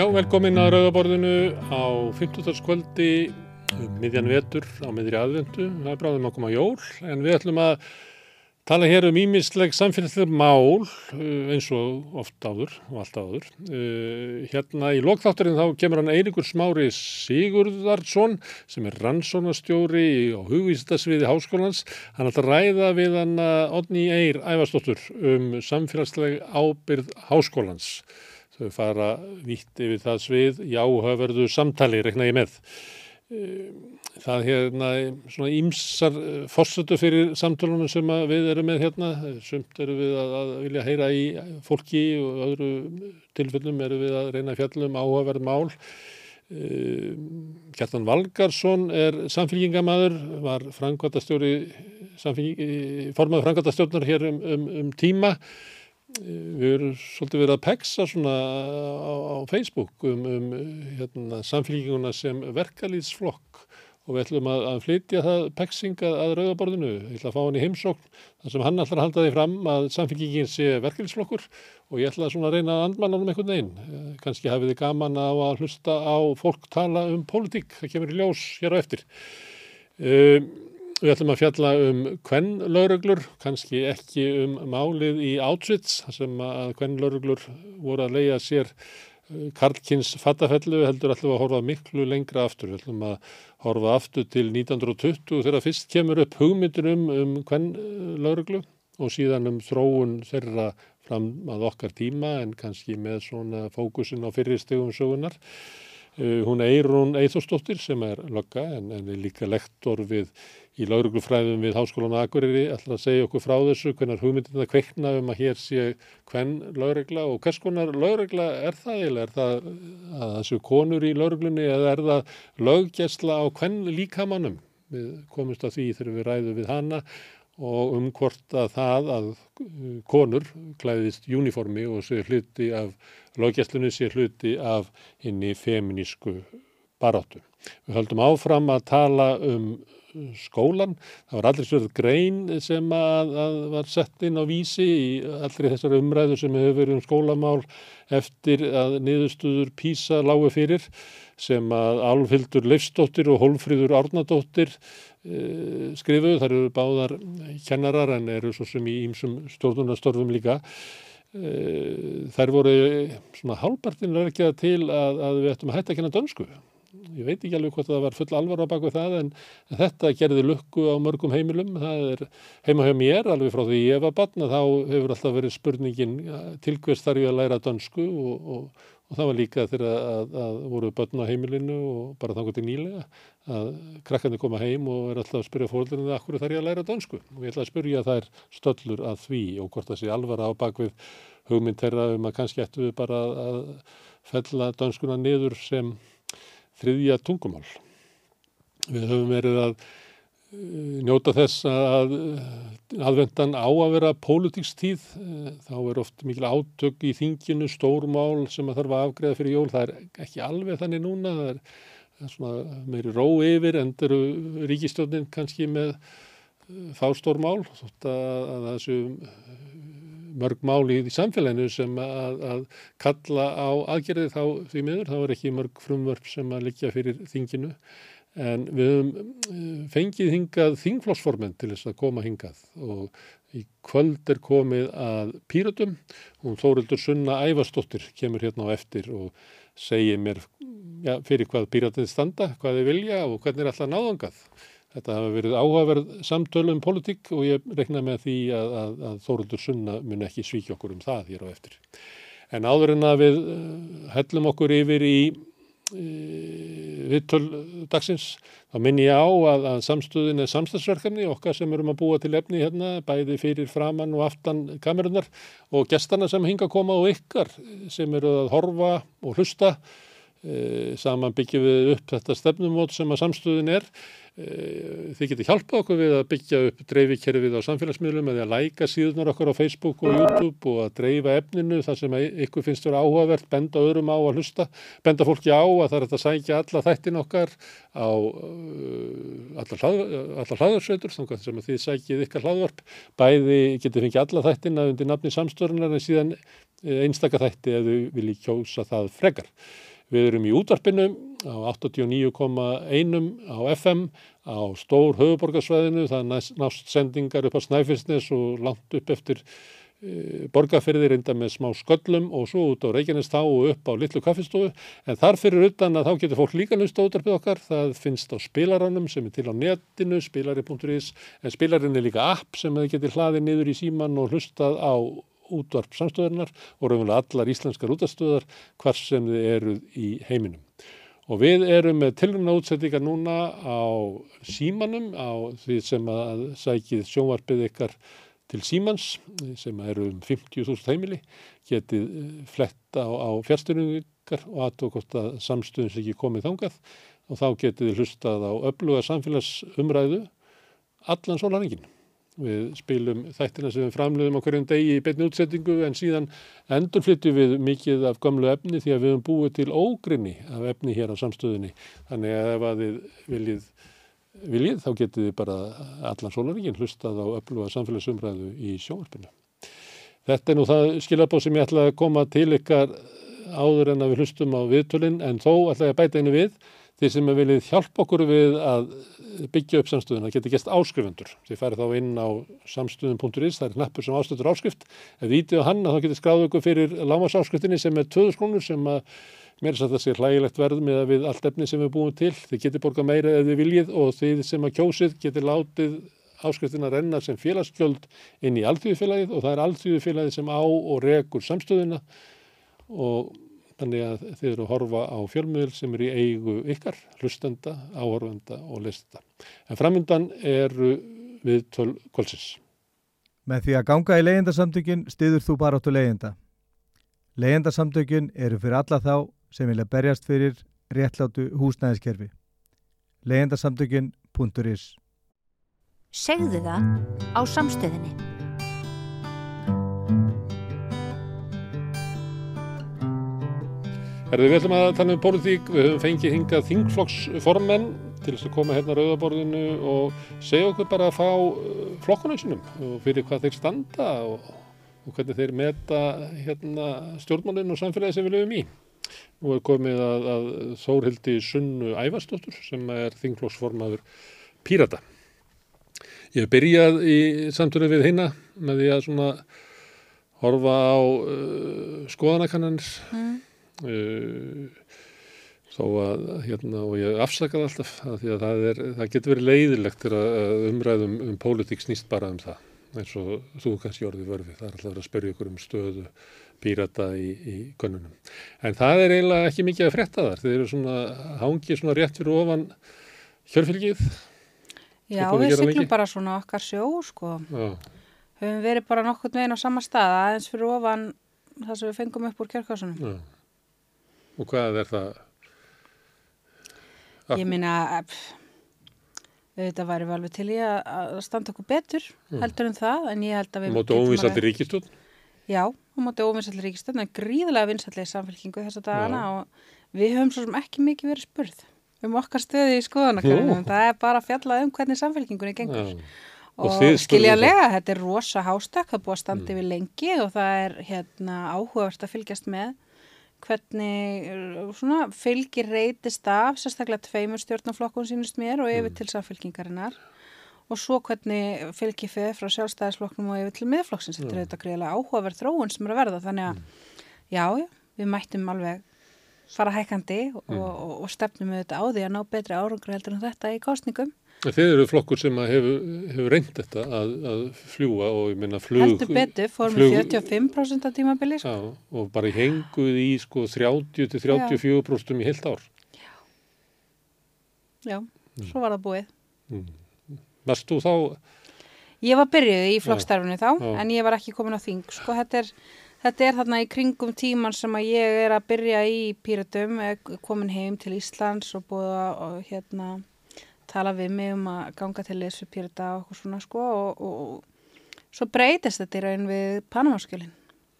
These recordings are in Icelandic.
Já, velkomin að Rauðaborðinu á 15. kvöldi um miðjan vetur á miðri aðvendu. Það er bráðum að koma jól en við ætlum að tala hér um ímisleg samfélagslega mál uh, eins og oft áður og allt áður. Uh, hérna í lokþátturinn þá kemur hann Eirikur Smári Sigurðarsson sem er rannsónastjóri á hugvístasviði háskólans. Hann ætla að ræða við hann að Odni Eir Ævastóttur um samfélagslega ábyrð háskólans þau fara vitt yfir það svið, já, höfverðu samtali, rekna ég með. Það hérna svona ímsar fórsötu fyrir samtalunum sem við erum með hérna, sumt eru við að, að vilja heyra í fólki og öðru tilfellum eru við að reyna fjallum áhugaverð mál. Kjartan Valgarsson er samfélgingamæður, var formaður frangvatastjórnar hér um, um, um tíma við erum svolítið verið að peksa svona á, á Facebook um, um hérna, samfélginguna sem verkalýðsflokk og við ætlum að, að flytja það peksinga að rauðaborðinu. Ég ætla að fá hann í heimsókn þar sem hann ætlar að halda því fram að samfélgingin sé verkalýðsflokkur og ég ætla að reyna að andmanna um einhvern veginn. Kanski hafið þið gaman á að hlusta á fólk tala um pólitík, það kemur í ljós hér á eftir. Um, Við ætlum að fjalla um kvennlauruglur, kannski ekki um málið í Auschwitz, sem að kvennlauruglur voru að leia sér Karlkins fattafellu, heldur ætlum að horfa miklu lengra aftur. Við ætlum að horfa aftur til 1920 þegar fyrst kemur upp hugmyndunum um kvennlauruglu og síðan um þróun þeirra fram að okkar tíma en kannski með svona fókusin á fyrirstegum sögunar. Uh, hún Eirún Eithostóttir sem er lögga en, en er líka lektor við í lauruglufræðum við Háskólan Akureyri ætla að segja okkur frá þessu hvernig hugmyndin það kveikna um að hér sé hvern laurugla og hvers konar laurugla er það eða er það að þessu konur í lauruglunni eða er það löggjæsla á hvern líkamannum við komumst að því þegar við ræðum við hana og um hvort að það að konur klæðist uniformi og sé hluti af löggjæslunni sé hluti af henni feminísku baráttu. Við höldum áfram að tala um skólan. Það var aldrei svolítið grein sem að, að var sett inn á vísi í allri þessar umræðu sem hefur verið um skólamál eftir að niðurstuður Písa lágu fyrir sem að Alfhildur Leifsdóttir og Hólfríður Árnadóttir uh, skrifuðu. Það eru báðar kennarar en eru svo sem í ímsum stjórnunastorfum líka. Uh, þær voru svona hálpartinlega ekki til að, að við ættum að hætta að kenna dönsku ég veit ekki alveg hvort það var full alvar á baku það en þetta gerði lukku á mörgum heimilum, það er heima hjá mér alveg frá því ég var barn þá hefur alltaf verið spurningin til hvers þarf ég að læra dönsku? Og, og, og það var líka þegar að, að voru börn á heimilinu og bara þangur til nýlega að krakkandi koma heim og er alltaf að spyrja fólkinu að hverju þarf ég að læra dönsku? Og ég ætla að spyrja þær stöllur að því og hvort það sé alvar á bakvið hugmynd þeirra um að kannski ættu við bara að fella dönskuna niður sem þriðja tungumál. Við höfum verið að njóta þess að aðvendan á að vera pólitíkstíð. Þá er oft mikil átök í þinginu, stórmál sem að þarf að afgreða fyrir jól. Það er ekki alveg þannig núna. Það er, það er svona meiri ró yfir en eru ríkistjónin kannski með fástórmál. Þótt að, að þessu mörg máli í samfélaginu sem að, að kalla á aðgerði þá því miður, þá er ekki mörg frumvörp sem að liggja fyrir þinginu. En við höfum eh, fengið hingað þingflossformen til þess að koma hingað og í kvöld er komið að Píratum og Þórildur Sunna Ævastóttir kemur hérna á eftir og segir mér ja, fyrir hvað Píratið standa, hvað þið vilja og hvernig er alltaf náðangað Þetta hafa verið áhugaverð samtölu um politík og ég rekna með því að, að, að Þóruldur Sunna mun ekki svíkja okkur um það hér á eftir. En áður en að við eh, hellum okkur yfir í e, viðtöl dagsins, þá minn ég á að, að samstöðin er samstagsverkefni, okkar sem erum að búa til efni hérna, bæði fyrir framann og aftan kamerunar og gestana sem hinga að koma og ykkar sem eru að horfa og hlusta. E, saman byggjum við upp þetta stefnumót sem að samstöðin er Eh, þið getur hjálpað okkur við að byggja upp dreifikerfið á samfélagsmiðlum eða að læka síðunar okkur á Facebook og YouTube og að dreifa efninu þar sem ykkur finnst vera áhugavert, benda öðrum á að hlusta, benda fólki á að það er að sækja alla þættin okkar á uh, alla hlaðarsveitur sem þið sækið ykkar hlaðvarp, bæði getur fengið alla þættin að undir nafni samstörnar en síðan einstakar þætti ef þau vilji kjósa það frekar. Við erum í útvarpinu á 89,1 á FM á stór höfuborgarsvæðinu, það nást sendingar upp á Snæfellsnes og langt upp eftir e, borgarferði reynda með smá sköllum og svo út á Reykjanes þá og upp á litlu kaffistofu. En þar fyrir utan að þá getur fólk líka nýst á útvarpið okkar, það finnst á spilaranum sem er til á netinu, spilari.is en spilarin er líka app sem þið getur hlaðið niður í síman og hlustað á útvarp samstöðunar og raunverulega allar íslenskar útastöðar hvar sem þið eruð í heiminum. Og við erum með tilruna útsettingar núna á símanum, á því sem að sækið sjónvarpið ykkar til símans, sem eru um 50.000 heimili, getið eh, flett á, á fjárstyrnum ykkar og aðtókort að samstöðum sem ekki komið þangað og þá getið þið hlustað á öfluga samfélagsumræðu allan sólarenginu. Við spilum þættina sem við framleiðum á hverjum degi í beinu útsettingu en síðan endurflyttum við mikið af gamlu efni því að við höfum búið til ógrinni af efni hér á samstöðunni. Þannig að ef að þið viljið, viljið þá getið þið bara allan sólaríkinn hlustað á öfluga samfélagsumræðu í sjónvarpinu. Þetta er nú það skilabóð sem ég ætla að koma til ykkar áður en að við hlustum á viðtölinn en þó ætla ég að bæta einu við Þið sem viljið hjálpa okkur við að byggja upp samstöðuna geti gæst áskrifundur. Þið færið þá inn á samstöðun.is, það er knappur sem ástöður áskrift. Ef þið ítið á hann þá getur skráðu ykkur fyrir lámasáskriftinni sem er 2000 krónur sem að mér er satt að sé hlægilegt verð með að við allt efni sem við búum til. Þið getur borgað meira ef þið viljið og þið sem að kjósið getur látið áskriftina renna sem félagsgjöld inn í alltíðufélagið og það er alltíðufélagið sem á og rekur samstöðuna og Þannig að þið eru að horfa á fjölmiðl sem eru í eigu ykkar, hlustenda, áhorfenda og listenda. En framöndan eru við töl kvölsins. Með því að ganga í leyendasamtökin stiður þú bara áttu leyenda. Leyendasamtökin eru fyrir alla þá sem vilja berjast fyrir réttlátu húsnæðiskerfi. leyendasamtökin.is Segðu það á samstöðinni. Herðu, við ætlum að tala um pólitík, við höfum fengið hingað þingflokksformenn til þess að koma hérna rauðaborðinu og segja okkur bara að fá uh, flokkunum sinum og fyrir hvað þeir standa og, og hvernig þeir meta hérna, stjórnmálinn og samfélagi sem við lögum í. Nú er komið að, að Þórhildi Sunnu Ævarsdóttur sem er þingflokksformaður Pírata. Ég hef byrjað í samtunni við hérna með því að svona horfa á uh, skoðanakannanir mm. Uh, þó að hérna og ég afsakaði alltaf að því að það, er, það getur verið leiðilegt að umræðum um pólitík snýst bara um það eins og þú kannski orðið vörfi það er alltaf að spyrja ykkur um stöðu pírata í, í gönnunum en það er eiginlega ekki mikið að fretta þar. Þeir eru svona hangið svona rétt fyrir ofan hjörfylgið Já, við syklum bara svona okkar sjó sko. Já. höfum verið bara nokkur meginn á sama stað aðeins fyrir ofan það sem við fengum upp úr kjörkásunum Já Og hvað er það? Ég minna, þetta væri vel alveg til ég að standa okkur betur mm. heldur en það, en ég held að við... Móti óvinsallir ríkistjón? Já, móti óvinsallir ríkistjón, það er gríðlega vinsallir samfélkingu þessa dagana Já. og við höfum svo sem ekki mikið verið spurð um okkar stöði í skoðanakarunum, það er bara að fjalla um hvernig samfélkingunni gengur. Já. Og, og skiljaðlega, þetta er rosa hástak, það búið að standa mm. yfir lengi og það er hérna, áhugavert að fylgjast með hvernig uh, svona, fylgir reytist af sérstaklega tveimur stjórnaflokkun sínust mér og yfir mm. til samfylkingarinnar og svo hvernig fylgir fyrir frá sjálfstæðisflokknum og yfir til miðflokksins þetta er auðvitað greiðilega áhugaverð þróun sem er að verða þannig að mm. já, við mættum alveg fara hækandi og, mm. og, og stefnum auðvitað á því að ná betri árangur heldur en þetta í kostningum Þeir eru flokkur sem hefur, hefur reynd þetta að, að fljúa og ég minna flug... Heldur betur, fórum við 45% af tímabili. Já, og bara henguð í sko 30-34% í heilt ár. Já, Já svo var það búið. Mm. Varst þú þá... Ég var byrjuð í flokkstarfinu þá, Já. en ég var ekki komin á þing. Sko þetta er, þetta er þarna í kringum tíman sem að ég er að byrja í Píratum, komin heim til Íslands og búið að hérna tala við mig um að ganga til þessu pyrta og okkur svona sko og, og, og svo breytist þetta í raun við Panamaskjölinn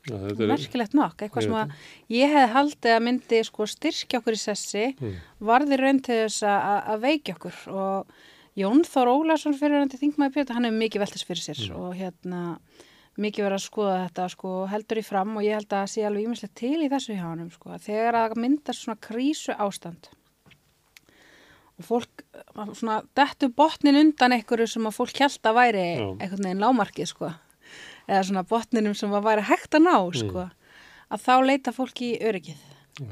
ja, merkilegt nokk, eitthvað sem að ég hef haldið að myndi sko styrkja okkur í sessi, mm. varði raun til þess að veikja okkur og Jón Þór Ólarsson fyrir hann til þingmaði pyrta, hann hefur mikið veltast fyrir sér mm. og hérna mikið verið að skoða þetta sko, heldur í fram og ég held að sé alveg ímislegt til í þessu hjá hann sko, þegar að myndast svona krísu ástand og fólk uh, svona dettu botnin undan einhverju sem að fólk held að væri Já. einhvern veginn lámarkið sko. Eða svona botninum sem að væri hægt að ná sko, að þá leita fólk í öryggið. Já.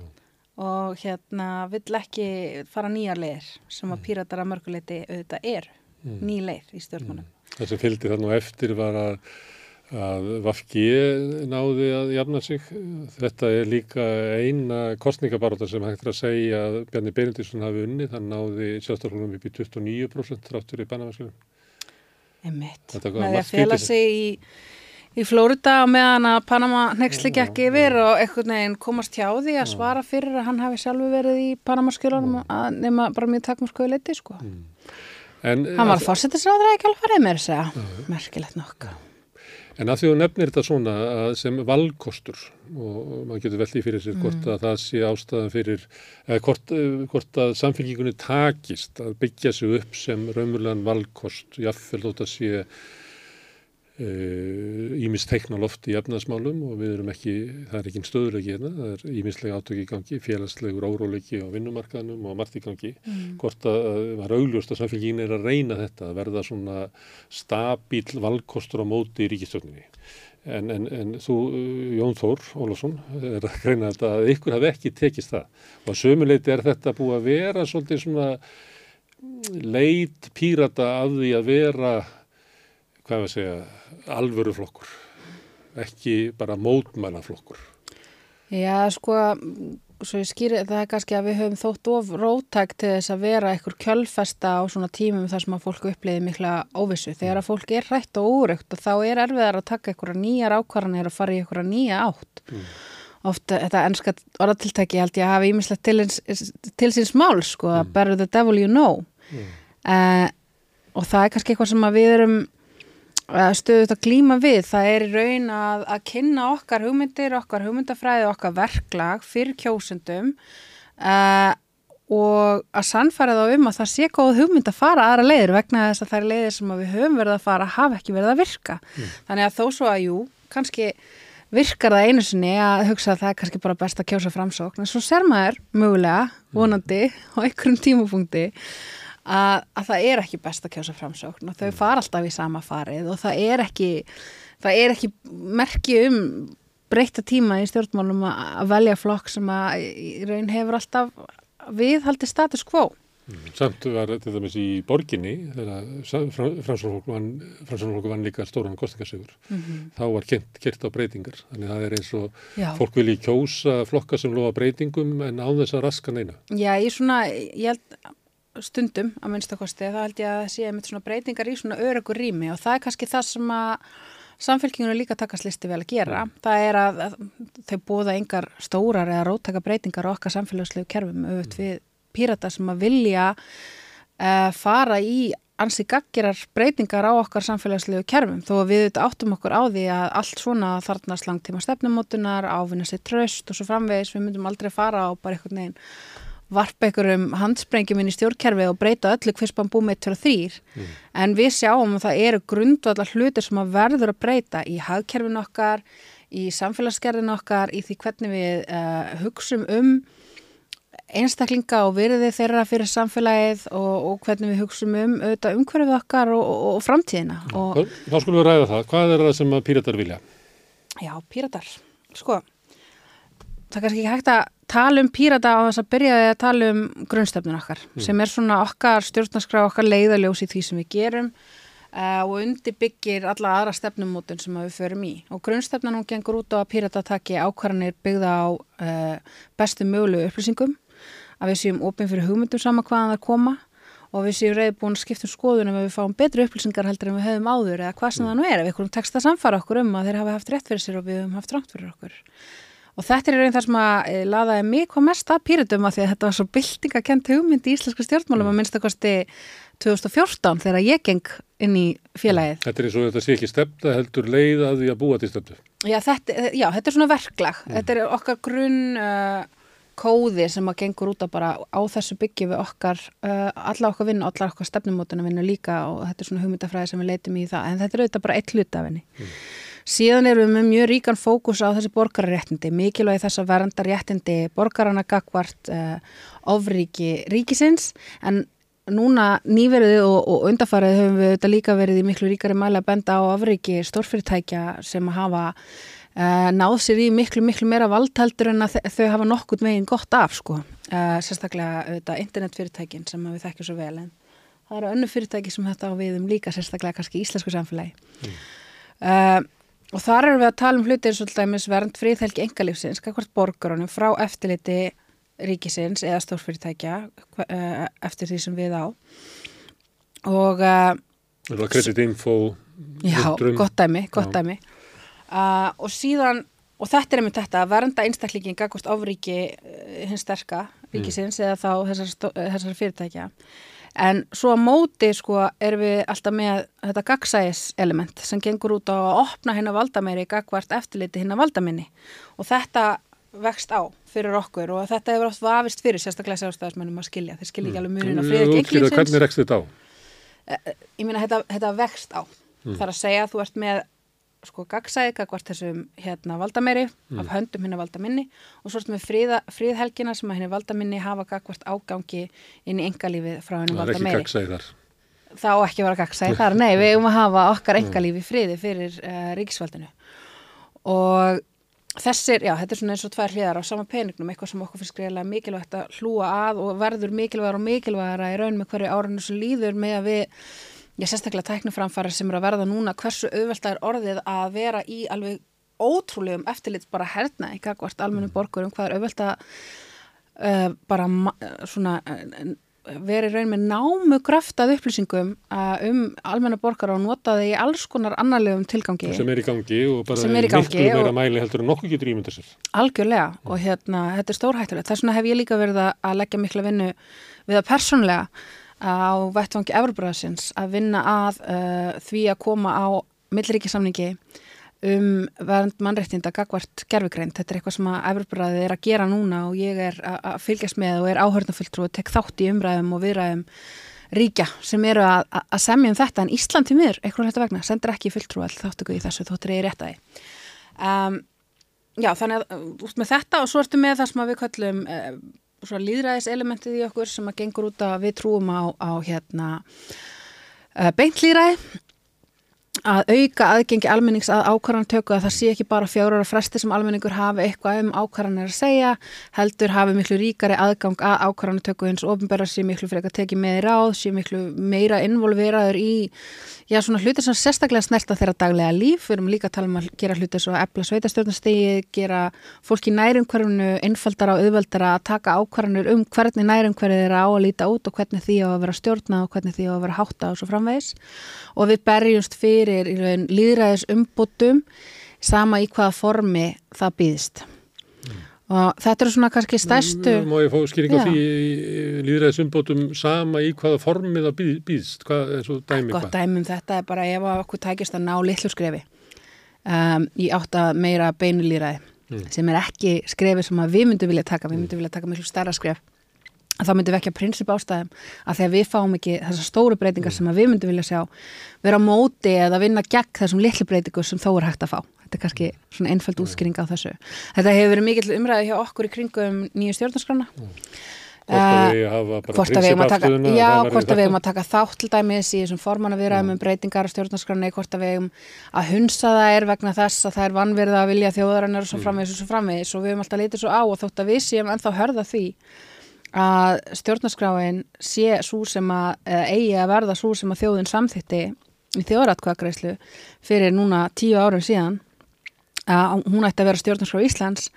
og hérna vill ekki fara nýjar leiðir sem að píratar að mörguleiti auðvitað er ný leið í stjórnmánum Það sem fylgdi þannig eftir var að, að Vafki náði að jafna sig. Þetta er líka eina kostningabaróta sem hægt er að segja að Bjarni Benedísson hafi unni. Það náði sjálfstaflunum upp í 29% þráttur í. Þetta var með því að fela sig í, í Flórida meðan að Panama nexli gekk yfir og einhvern veginn komast hjá því að svara fyrir að hann hafi sjálfu verið í Panama skjölunum að nema bara mjög takmarskoðu leiti sko. En, Hann var fórsetisráður ekki alveg farið með þess að merkilegt nokk. En að því þú nefnir þetta svona sem valkostur og maður getur veltið fyrir sér hvort að það sé ástæðan fyrir, eða hvort, eh, hvort að samfélkingunni takist að byggja sig upp sem raunverulegan valkost, jáfnvel þótt að sé ímis teikna loft í efnaðsmálum og við erum ekki, það er ekki stöðurleiki hérna, það er ímislega átök í gangi, félagslegur óróleiki á vinnumarkaðnum og margt í gangi, hvort að að var augljóst að samfélgin er að reyna þetta, að verða svona stabíl valkostur á móti í ríkistjórninni. En, en, en þú, uh, Jón Þór Ólafsson, er að greina þetta að ykkur hafi ekki tekist það. Og að sömuleiti er þetta búið að vera svolítið svona leit pírata af því að vera, hvað við segja, alvöru flokkur. Ekki bara mótmæla flokkur. Já, sko, svo ég skýri, það er kannski að við höfum þótt of rótæk til þess að vera einhver kjölfesta á svona tímum þar sem að fólk uppliði mikla óvissu. Þegar að fólk er hrætt og úrögt og þá er erfiðar að taka einhverja nýjar ákvarðanir og fara í einhverja nýja átt. Ofta þetta ennska orðatiltæki held ég að hafa ímislegt til, til síns mál, sko, mm. better the devil you know. Uh, og það er kannski eitthvað sem við erum stöðut að glíma við. Það er í raun að, að kynna okkar hugmyndir, okkar hugmyndafræði, okkar verklag fyrir kjósundum uh, og að sannfæra þá um að það sé góð hugmynd að fara aðra leiðir vegna þess að það er leiðir sem að við höfum verið að fara hafa ekki verið að virka. Þannig að þó svo að jú, kannski virkar það einu sinni að hugsa að það er kannski bara best að kjósa framsókn en svo ser maður mögulega, vonandi á einhverjum tímapunkti að, að það er ekki best að kjósa framsókn og þau fara alltaf í sama farið og það er ekki, það er ekki merki um breyta tíma í stjórnmálum að, velja flokk sem að í raun hefur alltaf viðhaldi status quo. Samt var til dæmis í borginni þegar framsvonarfólk vann, líka stóran kostningarsigur. Þá var kert á breytingar. Þannig að það er eins og Já. fólk vilji kjósa flokka sem lofa breytingum en á þess að raska neina. Já, ég svona, ég held stundum að minnstakosti, þá held ég að það sé einmitt svona breytingar í svona örugur rými og það er kannski það sem að samfélkingunum líka takast listi vel að gera. Það er að, að þau búða engar stórar eða róttaka breytingar á okkar samfélagslegu kerfum auðvitað við pírata sem að vilja uh, fara í ansi gaggirar breytingar á okkar samfélagslegu kerfum. Þó að við auðvitað áttum okkur á því að allt svona þarnast langtíma stefnumótunar, ávinna sér tröst og svo framvegis. Við myndum aldrei fara á bara einhvern veginn varpa einhverjum handsprengjum inn í stjórnkerfi og breyta öllu kvispan búið með 23 en við sjáum að það eru grundvallar hlutir sem að verður að breyta í hagkerfin okkar, í samfélagsgerðin okkar, í því hvernig við uh, hugsum um einstaklinga og virði þeirra fyrir samfélagið og, og hvernig við hugsum um auðvitað umhverfið okkar og, og, og framtíðina og Þá skulum við ræða það. Hvað er það sem píratar vilja? Já, píratar. Sko, það er kannski ekki hægt að tala um pírata á þess að byrja að tala um grunnstefnun okkar, sem er svona okkar stjórnarskrá, okkar leiðaljós í því sem við gerum uh, og undirbyggir alla aðra stefnumótun sem að við förum í. Og grunnstefnan hún gengur út á að pírata taki ákvarðanir byggða á uh, bestu mögulegu upplýsingum, að við séum opinn fyrir hugmyndum sama hvaðan það koma og við séum reyði búin að skipta um skoðunum ef við fáum betri upplýsingar heldur en við höfum áður eða hvað sem það nú er, ef einhverjum tekst að samfara okkur um að þeir hafa haft rétt fyrir sér og við höfum haft rátt fyrir okkur. Og þetta er raun það sem að e, laðaði mig hvað mest að pýritum að því að þetta var svo byltingakent hugmynd í íslenska stjórnmálum að minnstakosti 2014 þegar ég geng inn í félagið. Þetta er eins og þetta sé ekki stefna heldur leið að því að búa til stefnu. Já, þetta, já, þetta er svona verklag. Þetta er okkar grunn uh, kóði sem að gengur út að bara á þessu byggjum við okkar, uh, alla okkar vinnu, alla okkar stefnumótuna vinnu líka og þetta er svona hugmyndafræði sem við leitum í það. En þetta er auðvitað bara eitt hlut af henni. Síðan erum við með mjög ríkan fókus á þessi borgararéttindi, mikilvægi þess að veranda réttindi borgarana gagvart uh, ofríki ríkisins en núna nýverið og, og undarfarið höfum við þetta líka verið í miklu ríkari mæli að benda á ofríki stórfyrirtækja sem hafa uh, náð sér í miklu, miklu meira valdheldur en að þau hafa nokkurt meginn gott af sko, uh, sérstaklega þetta internetfyrirtækin sem við þekkjum svo vel en það eru önnu fyrirtæki sem þetta á við um líka sérstaklega kannski í íslensku samfélagi. Mm. Og þar erum við að tala um hlutir svolítið með vernd fríðhelgi engalífsins, hvort borgarunum frá eftirliti ríkisins eða stórfyrirtækja eh, eftir því sem við á. Og... Það var kreditinfo. Já, gott dæmi, gott já. dæmi. Uh, og síðan, og þetta er einmitt þetta, að vernda einstaklingin gagvart áfríki uh, hins sterka ríkisins mm. eða þá þessar, þessar fyrirtækja en svo að móti sko erum við alltaf með þetta gagsæðis-element sem gengur út á að opna hérna valdameiri gagvart eftirliti hérna valdaminni. Og þetta vext á fyrir okkur og þetta hefur oft vafist fyrir sérstaklega sjálfstæðismennum að skilja. Þeir skilja ekki alveg munin á friðið ekki Hvernig rekst þetta á? Eh, eh, ég minna þetta, þetta vext á. Mm. þar að segja að þú ert með sko gagsæði, gagvart þessum hérna valdameiri, mm. af höndum hérna valdaminni og svo með fríða, fríðhelgina sem að hérna valdaminni hafa gagvart ágangi inn í engalífið frá hérna valdameiri. Það er ekki gagsæðar. Þá ekki vera gagsæði þar, nei, við erum að hafa okkar engalífi fríði fyrir uh, ríkisvaldinu og þessir, já, þetta er svona eins og tvær hliðar á sama peningnum, eitthvað sem okkur finnst greiðilega mikilvægt að hlúa að og verður mikilvægar og mikilvægara í raun með hverju árunum sem líður með að við ég sérstaklega tæknuframfæri sem eru að verða núna hversu auðvelt er orðið að vera í alveg ótrúlegum eftirlit bara herna í kakvart almennu borgurum. Hvað er auðvelt að uh, bara svona uh, verið raun með námu kraftað upplýsingum uh, um almenna borgar og nota það í alls konar annarlegum tilgangi. Sem er í gangi og bara miklu meira mæli heldur en nokkuð getur ímynda sér. Algjörlega mm. og hérna þetta er stórhættulegt. Þess vegna hef ég líka verið að leggja mikla vinnu við að persónlega á vettvangi Evropraðsins að vinna að uh, því að koma á milliríkisamningi um verðand mannreittinda gagvart gerfugrein. Þetta er eitthvað sem að Evropraðið er að gera núna og ég er að fylgjast með og er áhörnafulltrú og tek þátt í umræðum og viðræðum ríkja sem eru að, að semja um þetta en Ísland til mér, eitthvað hluta vegna, sendur ekki fulltrú all þáttöku í þessu, þóttir ég rétt að því. Um, já, þannig að út með þetta og svo ertu með það sem við kallum uh, svona líðræðiselementið í okkur sem að gengur út að við trúum á, á hérna uh, beintlýræði að auka aðgengi almennings að ákvarðantöku að það sé ekki bara fjárara fresti sem almenningur hafi eitthvað um ákvarðanir að segja heldur hafi miklu ríkari aðgang að ákvarðantöku eins og ofinberðar sé miklu að tekið með í ráð, sé miklu meira involveraður í já, svona hlutir sem sérstaklega snerta þeirra daglega líf. Við erum líka að tala um að gera hlutir svo að epla sveitastjórnastegi, gera fólki nærumhverfunu einfaldara og auðveldara að taka ákvarðanir um hvernig nærumhverfið er fyrir líðræðis umbútum sama í hvaða formi það býðist og þetta eru svona kannski stærstu Má ég fá skýring á því líðræðisumbótum sama í hvaða formið það býðst, hvað er svo dæmi Gott dæmi um þetta er bara ef okkur tækist að ná litlu skrefi um, í átt að meira beinu líðræði mm. sem er ekki skrefi sem við myndum vilja taka, við myndum vilja taka miklu starra skref þá myndum við ekki að prinsip ástæðum að þegar við fáum ekki þessar stóru breytingar mm. sem við myndum vilja sjá vera móti eða vinna gegn þessum litlu breytingu sem þó er hægt að fá Þetta er kannski svona einföld útskýring á þessu. Þetta hefur verið mikill umræði hjá okkur í kringum nýju stjórnarskrána. Mm. Hvort að við hefum að taka Já, hvort að við hefum að taka þátt til dæmis í þessum forman að vera um breytingar á stjórnarskrána hvort að við hefum að hunsa það er vegna þess að það er vannverða að vilja þjóðarannar og svo mm. framvegis og svo framvegis og við hefum alltaf litið svo á og þótt að við séum ennþá hörða því að stjórnarskráin sé svo sem að eigi að verða svo sem að þjóðin samþitti í þjóðratkvæðagreislu fyrir núna tíu árum síðan að hún ætti að vera stjórnarskrá Íslands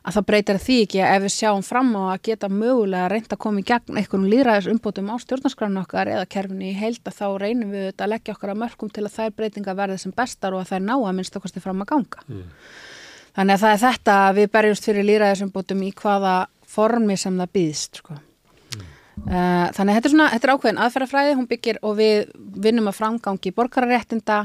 að það breytir því ekki að ef við sjáum fram á að geta mögulega reynd að koma í gegn einhvern líðræðis umbótum á stjórnarskránu okkar eða kerfinu í heilda þá reynum við að leggja okkar að mörgum til að þær breytinga verði sem bestar og að þær ná að minnst okkarstu fram að ganga. Mm. Þannig að það er þetta að við berjumst fyrir líðræðis umbótum í hvaða formi sem það býðst sko. Mm. Uh, þannig að þetta er, svona, þetta er ákveðin aðferðafræði, hún byggir og við vinnum að framgangi borgararéttinda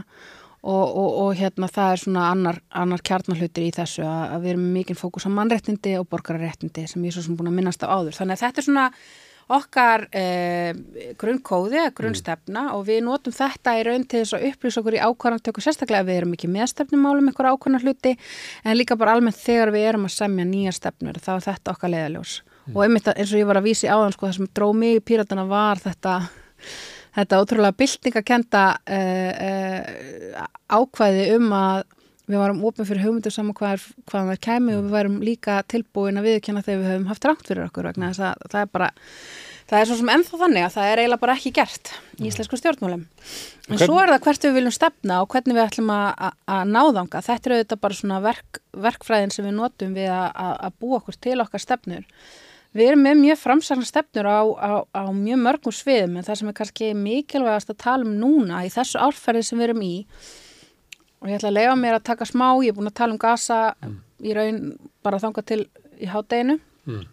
og, og, og hérna það er svona annar, annar kjarnahlutir í þessu að, að við erum mikið fókus á mannréttindi og borgararéttindi sem ég er svo sem búin að minnast á áður þannig að þetta er svona okkar eh, grunnkóði eða grunnstefna og við notum þetta í raun til þess að upplýsa okkur í ákvarðantöku sérstaklega við erum ekki með stefnumálum eitthvað ákvarðan hluti en líka bara almennt þegar við erum að semja nýja stefnur þá er þetta okkar leiðaljós og einmitt eins og ég var að vísi áðan sko það sem dró mig í píratana var þetta þetta ótrúlega byltingakenda uh, uh, ákvæði um að við varum opið fyrir hugmyndu saman hvað, hvaðan það kæmi og við værum líka tilbúin að viðkjanna þegar við höfum haft rangt fyrir okkur vegna þess að það er bara það er svo sem ennþá þannig að það er eiginlega bara ekki gert í íslensku stjórnmálum. En svo er það hvert við viljum stefna og hvernig við ætlum að, náðanga þetta er auðvitað bara svona verk, verkfræðin sem við notum við að, búa okkur til okkar stefnur. Við erum með mjög framsagnar stefnur á, á, á mjög mörgum sviðum en það sem er kannski mikilvægast að tala um núna í þessu árferði sem við erum í og ég ætla að lega mér að taka smá, ég er búin að tala um gasa í raun bara þangað til í hádeginu. Mm.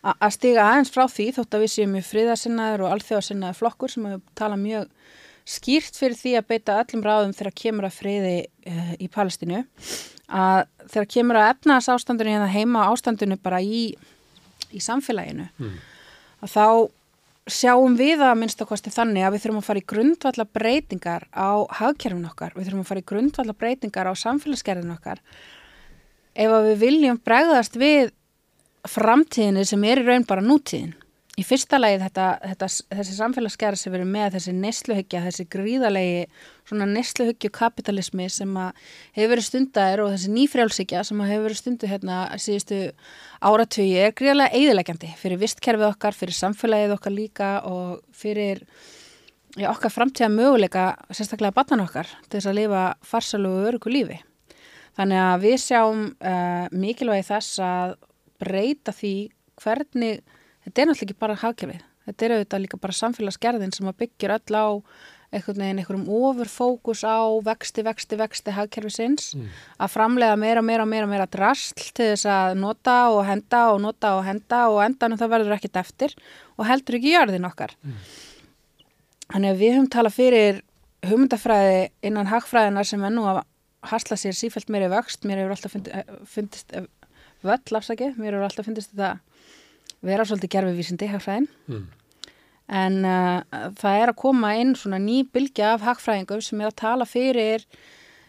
að stiga aðeins frá því þótt að við séum mjög friðarsinnaður og alþjóðarsinnaður flokkur sem hefur talað mjög skýrt fyrir því að beita öllum ráðum þegar kemur að friði uh, í Palestínu. Að þegar kemur að efnaðs ástandinu hérna heima ástandinu bara í í samfélaginu að þá sjáum við að minnst kosti þannig að við þurfum að fara í grundvalla breytingar á hagkerfin okkar, við þurfum að fara í grundvalla breytingar á samfélagsgerðin okkar ef að við viljum bregðast við framtíðinni sem er í raun bara nútíðin. Í fyrsta lagi þetta, þetta, þessi samfélagsgerð sem erum með, þessi neysluhyggja, þessi gríðalegi svona neysluhyggju kapitalismi sem hefur verið stundar og þessi nýfrjálshyggja sem hefur verið stundu hérna síðustu áratugi er gríðalega eigðilegjandi fyrir vistkerfið okkar, fyrir samfélagið okkar líka og fyrir já, okkar framtíða möguleika, sérstaklega batnan okkar, til þess að lifa farsalu og örugu lífi. Þannig að við sjáum uh, mikilvægi þess að breyta því hvernig, þetta er náttúrulega ekki bara hagkerfið, þetta er auðvitað líka bara samfélagsgerðin sem að byggjur öll á einhvern veginn einhverjum ofurfókus á vexti, vexti, vexti hagkerfisins. Að framlega meira, meira, meira, meira drasl til þess að nota og henda og nota og henda og endanum það verður ekkit eftir og heldur ekki jörðin okkar. Þannig að við höfum talað fyrir hugmyndafræði innan hagfræðinar sem er nú að hasla sér sífælt meiri vöxt, mér hefur alltaf fyndi- eh, fundist, eh, völl afsaki, mér hefur alltaf fundist þetta vera svolítið gerfivísindi hagfræðin. Mm. en uh, það er að koma inn svona ný bylgja af hagfræðingum sem er að tala fyrir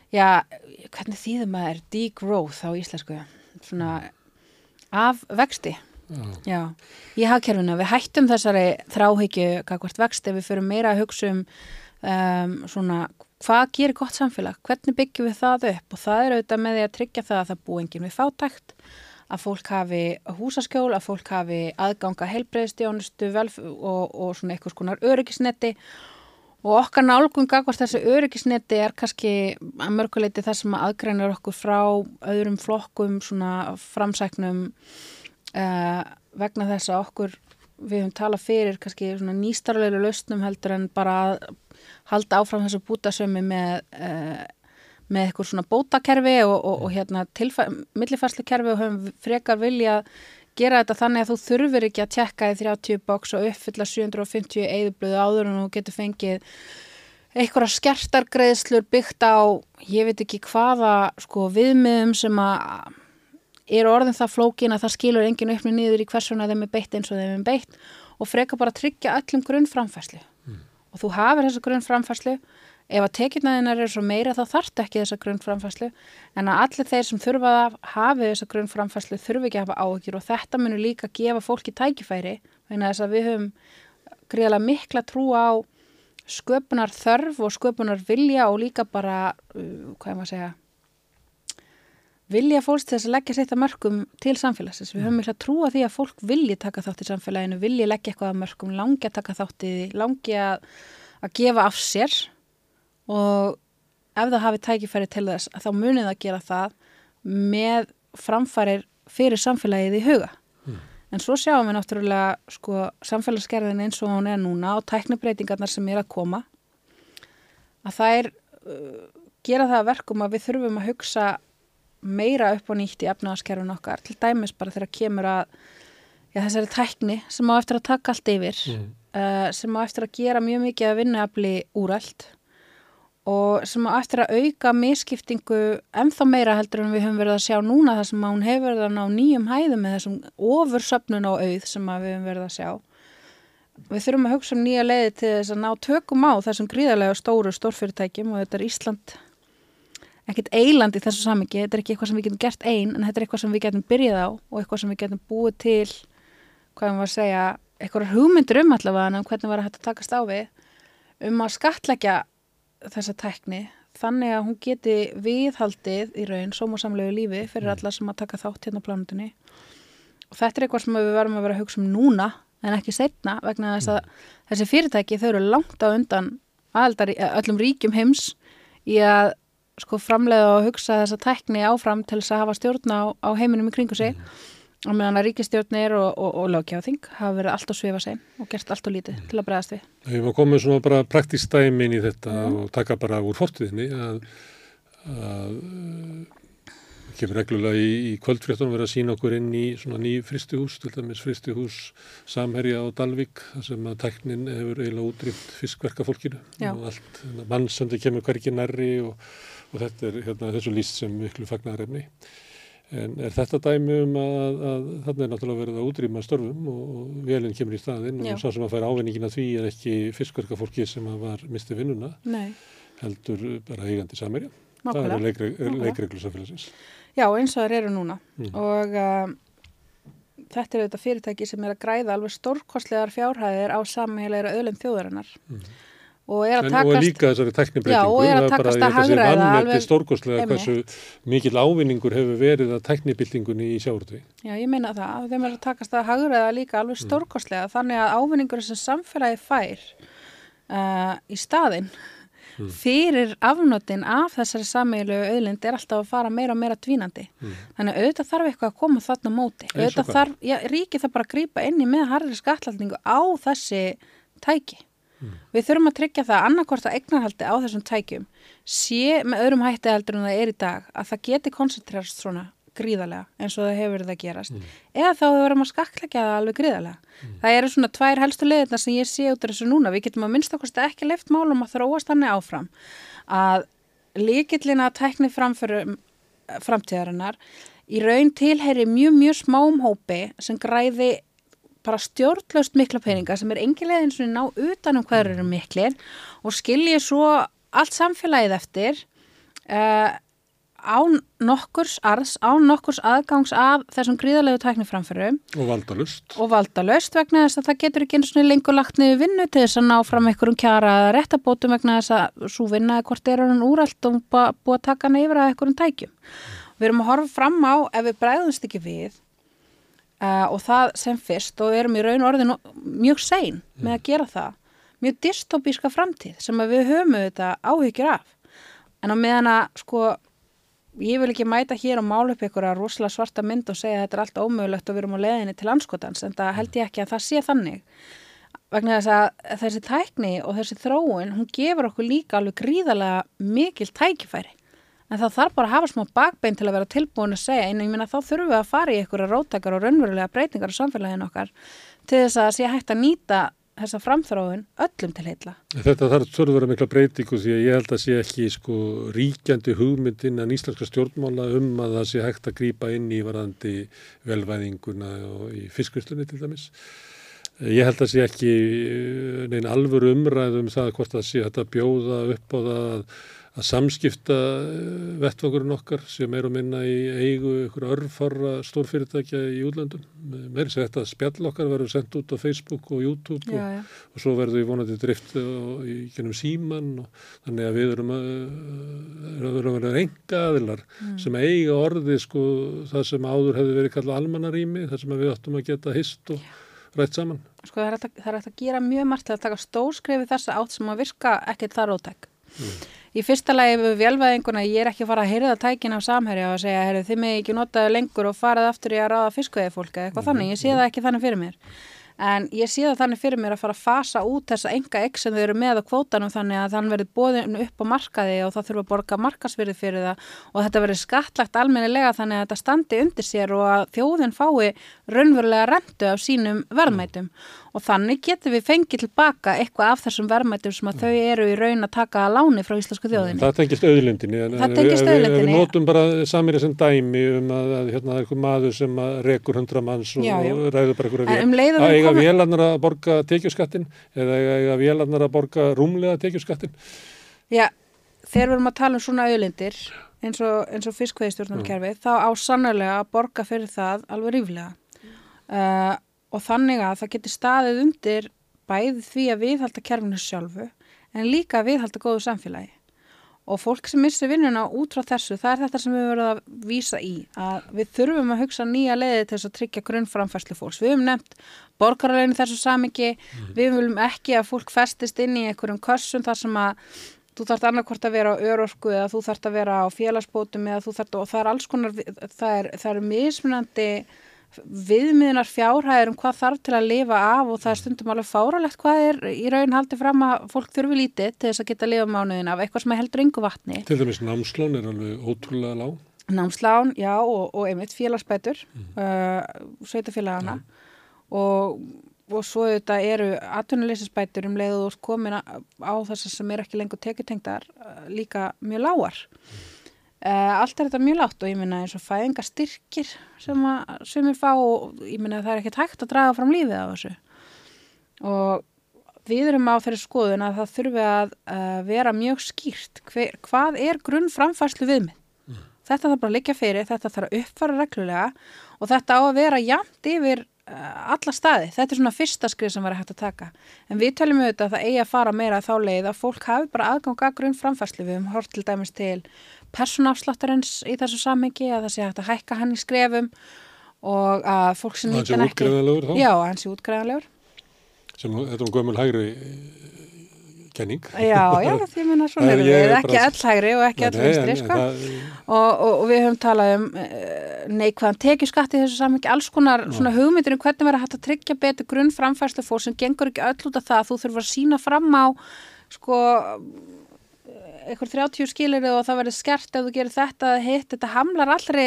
já, hvernig þýðum maður degrowth á íslensku? Svona af vexti. Já, í hagkerfinu. Við hættum þessari þráhyggju kakvart vexti, við fyrir meira að hugsa um, um svona hvað gerir gott samfélag, hvernig byggjum við það upp? Og það er auðvitað með því að tryggja það að það búi enginn við fátækt, að fólk hafi húsaskjól, að fólk hafi aðganga heilbreyðstjónustu og, og svona eitthvað skonar öryggisneti. Og okkar nálgun gagvart þessu öryggisneti er kannski að mörguleiti það sem aðgrænir okkur frá öðrum flokkum, svona framsæknum uh, vegna þess að okkur við höfum talað fyrir kannski svona nýstarleglu lausnum heldur en bara að halda áfram þessu bútasömi með uh, með eitthvað svona bótakerfi og, og, og hérna millifærslukerfi og höfum frekar vilja gera þetta þannig að þú þurfir ekki að tjekka í 30 boks og uppfylla 750 eðublöðu áður en þú getur fengið einhverja skertargreðslur byggt á, ég veit ekki hvaða sko viðmiðum sem að er orðin það flókin að það skilur engin uppni nýður í hversuna þeim er beitt eins og þeim er beitt og freka bara að tryggja öllum grunnframfærslu. Og þú hafir þessa grunnframfærslu ef að tekjurnaðinar eru svo meira þá þarft ekki þessa grunnframfærslu en að allir þeir sem þurfa að hafi þessa grunnframfærslu þurfi ekki að hafa áhyggjur og þetta munur líka gefa fólki tækifæri vegna þess að við höfum greiðlega mikla trú á sköpunar þörf og sköpunar vilja og líka bara, uh, hvað er maður að segja vilja fólks til þess að leggja sitt að mörgum til samfélagsins. Við höfum mikla trú að því að fólk vilji taka þátt í samfélaginu, vilji leggja eitthvað að mörgum, langi að taka þátt í því, langi að, að gefa af sér og ef það hafi tækifæri til þess þá munið að gera það með framfærir fyrir samfélagið í huga. En svo sjáum við náttúrulega sko, samfélagsgerðin eins og hún er núna og tæknibreitingarnar sem er að koma að það er uh, gera það að verkum að við þurfum að hugsa meira upp og nýtt í efnaðaskerfun okkar til dæmis bara þegar kemur að já, þessari tækni sem á eftir að taka allt yfir Mm. uh, sem á eftir að gera mjög mikið að vinnuafli úrælt og sem á eftir að auka miskiptingu ennþá meira heldur en við höfum verið að sjá núna þar sem að hún hefur verið að ná nýjum hæðum með þessum ofursöfnun á auð sem að við höfum verið að sjá. Við þurfum að hugsa um nýja leiði til þess að ná tökum á þessum gríðarlega stóru stórfyrirtækjum og þetta er Ísland. Ekkert eiland í þessu samingi, þetta er ekki eitthvað sem við getum gert einn en þetta er eitthvað sem við getum byrjað á og eitthvað sem við getum búið til hvað að segja, eitthvað hugmyndur um allavega um hvernig var að hægt að takast á við um að skatleggja þessa tækni þannig að hún geti viðhaldið í raun sómásamlegu lífi fyrir alla sem að taka þátt hérna á plánutunni og þetta er eitthvað sem við verðum að vera að hugsa um núna en ekki setna vegna þess að þessi fyrirtæki þau eru langt á undan aðaldar, öllum ríkjum heims í að sko framlega og hugsa þessa tækni áfram til þess að hafa stjórn á, á heiminum í kringu sig. Mm. Og meðan að ríkistjórnir og, og, og lögkjáþing hafa verið allt á svifa sig og gert allt á lítið mm. til að bregðast við. Við varum komið svona bara praktist dæmin í þetta mm. og taka bara úr fortiðinni að, að kemur reglulega í, í kvöldfréttunum verið að sína okkur inn í svona ný fristuhús, til dæmis fristuhús Samherja og Dalvik, þar sem að tæknin hefur eiginlega útrýmt fiskverkafólkinu Já. og allt, mannsöndi kemur hverki nærri og, og þetta er hérna, þessu líst sem miklu fagnarefni. En er þetta dæmi um að, að þarna er náttúrulega verið að útrýma störfum og, og velinn kemur í staðinn Já. og sá sem að færa ávinningina því er ekki fiskverkafólki sem var mistið vinnuna, Nei. heldur bara eigandi Samherja. Það er leikreglu samfélagsins. Já, eins og það eru núna mm. og uh, þetta er þetta fyrirtæki sem er að græða alveg stórkostlegar fjárhæðir á samheilæra öðlum þjóðarinnar mm. Og er að takast... En og líka þessari teknibreitingu, það er bara að hagraða alveg stórkostlega hversu mikil ávinningur hefur verið að teknibildingunni í sjáurtví. Já, ég minna það, þeim er að takast að hagraða líka alveg stórkostlega mm. þannig að ávinningur sem samfélagi fær uh, í staðinn mm. fyrir afnotin af þessari sameilu auðlind er alltaf að fara meira og meira dvínandi. Mm. Þannig að auðvitað þarf eitthvað að koma þarna móti. Auðvitað þarf, já, ríkið þarf bara að Mm. Við þurfum að tryggja það annarkort að eignarhaldi á þessum tækjum sé með öðrum hætti heldur en það er í dag að það geti koncentræst svona gríðarlega eins og það hefur verið að gerast mm. eða þá við verðum að skakleggja það alveg gríðarlega mm. það eru svona tvær helstu leðina sem ég sé út af þessu núna, við getum að minnstakosti ekki leift málum að þróast hann áfram að líkillina að tækni framfyrir framtíðarinnar í raun tilheyri mjög mjög smám hópi sem græði bara stjórnlaust mikla peninga sem er engilega eins og ná utanum hverju eru miklir og skilji svo allt samfélagið eftir uh, án nokkurs arðs, án nokkurs aðgangs af þessum gríðarlegu tækniframförum og valdalust og valdalust vegna þess að það getur ekki eins og lengur lagt niður vinnu til þess að ná fram einhverjum kjara eða réttabótum vegna þess að svo vinnaði hvort er hann úrælt og búið að taka neyfra einhverjum tækjum. Við erum að horfa fram á ef við bregðumst ekki við uh, og það sem fyrst og við erum í raun orðin mjög sein með að gera það. Mjög dystopíska framtíð sem við höfum auðvitað áhyggjur af. En á meðan að sko ég vil ekki mæta hér og mála upp að rosalega svarta mynd og segja að þetta er allt ómögulegt og við erum á leðinni til anskotans en það held ég ekki að það sé þannig. Vegna þess að þessi tækni og þessi þróun, hún gefur okkur líka alveg gríðarlega mikil tækifæri en það þarf bara að hafa smá bakbein til að vera tilbúin að segja en ég minna þá þurfum við að fara í að róttakar og raunverulega breytingar á samfélaginu okkar til þess að sé hægt að nýta þessa framþróun öllum til heitla. Þetta þarf að vera mikla breytingu því að ég held að sé ekki sko ríkjandi hugmyndin en íslenska stjórnmála um að það sé hægt að grýpa inn í varandi velvæðinguna og í fiskvistlunni til dæmis. Ég held að sé ekki neina alvöru umræðum um það hvort það sé hægt að bjóða upp á það að að samskipta eh, vettvakurinn okkar sem er að minna í eigu ykkur örfarra stórfyrirtækja í útlöndum. Mér er þetta að spjall okkar verður sendt út á Facebook og YouTube já, já. Og, og svo verður við vonandi drift í genum síman og þannig að við erum að, að vera reynga aðilar mm. sem eiga orði sko það sem áður hefði verið kallað almannarími þar sem við ættum að geta hist og rætt saman. Sko það er hægt að gera mjög margt til að taka stóskrefi þessa átt sem að virka ekkert þar ótæk. Mm. Í fyrsta lagi við velvæðinguna, ég er ekki að fara að heyrða tækin af samherja og segja, heyrðu þið mig ekki notaðu lengur og farað aftur í að ráða fiskveið fólk eða eitthvað mm -hmm. þannig, ég sé það ekki þannig fyrir mér. En ég sé það þannig fyrir mér að fara að fasa út þessa enga ekk sem þau eru með á kvótanum þannig að þann verður bóðin upp á markaði og það þurfa að borga markasverði fyrir það og þetta verður skattlagt almennilega þannig að þetta standi undir sér og að þjóðin fái raunverulega rentu af sínum verðmætum og þannig getum við fengið tilbaka eitthvað af þessum verðmætum sem að þau eru í raun að taka að láni frá íslensku þjóðinni. Það tengist auðlindinni. Það en tengist við- við- auðlindinni. Við notum bara samir sem dæmi um að, að hérna, er eitthvað maður sem að rekur hundra manns og, Já, já. og ræður bara eitthvað um að við eiga komum- vélarnar að borga tekjuskattin eða eiga, vélarnar að borga rúmlega tekjuskattin. Já, þegar við erum að tala um svona auðlindir eins og, og fiskveiðstjórnarkerfi þá á sannlega að borga fyrir það alveg ríflega uh, og þannig að það getur staðið undir bæði því að viðhalda kerfinu sjálfu en líka að viðhalda góðu samfélagi. Og fólk sem missi vinnuna út frá þessu það er þetta sem við verðum að vísa í að við þurfum að hugsa nýja leiði til þess að tryggja grunnframfærslu fólks. Við höfum nefnt borgarlegin í þessu samingi, við viljum ekki að fólk festist inn í einhverjum kössum þar sem að þú þarft annarkvort að vera á örorku eða þú þarft að vera á félagsbótum eða þú þarft og það er alls konar, það er, það er mismunandi viðmiðunar fjárhæður um hvað þarf til að lifa af og það er stundum alveg fáralegt hvað er í raun haldið fram að fólk þurfi lítið til þess að geta að lifa mánuðin af eitthvað sem heldur yngu vatni. Til dæmis námslán er alveg ótrúlega lág. Námslán, já, og, og einmitt félagsbætur, uh, sveitafélagana og, og svo þetta eru atvinnuleysisbætur um leiðu og komin á, þess sem er ekki lengur tekutengdar uh, líka mjög lágar. Uh, allt er þetta mjög látt og ég minna eins og fæðingastyrkir sem að sumir fá og ég minna að það er ekkert hægt að draga fram lífið á þessu og við erum á þeirri skoðun að það þurfi að uh, vera mjög skýrt hver, hvað er grunn framfærslu viðmið þetta þarf bara að liggja fyrir, þetta þarf að uppfara reglulega og þetta á að vera jæmt yfir uh, alla staði. Þetta er svona fyrsta skrið sem var hægt að taka. En við teljum auðvitað að það eigi að fara meira þá leið að fólk hafi bara aðgang að grunn framfærslu. Við höfum hort til dæmis til personafsláttarins í þessu samhengi að það sé hægt að hækka hann í skrefum og að fólk sem nýta hann ekki... Já, hann sé útgreðanlegur. Sem þetta er gömul hægri eh, kenning. Já, já, því minna svona erum við, er ekki all hægri og ekki all en- vinstri, en sko. og, og, og við höfum talað um uh, neikvæðan tekjuskatt í þessu samhengi, alls konar svona hugmyndir um hvernig verður hægt að tryggja betur grunn framfærslu fór sem gengur ekki öll út af það að þú þurfur að sína fram á sko eitthvað 30 skilir og það verður skert ef þú gerir þetta hitt, þetta hamlar allri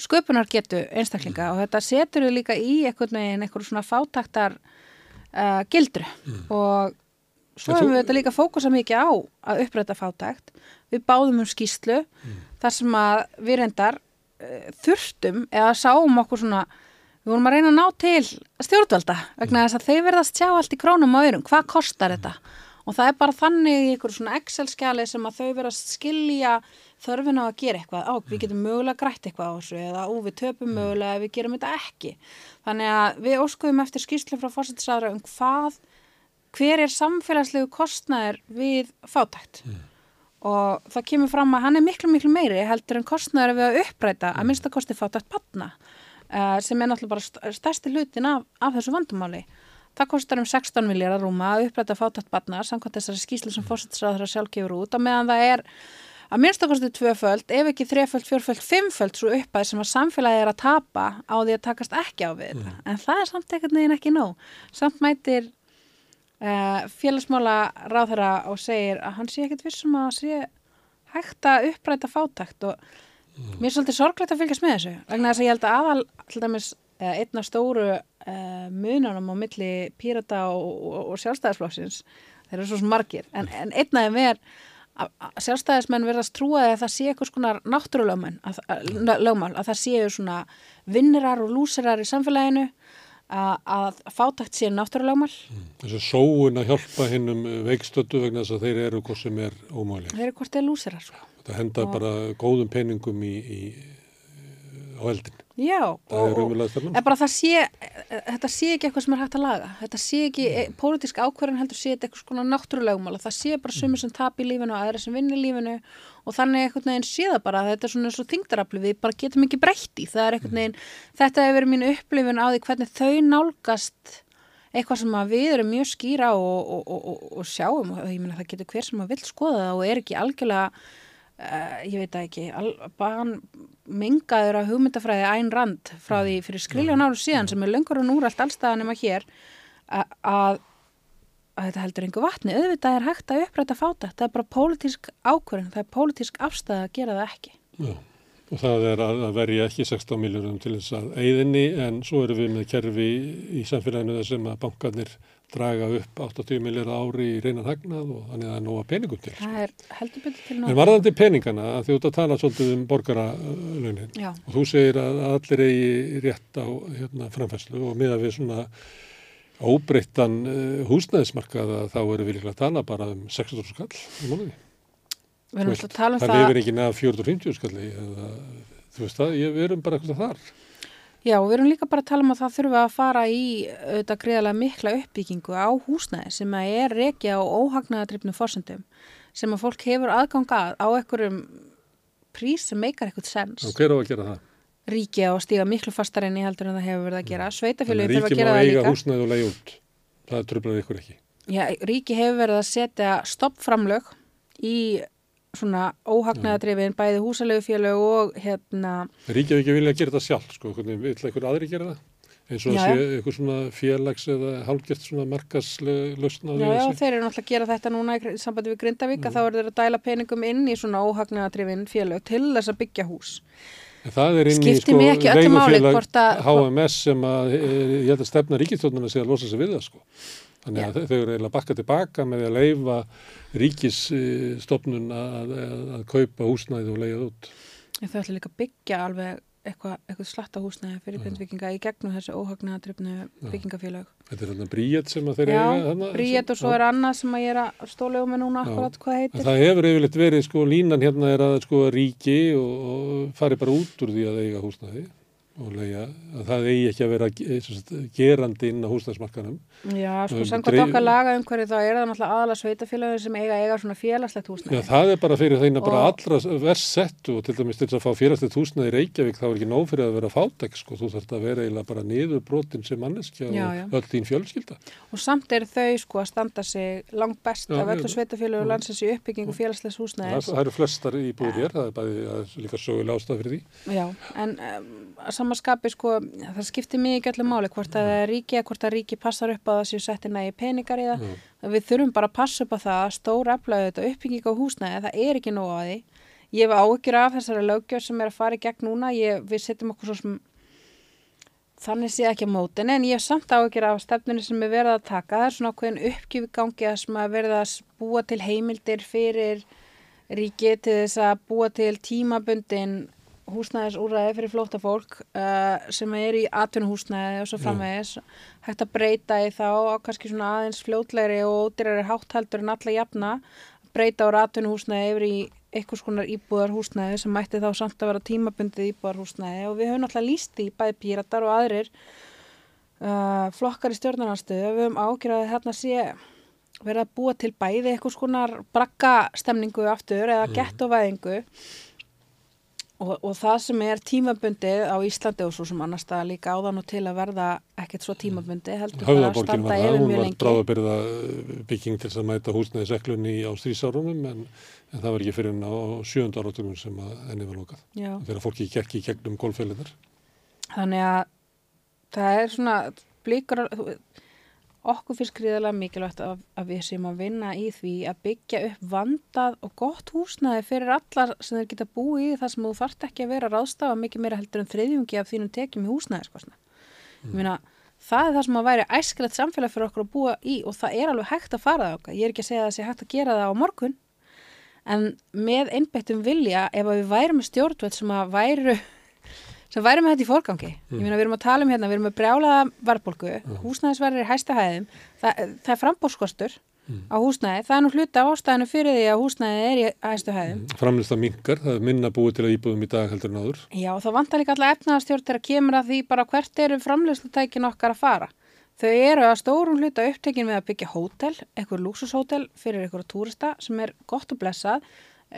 sköpunargetu einstaklinga og þetta setur þau líka í einhvern veginn einhver svona fátaktar uh, gildru. Og svo þú- við þetta líka fókusa mikið á að uppræta fátækt. Við báðum um skýslu þar sem að við reyndar uh, þurftum eða sáum okkur svona við vorum að reyna að ná til stjórnvalda vegna þess að þeir verðast sjá allt í krónum og öðrum, hvað kostar þetta og það er bara þannig í einhver svona Excel-skjali sem að þau verðast skilja þörfina á að gera eitthvað, á við getum mögulega grætt eitthvað á þessu eða ó við töpum mögulega ef við gerum þetta ekki. Þannig að við óskuðum eftir skýslu frá fórsettisraðra um hvað hver er samfélagslegu kostnæður við fátækt. Og það kemur fram að hann er miklu miklu meiri heldur en kostnæður við að uppræta að minnsta kosti fátækt batna uh, sem er náttúrulega bara st- stærsti hlutin af, af þessu vandumáli það kostar um 16 miljardar rúma að uppræta fátækt batna samkvæmt þessari skýslu sem fórsettisraðra sjálf gefur út og meðan það er að minnsta kosti tvöföld, ef ekki þreföld, fjórföld, fimmföld svo uppæð sem að samfélagi er að tapa á því að takast ekki á við þetta. En það er samt ekkert neginn ekki nóg. Samt mætir uh, félagsmála ráðherra og segir að hann sé ekkert vissum að sé hægt að uppræta fátækt og mér er svolítið sorglegt að fylgjast með þessu vegna þess að ég held að aðal til dæmis uh, einn af stóru uh, mununum á milli pírata og, og, og sjálfstæðisflokksins þeir eru svo margir en, en einn af þeim er að að sjálfstæðismenn verðast trúa að það sé eitthvað svona náttúrulögmenn að, að, lögmál, að það séu svona vinnirar og lúsirar í samfélaginu að, að fátækt séu náttúrulögmál þessu sóun að hjálpa hinnum veikstötu vegna þess að þeir eru hvað sem er ómáli. þeir eru hvort þeir lúsirar sko. Þetta henda bara góðum peningum í, í, á eldin. Já, Það er og, og, bara það sé þetta sé ekki eitthvað sem er hægt að laga. Þetta sé ekki, mm. pólitísk ákvörðin heldur sé þetta eitthvað svona náttúrulegumál það sé bara sumir sem tap í lífinu og aðra sem vinn í lífinu og þannig einhvern veginn sé það bara þetta er svona svo þingdarafli við bara getum ekki breytt í. Það er einhvern veginn, þetta hefur verið mín upplifun á því hvernig þau nálgast eitthvað sem við erum mjög skýra og, og, og, og, og sjáum. Og ég meina það getur hver sem að vill skoða það og er ekki algjörlega Uh, ég veit ekki, al, bara hann mingaður af hugmyndafræði Æn Rand frá því fyrir skriljan áru síðan sem er löngur og núrælt allstaðan nema hér a- að, að þetta heldur einhver vatni, auðvitað er hægt að uppræta fáta, það er bara pólitísk ákvörðin, það er pólitísk afstæða að gera það ekki. Já. og það er að að verja ekki 16 miljónum til þess að eigðinni en svo erum við með kerfi í samfélaginu þar sem að bankarnir draga upp 80 miljóra ári í reynan hagnað og þannig að það er nóga peningum til. Það er heldur betur til En nóg. varðandi peningana, því út að tala svolítið um borgaralaunin og þú segir að allir eigi rétt á hérna, framfæslu og miða við svona óbreyttan uh, húsnæðismarkað að þá erum við líklega að tala bara um 600 skall í mánuði. við erum Þú alltaf að tala um það það. lifir ekki neða 450 skalli eða þú veist það, við erum bara eitthvað þar. Já, og við erum líka bara að tala um að það þurfa að fara í auðvitað greiðlega mikla uppbyggingu á húsnæði sem að er reykja á óhagnaðadrifnum fórsendum sem að fólk hefur aðganga að á einhverjum prís sem meikar eitthvað sens. Og hver á að gera það? Á að stíga miklu fastar inn í heldur en það hefur verið að gera. Sveitafélagi Þannig að þurfa að ríki gera má það eiga líka. húsnæði og leiði út. Það tröflar ykkur ekki. Já, ríki hefur verið að setja stoppframlög í svona óhagnaðadrifin bæði húsalegu og hérna Ríkið ekki vilja að gera þetta sjálf, sko, hvernig vil einhver aðri gera það? Eins og að sé einhver svona félags eða hálfgert svona markaslega lausna á því Já, já, þeir eru náttúrulega að gera þetta núna í sambandi við Grindavík að þá eru þeir að dæla peningum inn í svona óhagnaðadrifin félög til þess að byggja hús. En það er inn í Skiptir sko að- HMS sem að e, ég held að stefna ríkistjónuna sé að losa sig við það sko. Þannig að þau eru eiginlega bakka tilbaka með að leifa ríkisstofnun að, að, kaupa húsnæði og leiða út. En þau ætla líka að byggja alveg eitthvað, eitthvað slatta húsnæði fyrir Grindvíkinga í gegnum þessu óhagnaðadrifnu byggingafélög. Þetta er þarna bríet sem að þeir Já, eiga. þarna, Bríet og svo Já. er annað sem að ég er að stólega með núna Já. akkurat hvað En heitir. það hefur yfirleitt verið, sko, línan hérna er að sko ríki og, og fari bara út úr því að eiga húsnæði og leiða, að það eigi ekki að vera sagt, gerandi inn á húsnæðismarkanum. Já, sko, Um, samkvæmt dreif- okkar laga um hverju þá er það náttúrulega aðalega sveitafélagin sem eiga eiga svona félagslegt húsnæði. Já, það er bara fyrir þeina bara Og- allra verst sett og til dæmis til að fá félagslegt húsnæði í Reykjavík þá er ekki nóg fyrir að vera fátek, sko, þú þarf að vera eiginlega bara niður brotin sem manneskja Já, og já. öll þín fjölskylda. Og samt er þau sko að standa sig langt best Já, af öllu Já. landsins í er er samanskapi sko, það skiptir ekki allir máli hvort að það er ríki eða hvort að ríki passar upp að það séu setti nægi peningar í það. Við þurfum bara að passa upp á það að stóra eflaðu þetta uppbygging á húsnæði, það er ekki nóg að því. Ég hef áhyggjur af þessari löggjöf sem er að fara í gegn núna, ég, við setjum okkur svo sem þannig sé ekki á mótin en ég hef samt áhyggjur af stefninu sem er verið að taka. Það er svona ákveðin uppgjöf gangi að sem að verða að búa til heimildir fyrir ríki til þess að búa til tímabundin húsnæðisúræði fyrir flóta fólk uh, sem er í atvinnuhúsnæði og svo framvegis. Hægt að breyta í þá kannski svona aðeins fljótlegri og ódýrari háttaldur en alla jafna. Breyta úr atvinnuhúsnæði yfir í einhvers konar íbúðarhúsnæði sem mætti þá samt að vera tímabundið íbúðarhúsnæði. Og við höfum alltaf líst í bæði píratar og aðrir uh, flokkar í stjórnarnarstöðu við höfum ágjörðið hérna sé verið að búa til bæði einhvers konar brakka stemningu aftur eða gettovæðingu og, og það sem er tímabundið á Íslandi og svo sem annars það líka áðan og til að verða ekkert svo tímabundið heldur bara að standa var það, yfir hún mjög var lengi bráðabyrða bygging til að mæta húsnæði seklunni á strísárunum en, en það var ekki fyrir henn á sjönda áratugum sem að henni var lokað. Já. Þegar fólki gekk í gegnum golffélinar. þannig að það er svona blíkur okkur finnst gríðarlega mikilvægt að, að við séum að vinna í því að byggja upp vandað og gott húsnæði fyrir allar sem þeir geta búið í það sem þú þarft ekki að vera að ráðstafa mikið meira heldur en þriðjungi af þínum tekjum í húsnæðiskostna. Ég meina, það er það sem að væri æskilegt samfélag fyrir okkur að búa í og það er alveg hægt að fara það okkar. Ég er ekki að segja að það sé hægt að gera það á morgun en með einbeittum vilja ef við værum með stjórnvöld sem að væru sem væri með þetta í fórgangi. Ég meina, við erum að tala um hérna, við erum með brjálaða varbolgu, húsnæðisverðir er hæsta hæðum, það, það er frambóðskostur á húsnæði, það er nú hluta ástæðinu fyrir því að húsnæði er í hæstu hæðum. Framlista minkar, það er minna búið til að íbúðum í dag heldur en áður. Já, það vantar líka alltaf efnaðastjórn þegar kemur að því bara hvert eru framleyslutækin okkar að fara. Þau eru að stórum hluta upptekin við að byggja hótel, eitthvað lúksushótel fyrir eitthvað túrista sem er gott og blessað,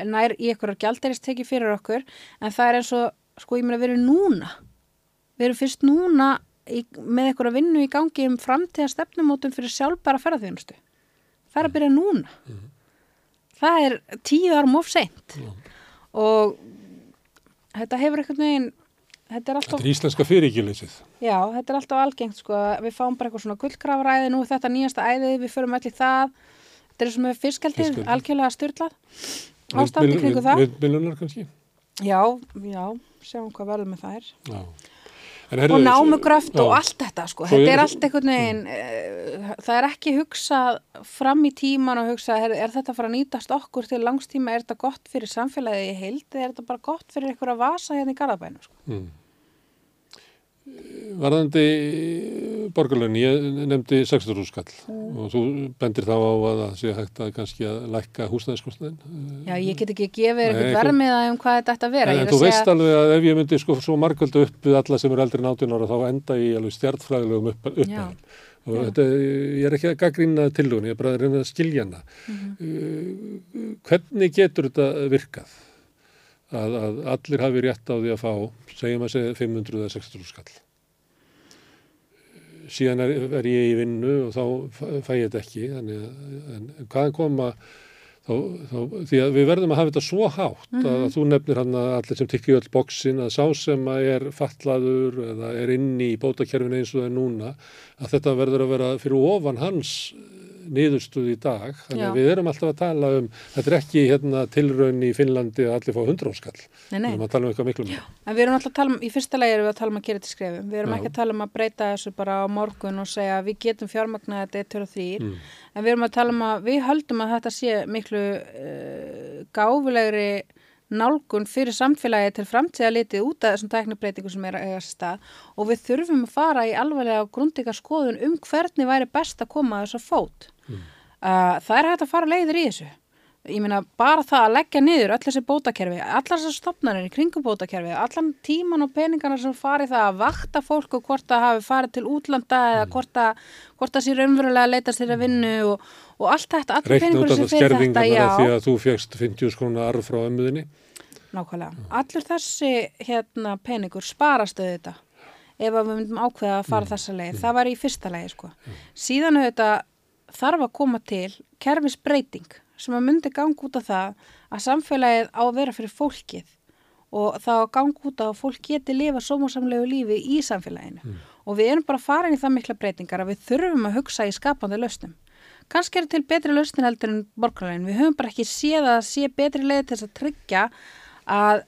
nær í eitthvað gjalderisteki fyrir okkur, en það er eins og, sko ég meina, við erum núna, við erum fyrst núna í, með eitthvað vinnu í gangi um framtíða stefnumótum fyrir sjálfbæra ferðarþjónustu. Það er að byrja núna. Það er tíu árum of seint og þetta hefur einhvern veginn, þetta er alltaf... Þetta er íslenska fyriríkjuleysið. Já, þetta er alltaf algengt sko, við fáum bara eitthvað svona gullkrafaræði, nú þetta nýjasta æðið, við förum allir það, þetta er fiskaldið, Fiskeldið. algjörlega styrlað, ástandi kringu það. Vindmilunar kannski. Já, já, sjáum hvað verður með þær. Já. En og námugröft og allt þetta sko. Svo þetta ég- er allt einhvern veginn uh, það er ekki hugsað fram í tíman og hugsað, er, er þetta að fara að nýtast okkur til langstíma, er þetta gott fyrir samfélagið í heild eða er þetta bara gott fyrir að vasa hérna í Garðabænu sko. Mm. Varðandi borgarlögn, ég nefndi 600 skall Mm. og þú bendir þá á að það sé hægt að kannski að lækka húsnæðiskostnaðin. Já, ég get ekki gefið Nei, eitthvað vermiða um hvað þetta ætti að vera En, þú að veist segja- alveg að ef ég myndi sko svo margöldu upp við alla sem eru eldri en 18 ára þá enda ég alveg stjartfræðilegum upp, upp Já. og þetta, ég er ekki að gaggrýna tillugun, ég er bara að reyna að skilja hana. Mhm. uh, hvernig getur þetta virkað? Að, að allir hafi rétt á því að fá, segjum að segja 500 eða 600 skall. Síðan er, er ég í vinnu og þá fæ- ég þetta ekki, þannig að en, hvaðan koma þá, þá, því að við verðum að hafa þetta svo hátt að, að þú nefnir hann að allir sem tikki öll bóksin að sá sem að er fallaður eða er inni í bótakerfinu eins og það er núna að þetta verður að vera fyrir ofan hans niðurstuð í dag þannig Já. að við erum alltaf að tala um þetta er ekki hérna tilraun í Finnlandi að allir fá 100 áskall Nei, nei. við erum að tala um eitthvað miklu meira. En við erum alltaf að tala um, í fyrsta lagi erum við að tala um að gera þetta skrefum. Við erum Já. ekki að tala um að breyta þessu bara á morgun og segja við getum fjármagnaði þetta 1, 2 og 3. Mm. En við erum að tala um að við höldum að þetta sé miklu uh, gáfulegri nálgun fyrir samfélagi til framtíða litið út af þessum tæknibreitingu sem er að eiga stað og við þurfum að fara í alvarlega grundiga skoðun um hvernig væri best að koma að þess að fót. Mm. Uh, það er hægt að fara leiðir í þessu. Ég meina bara það að leggja niður öll þessi bótakerfi, allar þessar stopnarnir í kringum bótakerfi, allan tíman og peningarna sem fari það að vakta fólk og hvort það hafi farið til útlanda eða Mm. hvort það, hvort það sé raunverulega að leita sér að vinnu og, og allt þetta, allir peningur sem fyrir þetta, af því já, að þú fegst 50 skrona arf frá ömmuðinni nákvæmlega. Allur þessi hérna peningur sparast auðvitað ef við myndum ákveða að fara þessa leið. Það var í fyrsta leið, sko. Síðan auðvitað þarf að koma til kerfisbreyting sem að myndi ganga út af það að samfélagið á að vera fyrir fólkið og þá ganga út af að fólk geti lifa sómásamlegu lífi í samfélaginu. Og við erum bara farin í það mikla breytingar að við þurfum að hugsa í skapandi lausnum. Kannski er til betri lausnir heldur en borgarlegin. Við höfum bara ekki séð að sé betri leið til þess að tryggja að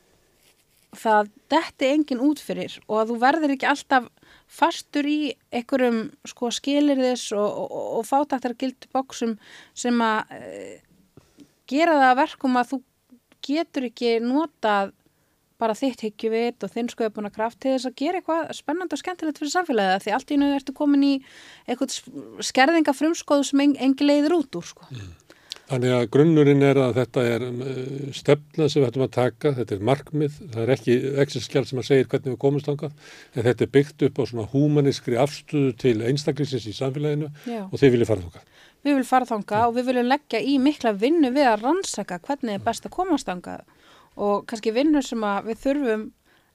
það detti enginn út fyrir og að þú verður ekki alltaf fastur í einhverjum sko skilirðis og, og, og fátaktar gildi bóksum sem að e, gera það að verkum að þú getur ekki notað bara þitt hyggjuvit og þinn sköpuna kraft til þess að gera eitthvað spennandi og skemmtilegt fyrir samfélagið því allt í nöðu ertu komin í eitthvað skerðinga frumskoðu sem en, engi leiðir út úr sko. Þannig að grunnurinn er að þetta er um, stefna sem við ættum að taka, þetta er markmið, það er ekki exilskjál sem að segja hvernig við komumst ángað, en þetta er byggt upp á svona húmanískri afstöðu til einstaklingsins í samfélaginu Já. og þeir vilja fara þóka. Við viljum fara þanga og við viljum leggja í mikla vinnu við að rannsaka hvernig er best að komast þanga og kannski vinnu sem við þurfum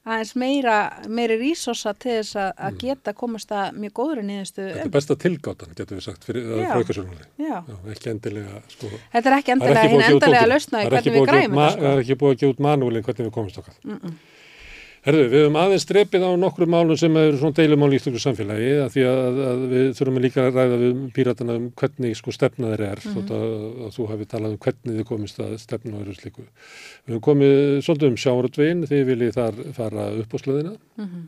aðeins meira, meiri rísosa til þess að, að geta komast að mjög góðri niðurstu Þetta er besta tilgátan, getum við sagt, fyrir Já, ekki endilega, sko. þetta er ekki endilega endilega lausnaði er hvernig við græmum þetta Það sko. er ekki búið að gefa út manúlinn hvernig við komumst okkar. Mm -mm. Herðu, við höfum aðeins drepið á nokkru málum sem eru svona deilumál í íslensku samfélagi að því að, að við þurfum líka að ræða við píratana um hvernig sko stefna þeir er Mhm. þótt að, að þú hafi talað um hvernig þið komist að stefna og eru slíku. Við höfum komið svolítið um sjáratvegin, þið viljið þar fara upp á sleðina, Mhm.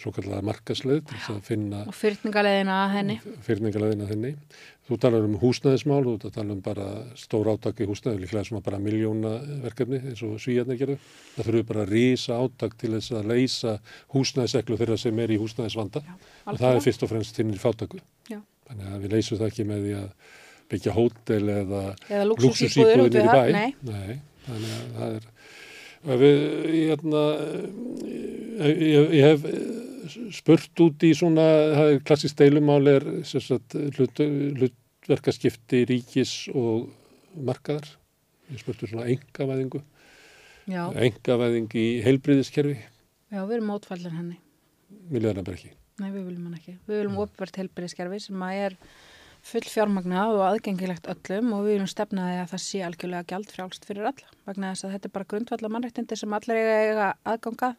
svo kallega markasleð til að finna Og fyrningaleiðina að henni. fyrningaleiðina þinni. Þú talar um húsnæðismál, þú talar um bara stór átak í húsnæði, líklega svona bara miljóna verkefni eins og svíjarnir gerðu. Það þurfum bara að rísa átak til þess að leysa húsnæðiseklu þeirra sem er í húsnæðisvanda og það er fyrst og fremst hinnir fátaku. Já. Þannig að við leysum það ekki með því að byggja hótel eða Eða lúxusíbúðir út við í það, bæ. nei. Nei, þannig að það er við, hérna, ég, ég, ég hef spurt út í svona, það er klassist deilumál er sagt, hlut, hlutverkaskipti ríkis og markaðar. Ég spurtu svona engavæðingu, engavæðing í heilbriðiskerfi, já, við erum mótfallin henni. viljaðan bara ekki. Nei, við viljum hann ekki. Við viljum opvert helbriðiskerfi sem að er full fjármagnað og aðgengilegt öllum og við viljum stefnaði að það sé algjörlega gjaldfrjálst fyrir alla vegna þess að þetta er bara grundvalla mannrettindi sem allir eiga, aðgangað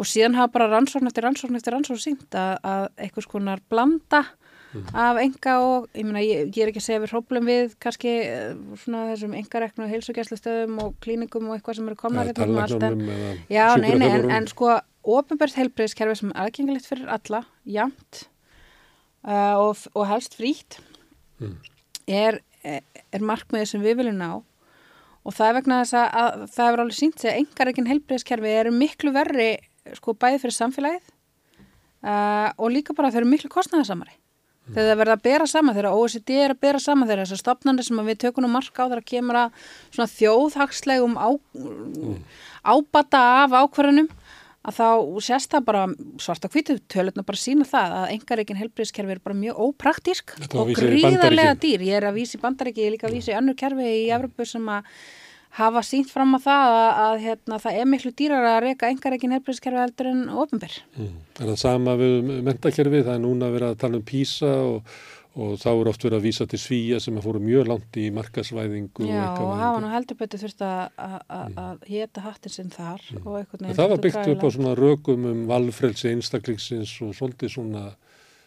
og síðan hafa bara rannsókn eftir rannsókn eftir rannsókn sínt að, að einhvers konar blanda af enga og ég meina ég, ég er ekki að segja við hróplum við kannski eh, svona þessum engareknu heilsugjæslustöðum og klíningum og eitthvað sem eru komnar eða hérna um en- Já, nei, nei, en, en sko ofinbært heilbreyðskerfi sem er aðgengilegt fyrir alla, jamt uh, og, og helst frítt. Mm. er, er markmiðið sem við viljum ná. Og það er vegna þess að, að það hefur alveg sínt að engar ekki heilbreyðskerfi eru miklu verri sko bæði fyrir samfélagið uh, og líka bara þau eru miklu kostnæðasamari þegar það verða að bera saman þegar OECD er að bera saman þegar þessar stopnarnir sem við tökum nú marka á þegar að kemur að svona þjóðhagslegum á, ábata af ákvarðunum að þá sést það bara svarta hvítu tölutna bara sína það að engareikin helbriðskerfi er bara mjög ópraktísk og gríðarlega dýr. Ég er að vísa í bandaríki, ég er líka að vísa í önnur kerfi í Evropu sem að hafa sínt fram á það að, að hérna, það er miklu dýrar að reyka engareikin helbriðskerfi heldur en ofinbyr. Mm. Er það sama við mentakerfi, það er núna verið að tala um PISA og, og þá er oft verið að vísa til svíja sem að fóru mjög langt í markasvæðingu Já, og og hafa nú heldur betur þurft að- að að- að hétta hattin sinn þar og einhvern En veginn. það var að byggt upp á svona rökum um valfrelsi einstaklingsins og svolítið svona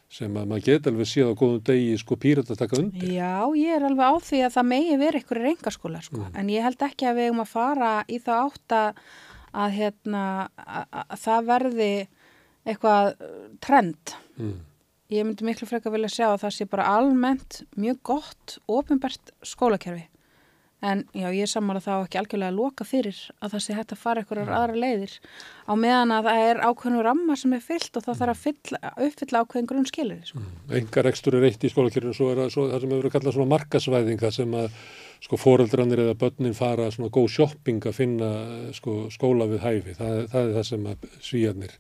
sem að maður geti alveg séð á góðum degi sko pýrat að taka undir. Já, ég er alveg á því að það megi verið ykkur reyngaskóla, sko. Mm. En ég held ekki að við eigum að fara í þá átt að, að, hérna, að, að það verði eitthvað uh, trend. Mm. Ég myndi miklu frekar vilja sjá að það sé bara almennt mjög gott, ofinbært skólakerfi. En já, ég er sammála þá ekki algjörlega að loka fyrir að það sé hægt að fara ykkur aðra leiðir á meðan að það er ákveðnu ramma sem er fyllt og það þarf að fylla, uppfylla ákveðin grunn skilir. Sko. Engar ekstur er eitt í skólakjörinu, svo er það svo, það sem hefur verið kallað svona markasvæðing, það sem að sko foreldranir eða börnin fara svona góð shopping að finna sko skóla við hæfi. Það, það er það sem að svíjarnir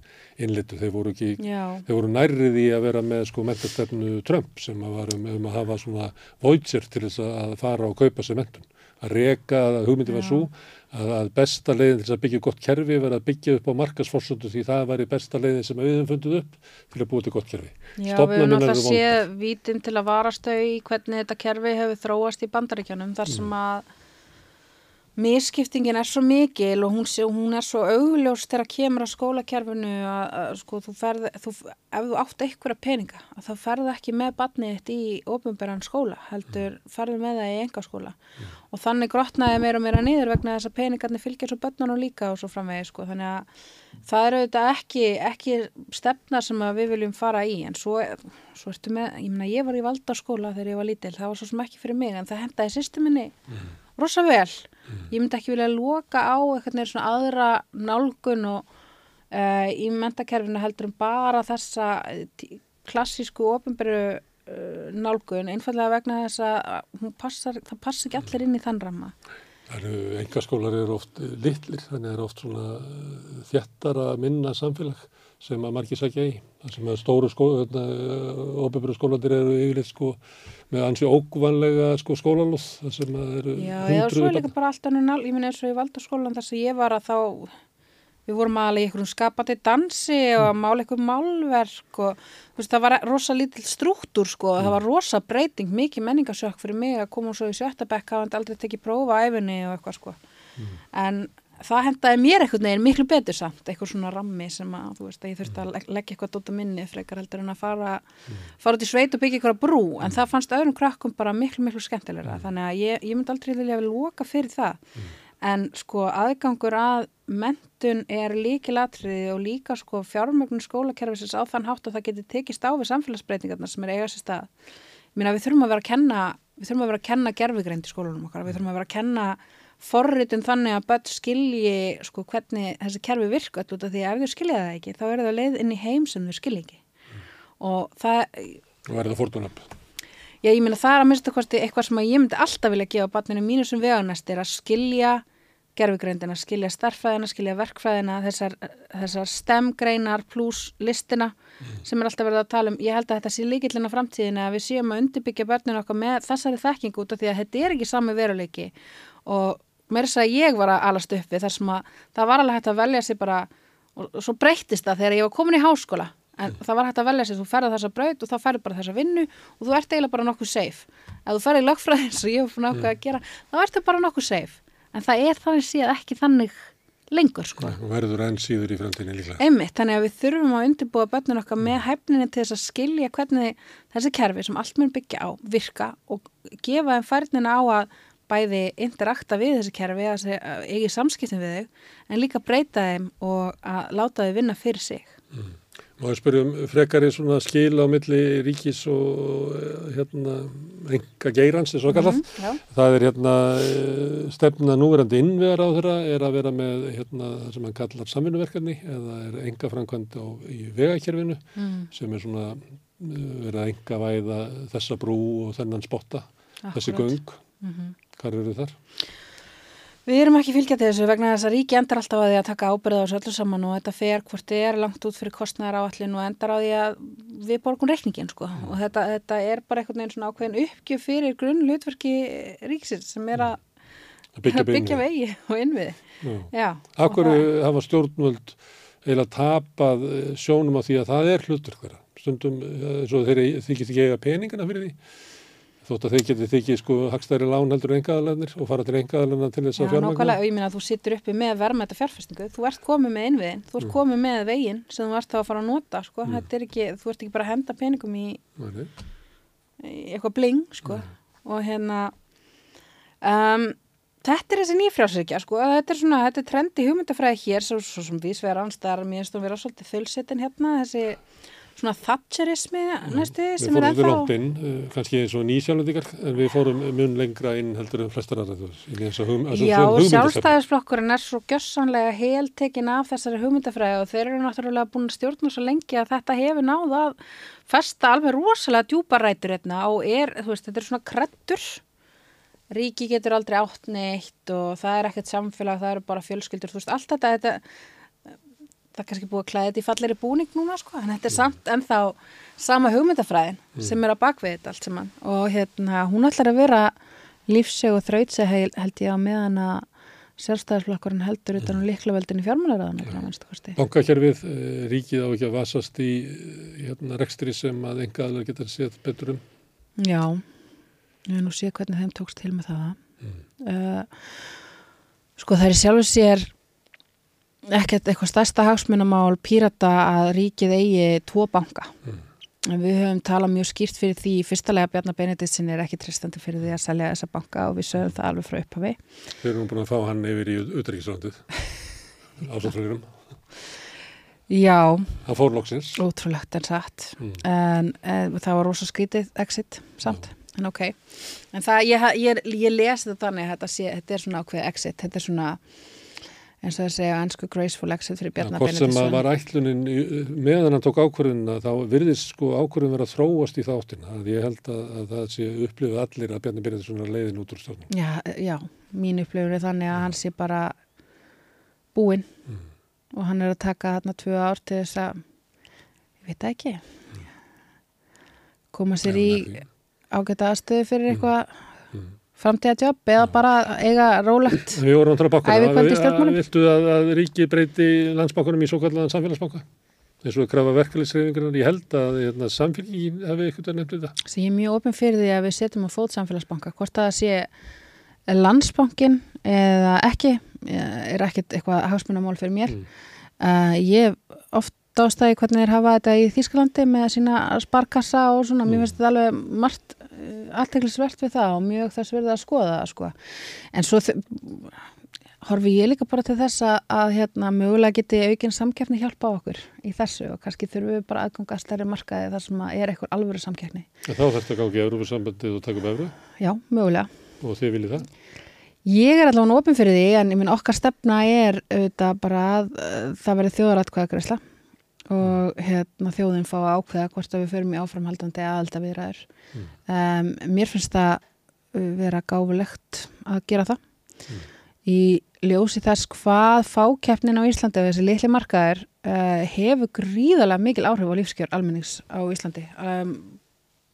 innlitu. Þeir voru ekki, þeir voru nærrið í að vera með sko mentastefnu Trump sem að var um, að hafa svona voitsir til þess að fara og kaupa sér mentun. Að reka, að hugmyndi var svo að, að besta leiðin til að byggja gott kerfi verið að byggja upp á markasforsöndu því það væri besta leiðin sem höfum fundið upp til að búa til gott kerfi. Já, við höfum eru séð vítin til að varast þau í hvernig þetta kerfi hefur þróast í bandaríkjanum þar sem að misskiptingin er svo mikil og hún, sé, hún er svo augljós þegar kemur að skólakerfinu að, að sko þú ferð, þú, ef þú átt einhverja peninga að þá ferðu ekki með badnið þitt í ofinberan skóla, heldur ferðu með það í enga skóla og þannig grotnaði meira og meira niður vegna þess að peningarnir fylgja svo börnunum líka og svo framvegi sko, þannig að það er auðvitað ekki, ekki stefna sem að við viljum fara í. En svo, svo ertu með, ég meina ég var í valdarskóla þegar ég var lítil, það var svo sem ekki fyrir mig en það hendaði sýstu minni rosa vel, ég myndi ekki vilja loka á eitthvað svona aðra nálgun og uh, í mentakerfinu heldur um bara þessa eh, klassísku ofinberu uh, nálgun, einfallega vegna þess að passar, það passar ekki allir inn í þann ramma Það eru, engaskólar eru oft eh, litlir, þannig er oft svona eh, þéttara minna samfélag sem að margir sækja í. Það sem að stóru skó, óbefru skólandir eru yfirleitt sko með ansi ógvanlega sko skólalóð, það sem að eru Já, já, svo er líka bara allt annað nál, ég minn eins og í valdaskólan þar sem ég var að þá, við vorum aðalega í einhverjum skapandi dansi og að mála einhver málverk og veist, það var rosa lítill strúktúr sko, það var rosa breyting, mikið menningasjokk fyrir mig að koma svo í sjötta bekk, hafandi aldrei tekið prófa æfinni og eitthvað sko. En það hendaði mér einhvern veginn miklu betur samt, eitthvað svona rammi sem að, þú veist, að ég þurfti að legg- leggja eitthvað dóta minni frekar heldur en að fara, fara út í sveit og byggja eitthvað brú, en það fannst öðrum krakkum bara miklu, miklu skemmtilegra, þannig að ég, ég myndi aldrei vilja loka fyrir það, en sko aðgangur að mentun er líkilatriði og líka sko fjármögnun skólakerfisins á þann hátt að það geti tekist á við samfélagsbreytingarnar sem er eiga sér stað. Þurfum að vera að kenna, við þurfum að vera að kenna forritun þannig að börn skilji sko hvernig þessi kerfi virka öll út af því að ef þau skilja það ekki þá er það leið inn í heim sem þau skilja ekki og það, og verða fórtunöp. já ég meina það er að minnsta kosti eitthvað sem ég myndi alltaf vilja gefa barninu mínu sem veganest er að skilja gerfigreindina, skilja starffræðina, skilja verkfræðina, þessar, þessar stemgreinar pluss listina sem er alltaf verið að tala um. Ég held að þetta sé líkillina framtíðina að við séum að undirbyggja börninu okkar með þessari þekkingu út af því að þetta er ekki sami veruleiki og mér er þess að ég var að alast upp við þar sem að það var alveg hægt að velja sér bara og, svo breyttist það þegar ég var komin í háskóla. En það var hægt að velja sér, þú ferði þessa braut og þá ferði bara þessa vinnu og þú ert eiginlega bara nokkuð safe. Ef þú ferði í lögfræðin sem ég var fyrir nokkuð að gera þá ertu bara nokkuð safe. En það er þannig síðan ekki þannig lengur sko. og verður enn síður í framtíðinni líklega. Einmitt, þannig að við þurfum að undirbúa börnun okkar með hæfninni til þess að skilja hvernig þessi kerfi sem allt mun byggja á virka og gefa þeim að bæði interakta við þessi kerfi að eigi samskiptin við þau en líka breyta þeim og að láta þau vinna fyrir sig. Má ég spyrjum frekari svona skil á milli ríkis og eh, hérna enga geirans, eins og kallað. Mhm, já. Það er hérna eh, stefna núverandi innvegar á þeirra er að vera með hérna það sem hann kallar samvinnuverkefni eða er enga framkvæmd á, í vegakerfinu Mm, sem er svona eh, verið að enga væða þessa brú og þennan spotta, þessi akkúrat. göng. Mhm. Hvar eru þar? Við erum ekki fylgjandi þessu vegna þess að ríki endar alltaf að því að taka ábyrða á þessu öllu saman og þetta fer hvort þið er langt út fyrir kostnæðar áallin og endar á því að við borgum reikningin sko og þetta, þetta er bara einhvern veginn svona ákveðin uppgjöf fyrir grunn hlutverki ríksins sem er að Að byggja, byggja vegi og innviði. Já. Akkur hafa stjórnvöld eiginlega tapað eh, sjónum á því að það er hlutur þeirra. Stundum eh, þykist ekki eiga peningana fyrir því. Þótt að þeir geti þykið sko hagstæri lán heldur engaðalarnir og fara til engaðalarna til þess Já, að fjármagna. nákvæmlega, og ég minna að þú sittur uppi með verðmæta fjárfestingu, þú ert komið með innviðin, þú ert komið með veginn sem þú ert þá að fara að nota, sko, þetta er ekki, þú ert ekki bara að henda peningum í, Nei, nei. í eitthvað bling, sko, og hérna, um, þetta er þessi nýfrjálsirkja, sko, þetta er svona, þetta er trendi hugmyndafræði hér, svo, svo sem við svegar anstæðar, mér finnst þú vera svolítið þölsetin hérna, þessi svona thatcherismi næstu, Við sem er fórum út í ennþá, langt inn, kannski eins og nýsjálfendingar, en við fórum mun lengra inn heldur en flestar aðra þú veist, í þess að hum, að Já, sjálfstæðisflokkurinn er svo gjössanlega heltekin af þessari hugmyndafræði og þeir eru náttúrulega búin að stjórna svo lengi að þetta hefur náð að festa alveg rosalega djúpa rætur hérna og er, þú veist, þetta er svona kreddur. Ríki getur aldrei átt neitt og það er ekkert samfélag, það eru bara fjölskyldur, þú veist, allt þetta, þetta það er kannski búið að klæða þetta í falleri búning núna, sko, en þetta er samt ennþá sama hugmyndafræðin sem er á bakvið þetta allt saman. Og hérna, hún ætlar að vera lífseg og þrautseg held ég á meðan að sjálfstæðisflokkurinn heldur utan um líklaveldin í fjármálaráðan ja. Bankakerfið, eh, ríkið á ekki að vasast í eh, hérna, rekstri sem að engaðalar geta séð betur um. Já, ég nú séð hvernig þeim tókst til með það. Uh, Sko það er sjálfur sér ekkert eitthvað stærsta hagsmunamál pírata að ríkið eigi tvo banka En Við höfum talað mjög skýrt fyrir því í fyrsta lega Bjarnar Benediktsson er ekki tristandi fyrir því að selja þessa banka og við sögum það alveg frá upphafi. Við erum búin að fá hann yfir í utryggisröndið ásáttröðurum. Já, Það fór loksins. ótrúlegt en satt. Mm. En e, það var rosa skrítið exit samt. En ok. En það, ég, ég, ég lesi þetta þannig að þetta, sé, þetta er svona ákveð exit. Þetta er svona eins og það segja ennsku graceful exit fyrir Bjarnar hvort sem að Benediktsson. var ætlunin meðan hann tók ákvörðunna þá virðist sko ákvörðun vera þróast í þáttina að ég held að, að það sé upplifið allir að Bjarni Byrjaðsson er leiðin út úr stjórnum. Já, já, mín upplifur er þannig að hann sé bara búinn Mm. og hann er að taka þarna tvö ár til þess að ég veit ekki koma sér í ágæta aðstöðu fyrir eitthvað Framtíðatjobb eða bara eiga rólegt Við vorum að í stjórnmálum? Viltu að, að ríki breyti landsbankunum í svo kallan samfélagsbanka? eins og að krafa verkefliðsreyfingunar. Ég held að hérna, samfélgin hefði eitthvað nefnt þetta. sem ég er mjög opinn fyrir því að við setjum á fót samfélagsbanka hvort að það sé landsbankin eða ekki er ekkit eitthvað hagsmunamál fyrir mér Mm. uh, ég oft ástæði hvernig þeir hafa þetta í Þýskalandi með sína sparkassa og svona, mér Mm. finnst þetta alveg margt uh, allteglisvert við það og mjög þess verið að skoða það sko. en svo horfi ég líka bara til þess að, hérna, mögulega geti aukinn samkeppni hjálpa okkur í þessu og kannski þurfum við bara aðganga að stærri markaði þar sem er eitthvað alvöru samkeppni En þá þarf þetta að gáði Európa-sambandið og taka upp Euró já, mögulega og þið viljið það. Ég er allavega opinn fyrir því en okkar stefna er auðvitað bara að uh, það verið þjóðaratkvæðagreisla og hérna, þjóðin fá að ákveða hvort að við förum í áframhaldandi aðalda viðræður. Um, mér finnst það uh, vera gáfulegt að gera það. Í ljósi þess hvað fákeppnin á Íslandi og þessi litli markaðir uh, hefur gríðarlega mikil áhrif á lífskjör almennings á Íslandi. Um,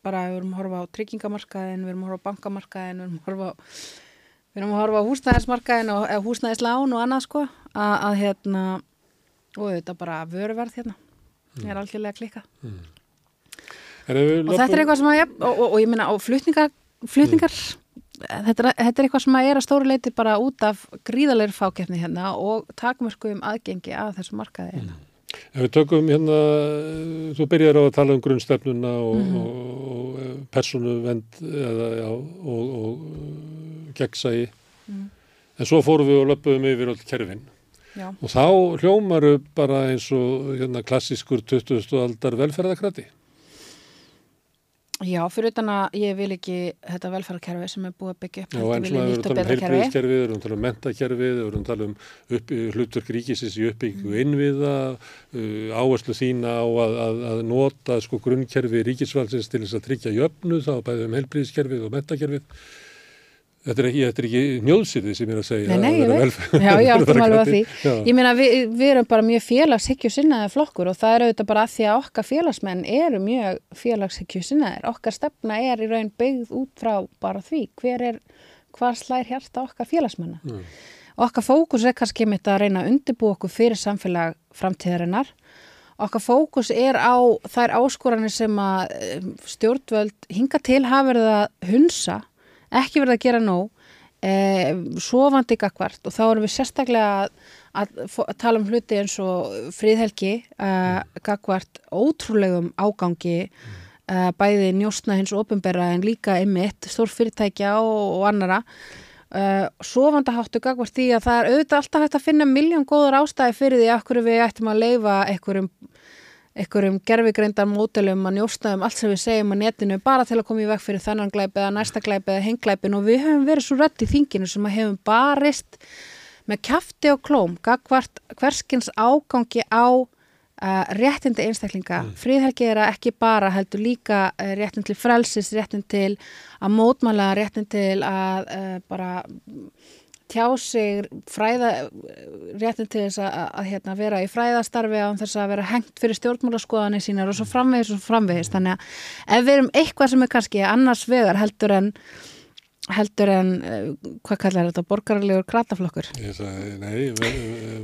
bara við erum að horfa á tryggingamarkaðin, við erum að horfa á bankamarkaðin, við erum að horfa á við erum að horfa á húsnæðismarkaðin og eða húsnæðislán og annað sko að, að hérna og þetta bara vöruverð hérna. Er algjörlega klika við og þetta er eitthvað sem að, ja, og, og, og ég meina á flutninga, flutningar þetta er, þetta er eitthvað sem að er að stóru leiti bara út af gríðalegri fákeppni hérna og takmörku um aðgengi að þessu markaði hérna. Ef við tökum hérna, þú byrjar á að tala um grunnstefnuna og, mm -hmm. og, og personu vend eða, já, og, og gegnsægi, mm. en svo fórum við og löpum yfir all kerfin já. og þá hljómaru bara eins og hérna, klassískur 20. aldar velferðakrati. Já, fyrir utan að ég vil ekki þetta velferðarkerfi sem er búið að byggja upp. Já, en svona við erum að tala um heilbreyðskerfi, við erum að tala um mentakerfi, við erum að tala um upp, hlutverk ríkisins í uppbyggu mm. innviða, uh, áherslu þína á að, að, að nota sko grunnkerfi ríkisvalsins til þess að tryggja jöfnu, þá bæðum um heilbreyðskerfið og mentakerfið. Þetta er ekki, ekki njóðsýðið sem ég er að segja. Nei, nei, ég veit. Já, ég áttum alveg að því. Já. Ég meina, við, við erum bara mjög félagshyggju sinnaði flokkur og það er auðvitað bara að því að okkar félagsmenn eru mjög félagshyggju sinnaðir. Okkar stefna er í raun byggð út frá bara því hver er, hvað slær hérta okkar félagsmenna. Mm. Okkar fókus er kannski mitt að reyna að undirbú okkur fyrir samfélag framtíðarinnar. Okkar fókus er á þær áskoranir sem að eh, stjórnvöld hinga til hafa verið að hunsa ekki verið að gera nóg eh, sofandi gagvart og þá erum við sérstaklega að, að, tala um hluti eins og fríðhelgi eh, gagvart ótrúlegum ágangi eh, bæði njóstna hins ofinbera en líka einmitt stór fyrirtækja og, og annara Uh, sofandaháttu gagvart því að það er auðvitað alltaf hægt að finna miljón góður ástæði fyrir því að við ættum að leifa einhverjum einhverjum gerfigreindar mótelum að njósta um allt sem við segjum á netinu bara til að koma í veg fyrir þennan glæpi eða næsta glæpi eða henglæpin og við höfum verið svo rött í þinginu sem að hefum barist með kæfti og klóm gagvart hverskins ágangi á uh, réttindi einstaklinga mm. fríðhelgi er að ekki bara heldur líka uh, réttin til frelsis, réttin til að mótmæla, réttin til að uh, bara tjá sig fræða réttin til þess að, að hérna, vera í fræðastarfi á þess að vera hengt fyrir stjórnmálaskoðanir sínar og svo framvegis og framvegis. Þannig að ef við erum eitthvað sem er kannski annars vegar heldur en heldur en, uh, hvað kallar þetta borgarlegur krataflokkur? Nei, vel,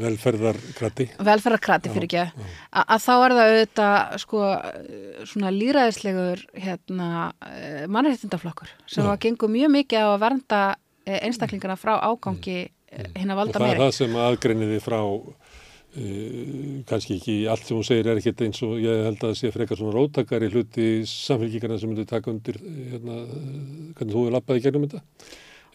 velferðarkrati. Velferðarkrati fyrir ekki að þá er það auðvitað sko svona líraðislegur hérna, eh, mannreittindaflokkur sem var gengur mjög mikið á að vernda Eh, einstaklingarna frá ágangi hinn að valda meiri. Og það er það sem aðgreiniði frá uh, kannski ekki allt sem hún segir er ekkert eins og ég held að það sé frekar svona róttakar í hluti samfélgíkarna sem myndu taka undir hérna, hvernig þú er lappaði gegnum þetta.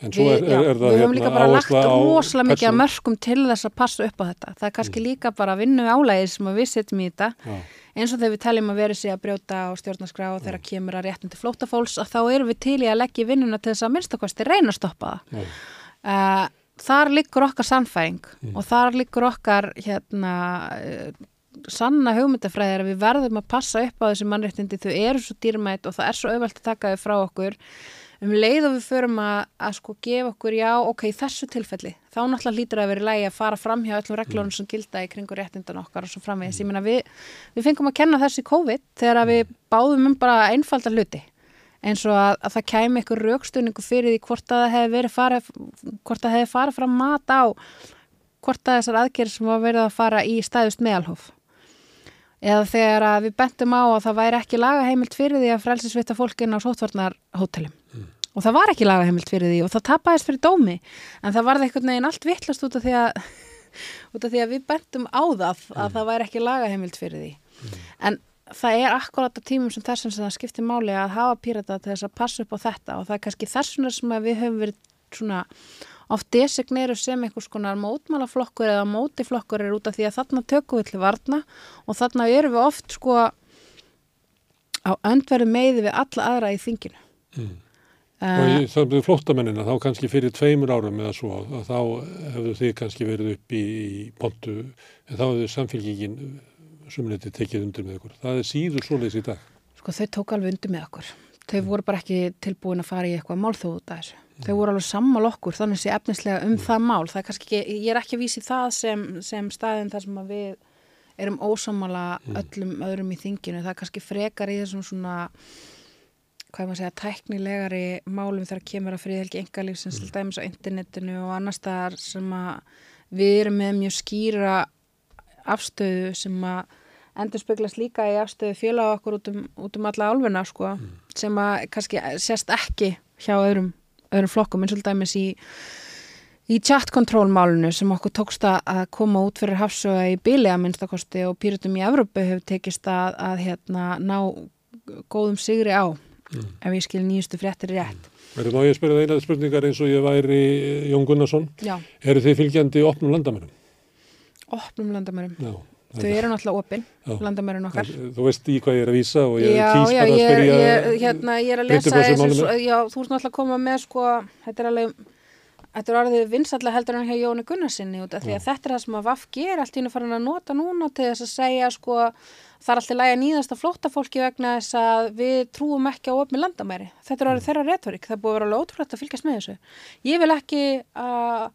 En svo er, er, er það hérna, bara lagt rosalega mikið að mörgum til þess að passa upp á þetta. Það er kannski mm. líka bara vinnu álægið sem við setjum í þetta. Já eins og þegar við teljum að vera sér að brjóta á stjórnarskrá og þegar kemur að réttum til flótafólks að þá erum við til í að leggja vinnuna til þess að minnstakosti reyna að stoppa það. Uh, þar liggur okkar sannfæring mm. og þar liggur okkar hérna uh, sanna hugmyndafræðir að við verðum að passa upp á þessi mannréttindi, þau eru svo dýrmætt og það er svo auðvelt að taka þau frá okkur um leið og við förum að, að sko gefa okkur já, ok, þessu tilfelli þá náttúrulega lítur að vera lægi að fara fram hjá öllum reglunum sem gilda í kringu réttindan okkar og svo framvegis, ég meina við við fengum að kenna þessi COVID þegar við báðum um bara einfalda hluti eins og að, að það kæmi ykkur raukstunningu fyrir því hvort að það hefði verið farið hvort að það hefði farið fram mat á hvort að þessar aðgerð sem var verið að fara í stæðust meðalhof eða þegar við bentum á að það væri ekki lagaheimilt fyrir því að frelsisvita fólkin á sótvarnarhótelum og það var ekki lagaheimilt fyrir því og það tapæðist fyrir dómi en það varði einhvern veginn allt vittlast út af því að, út af því að við bentum á það að mm. það væri ekki lagaheimilt fyrir því mm. en það er akkurat á tímum sem þessum sem það skiptir máli að hafa pírata til þess að passa upp á þetta og það er kannski þessuna sem við höfum verið svona oft designeru sem einhvers konar mótmálaflokkur eða mótiflokkur er út af því að þarna tökum við til varna og þarna eru við oft sko á öndverðu meiði við alla aðra í þinginu mm. Og í það með flóttamennina þá kannski fyrir tveimur árum eða svo þá hefðu þið kannski verið upp í, í pontu en þá hefðu samfélgingin sumleiti tekið undir með okkur. Það er síður svoleiðs í dag. Sko þau tók alveg undir með okkur. Þau mm. voru bara ekki tilbúin að fara í eitthvað málþóð út af þessu. Mm. Þau voru alveg sammál okkur þannig sé efnislega um mm. það mál. Það er kannski ekki, ég er ekki að vísi það sem, sem staðin þar sem við erum ósamála mm. öllum öðrum í þinginu. Það hvað maður segja, tæknilegari málum þegar kemur að friðhelgi engalífsins til mm. dæmis á internetinu og annar staðar sem að við erum með mjög skýra afstöðu sem að endur speglast líka í afstöðu félag okkur út um, út um alla álfuna sko, mm. sem að kannski sérst ekki hjá öðrum, öðrum flokkum eins og dæmis í í chat control málunu sem okkur tókst að- koma út fyrir hafsöga í bíli að minnstakosti og pýrutum í Evrópu hefur tekist að, að hérna, ná góðum sigri á ef ég skil nýjustu fréttir rétt Verður má ég spyrja það eina spurningar eins og ég væri eh, Jón Gunnarsson. Já, Eru þið fylgjandi opnum landamærum? opnum landamærum Já. Þau eru náttúrulega opin, Já. landamærin okkar Þú veist í hvað ég er að vísa og ég já, kýs já, bara að spyrja ég, hérna, ég er að lesa þessu, já, þú ert náttúrulega að koma með sko, þetta er alveg þetta er orðið vinsallega heldur en hjá Jóni Gunnarsinni út af því að þetta er það sem að VAFG er allt í hennu farin að nota núna til þess að segja sko, það er alltaf lægi að nýðasta flóttafólki vegna þess að við trúum ekki á opni landamæri, þetta er orðið þeirra retorik það er búið að vera alveg ótrúlegt að fylgjast með þessu. Ég vil ekki að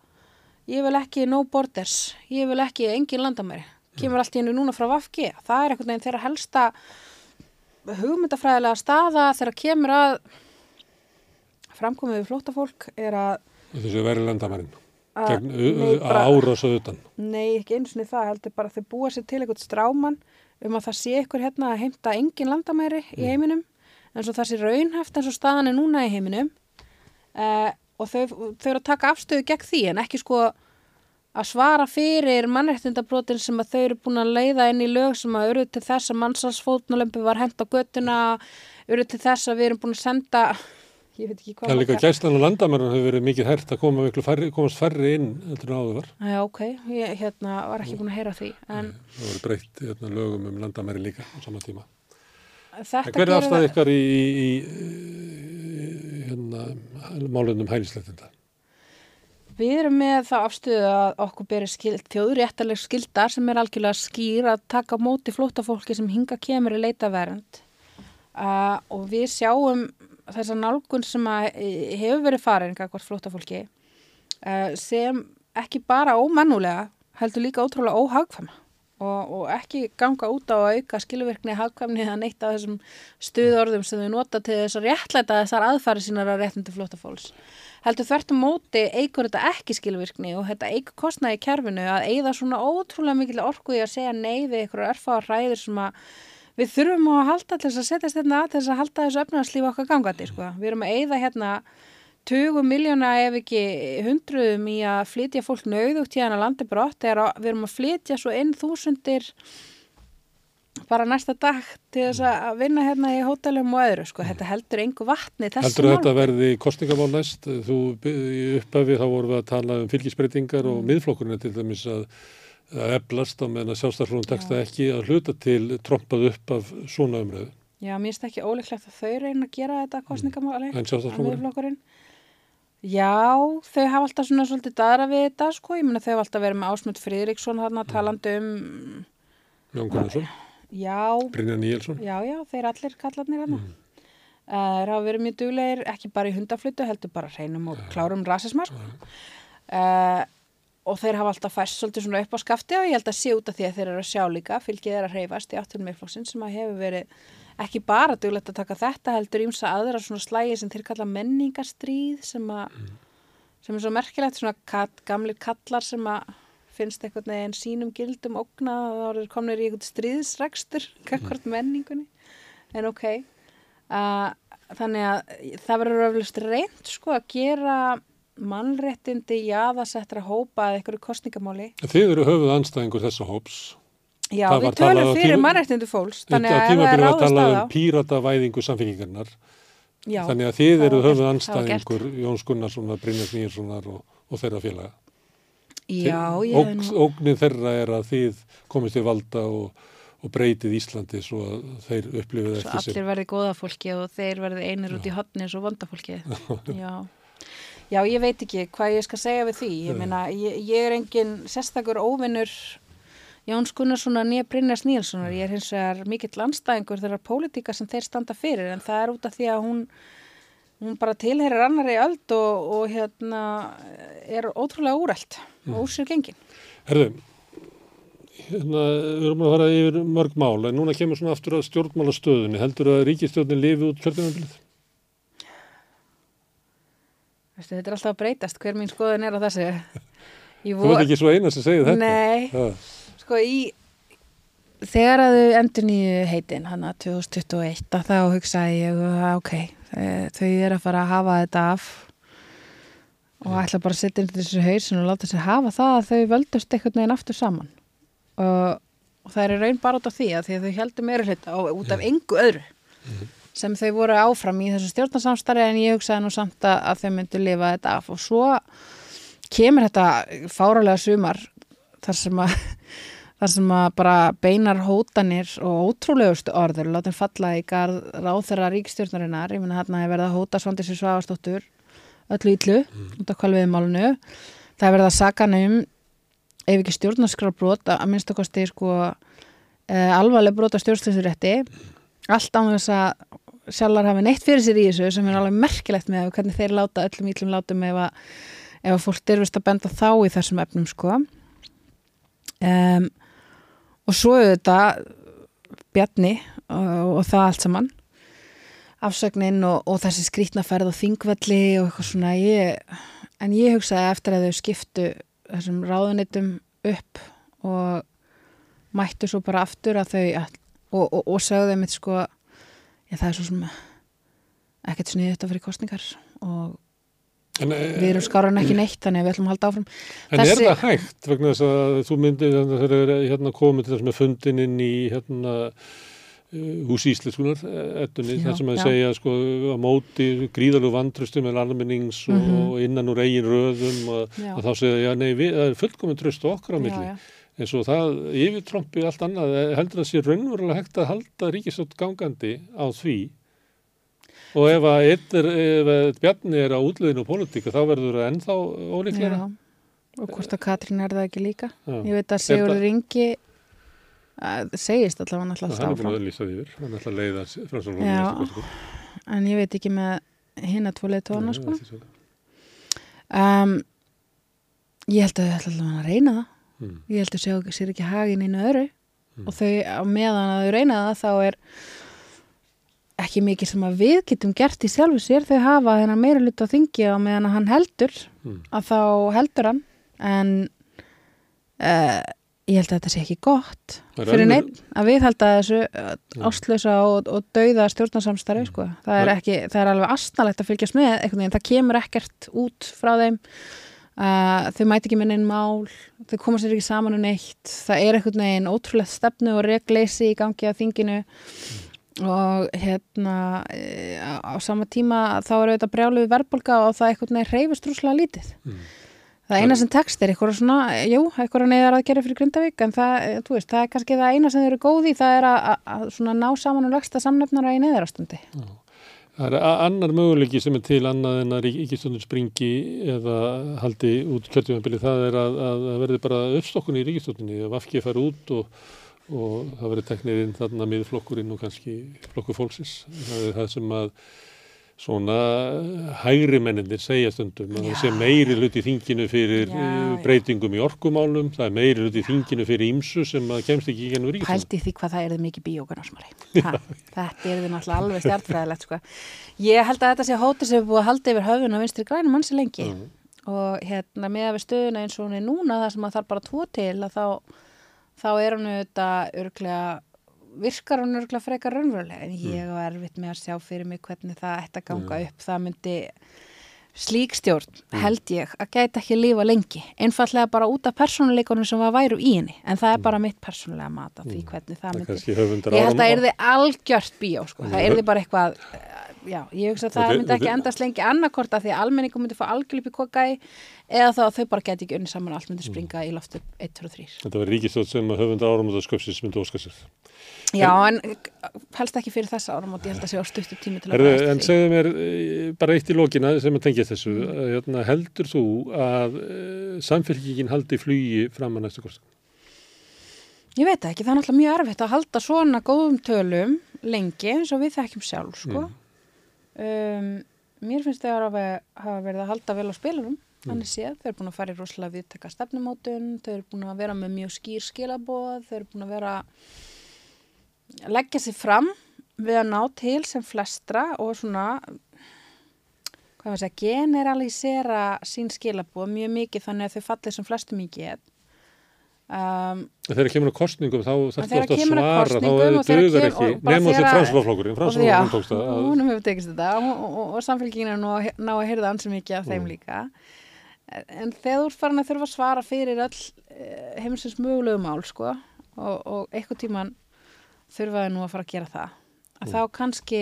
ég vil ekki no borders. Ég vil ekki engin landamæri. Kemur allt í hennu núna frá VAFG það er einhvern veginn þeirra helsta hugmyndafræðilega staða þegar kemur að framkomið við flóttafólk er að þessu verið landamærin. að- árás og utan. Nei, ekki einu sinni það, heldur bara að þau búa sér til eitthvað stráman um að það sé ykkur hérna að heimta engin landamæri í heiminum, en svo það sé raunhæft eins og staðan er núna í heiminum. Uh, og þau, þau eru að taka afstöðu gegn því en ekki sko að svara fyrir mannréttindabrotin sem að þau eru búin að leiða inn í lög sem að eru til þess að mannsalsfótnulömpi var hent á göttuna, eru til þess að við erum búin að senda, ég veit ekki hvað Það er líka gæslan og landamærin hefur verið mikið hært að koma miklu færri, komast færri inn en áður var. Já, ok, ég hérna, var ekki búin að heyra því, en Það voru breytt hérna, lögum um landamæri líka á sama tíma. hver er gerir afstæð það- ykkar í, í, í hérna, málunum hælisleitenda? Við erum með það afstöðu að okkur beri skild, þjóðuréttaleg skildar sem er algjörlega skýr að taka móti flóttafólki sem hinga kemur í leita vernd uh, og við sjáum þessa nálgun sem eh, hefur verið farin hvort flóttafólki uh, sem ekki bara ómennulega heldur líka ótrúlega óhagfama og, og ekki ganga út á að auka skilvirkni, hagkvæmni eða neitt af þessum stuðorðum sem þau nota til þess að réttlæta þessar aðfæri sínar að réttindi flóttafólks. Heldur þvert um móti eigur þetta ekki skilvirkni og þetta eigur kostnaði í kerfinu að eigða svona ótrúlega mikil orku í að segja nei við ykkur erfáðar ræðir sem að við þurfum að halda til þess að setjast hérna að til þess að halda þessu öfnarslífi okkar gangandi sko. við erum að eigða hérna 20 miljóna ef ekki hundruðum í að flytja fólk nauðugt hérna landi brott er að við erum að flytja svo inn þúsundir bara næsta dag til þess að vinna hérna í hótelum og öðru sko. þetta heldur engu vatni Heldur þetta verði kostningamál næst? Þú upphafi þá vorum við að tala um fylgisbreytingar Mm. og miðflokkurinn er til dæmis að, að eblast á meðan að sjálfstæðsflóðum teksta ekki að hluta til trompað upp af svona umröðu. Já, mér finnst ekki ólíklegt að þau reyna að gera þetta kostningamáli En sjálfstæðsflokkurinn? Miðflokkurinn. Já, þau hafa alltaf svona svolítið daðra við þetta sko, ég meina þau hafa alltaf verið með Ásmund Friðriksson þarna talandi um, Jón Gunnarsson, já, Brynjar Níelsson. já, já, þeir allir kallarnir hana. Mm. Þeir hafa verið mjög duglegir, ekki bara í hundaflutu, heldur bara hreinum og klárum rasisma sko. Uh, og þeir hafa alltaf fæst svolítið svona upp á skafti og ég held að sé út af því að þeir eru að sjá líka, fylgið þeir að hreyfast í áttunum meðflokksinn sem að hefur verið ekki bara duglegt að taka þetta heldur ímsa aðra svona slægi sem þeir kalla menningastríð sem að sem er svo merkilegt svona kat, gamlir kallar sem að finnst einhvern veginn sínum gildum ógna þá eru komnir í einhvern stríðsrekstur kakvart menningunni. En ok uh, þannig að það verður öflust reynd sko að gera mannréttindi jaðasettra hópa eða einhverju kostningamáli Þið eru höfuð anstæðingur þessa hóps. Já, Það við tölum fyrir tíma- mannréttindi fólks Þannig að það er ráðist að um þá píratavæðingu samfélkingarnar. Já, Þannig að þið það eru höfuð það anstæðingur Jóns Gunnarssonar, Brynjar Níelssonar og, og þeirra félaga. Já, ég Ógn, hef nú Ógnin þeirra er að þið komist til valda og, og breytið Íslandi svo að þeir upplifið Svo ekki allir verði góða fólki og þeir verði einir út í hotni eins og vonda fólki. Já. Já, ég veit ekki hvað ég skal segja við því. Ég meina, ég, ég er engin sérstakur óvinnur Jóns Gunnarssonar nýja Brynjas Níelssonar. Ég er hins vegar mikill landstæðingur þeirra pólitíka sem þeir standa fyrir en það er út af því að hún, hún bara tilherir annari öld og, og hérna er ótrúlega úrælt og úr sér gengin. Herðu, hérna, við erum að fara yfir mörg mál, en núna kemur svona aftur að stjórnmálastöðunni. Heldur að ríkistjórnin lifi út kjörðumabilið? Veistu, þetta er alltaf að breytast hver mín skoðun er á þessu. Ég Þú ert ekki svo eina sem segir þetta. Nei, Já, sko í þegar að þau endur nýju heitin hann að 2021 að þá hugsaði ég ok, þau, eru að fara að hafa þetta af og ætla bara að setja inn þessu hausin og láta sér hafa það að þau völdust einhvern veginn aftur saman. Og, og það er raun bara út af því að því að þau heldur meira hluta og út af engu öðru sem þau voru áfram í þessu stjórnarsamstarfi en ég hugsaði nú samt að, að þau myndu lifa þetta af. Og svo kemur þetta fáralega sumar þar sem að þar sem að bara beinar hótanir og ótrúlegustu orður látum falla í garð ráþæra ríkstjórnarinnar ég minna hérna að verða að hóta Svandísi Svavastóttur öllu ítlu út af kvalviðmálunu það er verið að saka hann um ef ekki stjórnarskrarbrot að minnst okkar stið sko eh, alvarleg brot á stjórnstæðsurétti allt án þess að sjálfar hafi neitt fyrir sér í þessu sem er alveg merkilegt með hvernig þeir láta öllum ítlum látum ef að, ef að fólk er vist að benda þá í þessum efnum sko. Um, og svo auðvitað Bjarni og, og það allt saman. Afsögnin og, og þessi skrítnaferð og þingvelli og eitthvað svona ég, en ég hugsaði eftir að þau skiptu þessum ráðunitum upp og mættu svo bara aftur að þau og, og, og sögðu mitt sko ég, það er svo sem ekkert sniðið þetta fyrir kostningar og En, við erum skáran ekki neitt þannig að við ætlum að halda áfram En er það hægt vegna þess að þú myndir eru hérna komið til þess með fundin inn í hérna hús Ísliskunar, ettunni, Já, þar sem að já. segja sko á móti gríðalegu vandröstum með almennings og, Mhm. og innan úr eigin röðum og, Já. og þá segja, já nei, við, það er fullkomin tröst okkar á Já, milli. já. En svo það, yfir trompi allt annað, eh, heldur það sé raunverulega hægt að halda ríkistótt gangandi á því og ef að er, að Bjarni er á útliðinu og pólitíka, þá verður það ennþá ólíklega. Og hvort að Katrín er það ekki líka Já. ég veit að Er Sigur það- Ringi að, segist allavega hann alltaf hann er að því yfir, hann ætla að leiða Já. framsvonum en ég veit ekki með hinn að tvo leitóna sko. um, ég held að þau ætla allavega að reyna það Mm. ég held að sjá sér ekki hagin einu öðru Mm. og þau meðan að þau reyna það þá er ekki mikið sem að við getum gert í sjálfu sér þau hafa þennan meira hlut á þingi á meðan að hann heldur Mm. að þá heldur hann en uh, ég held að þetta sé ekki gott fyrir neitt að við held að þessu uh, ástlösa og, og dauða stjórnarsamstarfi sko. það, er ekki, það er alveg astnalegt að fylgjast með einhvern veginn, það kemur ekkert út frá þeim uh, þau mæti ekki með neinn mál þau koma sér ekki saman um neitt. Það er einhvern veginn ótrúlegt stefnu og regleysi í gangi á þinginu. Og hérna e, á, sama tíma þá er auðvitað brjáluð verðbólga og það einhvern veginn reyfist rúslega lítið. Mm. það eina sem text er eitthvað svona, jú, eitthvað neyðar að gera fyrir Grindavík en það, eh, veist, það er kannski það eina sem þau eru góð í, það er að, að, ná saman og legsta samnefnara í neyðarastundi Það er annar möguleiki sem er til annað en að ríkistjónin springi eða haldi út kjörtjumabili það er að, að það verði bara uppstokkun í ríkistjóninni að Vafki fara út og, og það verði teknir inn þarna miðflokkurinn og kannski flokkur fólksins. Það er það sem að svona hægri mennindir segja stundum að Já. það sé meiri hlut í þinginu fyrir Já, eh, já. breytingum í orkumálum, það er meiri hlut í þinginu fyrir ímsu sem kemst ekki í gennum ríkistjónin. Pældi því hvað það er mikið bíókunarsmari Þetta er þið náttúrulega alveg stjartfræðilegt sko. Ég held að þetta sé hóti sem er búið að halda yfir höfun á vinstri grænum ansi lengi Mm. og hérna með að við stöðuna eins og hún er núna það sem að þarf bara tvo til að þá, þá er hún auðvitað örglega virkar hún örglega frekar raunverulega en ég Mm. var erfitt með að sjá fyrir mig hvernig það ætti að ganga upp það myndi slík stjórn Mm. held ég að gæti ekki lifa lengi einfallega bara út af persónuleikunum sem var væru í henni en það er bara mitt persónulega mat af því hvernig það Mm. Það myndi ég held að það yrði algjört bíó sko. það yrði bara eitthvað já, ég hugsa að það myndi ekki endast lengi annarkort að því að almenningum myndi fá algjörl upp í kokai eða þá að þau bara geti ekki unni saman allt myndi springa í loftu 1, 2 og 3 Þetta var ríkistjótt sem að höfundar áramótasköpsins myndi óska sér. já, en helst ekki fyrir þessa árum og ég held að sé á stuttu tími til að Herðu, bregðast en því. segðu mér eh, bara eitt í lokina sem að tengja þessu. Mm. Heldur þú að uh, samfélkingin haldi flugi fram að næstu kostum? ég veit ekki, það er náttúrulega mjög erfitt að halda svona góðum tölum lengi eins og við þekkjum sjálf sko. um, mér finnst þau að hafa verið að halda vel á spilunum þannig séð, þau eru búin að fara í rosalega viðtaka stefnumótun, þau eru búin að vera með mjög skýr skilaboð, þau eru búin að vera að leggja sig fram við að ná til sem flestra og svona hvað maður segja, generalisera sín skilaboð mjög mikið þannig að þau fallið sem flestum í get um, Þegar kemur á kostningum þá þarf oft að að svara, þá og þegar dugar kem- ekki, og nema þessi og já, framslóflokkurinn tókst það. að- þetta. Og, og, og samfélkingin er nú að ná að heyrða ansið mikið af þeim Mm. líka en þegar þú ert farin að þurfa að svara fyrir öll eh, heimsins mögulegu mál sko og, og eitthvað tíman þurfaði nú að fara að gera það að Mm. þá kannski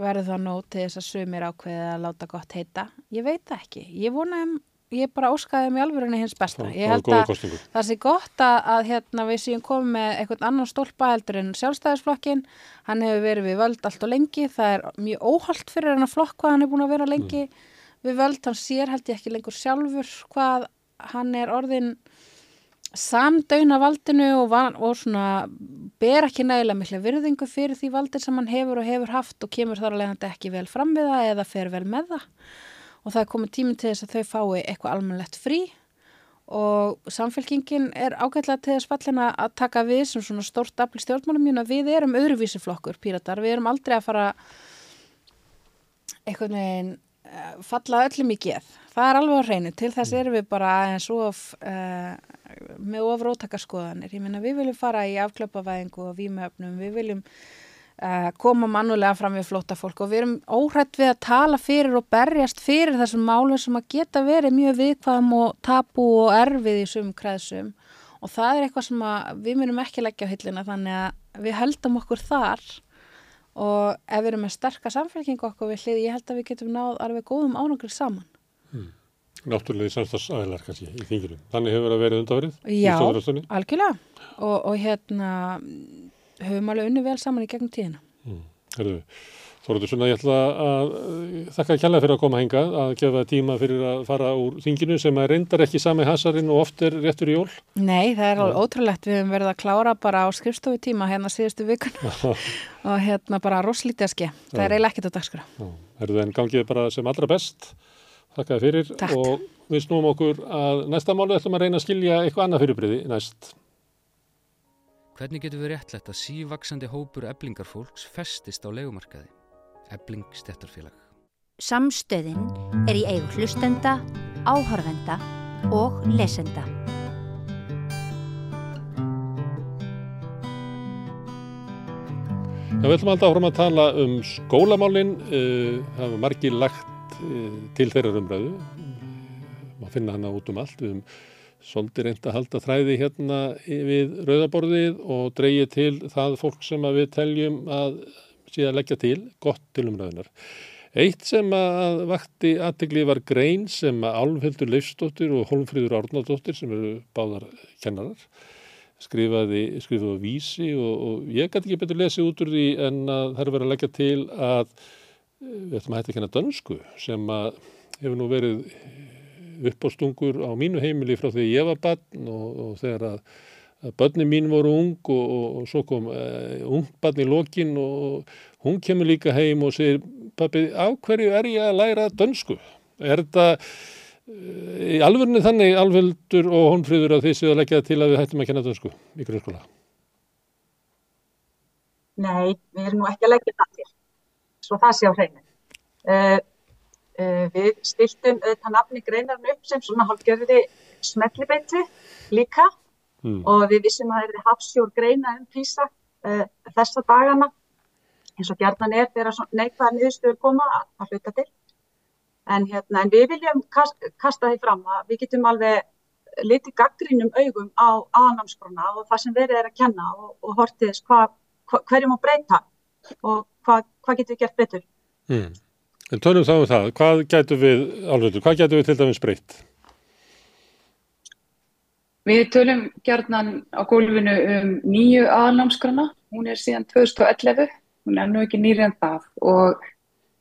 verður það nóg til þess að sumir ákveðið að láta gott heita. Ég veit það ekki, ég vona um ég bara óskaði um í alvörunni hins besta. Ég held að það sé gott að, að hérna, við séum komið með eitthvað annan stólpa heldur en sjálfstæðisflokkin hann hefur verið við völd allt og lengi. Það er mjög óholt fyrir hann að flokk hvað hann er búin að vera lengi við völd, hann sér held ég ekki lengur sjálfur hvað hann er orðin samdöina valdinu og, og svona ber ekki nægilega mikla virðingu fyrir því valdir sem hann hefur og hefur haft og kemur þar alveg hann ekki vel fram við það eða fer vel með það. Og það er komið tími til þess að þau fái eitthvað almennlegt frí og samfélkingin er ágætlega til þess fallina að taka við sem svona stórt afli stjórnmálum mjög við erum öðruvísi flokkur píratar, við erum aldrei að fara einhvern veginn uh, falla öllum í geð. Það er alveg á hreinu, til þess erum við bara eins of uh, með of rótakarskoðanir, ég meina við viljum fara í afklöpavæðingu og vímöfnum við viljum uh, koma mannulega fram við flóta fólk og við erum óhrætt við að tala fyrir og berjast fyrir þessum málum sem að geta verið mjög viðkvæm og tapu og erfið í sumum kreðsum og það er eitthvað sem við munum ekki leggja á hillina þannig að við höldum okkur þar og ef við erum með sterka samfélkingu okkur við hlið, ég held að við getum náð alveg góðum ánangri saman. Náttúrulega samstagsæðilar kannski í þinginu. Þannig hefur það verið undaverið í Já, algjörlega og, og hérna höfum alveg unni vel saman í gegnum tíðina. Herðu, Þorður Sunna, ég ætla að uh, þakka kjærlega fyrir að koma hingað, að gefa tíma fyrir að fara úr þinginu sem að reyndar ekki sami hasarinn og oft er réttur í jól. Nei, það er alveg ótrúlegt, við höfum verið að klára bara á skrifstofu tíma hérna síðustu vikun og hérna bara roslítið að ske, það er eiginlega ekkert á dagskrá. Já, Herðu, en gangið bara sem allra best. Þakka fyrir Takk. og við snúum okkur að næsta málu ætlum að reyna að skilja eitthvað annað fyrirbriði næst. Hvernig getur við réttlætt að sívaksandi hópur eblingarfólks festist á legumarkaði? Ebling stettarfélag. Samstöðin er í eigu hlustenda, áhorfenda og lesenda. Já, við ætlum alltaf áfram að tala um skólamálin, uh, hafa margir lagt uh, til þeirra umræðu, maður finna hana út um allt, við höfum svolítið reynd að halda þræði hérna við rauðaborðið og dreyja til það fólk sem að við teljum að síðan leggja til, gott til umræðunar. Eitt sem að vakti aðtegli var grein sem að Álfhildur Leifsdóttir og Holmfríður Árnadóttir sem eru báðar kennarar skrifaði, skrifaði á vísi og, og ég gæti ekki betur lesið út úr því en að það er verið að leggja til að eh, við ætlum að hætta að kenna dönsku sem að hefur nú verið uppástungur á mínu heimili frá því ég var barn og, og þegar að, að börni mín voru ung og, og, og svo kom uh, ung barn í lokin og hún kemur líka heim og segir pappi, á hverju er ég að læra dönsku? Er þetta í alvörni þannig alvöldur og honfríður að þið séu að leggja til að við hættum að kenna dönsku í grunnskóla? Nei, við erum nú ekki að leggja það til, svo það sé á hreinu. Uh, uh, við stiltum þetta nafni greinarinn upp sem svona hálfgerði smellibeitu líka Hmm. og við vissum að það er hafsjór greina um písa uh, þessa dagana eins og gerðan er þegar svona neikvæða niðurstöður koma að, að hluta til. En, hérna, en við viljum kast, kasta því fram að við getum alveg litið gaggrínum augum á aðnámskrona og það sem verið er að kenna og, og hortið þess hvað hva, hverju má breyta og hvað hva getum við gert betur. Hmm. En tölum þá um það, hvað gætu við, alvöldur, hvað gætu við til dæmis breytt? Við tölum gjarnan á gólfinu um nýju aðalnámskrana, hún er síðan 2011, hún er nú ekki nýri en það. Og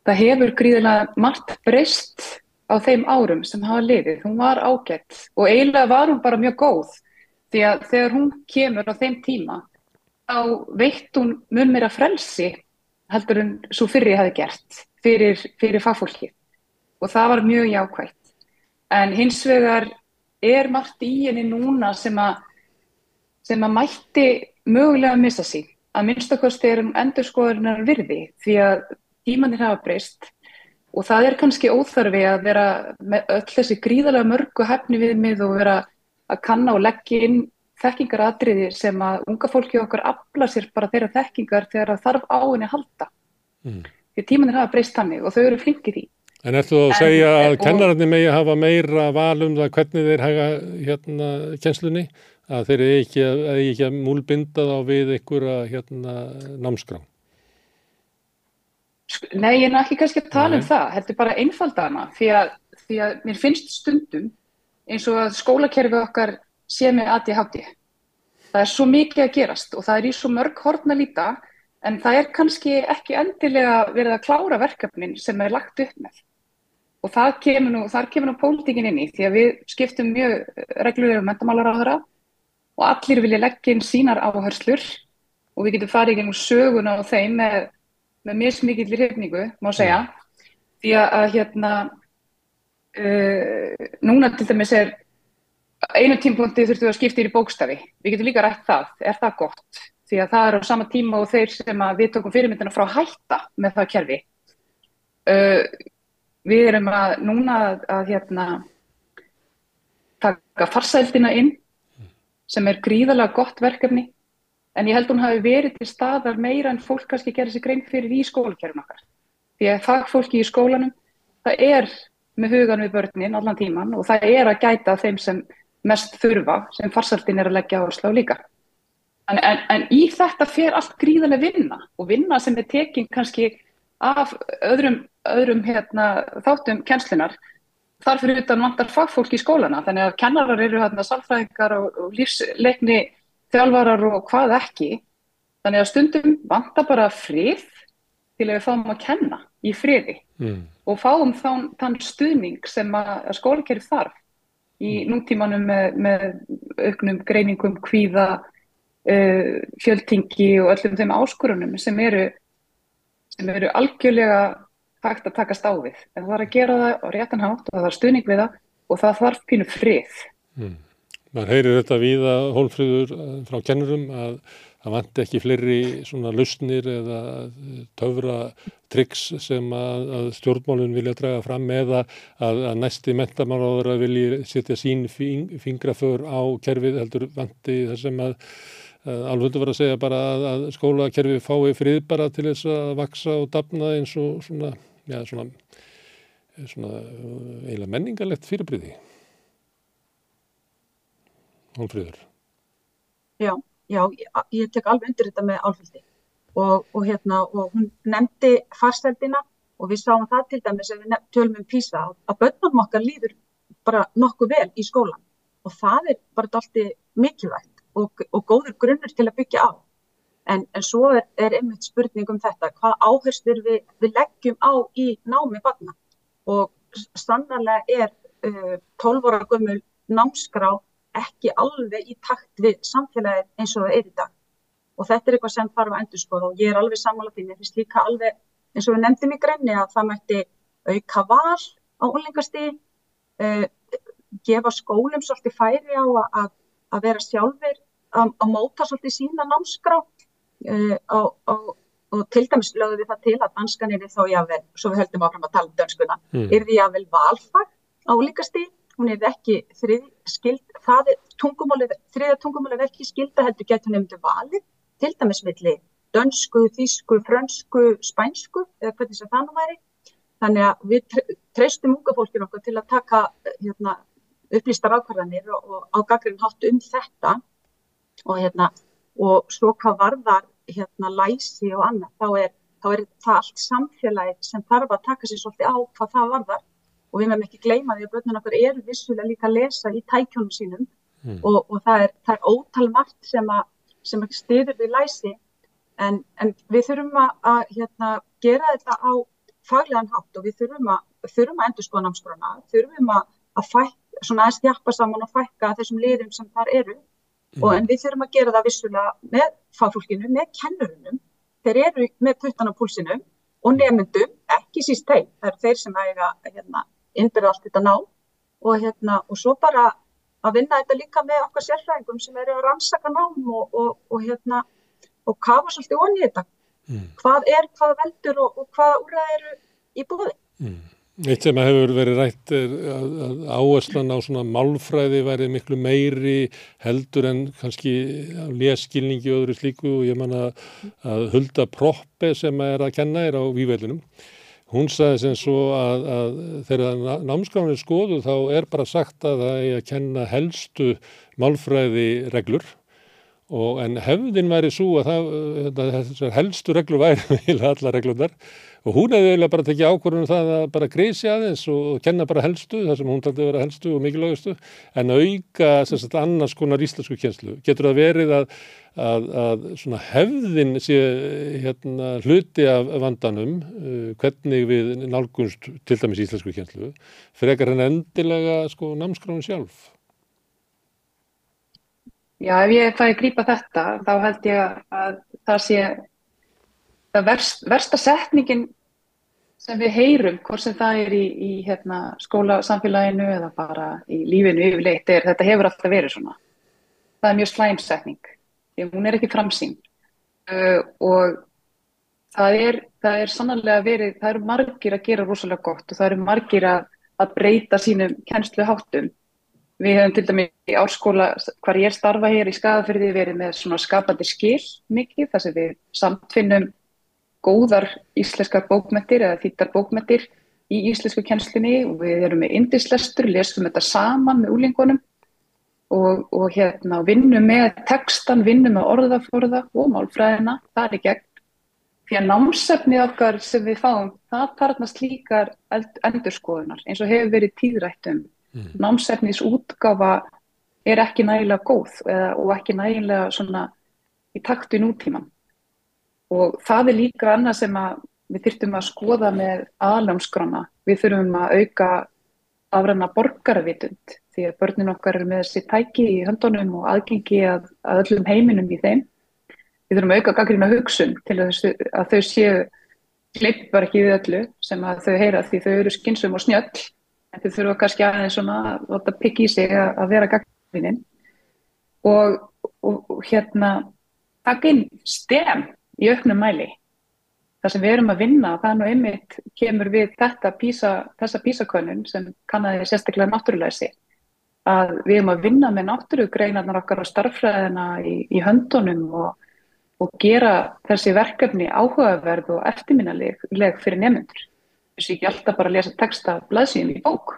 það hefur gríðilega margt breyst á þeim árum sem hafa liðið. Hún var ágætt og eiginlega var hún bara mjög góð. Því að þegar hún kemur á þeim tíma þá veitt hún mun meira frelsi heldur en svo fyrir ég hafi gert fyrir, fyrir fagfólki og það var mjög jákvætt. En hins vegar er margt í henni núna sem að, sem að mætti mögulega að missa sín. Að minnstakosti er um endurskoðunar virði því að tímanir hafa breyst og það er kannski óþarfi að vera með öll þessi gríðarlega mörgu hefni viðmið og vera að kanna og leggja inn þekkingaratriði sem að unga fólki okkar afla sér bara þeirra þekkingar þegar það þarf á henni að halda. Mm. Því tímanir hafa breyst þannig og þau eru flinkið í. En ertu að segja að kennararnir megi hafa meira val um það hvernig þeir haga hérna kjenslunni? Að þeir eru ekki, ekki að múlbinda þá við einhverja hérna námskrá? Nei, ég er ekki kannski að tala Nei. um það, heldur bara einfaldana því að, því að mér finnst stundum eins og að skólakerfi okkar sé með ADHD. Það er svo mikið að gerast og það er í svo mörg horn að líta en það er kannski ekki endilega verið að klára verkefnin sem er lagt upp með. Og það kemur nú, þar kemur nú pólitíkin inn í því að við skiptum mjög reglulega um mentamálar á þeirra og allir vilja leggja inn sínar áherslur og við getum farið í gegnum söguna á þeim með með mismikill hrifningu, má segja, því að, hérna, uh, núna til dæmis er einu tímpunkti þurftum við að skipta í bókstafi. Við getum líka rætt það, er það gott? Því að það er á sama tíma og þeir sem við tókum fyrirmyndina frá hætta með það kerfi. Uh, við erum að núna að, að hérna, taka farsældina inn sem er gríðalega gott verkefni en ég held hún hafi verið til staðar meira en fólk kannski gerir sig grein fyrir í skólakerfum okkar. Því að fagfólki í skólanum, það er með hugan við börnin allan tíman og það er að gæta þeim sem mest þurfa, sem farsaldin er að leggja áherslu á líka. En, en, en í þetta fer allt gríðarlega vinna og vinna sem er tekin kannski af öðrum, öðrum hérna, þáttum kennslunar þar fyrir utan vantar fagfólk í skólana þannig að kennarar eru hérna salfræðingar og, og lífsleikni þjálfarar og hvað ekki þannig að stundum vantar bara frið til að við fáum að kenna í friði Mm. og fáum þann, þann stuðning sem að, skólakerfi þarf í nútímanum með, með auknum greiningum, kvíða uh, fjöldtingi og öllum þeim áskorunum sem eru sem eru algjörlega hægt að takast á við. En það er að gera það á réttan hátt og það þarf stuðning við það og það þarf pínu frið. Mm. Man heyrir þetta víða hólfröður frá kennurum að það vanti ekki fleiri svona lausnir eða töfra triks sem að, að stjórnmálun vilja draga fram eða að, að næsti mentamálaður að vilja setja sín fing, fingraför á kerfið heldur vanti það sem að, að alveg var að segja bara að, að skólakerfið fái frið bara til þess að vaksa og dafna eins og svona, já, svona, svona eiginlega menningarlegt fyrirbriði. Hólfröður. Já, já, ég, ég tek alveg undir þetta með álföldi og, og hérna, og hún nefndi farsældina og við sáum það til dæmis ef við tölum um PISA að börnum okkar líður bara nokkuð vel í skólan og það er bara alltaf mikilvægt og, og góður grunnur til að byggja á. En, en svo er, er einmitt spurning um þetta, hvað áherslir við, við leggjum á í námi barna. Og sannarlega er uh, 12 ára gömul námskrá ekki alveg í takt við samfélagið eins og það er í dag. Og þetta er eitthvað sem þarf að endur skoða og ég er alveg sammála því, mér finnst líka alveg eins og við nefndum í greinni að það mætti auka val á úlingastíð, uh, gefa skólum svolítið færi á að, að vera sjálfur, að, að móta svolítið sína námskrá uh, á, á, og til dæmis lögum við það til að danskan er þá jável, svo við höldum áfram að tala um dönskuna, Mm. er því jável valfag á úlingastíð, hún er ekki þrið skild, það er tungumálið, þriða tungumálið er ekki skilda heldur getur nefndu valið, til dæmis milli dönsku, þýsku, frönsku, spænsku eða hvernig sem það nú væri. Þannig að við tre- treystum unga fólkinu okkur til að taka hérna, upplýstar ákvarðanir og, og á gaggrinn hátt um þetta og, hérna, og svo hvað varðar hérna, læsi og annað, þá er, þá er það allt samfélagið sem þarf að taka sér svolítið á hvað það varðar. Og við meðum ekki gleyma því að börnun okkar eru vissulega líka að lesa í tækjónum sínum. Mm. og, og það er, það er ótal margt sem að, sem að stiður við læsi. En, en við þurfum að, að hérna, gera þetta á faglegan hátt og við þurfum að, þurfum að endur skoða námskrona, þurfum að, að fækka, svona aðeins þjappa saman og fækka þessum liðum sem þar eru og en við þurfum að gera það vissulega með fagfólkinu, með kennurunum, þeir eru með puttan á púlsinu og nefndum, ekki síst þeim, það eru þeir sem eiga hérna, innbyrða allt þetta ná og, hérna, og svo bara að vinna þetta líka með okkar sérfræðingum sem eru að rannsaka nám og, og, og, hérna, og kafa svolítið onni þetta. Mm. Hvað er, hvað veldur og, hvaða úrræði eru í búði? Mm. Eitt sem hefur verið rætt er að, áherslan á svona málfræði væri miklu meiri heldur en kannski á leskilningi og öðru slíku. Og ég man að, að Hulda Proppe sem er að kenna er á vývelinum. hún sagði sem svo að, að þegar námskránin skoðu þá er bara sagt að það er að kenna helstu málfræði reglur og en hefðin væri svo að það, þessar helstu reglur væri allar reglundar og hún hefði eiginlega bara tekið ákvörðunum það að bara grísi aðeins og kenna bara helstu þar sem hún taldi að vera helstu og mikilvægustu en auka sagt, annars konar íslensku kjenslu. Getur það verið að, að, að hefðin sé hérna, hluti af vandanum uh, hvernig við nálgunst til dæmis íslensku kjenslu frekar henn endilega sko, námskránu sjálf? Já, ef ég fæði að grípa þetta þá held ég að það sé það verst, versta setningin sem við heyrum, hvort sem það er í, í hérna, skólasamfélaginu eða bara í lífinu yfirleitt, er þetta hefur alltaf verið svona. Það er mjög slæmsetning, því hún er ekki framsýn uh, og það er, það er sannlega verið, það eru margir að gera rosalega gott og það eru margir að, að breyta sínum kennslu háttum. Við hefum til dæmi í árskóla, hvar ég starfa hér í skadafyrði, verið með svona skapandi skil mikið, þar sem við samtfinnum góðar íslenskar bókmentir eða þýttar bókmentir í íslensku kjenslunni og við erum með indislestur, lesum þetta saman með úlingunum og, og hérna vinnum með textan, vinnum með orðaforða og málfræðina, það er í gegn. Því að námsefnið okkar sem við fáum, það tarnast líkar endurskoðunar eins og hefur verið tíðrættum. Mm. Námsefniðs útgafa er ekki nægilega góð eða, og ekki nægilega svona í taktu nútíman og það er líka annað sem við þurftum að skoða með aðlámskrona. Við þurfum að auka afræna borgaravitund því að börnin okkar eru með þessi tæki í höndunum og aðgengi að, að öllum heiminum í þeim. Við þurfum að auka gaggrina hugsun til að, að þau séu sleipar ekki við öllu sem að þau heyra því þau eru skynsum og snjöll en þau þurfum kannski aðeins svona að pikki í sig að, að vera gaggrinin og, og, og hérna takkin stem í auknum mæli. Það sem við erum að vinna, það er nú einmitt kemur við þetta písa, þessa písakönnun sem kannaði sérstaklega náttúrulegsi að við erum að vinna með náttúrugreinarnar okkar á starffræðina í, í höndunum og, og gera þessi verkefni áhugaverð og eftirminnaleg fyrir nefnundur. Þessi ekki alltaf bara að lesa texta blaðsíðum í bók.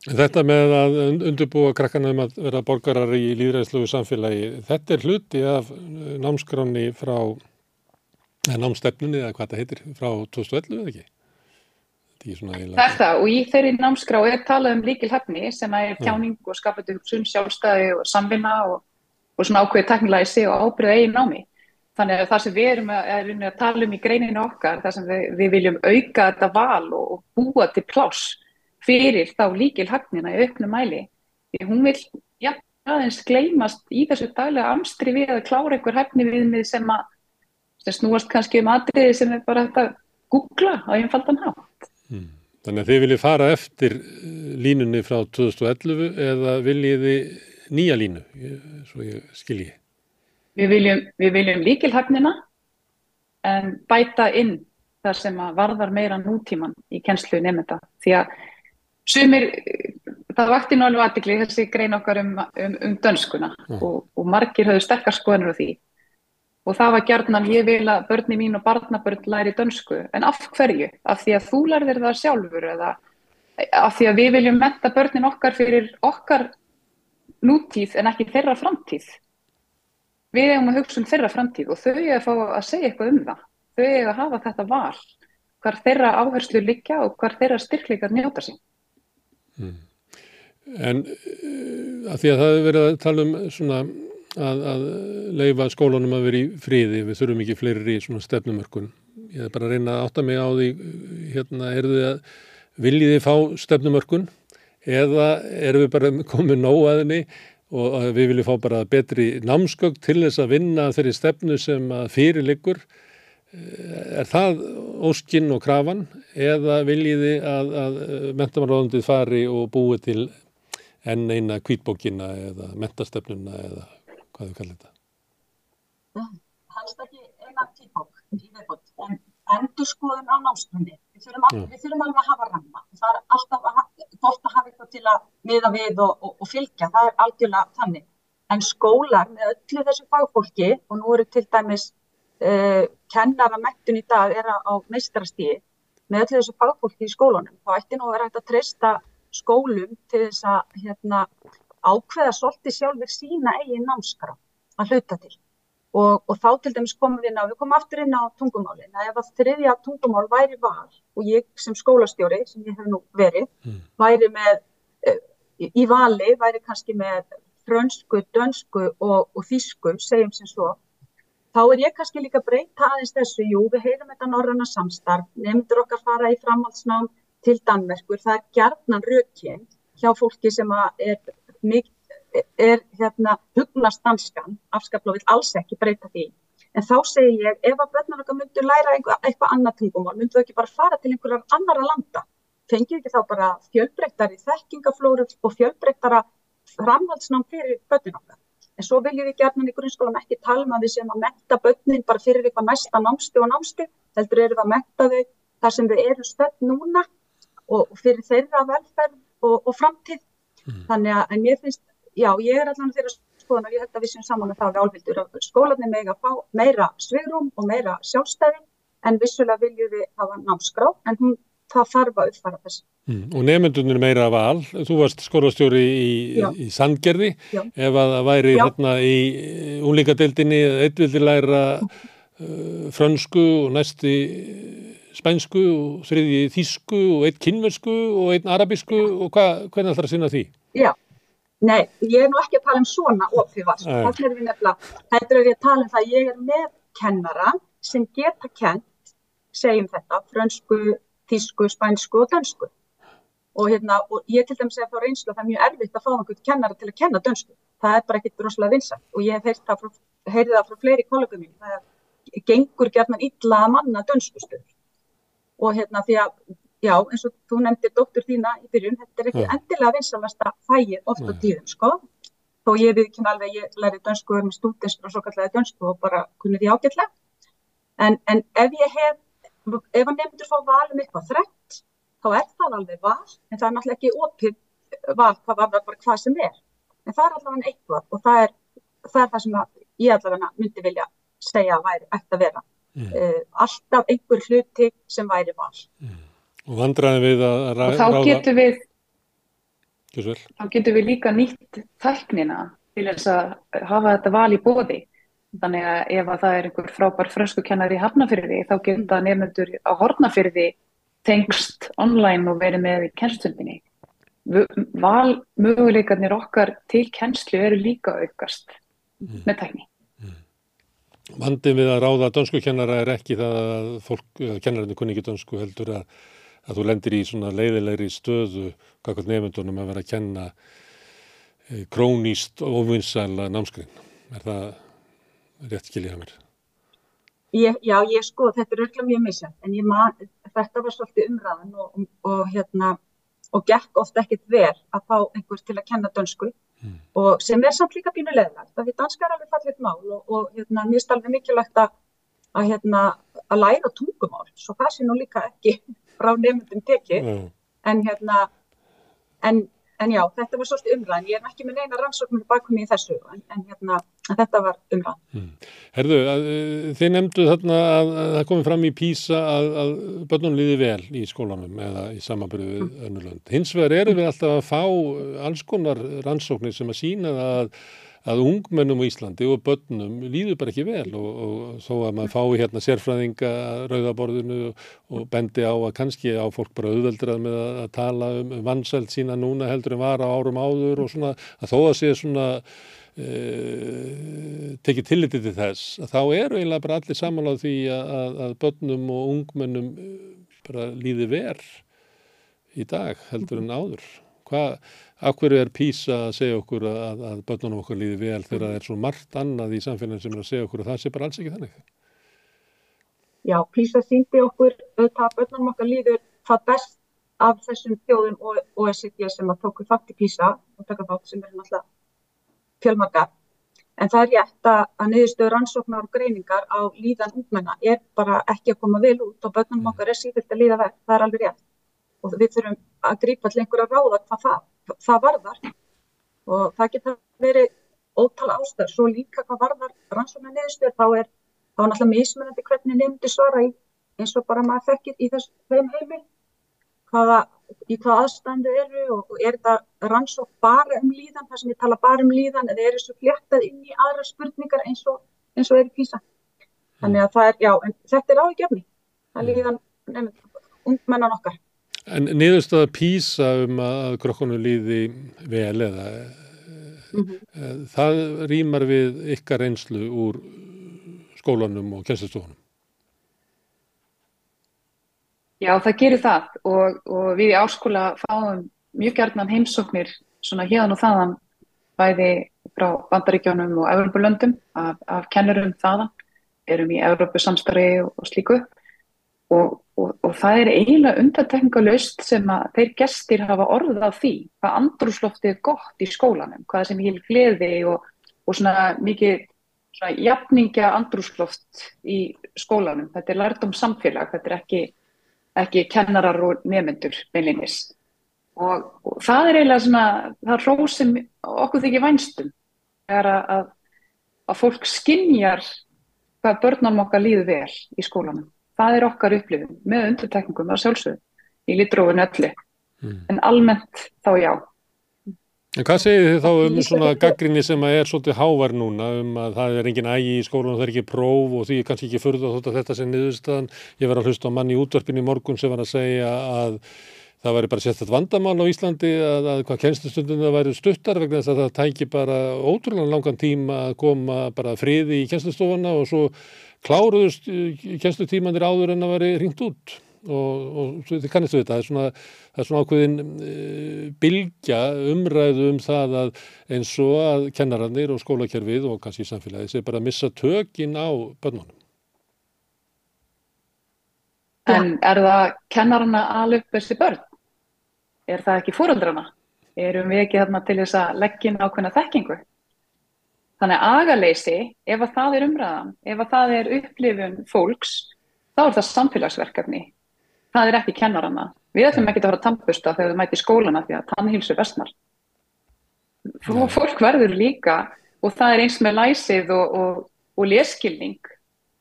Þetta með að undurbúa krakkana um að vera borgarar í líðræðsluðu samfélagi, þetta er hluti af námskráni frá námstefnunni eða hvað það heitir frá 2011 eða ekki? Er það og í þeirri námskrá er talað um líkil hefni sem er tjáning og skapandi hugsun, sjálfstæði og samvinna og, og svona ákveði teknilæsi og ábyrða eigin námi. Þannig að það sem við erum að, erum að tala um í greininu okkar, það sem við, við viljum auka þetta val og, og búa til pláss fyrir þá líkil hefnina í auknum mæli. Því hún vil, já, aðeins gleymast í þessu daglega amstri við að klára einhver hefni viðmið sem að sem snúast kannski um atriði sem er bara þetta googla á einfaldan hátt. Hmm. Þannig að þið viljið fara eftir eh, línunni frá 2011 eða viljið þið nýja línu, svo ég skilji? Við viljum, viljum líkilhagnina en bæta inn þar sem að varðar meira nútíman í kennslu nefnda. Því að sumir, það vakti alveg aðtikli þessi grein okkar um, um, um dönskuna mm. og, og margir höfðu sterkar skoðanur á því og það var gerðnan ég vil að börni mín og barnabörn læri dönsku, en af hverju? Af því að þú lærðir það sjálfur eða af því að við viljum metta börnin okkar fyrir okkar nútíð en ekki þeirra framtíð. Við eigum að hugsa um þeirra framtíð og þau er að fá að segja eitthvað um það. Þau er að hafa þetta val, hvar þeirra áherslu liggja og hvar þeirra styrkleikar njóta sín. Mm. En uh, að því að það hefur verið að tala um svona að, að leifa skólunum að vera í fríði, við þurfum ekki fleiri í svona stefnumörkun. Ég er bara að reyna að átta mig á því, hérna, er þið að viljið þið fá stefnumörkun eða erum við bara komið nóg að henni og við viljum fá bara betri námskögg til þess að vinna þeirri stefnu sem fyrir liggur. Er það óskinn og krafan eða viljiði að, að mentamarróðundið fari og búi til enn eina kvítbókina eða mentastefnuna eða hvað þau kallir þetta? Helst ekki eina típok í viðbútt, en endur skoðum á námsgrunni. Við þurfum, al, við þurfum alveg að hafa ramma. Það er alltaf að, gott að hafa eitthvað til að miða við og, og, og fylgja, það er algjörlega þannig. En skólar með öllu þessu fagfólki, og nú eru til dæmis uh, kennara mektun í dag er á meistrastíði, með öllu þessu fagfólki í skólunum, þá ætti nú að vera hægt að treysta skólum til þess að hérna, ákveða svolítið sjálfur sína eigin námskara að hluta til. Og, og þá til dæmis komum við inn á, við komum aftur inn á tungumálin, að ef að þriðja tungumál væri val og ég sem skólastjóri, sem ég hef nú verið, Mm. væri með, uh, í vali, væri kannski með frönsku, dönsku og, og þísku, segjum sem svo, þá er ég kannski líka breyta aðeins þessu, jú, við heyrum þetta norranna samstarf, nefndur okkar fara í framhaldsnám til Danmerkur, það er gjarnan rökinn hjá fólki sem er, mik- er hérna, hugnast danskan, afskaplega vil alls ekki breyta því. En þá segi ég, ef að börnur okkar myndu læra eitthvað, eitthvað annað tungumál, myndu þau ekki bara fara til einhverjar annara landa? Fengið ekki þá bara fjölbreyttari þekkingaflóru og fjölbreyttara framhaldsnám fyrir börnun okkar? En svo viljum við gerðan í grunnskólan ekki tala um að við séum að metta börnin bara fyrir eitthvað næsta námstu og námstu, heldur erum við að metta þau þar sem þau eru stödd núna og fyrir þeirra velferð og, og framtíð. Þannig að en mér finnst, já, ég er allan þeirra skoðan og ég held að við séum saman með það við álvildur að skólanir mega fá meira svigrum og meira sjálfstæði en vissulega viljum við hafa námskrá en hún, það þarf að uppfara þessu. Mm. Og nefndunir meira val, þú varst skólastjóri í, í Sandgerði, Já. ef að það væri Já. hérna í úlingadeildinni eða eitt vildi læra uh, frönsku og næsti spænsku og þriði þísku og eitt kynversku og einn arabisku og hva, hvernig ætlar að sinna því? Já, nei, ég er nú ekki að tala um svona opið vast. Nei. Þannig er við nefnilega, heldur er ég að tala um það að ég er með kennara sem geta kent, segjum þetta, frönsku, þísku, spænsku og dönsku. Og, hérna, og ég til dæmis að fá reynslu að það er mjög erfitt að fá einhvern kennara til að kenna dönsku. Það er bara ekkit rosalega vinsætt og ég hef heyrt það frá, heyrði það frá fleiri kollegum mín. Það gengur gerðan illa að manna dönsku stöður. Og hérna því að Já, eins og þú nefndir dóttur þína í byrjun, þetta er ekki Já. endilega vinsalasta fæið oft á Nei. tíðum, sko. Þó ég við ekki alveg, ég læri dönsku með stúdensku og svo kallega dönsku og bara kunni því ágætlega. En, en ef ég hef, ef að nefndur fá val um eitthvað þrengt, þá er það alveg val, en það er náttúrulega ekki opið val, hvað var bara hvað sem er. En það er allavega eitthvað og það er það, er það sem að ég allavega myndi vilja segja að væri eftir að vera. Mm. Uh, alltaf einhver hluti sem væri val. Og vandraði við að að Og þá ráða, getum við, Gjörðu vel. þá getum við líka nýtt tæknina til þess að hafa þetta val í bóði. Þannig að ef að það er einhver frábær fröskukennari í Hafnafyrði, þá geta nefnendur á Hortnafyrði tengst online og verið með í kennstundinni. Val möguleikarnir okkar til kennslu eru líka aukast með tækni. Vandin við að ráða dönskukennara er ekki það að fólk, kennarinn kunni ekki dönsku heldur að, að þú lendir í svona leiðilegri stöðu kakvart nefndunum að vera að kenna e, króníst ofinsæla námskrinn. Er það rétt skiljað mér? Ég, já, ég sko, þetta er örgulega mjög misjænt, en man, þetta var svolítið umræðan og, og, og hérna, og gekk ofta ekkit vel að fá einhver til að kenna dönsku Mm. og sem er samt líka pínu leðilegt, af því danska er alveg fallið mál og, og hérna, mér er alveg mikilvægt að, að, hérna, að læra tungumál, svo það sé nú líka ekki frá nefndum tekið, Já. en hérna, en, en já, þetta var svolítið umræðan, ég er ekki með neina rannsóknir bakum í þessu, en, en hérna, en þetta var umræðan. Herðu, að, e, þið nefndu þarna að, að það komið fram í PISA að, að börnum líði vel í skólanum eða í samanbyrðu við önnulönd. Hins vegar eru við alltaf að fá alls konar rannsóknir sem að sína að, að ungmennum á Íslandi og börnum líður bara ekki vel og, og þó að maður fái hérna sérfræðinga rauðaborðinu og, bendi á að kannski á fólk bara auðveldrað með að, tala um vansælt sína núna heldur en var á árum áður og svona að þó að sé svona tekið tillitið til þess þá eru eiginlega bara allir samanláð því að, að, börnum og ungmennum eh, bara líði ver í dag heldur en áður. Hvað, hverju er PISA að segja okkur að, að börnunum okkar líði vel þegar það er svo margt annað í samfélagin sem er að segja okkur að það sé bara alls ekki þannig? Já, PISA síndi okkur að börnum okkar líður það best af þessum þjóðum og OECD sem að tóku þátt í PISA og taka þátt sem er náttúrulega fjölmargar. En það er rétt að, niðurstöður rannsóknar og greiningar á líðan ungmenna er bara ekki að koma vel út og börnum okkar er síðan að líða vel. Það er alveg rétt. Og við þurfum að grípa til einhverja ráða hvað það, það varðar. Og það geta verið ótal ástæður. Svo líka hvað varðar rannsóknar niðurstöður þá er þá er náttúrulega mismunandi hvernig nefndi svara í, eins og bara maður þekkir í þess heimi hvaða, í hvaða aðstæðandu eru og, og er þetta rannsók bara um líðan, það sem ég tala bara um líðan eða er þessu fléttað inn í aðra spurningar eins og, eins og er í písa þannig að það er, já, en þetta er áhugjefni það er líðan, ungmennan okkar En niðurstaða písa um að krokkonu líði vel eða mm -hmm. það rýmar við ykkar einslu úr skólanum og kjænstastofunum? Já, það gerir það. Og, og við í áskóla fáum mjög gerðnan heimsóknir svona hérna og þaðan bæði frá bandaríkjónum og Evropalöndum af, af kennurum þaðan, erum í Evropasamstari og, og slíku. Og, og það er eiginlega undartekningalust sem að þeir gestir hafa orðið á því hvað andrúsloftið er gott í skólanum, hvað sem hil gleði og svona mikið svona jafningja andrúsloft í skólanum. Þetta er lært um samfélag, þetta er ekki ekki kennarar og nefnendur beinlinis og, og það er eiginlega svona það róð sem okkur þykir vænstum er að, að fólk skinjar hvað börnum okkar líður vel í skólanum. Það er okkar upplifin með undirtekningum að sjálfsögðu í litrófinu öllu. Mm. en almennt þá já En hvað segir þið þá um svona gaggrinni sem er svolítið hávar núna um að það er engin ægi í skólan og það er ekki próf og því er kannski ekki þótt að þetta sé niðurstaðan. Ég var að hlusta á manni í útvarpinu í morgun sem var að segja að það væri bara sett þetta vandamál á Íslandi að, að hvað kennslustundum það væri stuttar vegna þess að það tæki bara ótrúlega langan tíma að koma bara friði í kennslustofana og svo kláruðust kennslutímanir áður en að væri ringt út og, og þið kannist við þetta, það er svona, það er svona ákveðin e, bilgja umræðu um það að eins og að kennarannir og skólakerfið og kannski samfélagið sé bara að missa tökin á börnunum. En er það kennaranna alveg þessi börn? Er það ekki fóröldrana? Erum við ekki þarna til þess að leggja inn ákveðna þekkingu? Þannig að agaleysi, ef að það er umræðan, ef að það er upplifun fólks, þá er það samfélagsverkefni það er ekki kennaranna. Við ætlum ekki að fara að tampusta þegar þau mæti skólana því að tannhilsu vestnar. Fólk verður líka og það er eins með læsið og, og, og leskilning.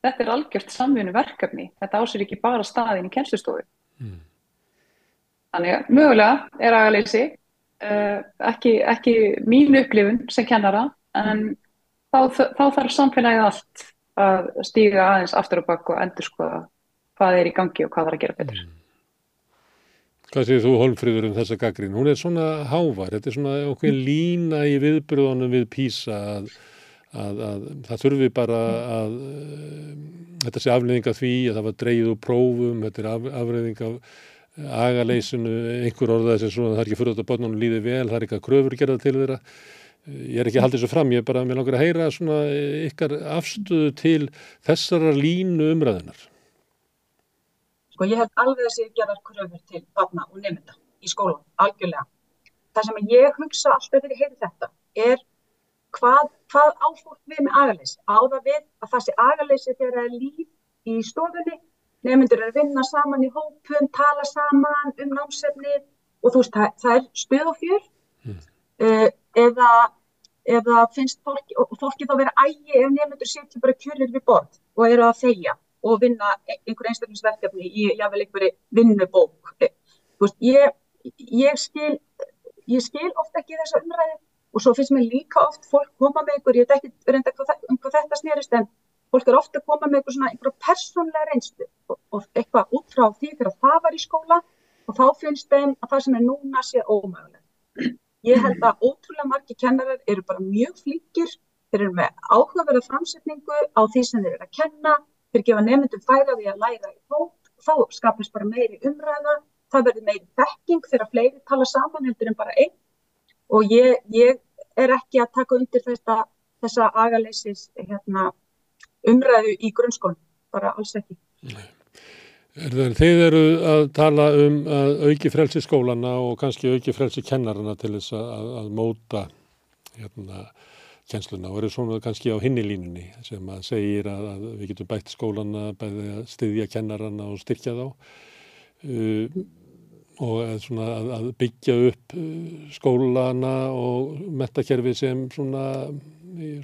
Þetta er algjört samfunnu verkefni. Þetta ásir ekki bara staðin í kennslustofu. Mm. Þannig mögulega er aðaleysi uh, ekki, ekki mín upplifun sem kennara en þá, þá þarf samfélagið allt að stíga aðeins aftur og bakk og endur skoða hvað er í gangi og hvað þarf að gera betur. Mm. Hvað séð þú Holmfríður um þessa gaggrín? Hún er svona hávar, þetta er svona okkur lína í viðbröðunum við písa að, að, að það þurfi bara að uh, þetta sé afleðing af því að það var dreyð úr prófum, þetta er af, afleðing af agaleysinu, einhver orðað sem svona það er ekki fyrir þetta börnunum líði vel, það er ekki að kröfur gerða til þeirra. Ég er ekki að halda þessu fram, ég er bara með langar að heyra svona ykkar afstöðu til þessara línu umræðunar. Sko ég held alveg að séu gerðar kröfur til barna og nefnda í skólan, algjörlega. Það sem ég hugsa alltaf þegar ég heyri þetta er hvað, hvað áfólk við með agaleysi. Áða við að það sé agaleysi þegar það er líf í stofunni, nefndur er að vinna saman í hópum, tala saman um námsefni og þú veist það, það er stuð og fjör mm. eða, eða finnst fólki, og fólki þá vera ægi ef nefndur setjum bara kjörður við borð og eru að þeia og vinna einhver einstaklingsverkefni í jáfnvel einhverju vinnubók. E, veist, ég, ég, skil, ég skil ofta ekki þessa umræði og svo finnst mér líka oft fólk koma með einhver, ég veit ekki reynda hvað, um hvað þetta snýrist en fólk er ofta koma með einhver svona einhver persónlega reynstu og, og eitthvað út frá því þegar það var í skóla og þá finnst þeim að það sem er núna sé ómöguleg. Ég held að ótrúlega margi kennarar eru bara mjög flíkir, þeir eru með áhugaverða framsetningu á því sem þeir eru að kenna þeir gefa nefndum færa því að læra í hóp, þá skapast bara meiri umræða, það verður meiri þekking þegar fleiri tala saman heldur en bara einn og ég, ég er ekki að taka undir þetta, þessa agaleysis hérna, umræðu í grunnskólum, bara alls ekki. Nei. Er þeir eru að tala um að auki frelsi skólana og kannski auki frelsi kennarana til þess að, að móta hérna, kjensluna og eru svona kannski á hinni línunni sem að segir að, að við getum bætt skólana, bæði að styðja kennarana og styrkja þá uh, og að, að, að byggja upp uh, skólana og metakerfi sem svona,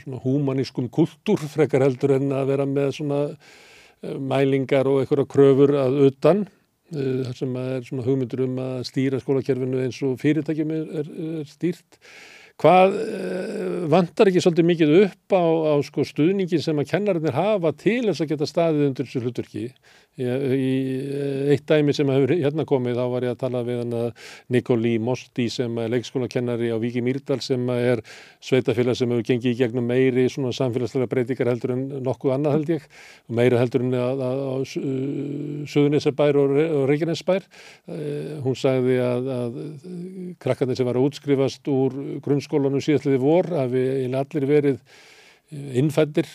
svona humanískum kultúr frekar heldur en að vera með svona mælingar og einhverja kröfur að utan þar sem er svona hugmyndur um að stýra skólakerfinu eins og fyrirtækjum er, er, er stýrt. Hvað vantar ekki svolítið mikið upp á, á sko stuðningin sem að kennarinnir hafa til þess að geta staðið undir þessu hlutverki? Í eitt dæmi sem hefur hérna komið þá var ég að tala við hann að Nikolí Mosti sem er leikskólakennari á Víki Mýrdal sem er sveitafélag sem hefur gengið í gegnum meiri svona samfélagslega breytingar heldur en nokkuð annað held ég. Og meira heldur en að, að, að Suðunisabær og, og Reykjanesbær. Hún sagði að, að krakkarnir sem var að útskrifast úr grunnskólanum síðastliði vor hafi allir verið innfættir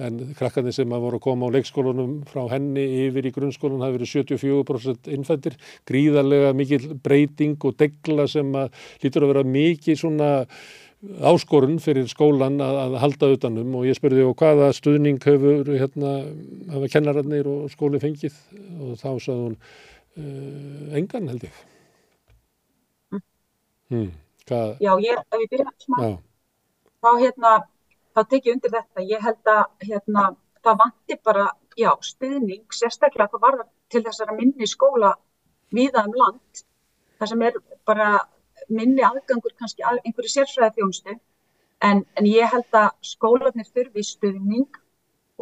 en krakkarnir sem að voru að koma á leikskólanum frá henni yfir í grunnskólan hafi verið 74% innfættir gríðarlega mikil breyting og degla sem að lítur að vera mikið svona áskorun fyrir skólan að, að halda utanum og ég spurði og hvaða stuðning hefur hérna, hafa kennararnir og skóli fengið? Og þá sagði hún uh, engan held ég. Hmm, Já, ég, ef ég byrja smá þá hérna þá tekið undir þetta. Ég held að hérna, það vanti bara, já, stuðning, sérstaklega hvað var það til þessara minni skóla viða um land, það sem er bara minni aðgangur kannski að einhverju sérfræði þjónustu, en, en ég held að skólanir þurfi stuðning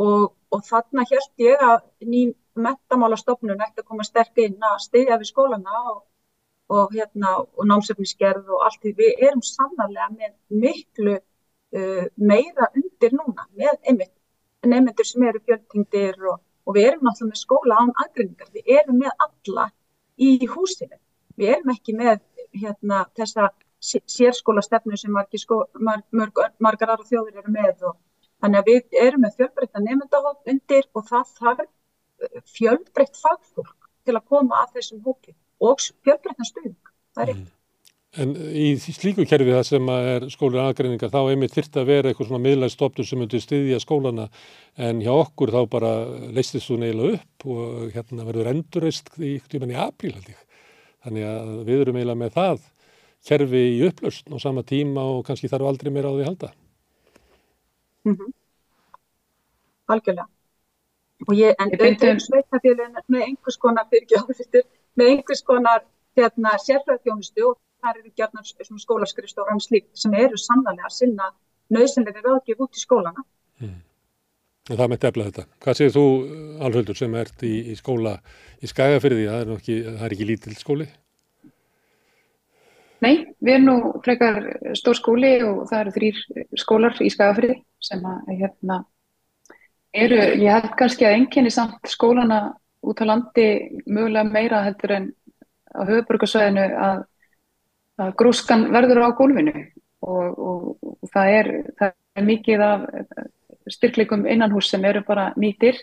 og, og þarna held ég að ný metamálastofnun ætti að koma sterk inn að stiðja við skólana og, og, hérna, og námsefnisgerð og allt því við erum sannarlega með miklu uh, meira undir núna með einmitt nefnendur sem eru fjöltingdir og, og við erum náttúrulega með skóla án aðgrinningar, við erum með alla í húsinu, við erum ekki með hérna, þessa sérskóla stefnu sem sko, marg, mörg, margar aðra þjóður eru með og þannig að við erum með fjölbreytta nefndahótt undir og það þarf uh, fjölbreytt fagfólk til að koma að þessum hópi og fjölbreytta stuðning, það er eitt. En í slíku kerfi það sem er skólir aðgreiningar þá einmitt þurft að vera eitthvað svona miðlægstofnur sem myndir styðja skólana en hjá okkur þá bara leistist þú neila upp og hérna verður endurreist í, í apríl held ég. Þannig að við erum eiginlega með það kerfi í upplöst á sama tíma og kannski þarf aldrei meira á því halda. Mm -hmm. Algjörlega. Og ég, en auðvitað sveitafélagin með einhvers konar fyrirgjáður, með einhvers konar hérna, sérfræðfjónustu og þar eru gerðnar skólaskrifstofan slíkt sem eru sannlega að sinna nöðsynlega ráðgjöf út í skólana. Mm. Það með tefla þetta. Hvað segir þú, Alhöldur, sem ert í, í skóla í Skagafyrði? Það er ekki, það er ekki lítill skóli? Nei, við erum nú frekar stór skóli og það eru þrýr skólar í Skagafyrði sem að, hérna, eru, ég held kannski að enginni samt skólana út á landi mögulega meira heldur en á höfuborgarsvæðinu að að grúskan verður á gólfinu og, og, og það, er, það er mikið af styrkleikum innanhús sem eru bara nýtir.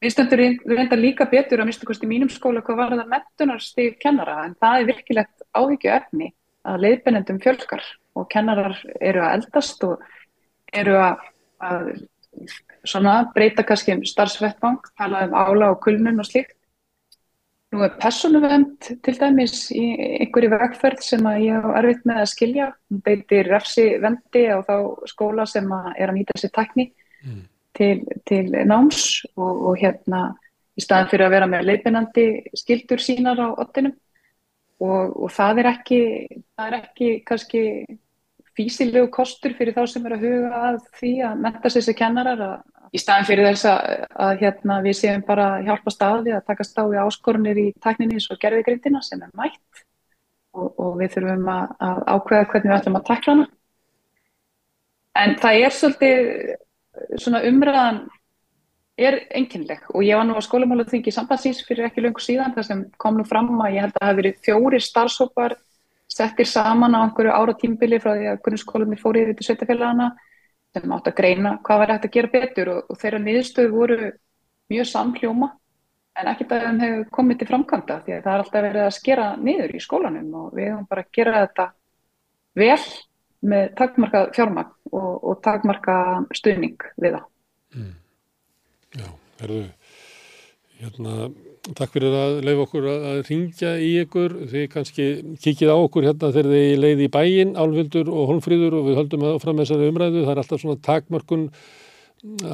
Við stöndum reynda líka betur að mista kosti mínum skóla hvað var það mentunarstíð kennara en það er virkilegt áhyggju efni að leiðbennendum fjölskar og kennarar eru að eldast og eru að, að breyta kannski um starfsvettbang, tala um ála og kulnun og slíkt Nú er personuvend til dæmis í einhverju vegferð sem að ég á erfitt með að skilja. Hún beitir refsi vendi á þá skóla sem að er að nýta sér takni mm. til, til náms og, og hérna í staðan fyrir að vera með leipinandi skildur sínar á ottinum og, og það er ekki, það er ekki kannski físilegu kostur fyrir þá sem er að huga að því að metta sér sem kennarar að í staðin fyrir þess að, að hérna, við séum bara hjálpa staði að takast á í áskorunir í takninni eins og gerðigrindina sem er mætt. Og, og við þurfum að, að ákveða hvernig við ætlum að takla hana. En það er svolítið umræðan er enginleg og ég var nú á skólamálaþingi sambandsís fyrir ekki löngu síðan þar sem kom nú fram að ég held að það hafi verið fjóri starfsópar settir saman á einhverju ára tímbili frá því að grunnskólumir fórið til sveitafélagana sem átt að greina hvað var hægt að gera betur og, og þeirra niðurstöðu voru mjög samhljóma en ekkert að þeim hefur komið til framkvæmda því að það er alltaf verið að skera niður í skólanum og við höfum bara að gera þetta vel með takmarka fjármagn og, og takmarka stuðning við það. Mm. Já, erðu hérna Takk fyrir að leiða okkur að ringja í ykkur. Þið kannski kikið á okkur hérna þegar þið leiði í bæin, Álvildur og Holmfríður og við höldum að fram þessari umræðu. Það er alltaf svona takmörkun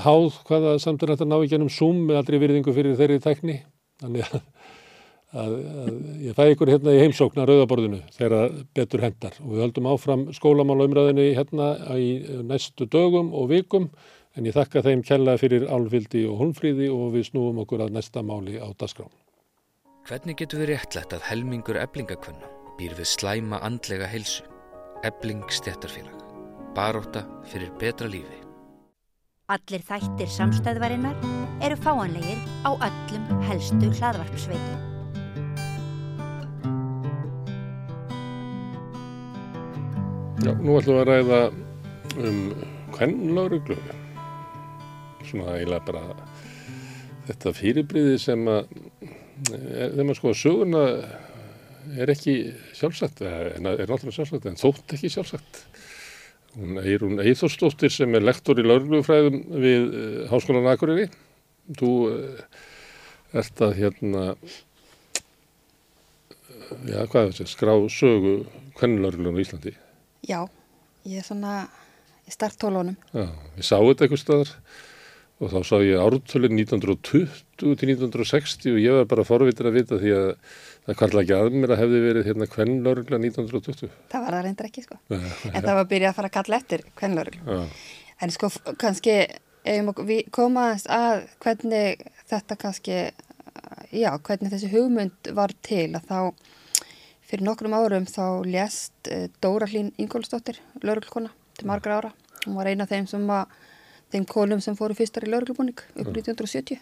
háð hvaða samt er þetta ná í gennum Zoom með aldrei virðingu fyrir þeirri tækni. Þannig að, að, að ég fæ ykkur hérna í heimsóknar rauðaborðinu þegar betur hendar og við höldum áfram skólamála umræðinu hérna í næstu dögum og vikum en ég þakka þeim kella fyrir álfyldi og holmfríði og við snúum okkur að næsta máli á dasgrán. Hvernig getur við réttlætt að helmingur eblingakvönna býr við slæma andlega heilsu? Ebling stjættarfélag. Baróta fyrir betra lífi. Allir þættir samstæðvarinnar eru fáanlegir á öllum helstu hlaðvarpsveitum. Já, nú ætlum við að ræða um hvernlauruglu. Svona eiginlega bara þetta fyrirbriði sem að, þegar maður sko að söguna er ekki sjálfsagt, er náttúrulega sjálfsagt, en þótt ekki sjálfsagt. Hún er hún Eithórsdóttir sem er lektor í laurlugfræðum við uh, Háskólan Akureyri. Þú uh, ert að hérna, já hvað er þetta, skrá sögu hvernig laurlugun á Íslandi. Já, ég er svona í starttólunum. Já, ég sá þetta eitthvað staðar og þá sá ég ártölinn 1920 til 1960 og ég var bara forvitin að vita því að það kvartla ekki að mér að hefði verið hérna kvennlaurugla 1920. Það var það reyndar ekki sko, en það var að byrja að fara að kalla eftir kvennlaurugla. En sko kannski við komaðast að hvernig þetta kannski, já, hvernig þessi hugmynd var til að þá fyrir nokkrum árum þá lést Dóra Hlín Ingólfsdóttir, lauruglkona til margra ára. Hún var eina af þeim sem var þeim konum sem fóru fyrstar í lauruglubunning upp 1970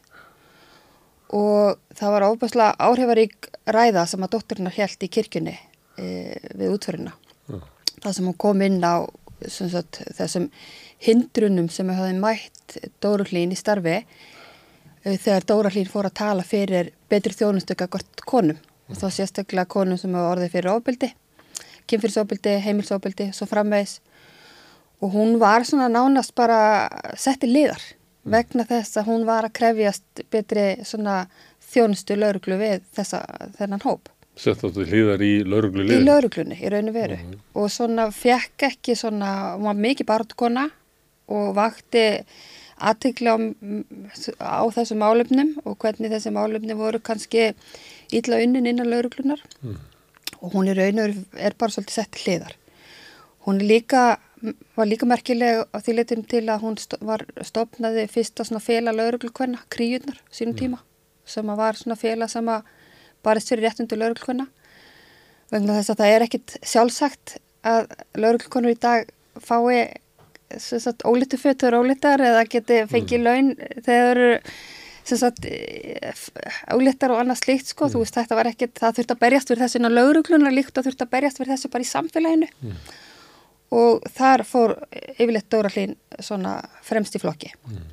og það var óbærslega áhrifarík ræða sem að dótturinnar held í kirkjunni e, við útförina mm. það sem hún kom inn á sagt, þessum hindrunum sem hefði mætt Dóru Hlín í starfi e, þegar Dóra Hlín fór að tala fyrir betri þjónustöka gott konum mm. og þá sérstaklega konum sem hefur orðið fyrir ofbeldi kynfyrsofbeldi, heimilsofbeldi, svo framvegs og hún var svona nánast bara setti liðar vegna þess að hún var að krefjast betri svona þjónustu lauruglu við þessa, þennan hóp. Sett áttu hlýðar í lauruglu liðin? Í lauruglunni, í raun og veru. Mm -hmm. Og svona fekk ekki svona, hún var mikið barndkona og vakti aðtikli á, á þessu málefnum og hvernig þessi málefni voru kannski ítla unnin innan lauruglunar mm. og hún í raun og veru er bara svolítið sett hlýðar. Hún er líka var líka merkileg á því litum til að hún var stopnaði fyrsta svona fela lauruglukvenna, kríunar sínum tíma, sem að var svona fela sem að barist fyrir réttundu lauruglukvenna vegna þess að það er ekkit sjálfsagt að lauruglukvennur í dag fái sagt, ólítu fötur ólítar eða geti fengið mm. laun þegar eru ólítar og annað slíkt sko, mm. þú veist þetta var ekkit, það þurft að berjast fyrir þessu innan lauruglunar líkt og þurft að berjast fyrir þessu bara í samfélaginu. Mm og þar fór yfirleitt Dóra Hlín svona fremst í flokki. Mm.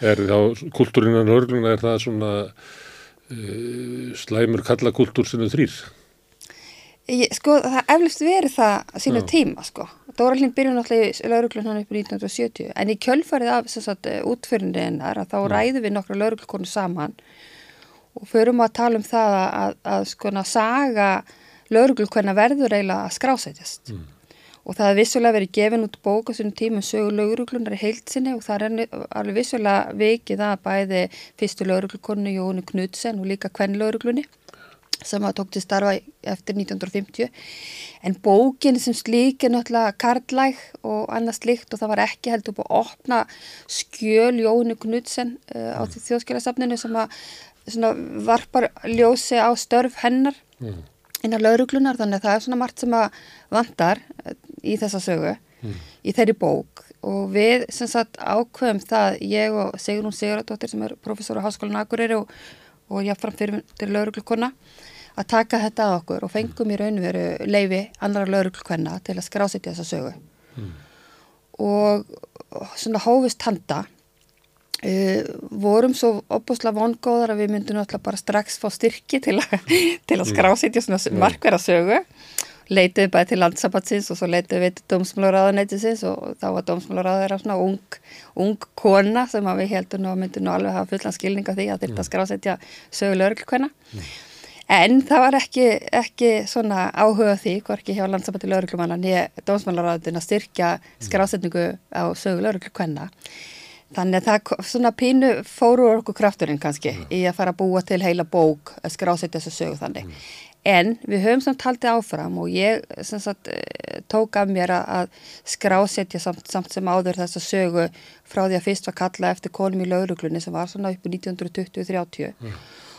Er þá kultúrinan hörluna, er það svona uh, slæmur kallakultúr þau þrýr? Sko það eflust verið það sína Já. tíma sko. Dóra Hlín byrjuði náttúrulega í lauruglunan upp í 1970 en í kjölfarið af útfyrninu hennar að þá Já. ræðu við nokkru lauruglukonu saman og förum að tala um það að, að, að skona saga lauruglukona verður eiginlega að skrásætjast. Mm og það er vissulega verið gefin út bóka svona tíma um sögu lauruglunar í heilsinni og það er alveg vissulega vikið að bæði fyrstu lauruglukonu Jónu Knudsen og líka kvenn lauruglunni sem að tók til starfa eftir 1950 en bókin sem slík er náttúrulega karlæg og annars líkt og það var ekki heldur búið að opna skjöl Jónu Knudsen uh, á því þjóðskjálasafninu sem að varpar ljósi á störf hennar mm. innan lauruglunar þannig að það er svona margt sem að vandar í þessa sögu mm. í þeirri bók og við sem sagt ákveðum það ég og Sigrun Sigurðardóttir sem er professor á Háskólan Akureyri og, og ég fram fyrir til lauruglukonna að taka þetta að okkur og fengum í raun veru leifi andra lauruglukonna til að skrásetja þessa sögu mm. og svona hófist handa Uh, vorum svo opbúslega vongóðar að við myndum náttúrulega bara strax fá styrki til, a, til að mm. skrásitja svona mm. Leituðu bara til landsabatsins og svo leituðu við til dómsmálaráðanætisins og þá var dómsmálaráðara svona ung, ung kona sem við heldum og myndum nú alveg hafa fullan skilning á því að þetta mm. skrásetja sögu lögurkvenna mm. en það var ekki, ekki svona áhuga því, hvorki hjá landsabati lögurklumanna nýja dómsmálaráðin að styrkja skrásetningu á sögu lögurkvenna Þannig að það svona pínu fóru okkur krafturinn kannski mm. í að fara að búa til heila bók að skrásetja þessu sögu þannig. Mm. En við höfum samt haldið áfram og ég sagt, eh, tók af mér að skrásetja samt, samt sem áður þessa sögu frá því að fyrst var kalla eftir konum í lauruglunni sem var svona uppi 1920-30 mm.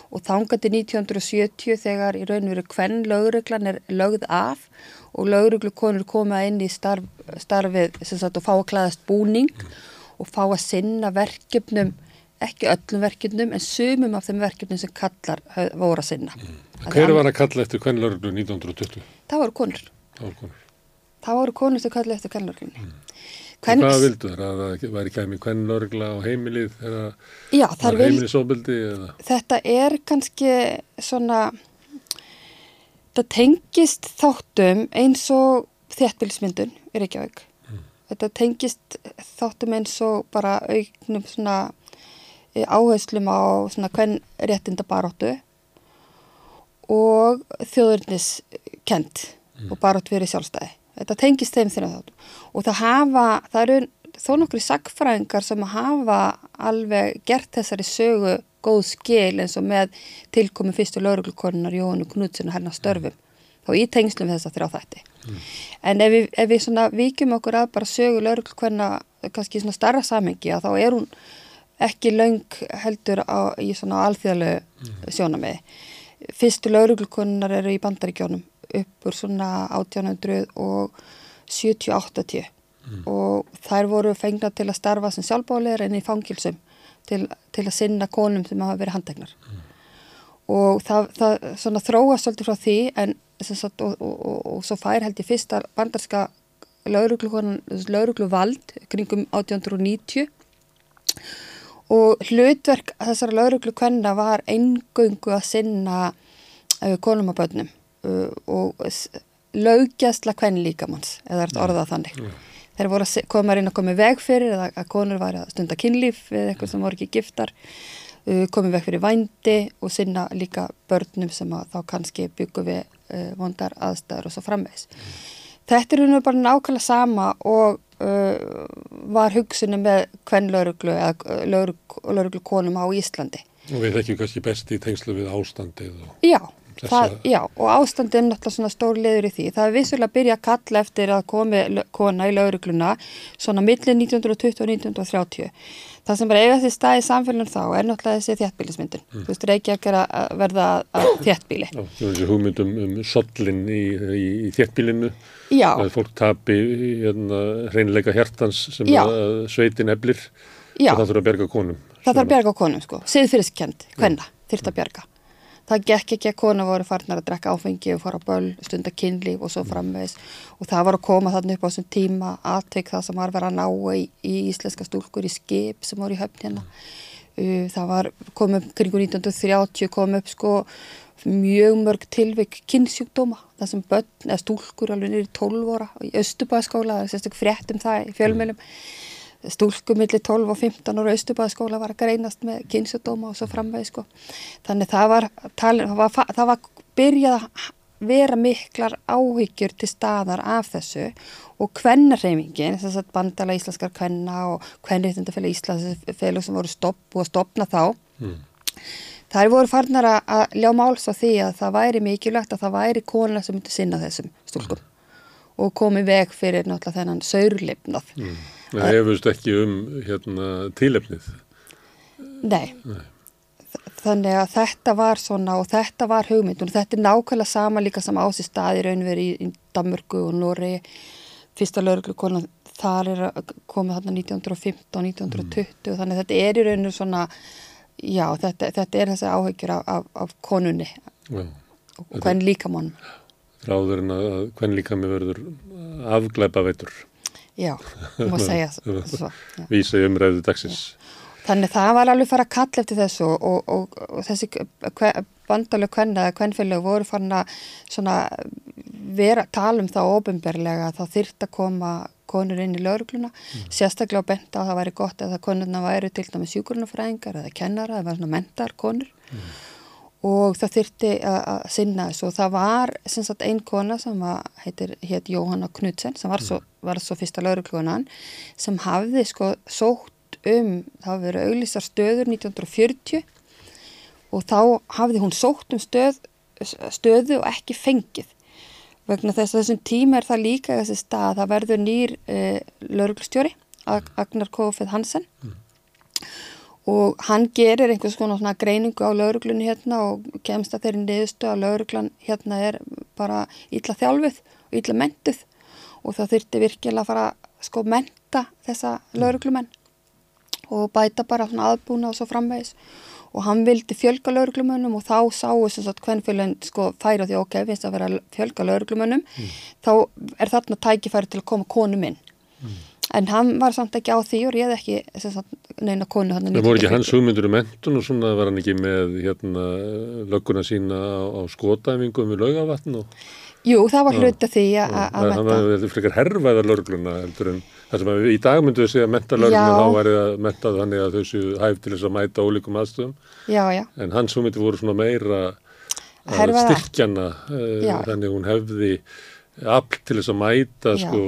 og þangandi 1970 þegar í raun og veru hvenn lauruglan er lögð af og lauruglukonur koma inn í starf, starfið sagt, og fá að klæðast búning mm. og fá að sinna verkefnum ekki öllum verkefnum en sumum af þeim verkefnum sem kallar voru að sinna. Mm. Hver var að kalla eftir kvennlörglu 1920? Það voru konur. Það voru konur. Það voru konur sem kalla eftir kvennlörglunni. Mm. Hvern... Hvað vildu það? Að það væri kæmi kvennlörgla á heimilið eða var heimilisóbildi? Eða? Þetta er kannski svona, það tengist þáttum eins og þéttbílismyndun í Reykjavík. Mm. Þetta tengist þáttum eins og bara auknum svona áherslum á svona hvern réttinda baróttu og þjóðurniskent mm. og baróttu fyrir sjálfstæði. Þetta tengist þeim þeirra þáttu og það hafa, það eru þó nokkru sagfræðingar sem hafa alveg gert þessari sögu góð skil eins og með tilkomi fyrstu lauruglukonunar Jóhannu Knudsen og hennar störfum þá í tengslum við þess að þrjá þætti. Mm. En ef við, ef við svona vikjum okkur að bara sögu lauruglukonna kannski svona starra samengi að þá er hún ekki laung heldur á, í svona alþjóðlegu mm. sjónamiði. Fyrstu lauruglukonnar eru í bandaríkjónum uppur svona 1800 og 70-80 mm. og þær voru fengna til að starfa sem sjálfbálegar en í fangilsum til, til að sinna konum sem hafa verið handegnar. Mm. Og það, það svona þróast svolítið frá því en sagt, og, og, og, og svo fær held ég fyrsta bandarska lauruglu vald kringum 1890 og hlutverk þessara lauruglu kvenna var eingöngu að sinna uh, konumabönnum uh, og laugjastla kvenn líkamanns eða er þetta orðað þannig? Mm. þeir voru að koma inn að koma veg fyrir eða að konur var að stunda kynlíf eða eitthvað sem voru ekki giftar uh, komið veg fyrir vændi og sinna líka börnum sem þá kannski byggu við uh, vondar aðstæður og svo framvegs þetta er nú bara nákvæmlega sama og uh, var hugsunum með hvern lauruglu eða lauruglu konum á Íslandi. Og við þekkjum kannski best í tengslu við ástandið og... Já, það, já, og ástandið er náttúrulega svona stór leður í því. Það er vissulega að byrja að kalla eftir að komi kona í laurugluna svona millir 1920 og 1930. Það sem bara eiga því stað í samfélagum þá er náttúrulega þessi þjættbílismyndin. Mm. Þú veist, Reykjavík er að verða að þjættbíli. Já, þessi hugmyndum um sollin í, í, í þjættbílinu. Já. Að fólk tapi hérna, hreinleika hjartans sem sveitin eblir. Já. Og það þurfa að berga konum. Það þarf að berga konum, sko. Siðfyrirskend, hvenna, þurft að berga það gekk ekki að kona voru farnar að drekka áfengi og fara á böl, stunda kynlíf og svo framvegs og það var að koma þarna upp á þessum tíma aðtök það sem var verið að ná í, í íslenska stúlkur í skip sem voru í höfnina. Uh, það var komið kring 1930 komið upp sko mjög mörg tilvik kynnsjúkdóma það sem börn eða stúlkur alveg nýri 12 óra í Östubæðskóla það er sérstaklega frétt um það í fjölmjölum stúlku millir 12 og 15 ára austubæðaskóla var að greinast með kynsudóma og svo framvegi sko. Þannig það var, talin, það var, það var byrjað að vera miklar áhyggjur til staðar af þessu og kvennarreymingin, þess að bandala íslenskar kvenna og kvennriðtundafélag íslenskafélag sem voru stopp og stopna þá mm. þar voru farnar að ljá máls á því að það væri mikilvægt að það væri kona sem myndi sinna þessum stúlkum. Og komi veg fyrir náttúrulega þennan saurlipnað mm. Það hefust ekki um hérna, tílefnið. Nei. Nei. Þannig að þetta var svona og þetta var hugmynd og þetta er nákvæmlega sama líka sem ási staði raunveri í, í Danmörku og Nóri. Fyrsta lauruglukonan þar er komið þarna 1915 og 1920 mm. þannig að þetta er í rauninu svona, já þetta, þetta er þessi áhyggjur af, af, af konunni já, og hvern líkamann. Ráður en að hvern líkami verður afglæpa veitur. Já, þú má segja svo. Vísa í umræðu dagsins. Já. Þannig það var alveg fara að kalla eftir þessu og, og, og, þessi bandalög kvenna eða kvennfélög voru farin að vera, tala um það ofinberlega að það þyrrt að koma konur inn í laurugluna, mm. sérstaklega benda að það væri gott að það konurna væri til dæmis sjúkurnafræðingar eða kennara eða svona mentar konur mm og það þyrti að sinna þessu. Og það var sagt, ein kona sem var, heitir heit Jóhanna Knudsen sem var svo, var svo fyrsta lauruglunan sem hafði sko sótt um, það hafi verið auglýsar stöður 1940 og þá hafði hún sótt um stöð, stöðu og ekki fengið. Vegna þess að þessum tíma er það líka þessi stað, það verður nýr eh, lauruglustjóri, Agnar Kofið Hansen. Mm. Og hann gerir einhvers konar greiningu á lauruglunni hérna og kemst að þeirri niðurstu að lauruglan hérna er bara ítla þjálfið og ítla mentuð og það þurfti virkilega að fara sko menta þessa lauruglumenn og bæta bara aðbúna og svo framvegis og hann vildi fjölga lauruglumönnum og þá sáu þess að hvern fjölun sko færa því ok, finnst að vera fjölga lauruglumönnum mm. þá er þarna tækifæri til að koma konum inn mm. En hann var samt ekki á því og réð ekki neina konu hann Það voru ekki hans hugmyndur um mentun og svona var hann ekki með hérna lögguna sína á, á skotæfingum við laugavatn og Jú, það var hluti því að menta. Það var frekar herfaðar lörgluna heldur en sem í dag myndum við segja að menta lörgluna þá væri það mentað þannig að þau séu hæf til þess að mæta ólíkum aðstöðum. Já, já. En hans myndi voru svona meira styrkjana uh, þannig hún hefði afl til þess að mæta sko,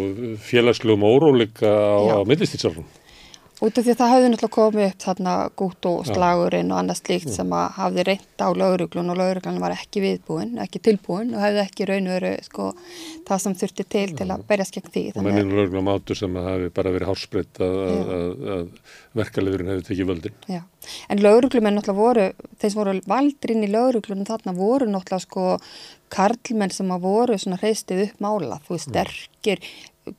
félagslegum órólika á, á millistýtsálfum. Út af því að það hafði náttúrulega komið upp þarna gút og slagurinn og annað slíkt mm. sem að hafði reynt á lauruglun og lauruglun var ekki viðbúin, ekki tilbúin og hafði ekki raun og veru sko það sem þurfti til til að berjast gegn því. Og menninu lauruglun mátur sem að hafi bara verið hálsbreytt að, að, að verkaleðurinn hefði tekið völdin. Já, en lauruglumenn náttúrulega voru, þeir sem voru valdrinn í lauruglunum þarna voru náttúrulega sko karlmenn sem að voru svona hreistið upp mála, þú veist, mm. sterkir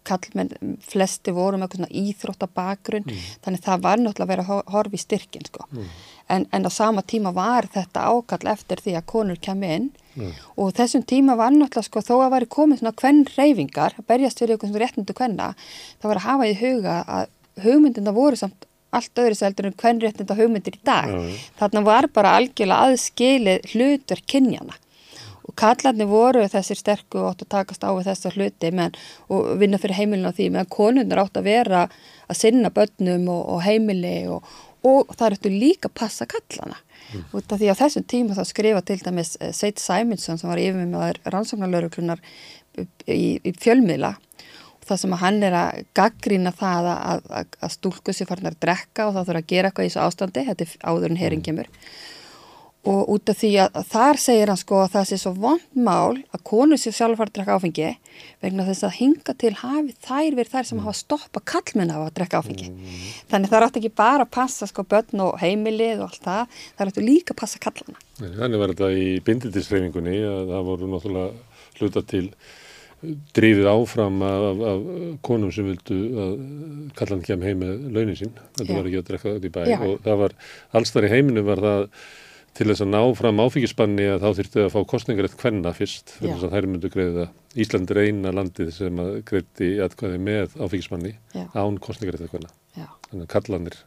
kallmenn, flesti voru með eitthvað svona íþróttabakgrunn mm. þannig það var náttúrulega að vera að horfa í styrkin sko. mm. en, en á sama tíma var þetta ákall eftir því að konur kemi inn mm. og þessum tíma var náttúrulega sko þó að væri komið svona hvern reyfingar að berjast fyrir eitthvað svona réttindu hvenna það var að hafa í huga að hugmyndina voru samt allt öðru seldur en hvern réttinda hugmyndir í dag þarna var bara algjörlega aðskilið hlutur kynjana og kallarnir voru þessir sterku og átt að takast á við þessar hluti menn, og vinna fyrir heimilinu á því meðan konunir átt að vera að sinna börnum og, og heimili og, og það ertu líka að passa kallana mm. út af því á þessum tíma þá skrifa til dæmis eh, Seit Simonsson sem var yfir með rannsóknarlauruklunar í, í fjölmiðla og það sem að hann er að gaggrína það að, að, að stúlku sér farnar að drekka og þá þurfa að gera eitthvað í þessu ástandi, þetta er áður en hering kemur og út af því að, að þar segir hann sko að það sé svo vond mál að konur sér sjálfur að drekka áfengi vegna þess að hinga til hafi þær verið þær sem hafa stoppa kallmenn á að drekka áfengi mm. þannig það rátt ekki bara að passa sko börn og heimilið og allt það það ráttu líka að passa kallana Þannig var þetta í bindindisreiningunni að það voru náttúrulega hluta til drifið áfram af, af, af konum sem vildu að kallan kem heim með launin sín þetta Já. var ekki að drekka þetta í bæ Já. og það var allstar í heiminu var það til þess að ná fram áfengisbanni að þá þurftu að fá kostningarétt hvenna fyrst fyrir þess að þær myndu greiða Ísland er eina landið sem að greiði aðkvæði með áfengisbanni án kostningarétt hvenna þannig að kallanir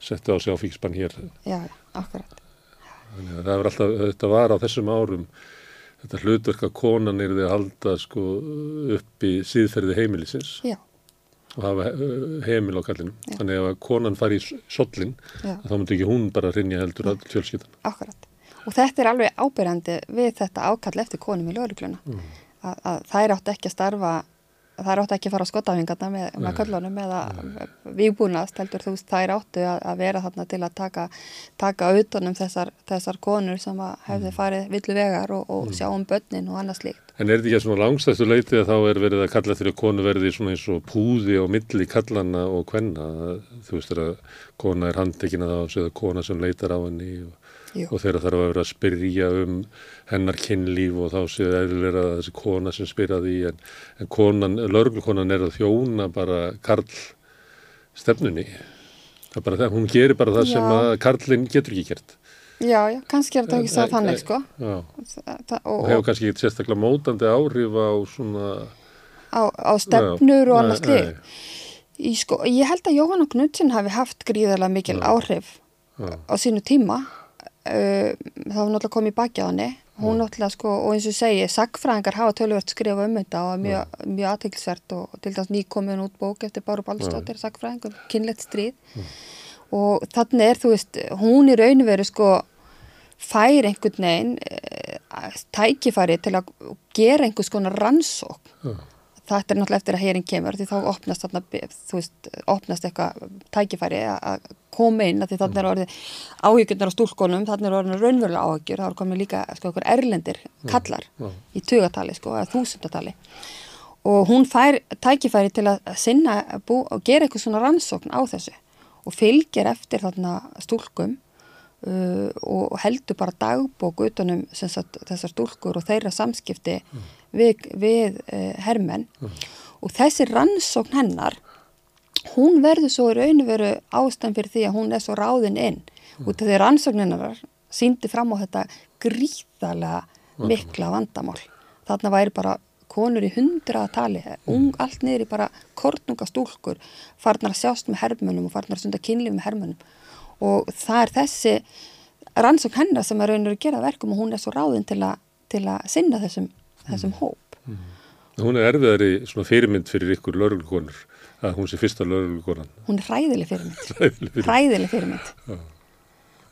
settu á sig áfengisbann hér. Já, akkurat. Þannig að það var alltaf, þetta var á þessum árum þetta hlutverk að konan er því að halda sko upp í síðferði heimilisins. Já og hafa eh, heimil á kallinu Já. þannig að konan fari í sollin þá myndi ekki hún bara rinja heldur að fjölskyldan. Akkurat, og þetta er alveg ábyrjandi við þetta ákall eftir konum í lögurkluna mm. að, að þær átt ekki að starfa það er átt ekki að fara á skottafingarna með, með köllunum eða výbúnast heldur þú veist það er áttu að, að vera þarna til að taka, taka auðvunum þessar, þessar konur sem hefði mm. farið villu vegar og, og mm. sjá um börnin og annað slíkt. En er þetta ekki svona langstæðstu leiti að þá er verið að kalla þeirri konu verði svona eins og púði á milli kallana og hvenna þú veist þeirra kona er handekina þá eða kona sem leitar á henni og og þeirra þarf að vera að spyrja um hennar kynlíf og þá séu eðlulega þessi kona sem spyrjaði í en, en konan, lörglukonan er að þjóna bara Karl stefnunni. Það er bara það, hún gerir bara það já. sem að Karlinn getur ekki gert. Já, já, kannski er þetta ekki svo þannig sko. Og, og hefur kannski ekki sérstaklega mótandi áhrif á svona á, á stefnur já, og annars lið sko, ég held að Jóhann Knudsen hafi haft gríðarlega mikil áhrif á sínu tíma. Uh, það var náttúrulega komið í henni hún náttúrulega sko og eins og segi sagfræðingar hafa tölvört skrifa um þetta og mjög, mjög aðtilsvert og til dæs nýkomin út bók eftir Báru Balstóttir sagfræðingur, kynlegt stríð. Mm. og þannig er þú veist hún í raunveru sko fær einhvern veginn uh, tækifæri til að gera einhvers konar rannsók mm. Þetta er náttúrulega eftir að herin kemur því þá opnast þarna, veist, opnast eitthvað tækifæri að koma inn að því þannig er orðið áhyggjurnar á stúlkonum, þannig er orðið raunverulega áhyggjur, þá er komið líka sko okkur erlendir kallar já, já. í tugatali sko, eða þúsundatali. Og hún fær tækifæri til að sinna bú, og gera eitthvað svona rannsókn á þessu og fylgir eftir þarna stúlkum uh, og heldur bara dagbók utanum sagt, þessar stúlkur og þeirra samskipti mm við, við uh, hermenn mm. og þessi rannsókn hennar hún verður svo í raun og veru ástæðan fyrir því að hún er svo ráðin inn mm. út af því rannsókn hennar síndi fram á þetta gríðalega mikla vandamál þarna væri bara konur í hundra að tali, ung mm. allt niður í bara kortnunga stúlkur, farnar að sjást með hermunum og farnar að stunda kynlið með hermunum og það er þessi rannsókn hennar sem er raunir að gera verkum og hún er svo ráðin til til að sinna þessum þessum hóp. Mm. Hún er erfiðari fyrirmynd fyrir ykkur lauruglukonur að hún sé fyrsta lauruglukonan. Hún er hræðileg fyrirmynd. hræðileg fyrirmynd. Já.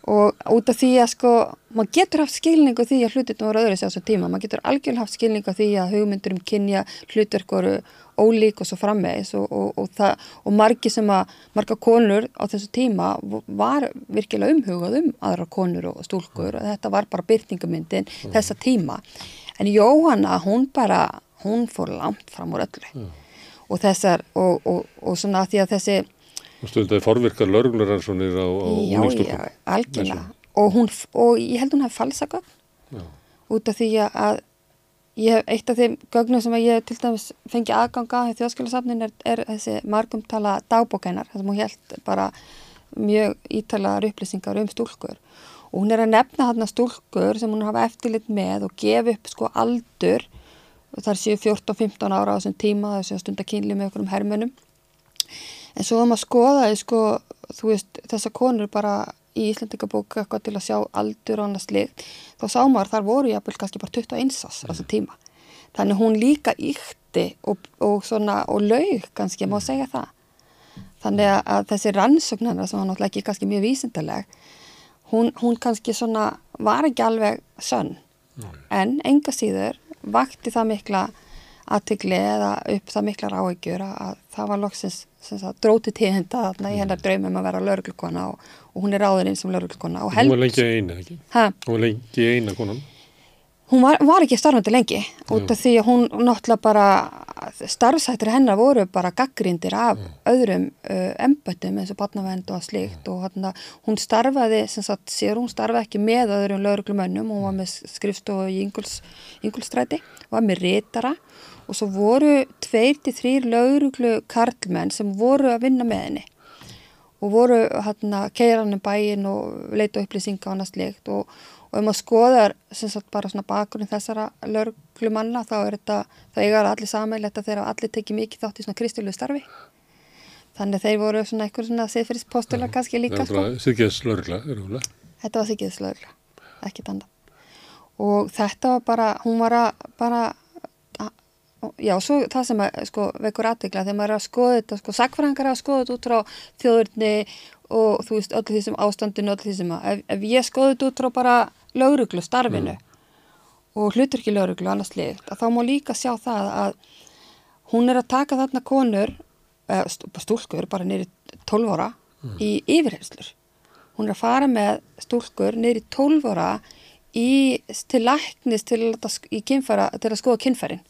Og út af því að sko, maður getur haft skilningu því að hlutir voru öðru þessu tíma, maður getur algjörlega haft skilningu því að hugmyndur um kynja hlutverk voru ólík og svo frammeðis og, og, og, það, og margi sem að, marga konur á þessu tíma var virkilega umhugað um aðra konur og stúlkur og þetta var bara byrtingamyndin þessa tíma. En Jóhanna hún bara, hún fór langt fram úr öllu. Mm. og þessar og, og, og svona því að þessi og stundaði forvirkar lörglurannsónir á, á já, já, algjörlega. Og, hún, og ég held hún hafði falsagögn út af því að ég, eitt af þeim gögnum sem ég til dæmis fengi aðganga í þjóðskjálasafnin er, er þessi margumtala dagbókeinar þar sem hún held bara mjög ítalaðar upplýsingar um stúlkur. Og hún er að nefna þarna stúlkur sem hún hafa eftirlit með og gefa upp sko aldur. Og það er 7-14-15 ára á þessum tíma stund að kynli með okkur um hermunum en svo um að skoða sko, veist þessa konur bara í Íslandingabók eitthvað til að sjá aldur og annars lið þá sá maður þar voru ég að byrja kannski bara 21 ás á þessum tíma. Þannig hún líka íkti og, og, svona, og laug kannski, má segja það. Þannig að þessi rannsóknarna sem var náttúrulega ekki kannski mjög vísindarleg hún, hún kannski svona var ekki alveg sönn. Mm. en enga síður vakti það mikla aðtikli eða upp það mikla ráðegjur að það var loksins dróti tíðenda þarna í hennar draumum að vera lauruglukona og, og hún er ráðurinn sem lauruglukona Hún var lengi eina, ekki? Hæ? Hún var lengi eina konan Hún var, var ekki starfandi lengi út af því að hún náttúrulega bara starfsættir hennar voru bara gaggrindir af mm. öðrum uh, emböttum eins og batnavend og slíkt mm. og hana, hún starfaði, sem sagt, sér hún starfaði ekki með öðrum lauruglumönnum, hún var með skrifstofu í Ingolstræti, var með rítara og svo voru tveir til þrýr lauruglu karlmenn sem voru að vinna með henni. Og voru hérna keiranum bæin og leita upplýsinga og annað slíkt. Og og ef maður skoðar sagt, bara svona bakgrunn þessara lörglumanna þá er þetta, það eigar allir sammeiletta þegar allir tekið mikið þátt í svona kristilegu starfi. Þannig þeir voru svona eitthvað svona siðferðispostula kannski líka sko. Siðgeðslörgla Þetta var siðgeðslörgla, ekkit annað. Og þetta var bara, hún var að bara já, svo það sem að sko vekur aðtegla þegar maður er að skoða þetta, sko sagfræðingar er að skoða þetta út frá þjóðurni og þú veist, öllu því sem ástandinu, öllu því sem að ef, ef ég skoði þetta út frá bara lauruglu starfinu mm. og hlutur ekki lauruglu annars liðt, að þá má líka sjá það að hún er að taka þarna konur, stúlkur bara neyri 12 ára mm. í yfirherslur. Hún er að fara með stúlkur neyri 12 ára í, til læknis til, kynfæra, til að skoða kynfærin.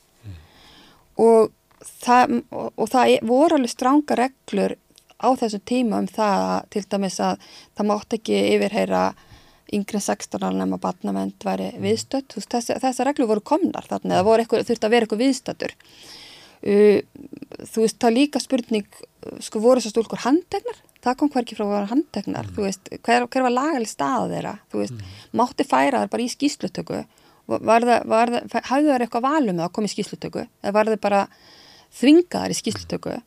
Og það, og, og það voru alveg stránga reglur á þessu tíma um það til dæmis að það mátt ekki yfirheyra yngre 16 ára nema batnavend væri mm. viðstödd, þess, þessar reglur voru komnar þarna, það voru eitthvað, þurfti að vera eitthvað viðstöddur uh, þú veist, það líka spurning sko voru þessar stúlkur handtegnar það kom hverkið frá að vera handtegnar mm. þú veist, hver, hver var lagalig stað þeirra þú veist, mm. mátti færa þær bara í skýslutöku var það, var það hafðu þær eitthvað valum að koma í skýslutöku eða var þau bara þvingaðar í skýslutöku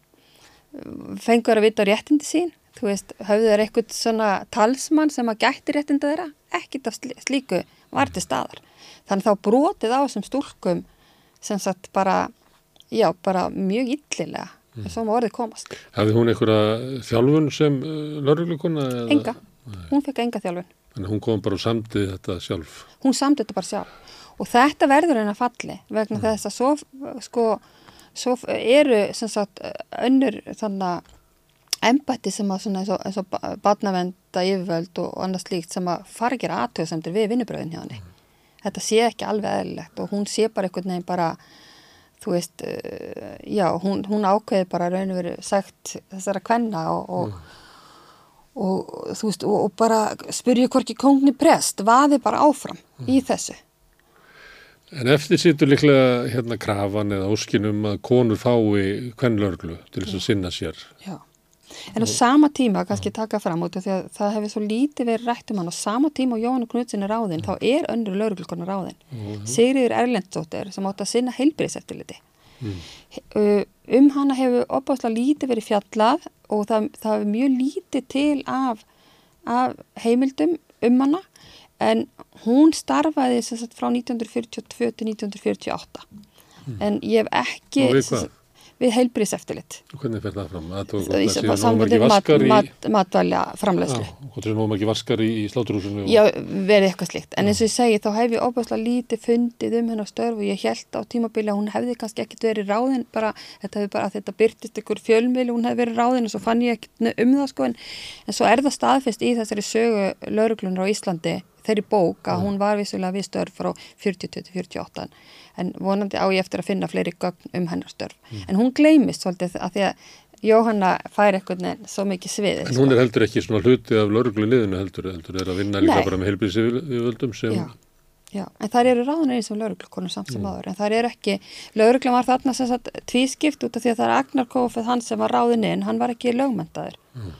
fengur að vita réttindi sín? Þú veist, hafðu þeir eitthvað svona talsmann sem að gætti réttinda þeirra? Ekkit af slíku var til staðar. Þannig þá brotið á þessum stúlkum sem sagt bara já, bara mjög yllilega mm. sem orðið komast. Hafði hún einhverja þjálfun sem uh, lörglukona? Enga, Nei. hún fekk enga þjálfun Þannig hún kom bara og samtið þetta sjálf Hún samtið þetta bara sjálf og þetta verður henn að falli vegna mm. þess að svo sko svo eru sem sagt önnur þannig embætti sem að svona eins og, eins og barnavenda yfirvöld og annars líkt sem að fara að gera aðtöðsendur við vinnubröðin hjá henni. Þetta sé ekki alveg eðlilegt og hún sé bara einhvern veginn bara, þú veist, uh, já, hún, hún ákveði bara raun og veru sagt þessara kvenna og, og, og, veist, og bara spyrja hvorki kongni prest, vaði bara áfram í þessu. En eftir sýtur líklega hérna krafan eða óskinum að konur fái kvennlörglu til þess að sinna sér. Já. En á sama tíma, kannski taka fram út af því að það hefur svo lítið verið rætt um hann á sama tíma og Jóhann Knudsen er ráðinn, þá er önnur lauruglikonar ráðinn. Mm -hmm. Sigriður Erlendsdóttir sem átt að sinna heilbyrðiseftiliti. Mm. Um hana hefur opáslega lítið verið fjallað og það, það hefur mjög lítið til af, af heimildum um hana en hún starfaði sagt, frá 1942 til 1948 mm. en ég hef ekki... Og við hvað? Við heilbríðseftilit. Hvernig fer það fram? Það Samfélgið mat, mat, matvælega framlegslu. Og það er nógum ekki vaskar í, í sláturhúsinu? Já, verið eitthvað slikt. En eins og ég segi, þá hef ég óbærslega lítið fundið um hennar störf og ég held á tímabili að hún hefði kannski ekkit verið ráðin, bara þetta hefði bara að þetta byrtist ykkur fjölmili, hún hefði verið ráðin og svo fann ég ekkit um það sko, en, en svo er það staðfest í þessari sögu lauruglunar á Íslandi þeirri bók að hún var vissulega við störf frá 40-48 en vonandi á ég eftir að finna fleiri gögn um hennar störf. Mm. En hún gleymist svolítið að því að Jóhanna fær eitthvað nefn svo mikið sviðið. En hún sko. er heldur ekki svona hluti af laurugluliðinu heldur, heldur er að vinna líka bara með helbriðsivöldum sem... Já. Já, en það eru ráðunir eins og lauruglukonur samt sem mm. áður, en það eru ekki, lauruglan var þarna sem sagt tvískipt út af því að það er Agnar Kófið hann sem var ráðin inn, hann var ekki lögmentaður. Mm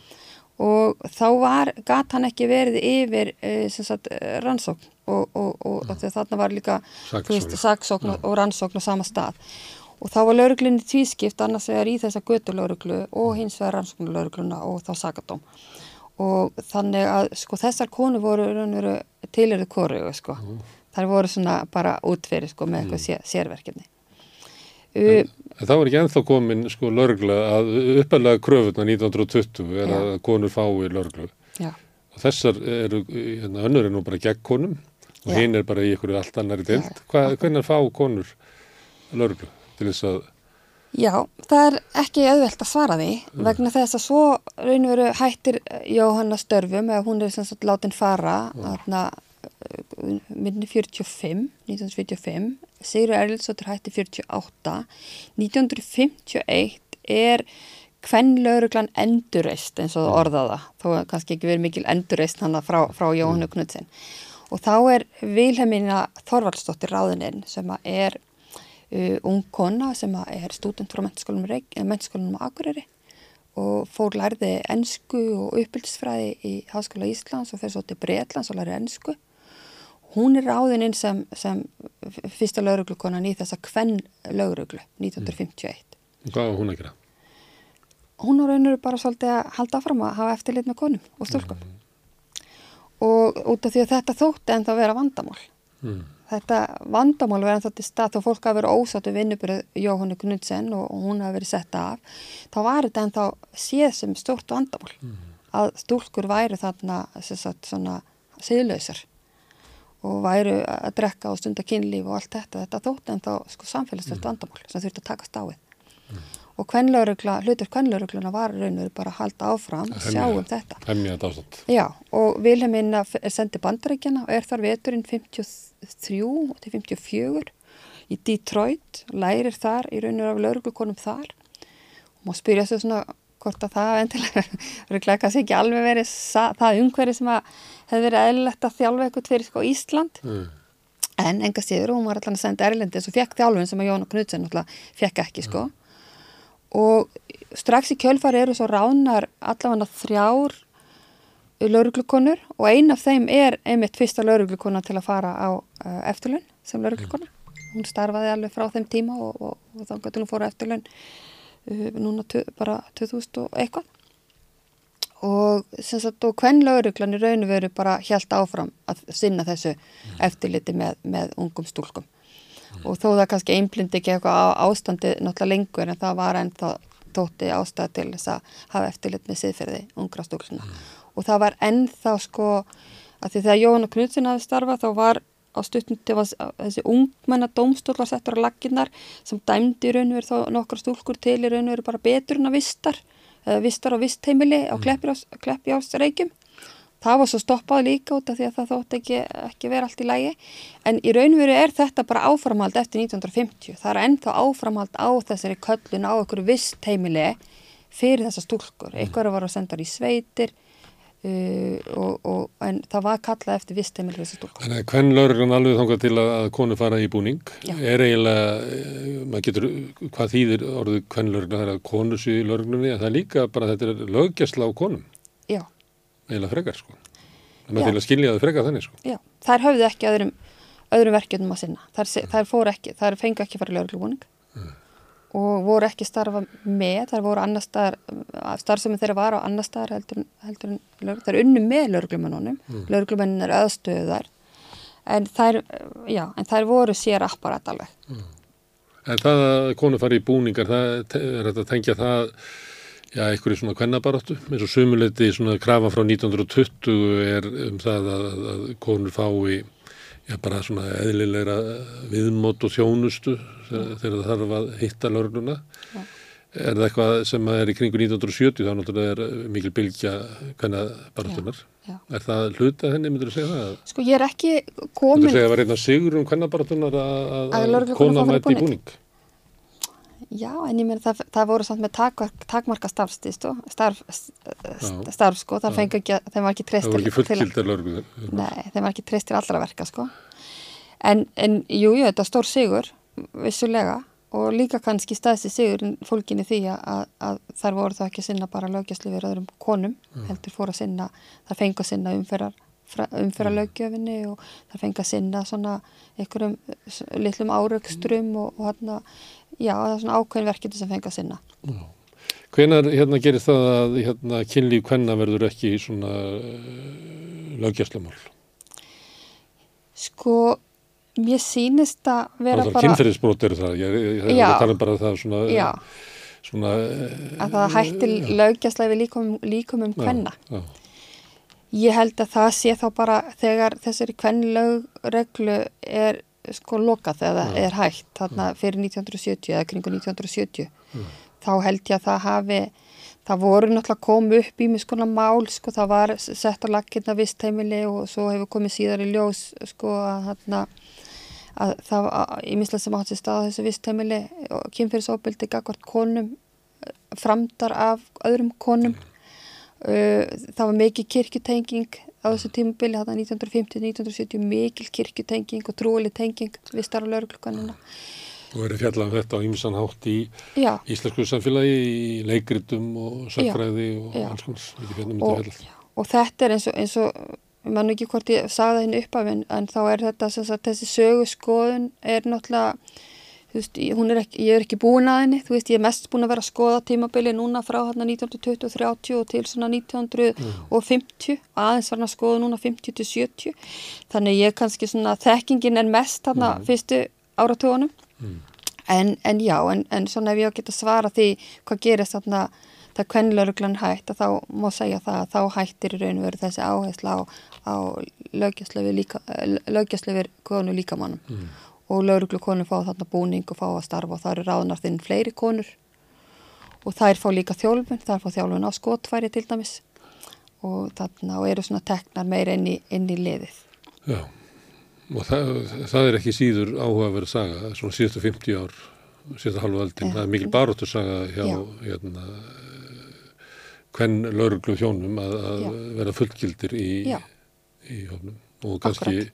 og þá var, gat hann ekki verið yfir e, sagt, rannsókn. Og, og, og, og þarna var líka saksókn og rannsókn á sama stað. Og þá var lauruglinni tvískipt annars vegar í þessa götulauruglu og hins vegar rannsóknulaurugluna og þá sakadóm. Og þannig að sko þessar konu voru tilirðu kóru sko. mm. þar voru svona bara útfyrir sko með eitthvað mm. sérverkefni. En, en það var ekki enþá komin sko lörgla að uppalega kröfunna 1920 er Já. að konur fái lörglu og þessar eru, hérna, önnur er nú bara gegn konum og hinn er bara í ykkur allt annari deilt. Hvernig fá konur lörglu til þess að Já, það er ekki auðvelt að svara því mm. vegna þess að svo raun og veru hættir Jóhanna störfum eða hún er sem sagt látin fara mm. aðna minni 45, 1945 Sigur Erlsóttur hætti 48 1951 er hvenn lauruglan endurreist eins og orðaða þó kannski ekki verið mikil endurreist hann frá, frá Jóhannu mm. Knudsen. Og þá er Vilhelmina Þorvaldsdóttir ráðininn sem er uh, ung kona sem er stúdent frá mennskólanum á Akureyri og fór lærði ennsku og uppbyldisfræði í Háskóla Íslands og fyrir svo til Breitlands og lærði ennsku Hún er ráðininn sem, sem fyrsta lauruglukonan í þessa kvenn lauruglu 1951. Mm. Hvað var hún að gera? Hún á rauninu bara svolítið að halda fram að hafa eftirlit með konum og stúlkum. Mm. Og út af því að þetta þótti en þá vera vandamál. Mm. Þetta vandamál verðan þá til stað þá fólk hafi verið ósáttu vinnuburð Jóhannu Knudsen og hún hafi verið setta af. Þá var þetta en þá séð sem stort vandamál mm. að stúlkur væri þarna sagt, svona siðlausar og væru að drekka og stunda kynlíf og allt þetta, þetta þótt en þá sko samfélagsvært mm. vandamál sem þurfti að takast á við mm. og kvenlaurugla, hlutur kvenlaurugluna var raun og veru bara að halda áfram og sjá um þetta. Hemmið þetta ástand. Já og Vilhelmina sendið bandaríkjana og er þar veturinn 53 til 54 í Detroit, lærir þar í raun og veru af lauruglukonum þar og má spyrja svo svona hvort að það endilega verður kannski ekki alveg verið það umhverfi sem að hefði verið eðlilegt að þjálfa eitthvað fyrir sko Ísland mm. en enga síður, hún var alltaf að senda Erlendis og fekk þjálfun sem að Jóna Knudsen fekk ekki sko mm. og strax í kjölfari eru svo ránar allavega þrjár lauruglukonur og ein af þeim er einmitt fyrsta lauruglukona til að fara á uh, eftirlun sem lauruglukona mm. hún starfaði alveg frá þeim tíma og, og, og þá gæti hún fóra eftirlun núna bara 2000 og eitthvað og, og hvern lauruglan í raun og veru bara helt áfram að sinna þessu mm. eftirliti með, með ungum stúlkum mm. og þó það kannski einblindi ekki eitthvað ástandi náttúrulega lengur en það var ennþá tóti ástæð til þess að hafa eftirlit með siðferði ungra stúlsuna mm. og það var ennþá sko að því þegar Jóhann Knudsen hafi starfað þá var á stuttum til að þessi ungmenna dómstól var settur á laginnar sem dæmdi í raun og veru þá nokkra stúlkur til í raun og veru bara betur en að vistar, vistar á vistheimili á kleppi ásreikjum. Það var svo stoppað líka út af því að það þótt ekki, ekki vera allt í lægi en í raun og veru er þetta bara áframhald eftir 1950. Það er ennþá áframhald á þessari köllun á einhverju vistheimili fyrir þessa stúlkur. Einhverju var að senda í sveitir Uh, og, og, en það var kallað eftir vistheimil þessi stúlka. Þannig að hvern lauruglan alveg þangað til að, að konu fara í búning. Já. er eiginlega, eh, maður getur hvað þýðir orðið hvern lauruglan það er að konu séu í lauruglunni, en það er líka bara þetta er löggjastla á konum. Já. eiginlega frekar sko. Maður til að skilja það frekar þannig sko. Já, þær höfðu ekki öðrum, öðrum verkefnum að sinna. Þær, þær fór ekki, þær fengi ekki fara í lauruglubúning mm og voru ekki starfa með, þar voru annar staðar, starfsefni þeirra var á annar staðar heldur, heldur er unnu með lögurglumennunum, mm. lögurglumennin er aðstöðar en þær, já, en þær voru sér apparat alveg. Mm. En það að konu fari í búningar, það er þetta að tengja það, já, einhverju svona kvennabaróttu, eins og sumuleiti svona krafa frá 1920 er um það að, að konur fái já, bara svona eðlilegra viðmót og þjónustu þegar það þarf að hitta lörnuna. Ja. Er það eitthvað sem er í kringu 1970 þá náttúrulega er mikil bylgja hvernig barðunar. Er það hluta henni, myndur þú segja það? Sko ég er ekki komin... Myndur þú segja að það var einna sigur um hvernig barðunar að kona mæti í búning? Já, en ég meina það, það voru samt með takmarka, takmarka starfstíð, starf, starf, sko, það fengi ekki, þeim var ekki treyst til... Treyst til allra verka, sko. En, en jú, jú, þetta er stór sigur, vissulega, og líka kannski staðsi sigur fólkinni því að, að þar voru það ekki að sinna bara lögjastlu við öðrum konum, mm. heldur fóru að sinna, það fengi að sinna umferðar umfyrra lögjöfinni og það fengi að sinna svona einhverjum litlum áraugstrum og, og hérna já, það er svona ákveðin verkefni sem fengi að sinna. Já. Hvenar hérna gerir það að hérna kynlíf hvenna verður ekki svona uh, löggjastlumál? Sko, mér sýnist að vera bara... Kynferðisbrót eru það, ég, ég, ég tala um bara það svona... Já, svona, að það hættir löggjastlega við líkum, líkum um hvenna. Ég held að það sé þá bara þegar þessari kvennlögreglu er sko lokað eða ja. er hægt þarna fyrir 1970 eða kringu 1970 ja. þá held ég að það hafi það voru náttúrulega komið upp í mjög skona mál sko það var sett á lakirna vistheimili og svo hefur komið síðar í ljós sko að þarna að það í mislega sem átt sér stað þessu vistheimili og kynfyrirsóbildi gagvart konum framdar af öðrum konum það var mikið kirkutenging á þessu tímubili þetta 1950-1970 mikil kirkutenging og trúileg tenging við starf lauruglukanina og verið fjallað um þetta á ýmsan hátt í Já. íslensku samfélagi í leikritum og sökfræði og alls konar. Um og, og þetta er eins og, eins og mann ekki hvort ég sagði það henni upp af en, en þá er þetta sagt, þessi sögu skoðun er náttúrulega Veist, er ekki, ég er ekki búin að henni, þú veist, ég er mest búin að vera að skoða tímabili núna frá hérna 1920 og 30 og til svona 1950, mm. aðeins var hann að skoða núna 50 til 70, þannig ég kannski svona, þekkingin er mest hérna mm. fyrstu áratögunum, mm. en, en já, en, en svona ef ég geta svara því hvað gerist þarna, það kvennlauruglan hætt, þá má segja það að þá hættir í raun og veru þessi áhersla á, á lögjastlefir konu líkamannum. Og lauruglu konur fá þarna búning og fá að starfa og það eru ráðnar þinn fleiri konur. Og þær fá líka þjálfun, þær fá þjálfun á skotfæri til dæmis. Og þarna og eru svona teknar meira inn í, inn í liðið. Já, og það, það er ekki síður áhuga að vera saga, svona síðustu 50 ár, síðustu halvu aldin, það er mikil baróttu saga hjá hérna, hvern lauruglu hjónum að, að vera fullgildir í, í hófnum og kannski,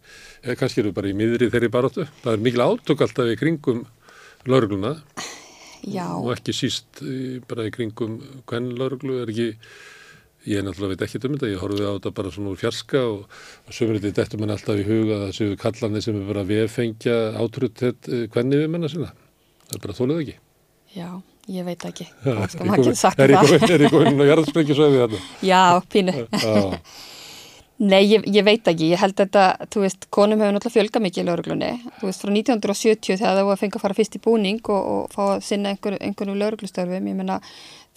eh, kannski eru bara í miðri þeirri baróttu. Það er mikil átök alltaf í kringum laurugluna og ekki síst bara í kringum hvern lauruglu er ekki ég náttúrulega veit ekki um þetta, ég horfið á þetta bara svona úr fjarska og, og sömurlega þetta mann alltaf í huga að það séu kallandi sem er bara viðfengja átrúttið hvernig við menna sinna. Það er bara þólið ekki. Já, ég veit ekki. Já, er ég komin að jarðsprengja þetta? Já, pínu. Já. Nei, ég, ég veit ekki, ég held þetta, þú veist, konum hefur náttúrulega fjölga mikið í lauruglunni, þú veist, frá 1970 þegar það var að fengja að fara fyrst í búning og, og fá að sinna einhver, einhverju lauruglustörfum, ég menna,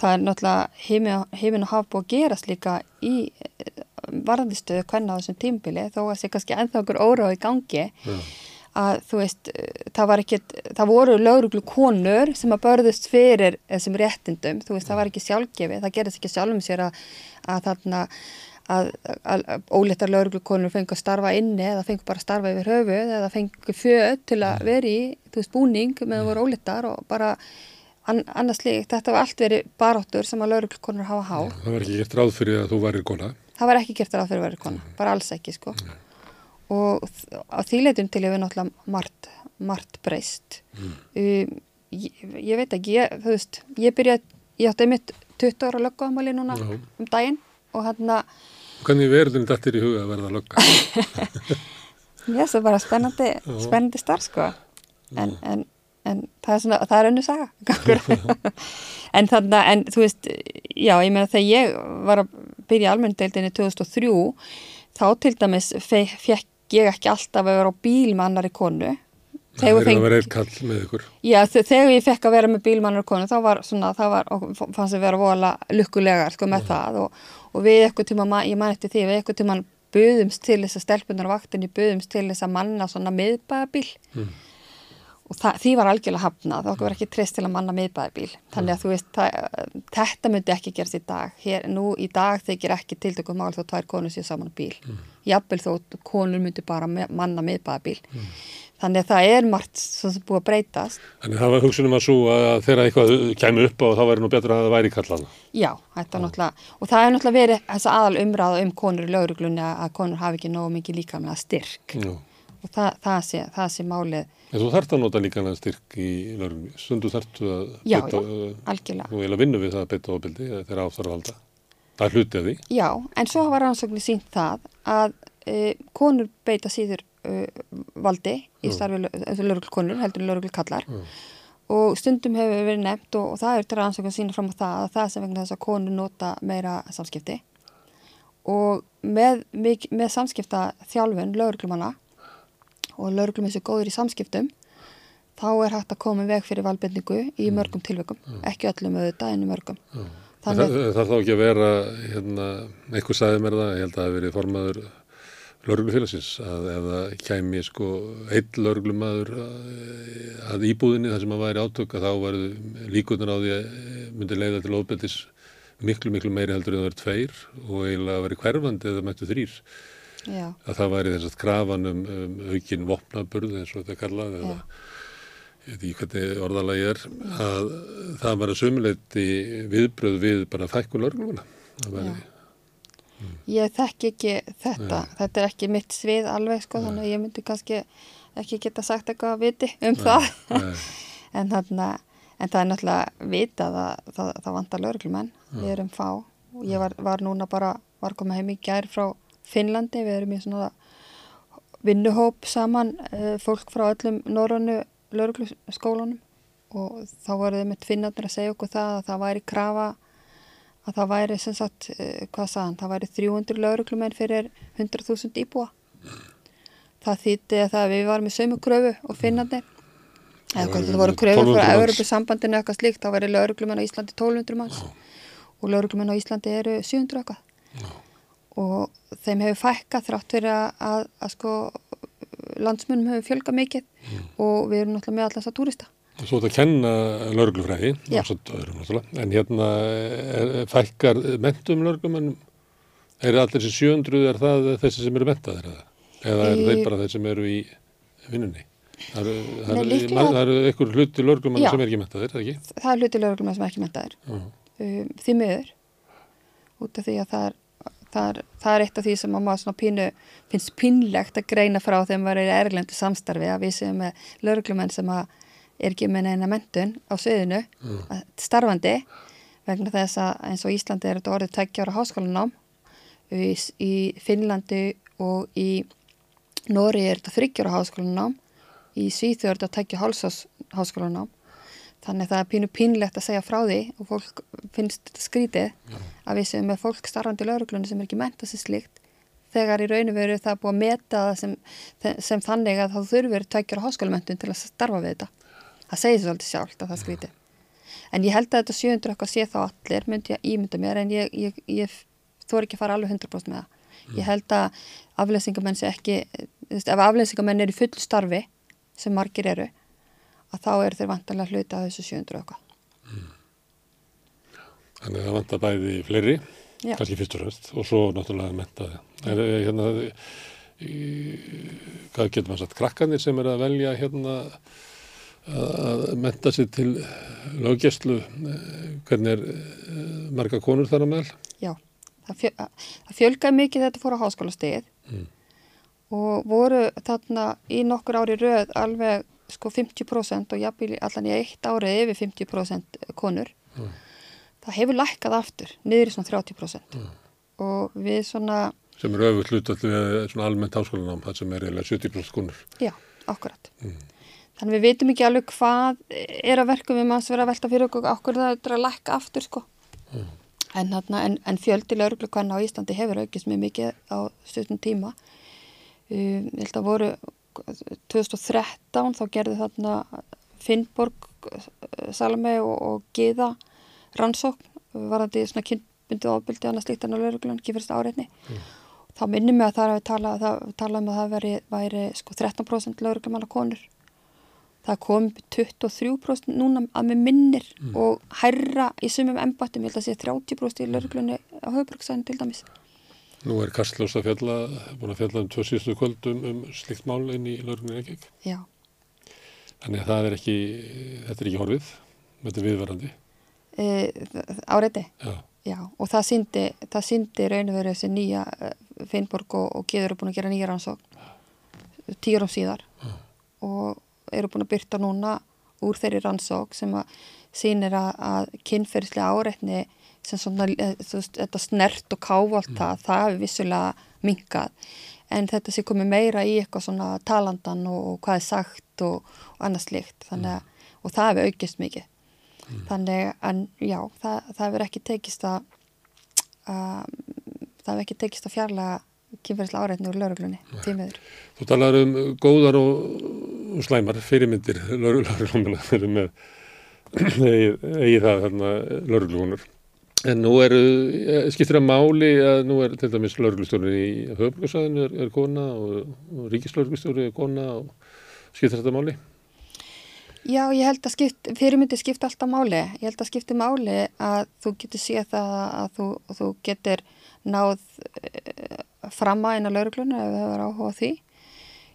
það er náttúrulega heiminn og haf búið að gerast líka í varðistöðu hvernig á þessum tímbili þó að sé kannski ennþá okkur óráð í gangi. Já. að þú veist það var ekki, það voru lögreglu konur sem að börðust fyrir þessum réttindum, þú veist það var ekki sjálfgefi það gerðist ekki sjálfum sér að, að þarna að, að, að óleittar lögreglukonur fengi að starfa inni eða fengi bara að starfa yfir höfuð eða fengi föð til að veri í þú veist búning með að voru óleittar og bara an, annars líkt, þetta var allt verið baráttur sem að lögreglukonur hafa há. Það var ekki gert ráð fyrir að þú væri kona. það var ekki gert ráð fyrir að vera kona, bara alls ekki sko. Og þ- á þýleitum til ég við náttúrulega margt, margt breyst. Um, ég, ég veit ekki, ég, þú veist ég byrjaði, ég átti einmitt 20 ára löggáðamáli núna Já. um daginn og hann að Hvernig verðin dættir í huga að verða lögga? Finnst það bara spennandi, spennandi starf sko. En, en, en það er svona, það er önnu saga en þannig að, en þú veist já, ég meina þegar ég var að byrja almenndeildinni 2003 þá til dæmis fe- fekk ég ekki alltaf að vera á bíl með annari konu Það er að vera eitt kall með ykkur. Já, þe- þegar ég fekk að vera með bílmannur konu þá var svona, það var, og fannst að vera vola lukkulegar sko með það og, og við eitthvað tíma, ma- ég man eftir því, við eitthvað tíma buðumst til þess að stelpunar á vaktinni buðumst til þess að manna svona miðbæðabíl og það, því var algjörlega hafnað, okkur var ekki treyst til að manna miðbæðabíl, þannig að þú veist það, þetta myndi ekki gerast í dag. Hér, nú í dag þykir ekki tiltökum mál þó tvær konur séu saman bíl. Jafnvel þó konur myndi bara manna miðbæðabíl þannig að það er margt sem búið að breytast Þannig það var hugsunum að svo að þegar eitthvað kæmi upp og þá væri nú betra að það væri kallana. Já, þetta er náttúrulega, og það er náttúrulega verið þess aðal umræða um konur í lauruglunni að konur hafi ekki nógu mikið líkamlega styrk Já. og það, það, sé, það sé málið, En þú þarft að nota líka hann styrk í lörgum. Stundu þarftu að Já, beita, já, algjörlega. Þú eiginlega vinnu við það að beita ofbildi þegar áþarf að halda. Það er hluti af því. Já, en svo var rannsóknir sínt það að e, konur beita síður valdi í starfi lauruglukonur heldur lauruglukallar og stundum hefur verið nefnt og, og það er til rannsóknir sína fram á það að það sem vegna þess að konur nota meira samskipti. Og með, með samskipta þjálfun lauruglumanna og lauruglum þessu góður í samskiptum þá er hægt að koma veg fyrir valbendingu í mörgum tilveikum, ekki öllum auðvitað en í mörgum. Það, það þarf þá ekki að vera, hérna, einhver sagði mér það, ég held að það hafi verið formaður lörglufélagsins að ef það kæmi sko eitt lörglumadur að íbúðinni þar sem að væri átök að þá varu líkunar á því að myndi leiða til ofbeldis miklu miklu meiri heldur en það verið tveir og eiginlega verið hverfandi eða mættu þrýr Já, að það væri þess að krafan um, um aukin vopnaburð eins og þetta er kallað eða ég veit ekki hvernig orðalagi er að það var að sömuleyti viðbröð við bara fækkun lörglumuna það væri, ég þekki ekki þetta, þetta er ekki mitt svið alveg sko, þannig að ég myndi kannski ekki geta sagt eitthvað að viti um það, Nei. en þarna, en það er náttúrulega vitað að það, það vantar lauruglumenn, við erum fá. Og ég var, var núna bara, var komið heim í gær frá Finnlandi, við erum í svona vinnuhóp saman, uh, fólk frá öllum norrannu laurugluskólanum og þá voru þau með finnarnir að segja okkur það að það væri krafa að það væri sem sagt, uh, hvað sagðan, það væri 300 lauruglumenn fyrir 100.000 íbúa. Það þýtti að það við varum í sömu kröfu og finnarnir eða hvað það voru kröfur 1200 frá. Európa-sambandinu eitthvað slíkt, þá væri lauruglumenn á Íslandi 1200 manns og lauruglumenn á Íslandi eru 700 eitthvað og þeim hefur fækkað þrátt fyrir að, að, að sko landsmunum hefur fjölgað mikið Mm. og við erum náttúrulega með alltaf túrista. Svo þetta að kenna lörglufræði en hérna er, fækkar mentum lörglumennum er allir þessi 700 er það þessi sem eru mentaðir eða, eða er þeir bara þeir sem eru í vinnunni? Það eru, einhver hluti lörglumenn Já. sem er ekki mentaðir, eða ekki? Það er hluti lauruglumenn sem er ekki mentaðir. Um, því miður. Út af því að það er, það er, það er eitt af því sem að maður pínu, finnst pínlegt að greina frá þegar maður er í erlendu samstarfi að við séum með lauruglumenn sem að er ekki með neina mentun á sviðinu að starfandi vegna þess að eins og Íslandi er þetta orðið tveggjára háskólanám í, í Finnlandi og í Nóri er þetta þryggjára háskólanám í Svíþjóð er þetta tveggja hálsás háskólanám. Þannig að það er pínu pínlegt að segja frá því og fólk finnst þetta skrítið að við séum með fólk starfandi lauruglunni sem er ekki menta sér slíkt þegar í rauninu veru það búið að meta það sem, sem þannig að það þurfur tveikjara háskólamöntun til að starfa við þetta. Það segir svo svolítið sjálft að það skrítið. En ég held að þetta 700 eitthvað sé þá allir, myndi ég ímynda mér en ég, ég, ég þór ekki að fara alveg 100% með það. Ég held að afleysingamenn sé ekki, ef afleysingamenn er í fullu starfi, sem margir eru, að þá eru þeir vantanlega hluti af þessu 700 okkar. Þannig að það vantar bæði fleiri, Já. kannski fyrst og fremst, og svo náttúrulega mentaði. Er, er, hérna, í, hvað getur maður sagt, krakkanir sem er að velja hérna að menta sig til löggestlu, hvernig er eh, marga konur þar á meðal? Já, það, fjö, það fjölgaði mikið þetta fór á háskólastegið Mm. og voru þarna í nokkur ári röð alveg sko 50% og jafnvel allan í eitt árið yfir 50% konur. Mm. Það hefur lækkað aftur, niður í svona 30% Mm. og við svona, Sem er öfugt hlutall við svona almennt háskólanám, það sem er eiginlega 70% konur. já, akkurat. Mm. Þannig við veitum ekki alveg hvað er að verka við manns vera að velta fyrir okkur okkur það er að lækka aftur sko. Mm. En, þarna, en, en fjöldi lauruglu hvernig á Íslandi hefur aukist mjög mikið á stundum tíma. Um, ég held að voru 2013 þá gerði þarna Finnborg, Salome og, og Gíða rannsókn varandi svona kynbundið ofbyldi annað slíkt en á lauruglan, kýfyrst áreitni. Þá minnum við að það er að tala, það, tala um að það væri, væri sko 13% lauruglumanna konur það kom upp 23% núna að með minnir og hærra í sumum embættum, ég held að sé 30% í lauruglunni á höfuborgsæðin til dæmis. Nú er Kastlós að fjalla, búin að fjalla um tvo síðustu kvöld um, um slikt mál inn í lögurinn ekki. Já, Þannig að það er ekki, þetta er ekki horfið, þetta er viðvarandi. e, áreiti, Já, já, og það síndi, það síndi raun og verið þessi nýja eh, Finnborg og, og Geður eru búin að gera nýja rannsók tíur árum síðar. Og eru búin að byrta núna úr þeirri rannsók sem að sýnir að, að kynferðislega áreitni sem svona, eh, þetta snert og káfalt það, það hefur vissulega minkað, en þetta sé komið meira í eitthvað svona talandan og, og hvað er sagt og, og annað slikt, þannig að, og það hefur aukist mikið. Þannig, en já, það, það hefur ekki tekist að, að það hefur ekki tekist að fjarlæga kynferðislega áreitni úr lauruglunni, tímiður. þú talar um góðar og, og slæmar fyrirmyndir fyrir með eigi, það þarna lögurlónur. En nú eru, eh, skiptir að máli að nú er til dæmis lögurlustjórn í höfbruksæðinu er, er kona og, og ríkislögurlustjóri er kona og skiptir þetta máli? Já, ég held að skipt, fyrirmyndi skipta alltaf máli. Ég held að skipti máli að þú getur séð það að þú, þú getur náð uh, fram að eina laurugluna ef það er áhuga á því.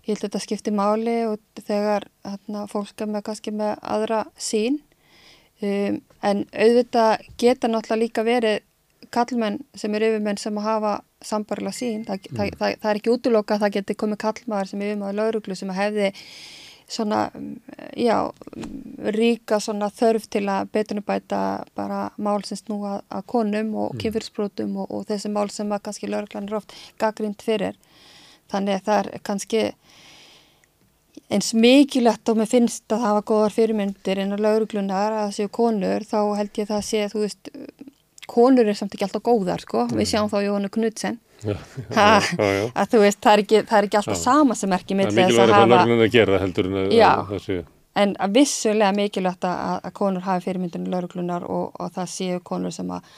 Ég held að þetta skipti máli og þegar hérna, fólk er með kannski með aðra sín. Um, en auðvitað geta náttúrulega líka verið kallmenn sem er yfirmenn sem að hafa sambarilega sín. Það, það, það, það er ekki útloka að það geti komið kallmaður sem yfirmaður lauruglu sem hefði svona, já, ríka svona þörf til að betunubæta bara mál sem snúa að konum og mm. kynfyrsbrotum og, og þessi mál sem að kannski lauruglan er oft gaggrind fyrir. Þannig að það er kannski eins mikilvægt og mér finnst að hafa góðar fyrirmyndir en að lauruglunar að séu konur þá held ég það að sé, þú veist, konur er samt ekki alltaf góðar, sko. Við sjáum þá Jónu Knudsen Já, Ha, já, já. að þú veist, það er ekki, það er ekki alltaf sama sem ekki Það er mikilvægt að að að gera heldur en að, að það sé. en að vissulega mikilvægt að, að konur hafi fyrirmyndinu lauruglunar og, og það séu konur sem að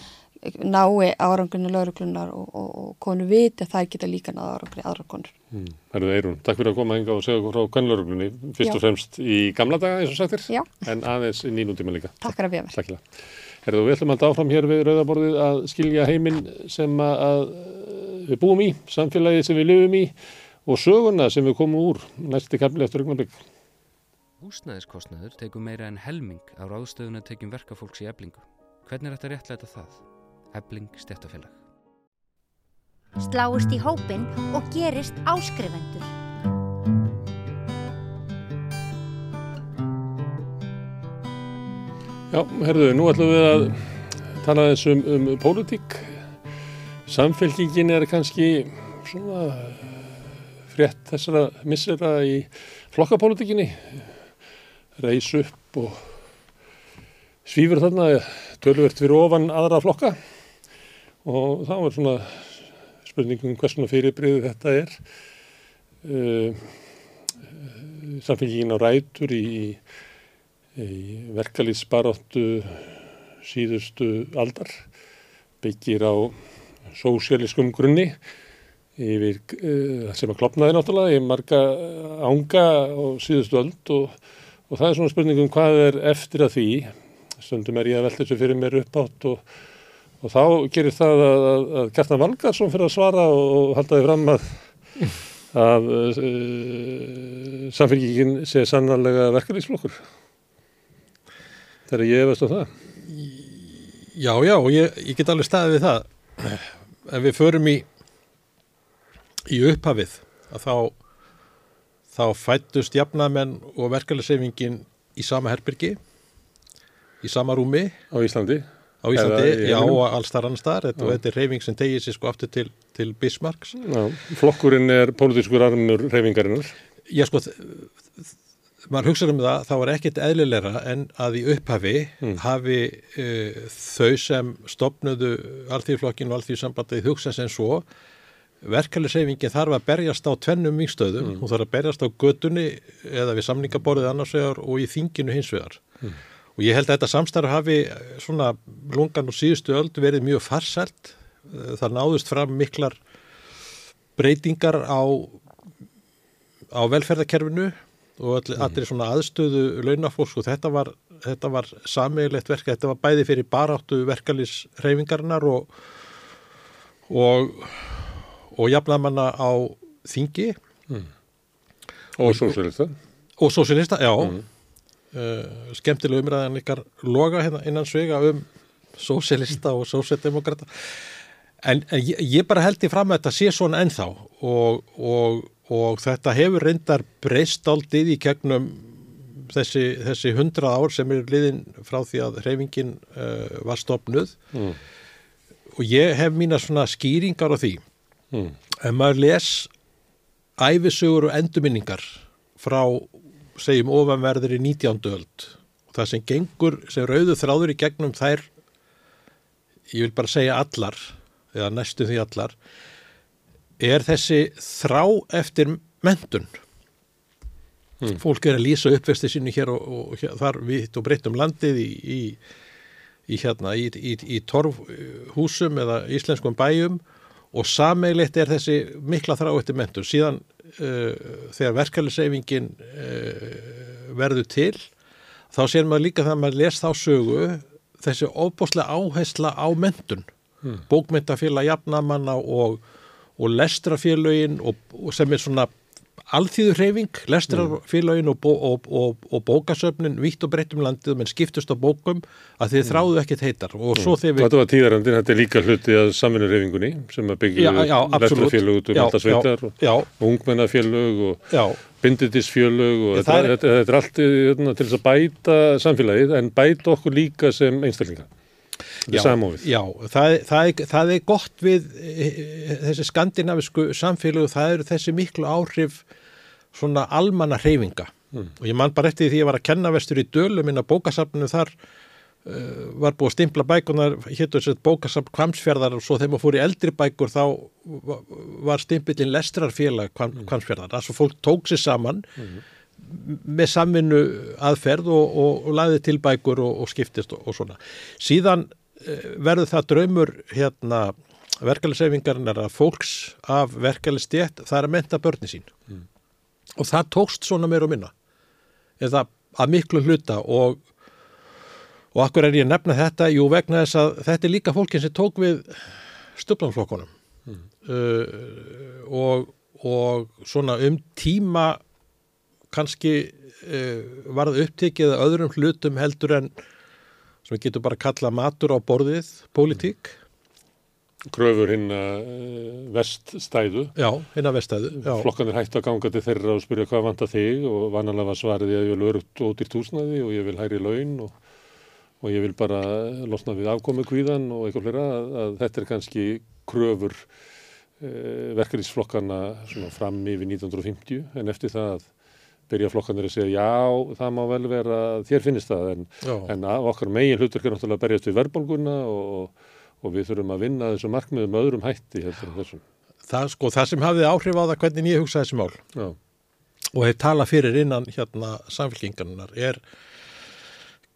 nái árangrinu lauruglunar og, og, og konur viti að það geta líka náða árangri aðra konur. Mm. Herðu Eirún, takk fyrir að koma hinga og segja okkur frá kannlöruglunni, fyrst og fremst í gamla daga eins og sagtir, Já. en aðeins í nýnútíma líka. Takk fyrir að við. Herðu, við ætlum að dáfram hér við Rauðaborðið að skilja heiminn sem að, við búum í, samfélagið sem við lifum í og söguna sem við komum úr næsti kapli eftir augnablik. Húsnæðiskostnaður tekur meira en helming á ráðstöðuna tekjum verkafólks í eblingu. Hvernig er þetta réttlæta það? Ebling stjættafélag. Sláist í hópin og gerist áskrifendur. Já, herðu, nú ætlum við að tala eins um, um pólitík. Samfélkingin er kannski svona frétt þessara missera í flokkapólitíkinni. Reis upp og svífur þarna tölvert fyrir ofan aðra flokka og þá er svona spurningum hversuna fyrirbriði þetta er. Uh, samfélkingin á rætur í í verkalýtsbaráttu síðustu aldar byggir á sósialískum grunni yfir, uh, sem að klopnaði náttúrulega í marga ánga og síðustu öld og, og það er svona spurningum hvað er eftir að því. Stundum er ég að velta þessu fyrir mér uppátt og, og þá gerir það að, að, að Gjartan Valgarsson fyrir að svara og, og halda því fram að að uh, samfélgíkin sé sannarlega verkefliðsflokkur þegar ég hefast á það? Já, já, ég, ég get alveg staðið við það. Ef við förum í í upphafið að þá þá fættust jafnamenn og verkefliðsefingin í sama herbyrgi í sama rúmi. Á Íslandi? Á Íslandi, Eða já, heiminum? og alls þar annars þar og Já. þetta er reyfing sem tegir sér sko aftur til, til Bismarcks. Já, flokkurinn er pólitískur armur reyfingarinnar Já, sko, maður hugsaður um það, þá er ekkit eðlilegra en að í upphafi hafi uh, þau sem stopnuðu alþýðflokkin og alþýðsambandið hugsa sem svo verkefliðsreifingin þarf að berjast á tvennum vingstöðum hún þarf að berjast á götunni eða við samningaborðið annars vegar og í þinginu hins vegar. Og ég held að þetta samstarf hafi svona lungan og síðustu öld verið mjög farsælt. Eh, það náðust fram miklar breytingar á á velferðarkerfinu og all, allir svona aðstöðu launafólks og þetta var, þetta var sameiglegt verk, þetta var bæði fyrir baráttu verkalýs reyfingarinnar og og, og jafnamanna á þingi. Og sósélista og sósínista, já. Mm. skemmtilega umræðan ykkar loga hérna innan svega um sósélista og sóséldemokrata en, en ég, ég bara held í fram að þetta sé svona ennþá og, og, og þetta hefur reyndar breyst aldið í gegnum þessi, þessi hundra ár sem er liðin frá því að hreyfingin uh, var stopnuð Mm. og ég hef mína svona skýringar á því Mm. ef maður les æfisugur og endurminningar frá segjum ofanverður í 19. öld og það sem gengur, sem rauðu þráður í gegnum þær ég vil bara segja allar eða næstu því allar er þessi þrá eftir mentun fólk er að lýsa uppvesti sínu hér og, og hér, þar við og breytum landið í, í, í hérna í, í, í torfhúsum eða íslenskum bæjum og sameigleitt er þessi mikla þrá eftir mentun síðan uh, þegar verkefæliseyfingin uh, verður til þá sér maður líka það að maður les þá sögu þessi ofbóðslega áhersla á mentun hmm. bókmyndafélag jafnamanna og, og lestrafélögin og, og sem er svona alþýður hreyfing, lestrafélögin og, og, og, og bókasöfnin vitt og breytt um landið, menn skiptust á bókum að þið þráðu ekkit heitar. Og svo þegar við Þetta var tíðarandinn, þetta er líka hluti að samvinnureyfingunni sem að byggja lestrafélög út um alltaf sveitar og ungmennafélög og já, binditisfélög og þetta, er- er allt til þess að bæta samfélagið en bæta okkur líka sem einstaklinga. Já, já það, það, er, það er gott við e, e, þessi skandinavisku samfélögu, það eru þessi miklu áhrif svona almanna hreyfinga og ég man bara eftir því ég var að kenna vestur í dölum inn á bókasafninu þar uh, var búið að stimpla bækunar héttu þessi bókasafn kvamsfjörðar og svo þegar maður fór í eldri bækur þá va- var stimpillin lestrarfélag kvam, kvamsfjörðar, þar svo fólk tók sér saman með samvinnu aðferð og, og, og lagði til bækur og, og skiptist og, og svona. Síðan eh, verður það draumur hérna verkefæliseyfingarinnar að fólks af verkefælistétt það er að menta börni sín. Og það tókst svona meir og minna. Eða að miklu hluta og og akkur er ég að nefna þetta? Jú vegna þess að þetta er líka fólkin sem tók við stuplanflokkunum uh, og, og svona um tíma kannski uh, varð upptekið að öðrum hlutum heldur en sem við getum bara að kalla matur á borðið, pólitík, Kröfur hinn uh, veststæðu. já, hinna vestæðu, já, Flokkanir hættu að ganga til þeirra og spyrja hvað vantar þig og vanalega var svarið ég vil örugt og ódýrt húsnaði og ég vil hæri laun og, og ég vil bara losna við afkomu kvíðan og eitthvað fleira. Að, að þetta er kannski kröfur uh, verkefnisflokkana fram yfir 1950 en eftir það byrja flokkanir að segja já það má vel vera að þér finnist það en, en okkar megin hlutverk er náttúrulega að berjast við verðbólguna og, og við þurfum að vinna þessu markmiðum öðrum hætti heldur en þessum. það sko, það sem hafði áhrif á það hvernig ég hugsa þessi mál Já. og hef talað fyrir innan hérna samfélkingarnar er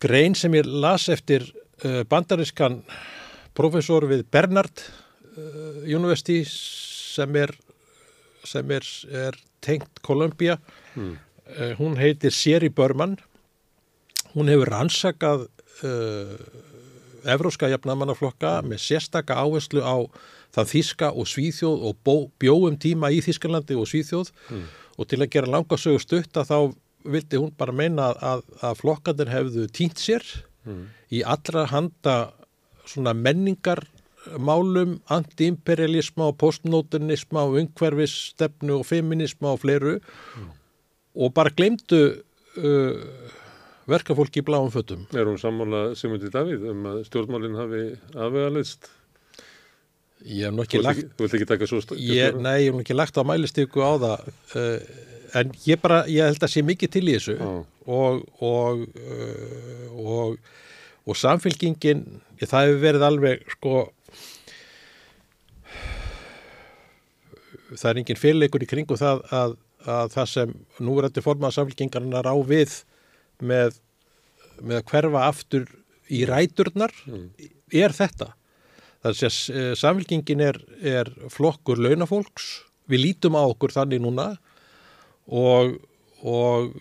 grein sem ég las eftir uh, bandarískan professor við Bernard uh, University sem er sem er, er tengt Kolumbía. Mm. Hún heitir Seri Börmann. Hún hefur rannsakað uh, evróska jafnamannaflokka með sérstaka áherslu á það Þíska og Svíþjóð og bó, bjóum tíma í Þískalandi og Svíþjóð mm. og til að gera langasögu stutt að þá vildi hún bara meina að, að flokkandir hefðu týnt sér mm. í allra handa svona menningarmálum, anti-imperialisma og postmodernisma og umhverfisstefnu og feminisma og fleiru mm. Og bara glemdu uh, verkafólki í bláum fötum. Er hún sammála Simundi Davíð um að stjórnmálinn hafi afvegalist? Ég hef nokkið lagt... Þú vilt ekki taka svo stöður? Nei, ég hef nokkið lagt á mælistíku á það uh, en ég bara, ég held að sé mikið til í þessu ah. og og, uh, og og samfélkingin, það hefur verið alveg sko það er engin fyrirleikur í kringu það að, að það sem núverandi formað samfélkingarnar á við með, með að hverfa aftur í ræturnar mm. er þetta. Það sé að eh, samfélkingin er, er flokkur launafólks. Við lítum á okkur þannig núna og og,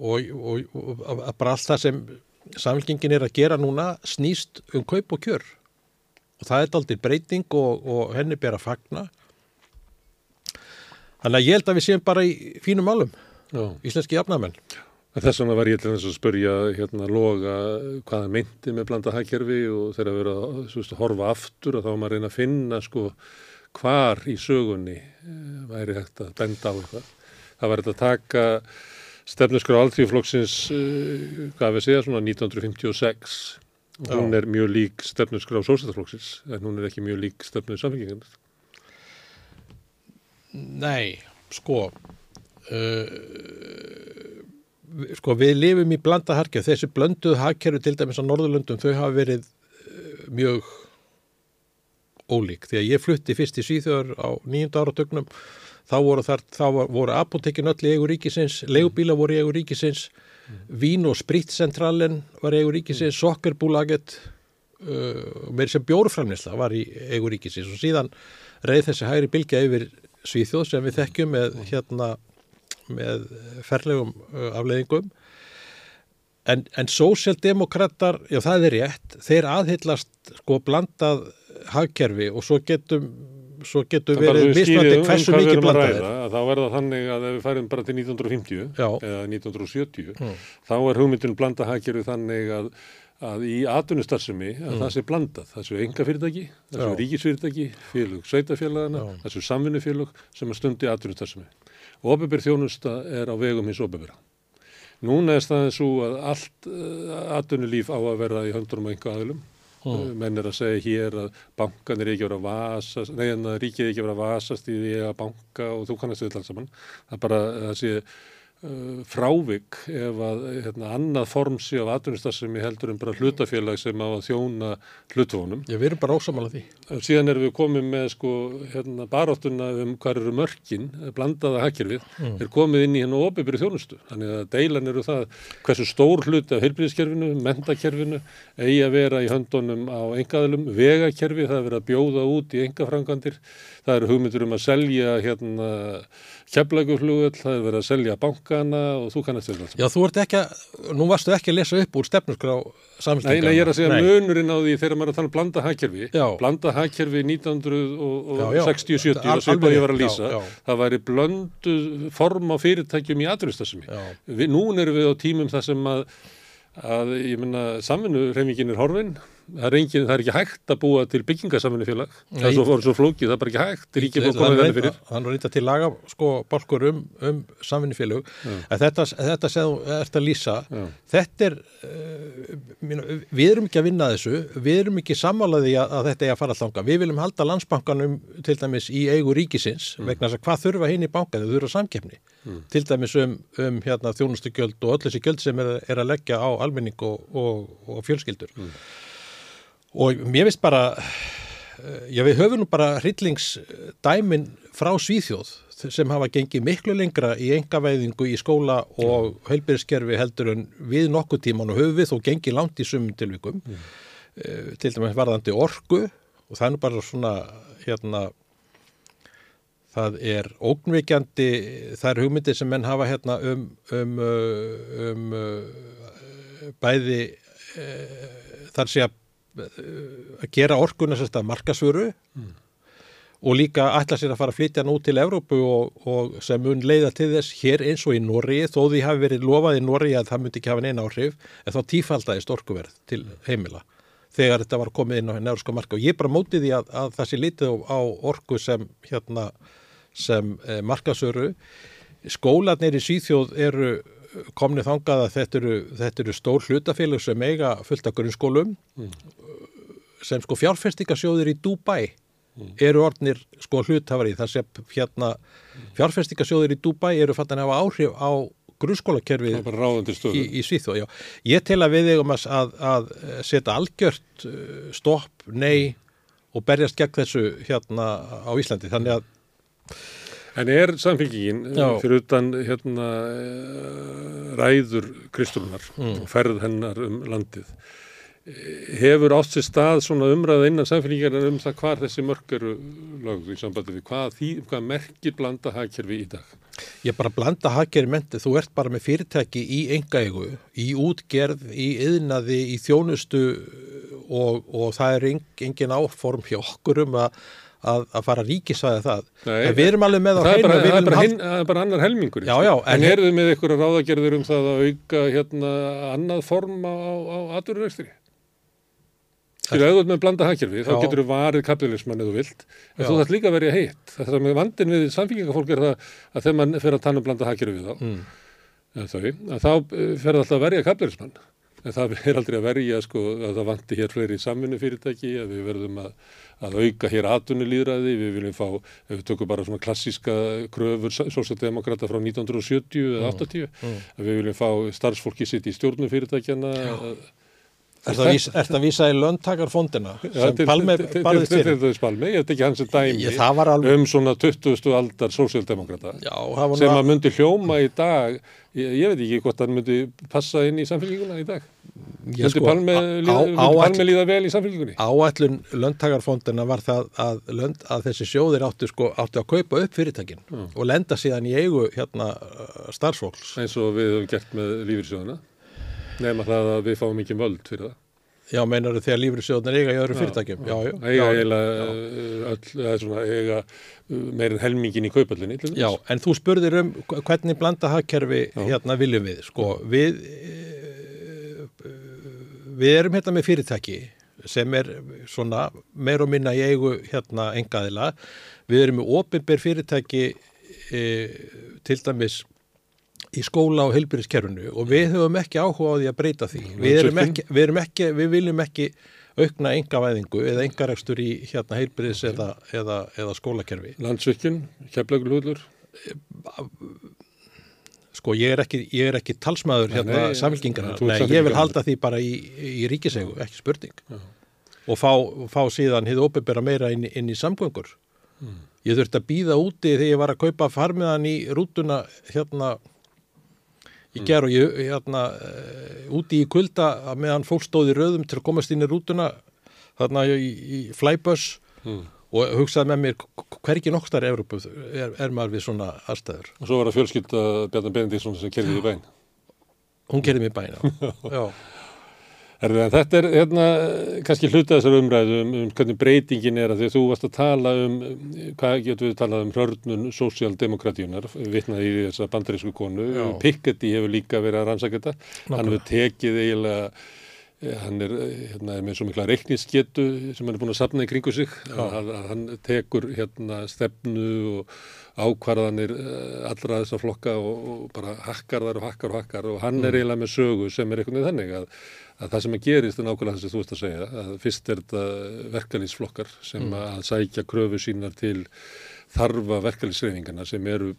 og, og, og bara allt það sem samfélkingin er að gera núna snýst um kaup og kjör. Og það er aldrei breyting og henni ber að fagna þannig að ég held að við séum bara í fínum málum Já. íslenski jafnamenn. Þess vegna var ég til þess að spurja hérna loga hvaða myndi með blanda hagkerfi og þegar að vera að horfa aftur og þá maður reyna að finna sko hvar í sögunni eh, væri hægt að benda á eitthvað. Það var þetta að taka stefnuskur á alltíðflokksins uh, hvað við segja svona 1956 og hún er mjög lík stefnuskur á sósættarflokksins en hún er ekki mjög lík stefnuð samfengingarnir Nei, sko uh, sko við lifum í blanda harkja þessi blönduð harkjæru til dæmis á Norðurlöndum þau hafa verið uh, mjög ólík því að ég flutti fyrst í síðjóður á nýjunda áratögnum þá voru, voru apotekin öll í eigu ríkisins, leigubíla voru í eigu ríkisins, mm. vín og spritcentralen var í eigu ríkisins, mm. sokkerbúlaget, uh, með sem bjórframnisla var í eigu ríkisins og síðan reið þessi hægri bilgja yfir Svíþjóð sem við þekkjum með, hérna, með ferlegum afleðingum. En, en sósjaldemokrater, já það er rétt, þeir aðhyllast sko blandað hagkerfi og svo getum svo getur verið misnandi um hversu mikið blandað er. Þá er það þannig að ef við færum bara til 1950 Já. eða 1970 mm. þá er hugmyndun blandahækjuru þannig að, að í atvinnustarfsemi að mm. það sé blandað. Það sé enga fyrirtæki, það sé ríkisfyrirtæki, félug sveitafélagana, það sé samvinnufélug sem er stundi atvinnustarfsemi. Operbyrð þjónusta er á vegum hins operbyrða. Núna er staðið svo að allt uh, atvinnulíf á að verða í höndurum á einhver aðilum Mm. menn er að segja hér að bankan er ekki verið að vasast, nei en að ríkið er ekki verið að vasast í því að banka og þú kannast við alls saman, það bara að sé uh, frávik ef að hérna, annað form sé af atvinnustasemi heldur en bara hlutafélag sem á að þjóna hlutvónum. Já, við erum bara ósamála því. Síðan erum við komið með sko hérna, baróttuna um hvað eru mörkin, blandaða hakkerfið, mm. er komið inn í hennu óbyrri þjónustu. Þannig að deilan eru það hversu stór hluti af heilbríðiskerfinu, mentakerfinu, eigi að vera í höndunum á engaðalum, vegakerfi, það er verið að bjóða út í engafrangandir, það eru hugmyndur um að selja hérna keflaguflugull, það er verið að selja bankana og þú kannast þetta. Já, þú ert ekki að, nú varstu ekki að lesa upp úr stefnusgrá samfélgingana. Nei, nei, ég er að segja nei. munurinn á því þegar maður er að tala um blanda hagkerfi. Já. Blanda hagkerfi 1960-70 og svipað ég var að lýsa. Já, já. Það væri blöndu form á fyrirtækjum í aðröðstasemi. Nú erum við á tímum þar sem að að ég menna samfunnu reymingin er horfin það er, engin, það er ekki hægt að búa til byggingasamfunnufélag það er svo, svo flókið, það er bara ekki hægt. Ríkið fór komið þenni fyrir. Þannig að reynda til laga sko balkur um, um samfunnufélag þetta, þetta sem þú ert að lýsa Já. þetta er uh, við erum ekki að vinna þessu. Við erum ekki samálaði að, að þetta er að fara alltanga við viljum halda landsbankanum til dæmis í eigu ríkisins mm. vegna þess að hvað þurfa hinn í bankan þau þurfa samkefni mm. til dæmis um, um hérna, þjónustugjöld og öll þessi gjöld sem er, er að leggja á almenning og, og, og fjölskyldur. Mm og mér veist bara eh, já við höfum nú bara hryllingsdæmin frá Svíþjóð sem hafa gengið miklu lengra í engavæðingu í skóla og heilbyrðskerfi heldur en við nokkuð tíman og höfum við þó gengið langt í sumum tilvikum mm. til dæmis varðandi orgu og það er nú bara svona hérna það er ógnvíkjandi, það er hugmyndir sem menn hafa hérna um, um, uh, um uh, bæði uh, þar sé að, uh, að gera orkuna sérst að markasvöru og líka ætla sér að fara að flytja nú til Evrópu og, og sem mun leiða til þess hér eins og í Nóri þó því hafi verið lofað í Nóri að það myndi ekki hafa neina áhrif en þá tífaldæðist orkuverð til heimila þegar þetta var komið inn á nefnska marka og ég bara móti því að, að það sé lítið á, orku sem hérna sem eh, markasöru skólanir í Svíþjóð eru komnið þangað að þetta eru, þetta eru stór hlutafélag sem eiga fullt af grunnskólum sem sko fjárfestingasjóðir í Dubai eru orðnir sko hlutafari þar sem hérna fjárfestingasjóðir í Dubai eru fattan að hafa áhrif á grunnskólakerfið er í, í Svíþjóð. Já. Ég tel að við eigum að, að, setja algjört uh, stopp, nei og berjast gegn þessu hérna á Íslandi. Þannig að En er samfélgingin Já. fyrir utan hérna, eh, ræður Kristrúnar Mm. og ferð hennar um landið eh, hefur átt sér stað svona umræða innan samfélgingar um það hvar þessi mörk eru lögðu í sambandi við hvað, því, hvað merkir blanda hagkerfi í dag? ég bara blanda haggerri menti, þú ert bara með fyrirtæki í engaegu, í útgerð, í yðnaði, í þjónustu og, og það er eng, engin áform hjá okkur um að, að, að fara ríkisvæði það. Nei, en við erum alveg með á það er hreinu það er halda- hin, það er bara annar helmingur. Já, já, En, en heyrðu með að ráðagerður um það að auka hérna annað form á, á, á aturrekstri? Fyrir auðvitað með blanda hagkerfi, þá getur þú varið kapitalismann eða þú vilt, en Já. þú þarf líka að verja heitt. Það er með vandin við samfélgingafólk er það að þegar mann fer að tala um blanda hagkerfi þá, Mm. þau, þá eh, fer það alltaf að verja kapitalismann. En það er aldrei að verja sko, að það vanti hér fleiri samvinnu fyrirtæki, að við verðum að, að auka hér atvinnulýðræði, við viljum fá, ef við tökum bara svona klassíska kröfur sósjaldemokrata frá 1970 eða 80, að við viljum fá starfsfólki sitt í stjórnum fyrirtækjana. Er það, vísa, er það vísa í löntakarfondina sem fyrir? til- til Palme, ég tekki hans sem dæmi um svona 20. aldar var sem að myndi hljóma í dag, ég, veit ekki hvort hann myndi passa inn í samfélginguna í dag. Myndi sko, Palme á- líða, vel í samfélgingunni? áætlun löntakarfondina var það að, lönd, að þessi sjóðir áttu, sko, áttu að kaupa upp fyrirtækin og lenda síðan í eigu hérna starfsfólks. eins og við höfum gert með lífyrsjóðuna nema það að við fáum ekki völd fyrir það. Já, meinar þegar lífriðsjóðnir eiga í öðrum fyrirtækjum? Já, já. eiga já, eiginlega uh, öll, eða svona eiga uh, meir en helmingin í kaupallinni Já, en þú spurðir um hv- hvernig blanda hagkerfi Já. hérna viljum við, sko, við við erum hérna með fyrirtæki sem er svona meir og minna í eigu hérna engaðila, við erum með opinber fyrirtæki e, til dæmis í skóla og heilbyrðiskerfinu og við höfum ekki áhuga á því að breyta því. Við, erum ekki, við, erum ekki, við viljum ekki aukna engavæðingu eða engarekstur í hérna heilbyrðis eða, eða, eða skólakerfi. Landsvirkjun, keflaugulhullur Sko ég er ekki, ég er ekki talsmaður Nei, hérna samfélkingarna. ég vil halda því bara í, í ríkisegu, ekki spurning. Og fá, fá síðan hið óbyrra meira inn, inn í samgöngur. Hmm. Ég þurfti að býða úti þegar ég var að kaupa farmiðan í rútuna hérna. Í ger og ég hérna uh, úti í kulda að meðan fólk stóði röðum til að komast inn í rútuna þarna í, í flybus Mm. og hugsaði með mér hvergi nokktar Evrópu er, er maður við svona aðstæður. og svo var það fjölskylda Bjarnar Benediktsson sem kerði í bæn Hún gerði mér bæna. Já. Herðu, en þetta er hérna, kannski hluta þessar umræðu um, um hvernig breytingin er að því að þú varst að tala um, hvað getur við talað um hrörnun sósíaldemokratíunar, vitnaði í þessa bandarísku konu, Já. Piketty hefur líka verið að rannsaka þetta, hann hefur tekið eiginlega, hann er, eh, hérna, er með svo mikla reiknisketu sem hann er búin að sapna í kringu sig, að, að, að hann tekur hérna stefnu og ákvarðanir eh, allra þessa flokka og, og bara hakkar þar og hakkar og hakkar. Og hann er eiginlega með sögu sem er einhvern veginn þannig að, að það sem að gerist er nákvæmlega það sem þú ert að segja. Að fyrst er þetta verkalýsflokkar sem að sækja kröfu sínar til þarfa verkalýsreifingarna sem eru,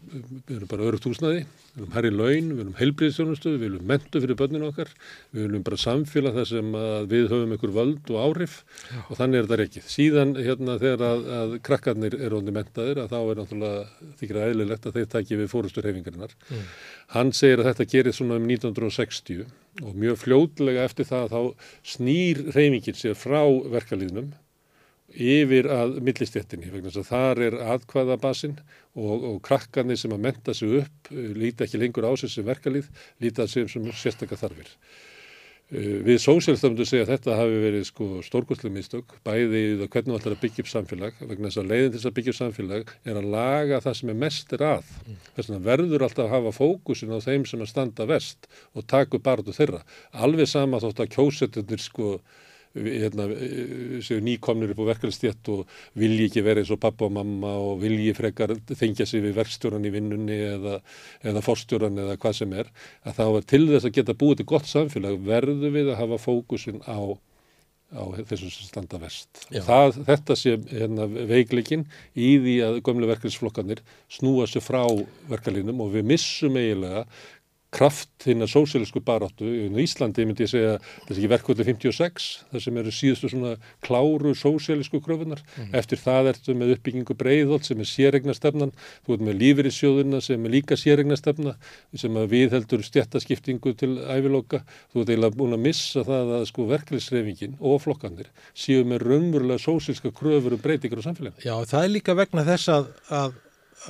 eru bara örugt húsnaði, við viljum herri laun, við viljum heilbriðstjónustu, við viljum mentu fyrir börninu okkar, við viljum bara samfélag þar sem að við höfum einhver völd og áhrif og þannig er þetta rekkið. Síðan hérna þegar að, að krakkarnir eru ondið mentaðir að þá er náttúrulega þykir að eðlilegt að þeir taki við fórustur heifingarinnar. Hann segir að þetta gerir svona um 1960 og mjög fljótlega eftir það þá snýr reifingin sér frá verkalýðnum yfir að millistjettinni vegna þess að þar er aðkvæðabasin og, og krakkarnir sem að menta sig upp uh, líta ekki lengur á sig sem verkalýð, líta sig sem sérstakka þarfir. Uh, við sósélstöfndu segja að þetta hafi verið sko stórkostlega mistök, bæði í það hvernig það ætlar að byggja upp samfélag, vegna þess að leiðin til þess að byggja upp samfélag er að laga það sem er mest er að. Þess vegna verður alltaf að hafa fókusin á þeim sem að standa vest og taka upp barðu þeirra. Alveg sama þótt að kjósetunir sko hérna, séu nýkomnir upp á verkefnistétt og vilji ekki vera eins og pappa og mamma og vilji frekar þengja sig við verkstjóran í vinnunni eða, eða forstjóran eða hvað sem er að þá er til þess að geta búið til gott samfélag verður við að hafa fókusin á, á þessum sem standa vest. Það, þetta sé hérna, veikleikin í því að gömlu verkefnisflokkanir snúa sig frá verkeflinum og við missum eiginlega kraft þinn að sósílisku baráttu. Í Íslandi myndi ég segja þessi ekki verkvöldu 56, þar sem eru síðustu svona kláru sósílisku kröfunar. Mm. Eftir það ertu með uppbyggingu breiðholt sem er sérregna stefnan, þú ert með lífeyrissjóðuna sem er líka sérregna stefna, sem að við heldur stjættaskiptingu til æviloka. Þú ert eiginlega búin að missa það að sko verkefnisreifingin og flokkanir séu með raunverulega sósíliska kröfur um breytingar á samfélaginu. Já, það er líka vegna þess að, að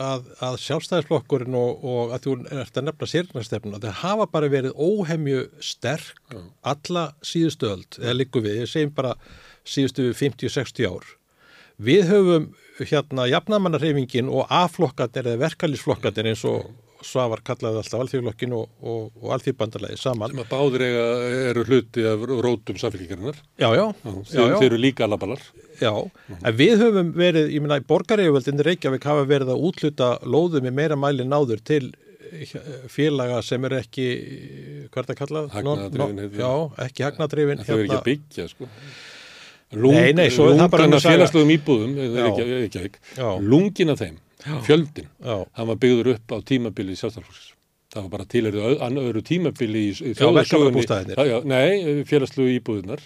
að, að sjálfstæðisflokkurinn og, og að þú ert að nefna sérgnarstefnuna, það hafa bara verið óhemju sterk mm. alla síðustu öll, eða líku við, ég segjum bara síðustu 50-60 ár. Við höfum hérna jafnamannarhefingin og A-flokkandir eða verkalýsflokkandir eins og Svavar kallaði alltaf alþjóðlokkin og, og, og alþjóðbandalagi saman. Sem að báður eiga eru hluti af rótum samfélgjarinnar. Já, já. Þeir, eru líka alabalar. Já, mm. en við höfum verið, ég minna, borgaríðuvöldinni Reykjavík hafa verið að útluta lóðum í meira mæli náður til eh, félaga sem eru ekki, hvað er það kallað? Hagnadrifin. Já, ekki hagnadrifin. Það eru ekki að byggja, sko. Lung, nei, nei, svo er það bara að félagslegum íbúðum, ekki, ekki, lungin af þeim fjöldin, hann var byggður upp á tímabili í sjálfstæðarflokksins það var bara til öðru tímabili í þjóðsögunni nei, félagslu íbúðunar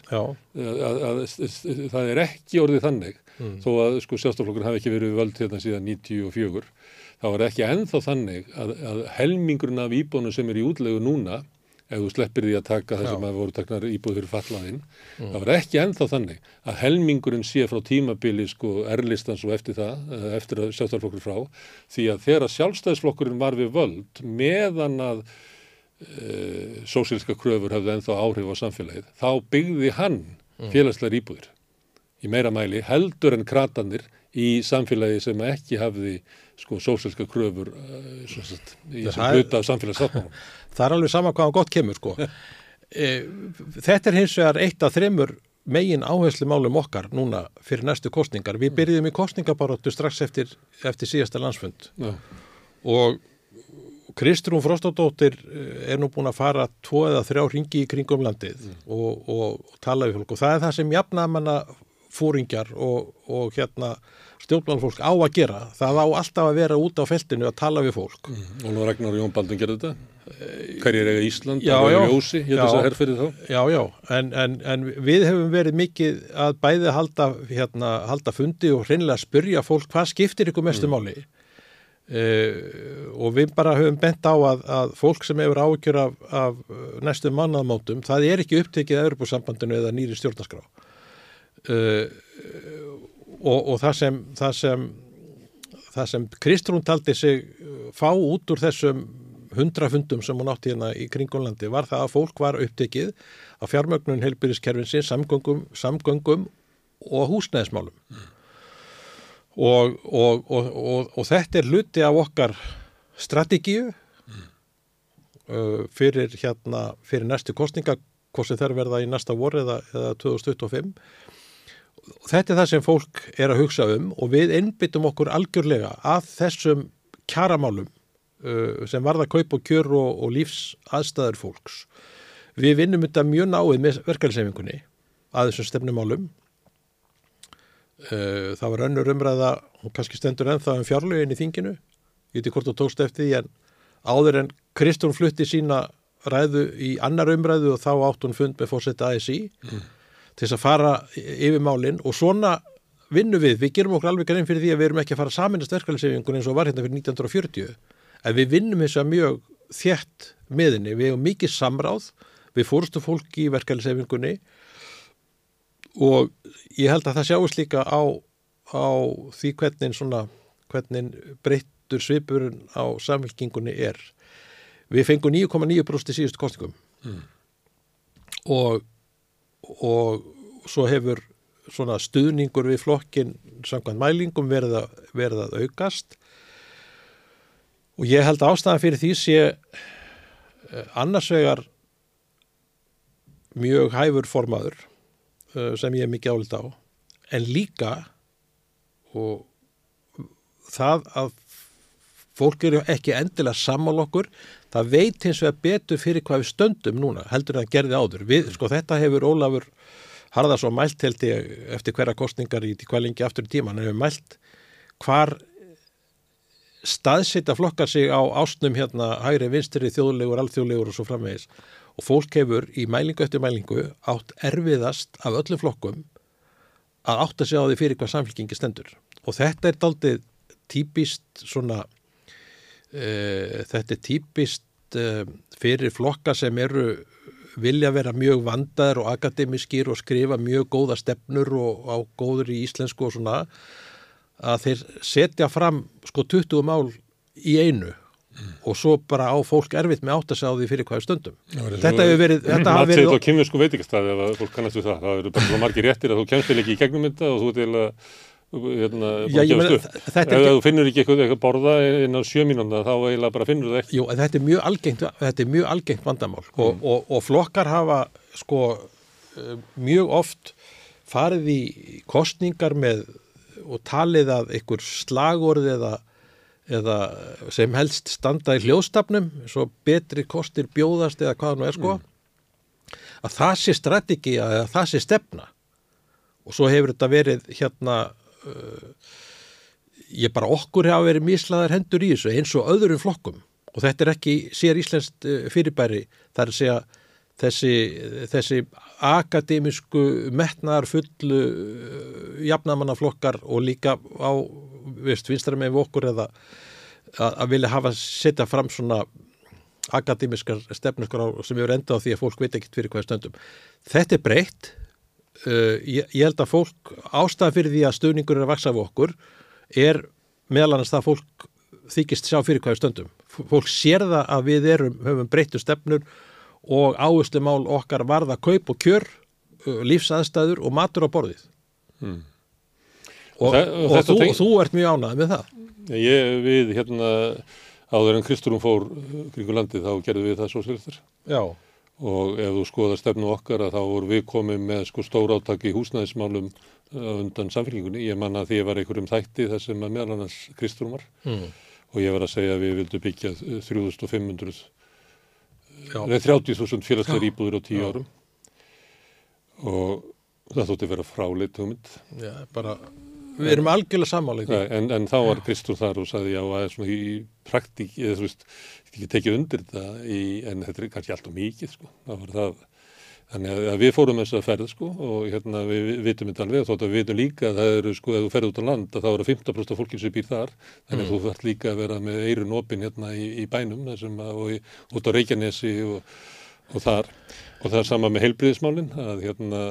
það er ekki orðið þannig. Mm. þó að sko sjálfstæðarflokkur hafi ekki verið völd hérna síðan 94 þá er ekki ennþá þannig að, að helmingurinn af íbúðunum sem er í útlegu núna ef þú sleppir því að taka þess að maður voru taknar íbúð fyrir fallaðinn. Mm. Það var ekki ennþá þannig að helmingurinn sé frá tímabili sko erlistans og eftir það, eftir að sjálfstæðarflokkur frá, því að þegar sjálfstæðisflokkurinn var við völd meðan að e, sósílska kröfur hafði ennþá áhrif á samfélagið, þá byggði hann mm. félagslegar íbúðir í meira mæli heldur en kratanir í samfélagi sem ekki hafði sko sósílska kröfur uh, í þessum hluta af samfélagssáttmálum. Það er alveg sama hvaðan gott kemur sko. e, þetta er hins vegar eitt af þreymur megin áherslu málum okkar núna fyrir næstu kostningar. Við byrjum í kostningabaróttu strax eftir, eftir síðasta landsfund Já. og Kristrún Frostadóttir eh, er nú búin að fara tvo eða þrjá ringi í kringum landið mm. og, og, og tala við fólk og það er það sem jafnamanna fóringjar og, og hérna stjórnmálfólk á að gera. Það á alltaf að vera út á feltinu að tala við fólk. Mm. Nú Ragnar og Jón Baldun gerði þetta? Hverjir eiga Ísland? Já, já. Ljósi, ég þess að herrferði þá? Já, já, en, en, en við hefum verið mikið að bæði halda, hérna, halda fundi og hreinlega spyrja fólk hvað skiptir ykkur mestu mm. máli uh, og við bara höfum bent á að, að fólk sem hefur ágjör af, af næstu mannaðmótum, það er ekki upptekið að Europasambandinu eða nýri stjórnarskrá. Uh, og, og það sem það sem, það sem Kristrún taldi sig uh, fá út úr þessum hundra fundum sem hún átti hérna í kringunlandi var það að fólk var upptekið á fjármögnun heilbyrðiskerfinsins, samgöngum, samgöngum og húsnæðismálum mm. og, og, og þetta er luti af okkar strategíu mm. uh, fyrir hérna fyrir næstu kostninga hvort sem þær verða í næsta voru eða, eða 2025 þetta er það sem fólk er að hugsa um og við innbyttum okkur algjörlega að þessum kjaramálum uh, sem varða kaup og kjör og, og lífsaðstæður fólks. Við vinnum þetta mjög náið með verkefælsefingunni að þessum stefnumálum. Uh, það var önnur umræða og kannski stendur ennþá um fjárlögin í þinginu. Ég ekki hvort þú tókst eftir því en áður en Kristún flutti sína ræðu í annar umræðu og þá átt hún fund með fórsetta ASI. Mm til þess að fara yfir málinn og svona vinnu við, við gerum okkur alveg grein fyrir því að við erum ekki að fara saminast verkefælisefingun eins og var hérna fyrir 1940 en við vinnum þess að mjög þjætt meðinni, við hefum mikið samráð. Við fórstu fólki í verkefælisefingunni og ég held að það sjáist líka á, á því hvernig svona, hvernig breyttur svipurinn á samfélkingunni er. Við fengum 9,9% í síðustu kostingum mm. og, og svo hefur svona stuðningur við flokkin samkvæmt mælingum verið að, verið að aukast. Og ég held ástæðan fyrir því sé eh, annars vegar mjög hæfur formaður eh, sem ég er mikið álit á en líka og það að fólk eru ekki endilega sammál okkur það veit hins vegar betur fyrir hvað við stöndum núna heldur en það gerði áður. Við, sko þetta hefur Ólafur Harðarsson mælt held ég eftir hverja kostningar í kvælingi aftur í tíma hann hefur mælt hvar staðsita flokkar sig á ástnum hérna hægri vinstri þjóðlegur, alþjóðlegur og svo framvegis. Og fólk hefur í mælingu eftir mælingu átt erfiðast af öllum flokkum að átt að segja á því fyrir hvað samfélkingi stendur. Og þetta er daldið típist svona þetta er típist uh, fyrir flokka sem eru vilja vera mjög vandaður og akademiskir og skrifa mjög góða stefnur og á góður í íslensku og svona að þeir setja fram sko 20 mál í einu mm. og svo bara á fólk erfitt með átt að segja á því fyrir hvaðu stundum. Þetta hefur verið... Matsið og kynvisku veitikastæði ef fólk kannast við það. Það eru bara margir réttir að þú kemst vel ekki í gegnum þetta og þú ert eða hérna, Já, meni, ef ekki... þú finnur ekki eitthvað, eitthvað borða inn á sjöminunda þá eiginlega bara finnur það ekki Jú, þetta er mjög algengt, er mjög algengt vandamál mm. og, og, og flokkar hafa sko eh, mjög oft farið í kostningar með og talið að einhver slagorð eða, eða sem helst standa í hljóðstafnum svo betri kostir bjóðast eða hvað nú er sko mm. að það sé strategi að það sé stefna og svo hefur þetta verið hérna uh, ég bara okkur hafa verið mislaðar hendur í þessu eins og öðrum flokkum. Og þetta er ekki sér íslenskt uh, fyrirbæri. Þar að segja þessi, þessi akademisku metnar fullu uh, jafnamannaflokkar og líka á vinstra með okkur eða að, vilja hafa setja fram svona akademiskar stefnuskur sem eru enda á því að fólk veit ekkert fyrir hvað stöndum. Þetta er breytt uh, ég, ég held að fólk ástæðan fyrir því að stöðningur er að vaksa af okkur er meðal annars það fólk þykist sjá fyrir hvað stöndum. Fólk sér það að við erum, höfum breyttu stefnur og áherslu mál okkar varða kaup og kjör, uh, lífsaðstæður og matur á borðið. Hmm. Og, og, og þú, teng... þú ert mjög ánað með það. Ég við hérna áður en Kristurum fór kringu landi þá gerðum við það svo sérftur. Já og ef þú skoðar stefnu okkar að þá voru við komið með sko stór átaki í húsnæðismálum uh, undan samfélgingunni. Ég manna að því ég var einhverjum þætti þessum að meðal annars Kristurum var mm. og ég var að segja að við vildum byggja 3500 eða 30.000 félagslegar íbúður á tíu Já. árum og það þótti vera fráleitt hugmynd. Já, bara Við erum algjörlega samáleik. En, en þá var Kristúr þar og sagði já að í praktík, eða þú veist, ekki tekið undir þetta í, en þetta er kannski allt og mikið sko, það var það þannig að við fórum þess að ferð sko og hérna við vitum þetta alveg. Þótt að við vitum líka að það eru sko, ef þú ferð út á land að þá eru 15% af fólkinn sem býr þar. Þannig að mm. þú þarf líka að vera með eirun opinn hérna í, í bænum þessum að, og í, út á Reykjanesi og, og þar. Og það er sama með heilbriðismálinn að hérna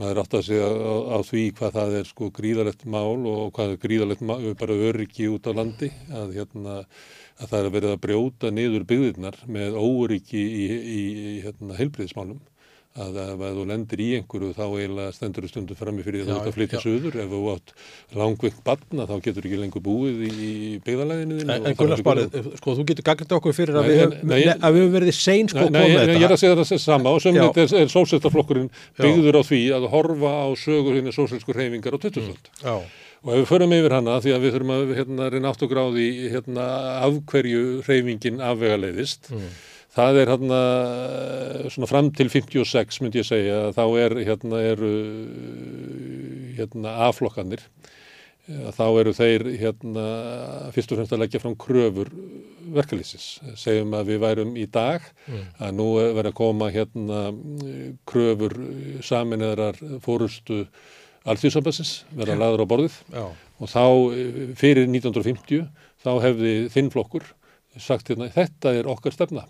maður átt að segja á, á því hvað það er sko gríðalegt mál og hvað er gríðalegt mál, bara öryggi út á landi. Að hérna að það er að verið að brjóta niður byggðirnar með óriki í, í, í hérna, heilbriðismálum að ef þú lendir í einhverju þá eiginlega stendur þú stundu fram í fyrir því að þú ert að flytja söður ef þú átt langvikt batna þá getur ekki lengur búið í byggðalæðinu En, en Gunnar Sparið, sko þú getur gaggrind okkur fyrir að við höfum verið sein sko komið þetta. Ég er að segja það sama og sem þetta er, er sóséltaflokkurinn byggður á því að horfa á sögur hérna sósélskur reyfingar á 2000 mm. Og ef við förum yfir hana, því að við þurfum að hérna, reyna átt og gráði hérna, af hverju reyfingin afvega mm. það er hérna svona fram til 56 myndi ég segja, þá er hérna eru hérna afflokkanir, þá eru þeir hérna fyrst og fremst að leggja fram kröfur verkalýsis. Segjum að við værum í dag mm. að nú verður að koma hérna kröfur saminæðrar fórustu alþjóðsambassins verða laður á borðið. Já. og þá eh, fyrir 1950 þá hefði þinn flokkur sagt hérna þetta er okkar stefna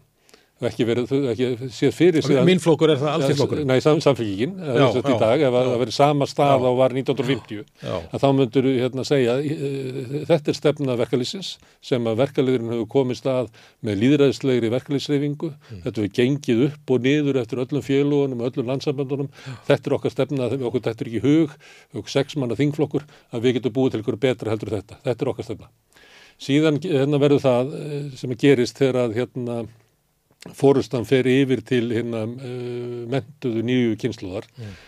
ekki verið, ekki séð fyrir sig að- Minn flokkur er það alltíðflokkur. Nei, sam, samfélgingin, Já, já, í já, dag, ef það verið sama stað Já. á var 1950, Já. að þá myndur hérna segja, eh, þetta er stefna verkalýsins sem að verkalýðurinn hefur komist að með líðræðislegri verkalýðsreyfingu, Mm. þetta hefur gengið upp og niður eftir öllum félugunum, öllum landsambandunum, þetta er okkar stefna, okkur þetta er ekki í hug, okkur sex manna þingflokkur, að við getum búið til ykkur betra heldur þetta, þetta er okkar stefna. Síðan hérna, verður það eh, sem gerist þegar að hérna, fórustan fer yfir til hérna uh, mentuðu nýju kynsluðar mm.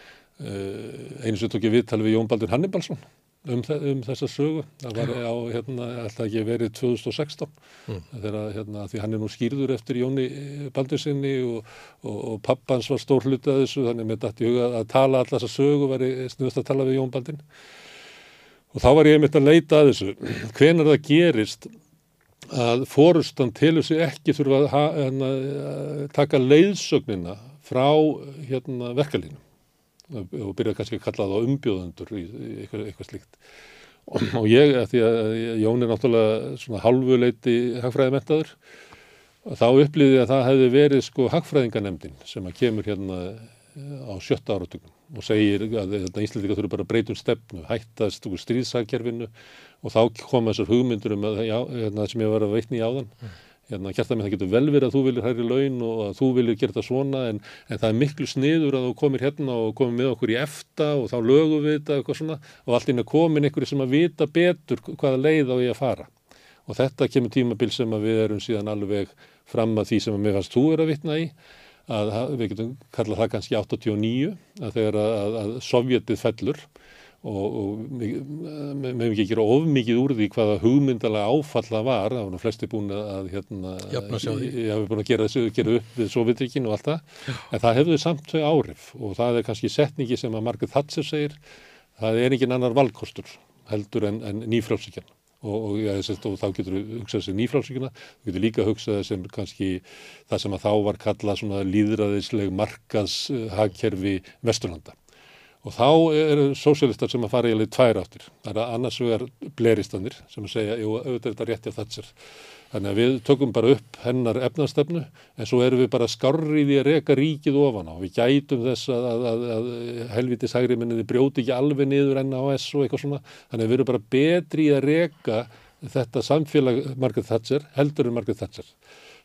uh, einu sem tók ég viðtal við Jón Baldur Hannibalsson um, um þessa sögu það var á hérna alltaf ekki verið 2016 Mm. þegar hérna því hann er nú skýrður eftir Jóni eh, Baldursinni og, og, og pappans var stór hluti að þessu þannig með dætt í huga að tala alla þessa sögu var snuðast að tala við Jón Baldin og þá var ég einmitt að leita að þessu hvenar það gerist að fórustan telur sig ekki þurfa að, hérna, að taka leiðsögnina frá hérna, verkalínum og byrja kannski að kalla það umbjóðendur í, í eitthvað, eitthvað slíkt. Og, og ég, að því að Jón er náttúrulega svona hálfuleiti hagfræðimentaður þá upplýði að það hefði verið sko hagfræðinganemdin sem að kemur hérna á sjötta áratugum og segir að Íslandika þurfi bara að breyta um stefnu, hættast úr stríðsagkerfinu og þá koma þessar hugmyndur um að, já, hérna, sem ég var að veitni í áðan. Hérna, kjarta mig það getur vel verið að þú viljir hæri laun og að þú viljir gera þetta svona en, en það er miklu sniður að þú komir hérna og komir með okkur í efta og þá lögum við þetta eitthvað svona. Og allt inn er komin einhverju sem að vita betur hvaða leið á ég að fara. Og þetta kemur tímabil sem að við erum síðan alveg fram að því sem að mér fannst þú er að vitna í að við getum kallað það kannski 89 að þegar að, að, að Sovjetið fellur og, við við hefum ekki gera of mikið úr því hvaða hugmyndalega áfall það var, var nú flesti búin að að, hérna, Jafna sig á því. ég hafi búin að gera, þessu, gera upp við Sovjetrikinn og allt það, en það hefði samt þau áhrif og það er kannski setningi sem að Margaret Thatcher segir, það er engin annar valkostur heldur en, en nýfrálsíkjan og, og, ja, og þá getur við hugsað sem nýfrálsíkjuna, þú getur líka hugsað sem kannski það sem að þá var kallað svona líðræðisleg markaðs uh, hagkerfi Vesturlanda Og þá eru sósialistar sem að fara í alveg tvær áttir. Það er annars vegar bleristanir sem að segja, jú, auðvitað er þetta rétti að Thatcher. Þannig að við tökum bara upp hennar efnastefnu en svo erum við bara því að reka ríkið ofan á. Við gætum þess að, að, að, að helvitis hægri minniði brjóti ekki alveg niður NAS og eitthvað svona. Þannig að við erum bara betri að reka þetta samfélag Margaret Thatcher heldur en Margaret Thatcher.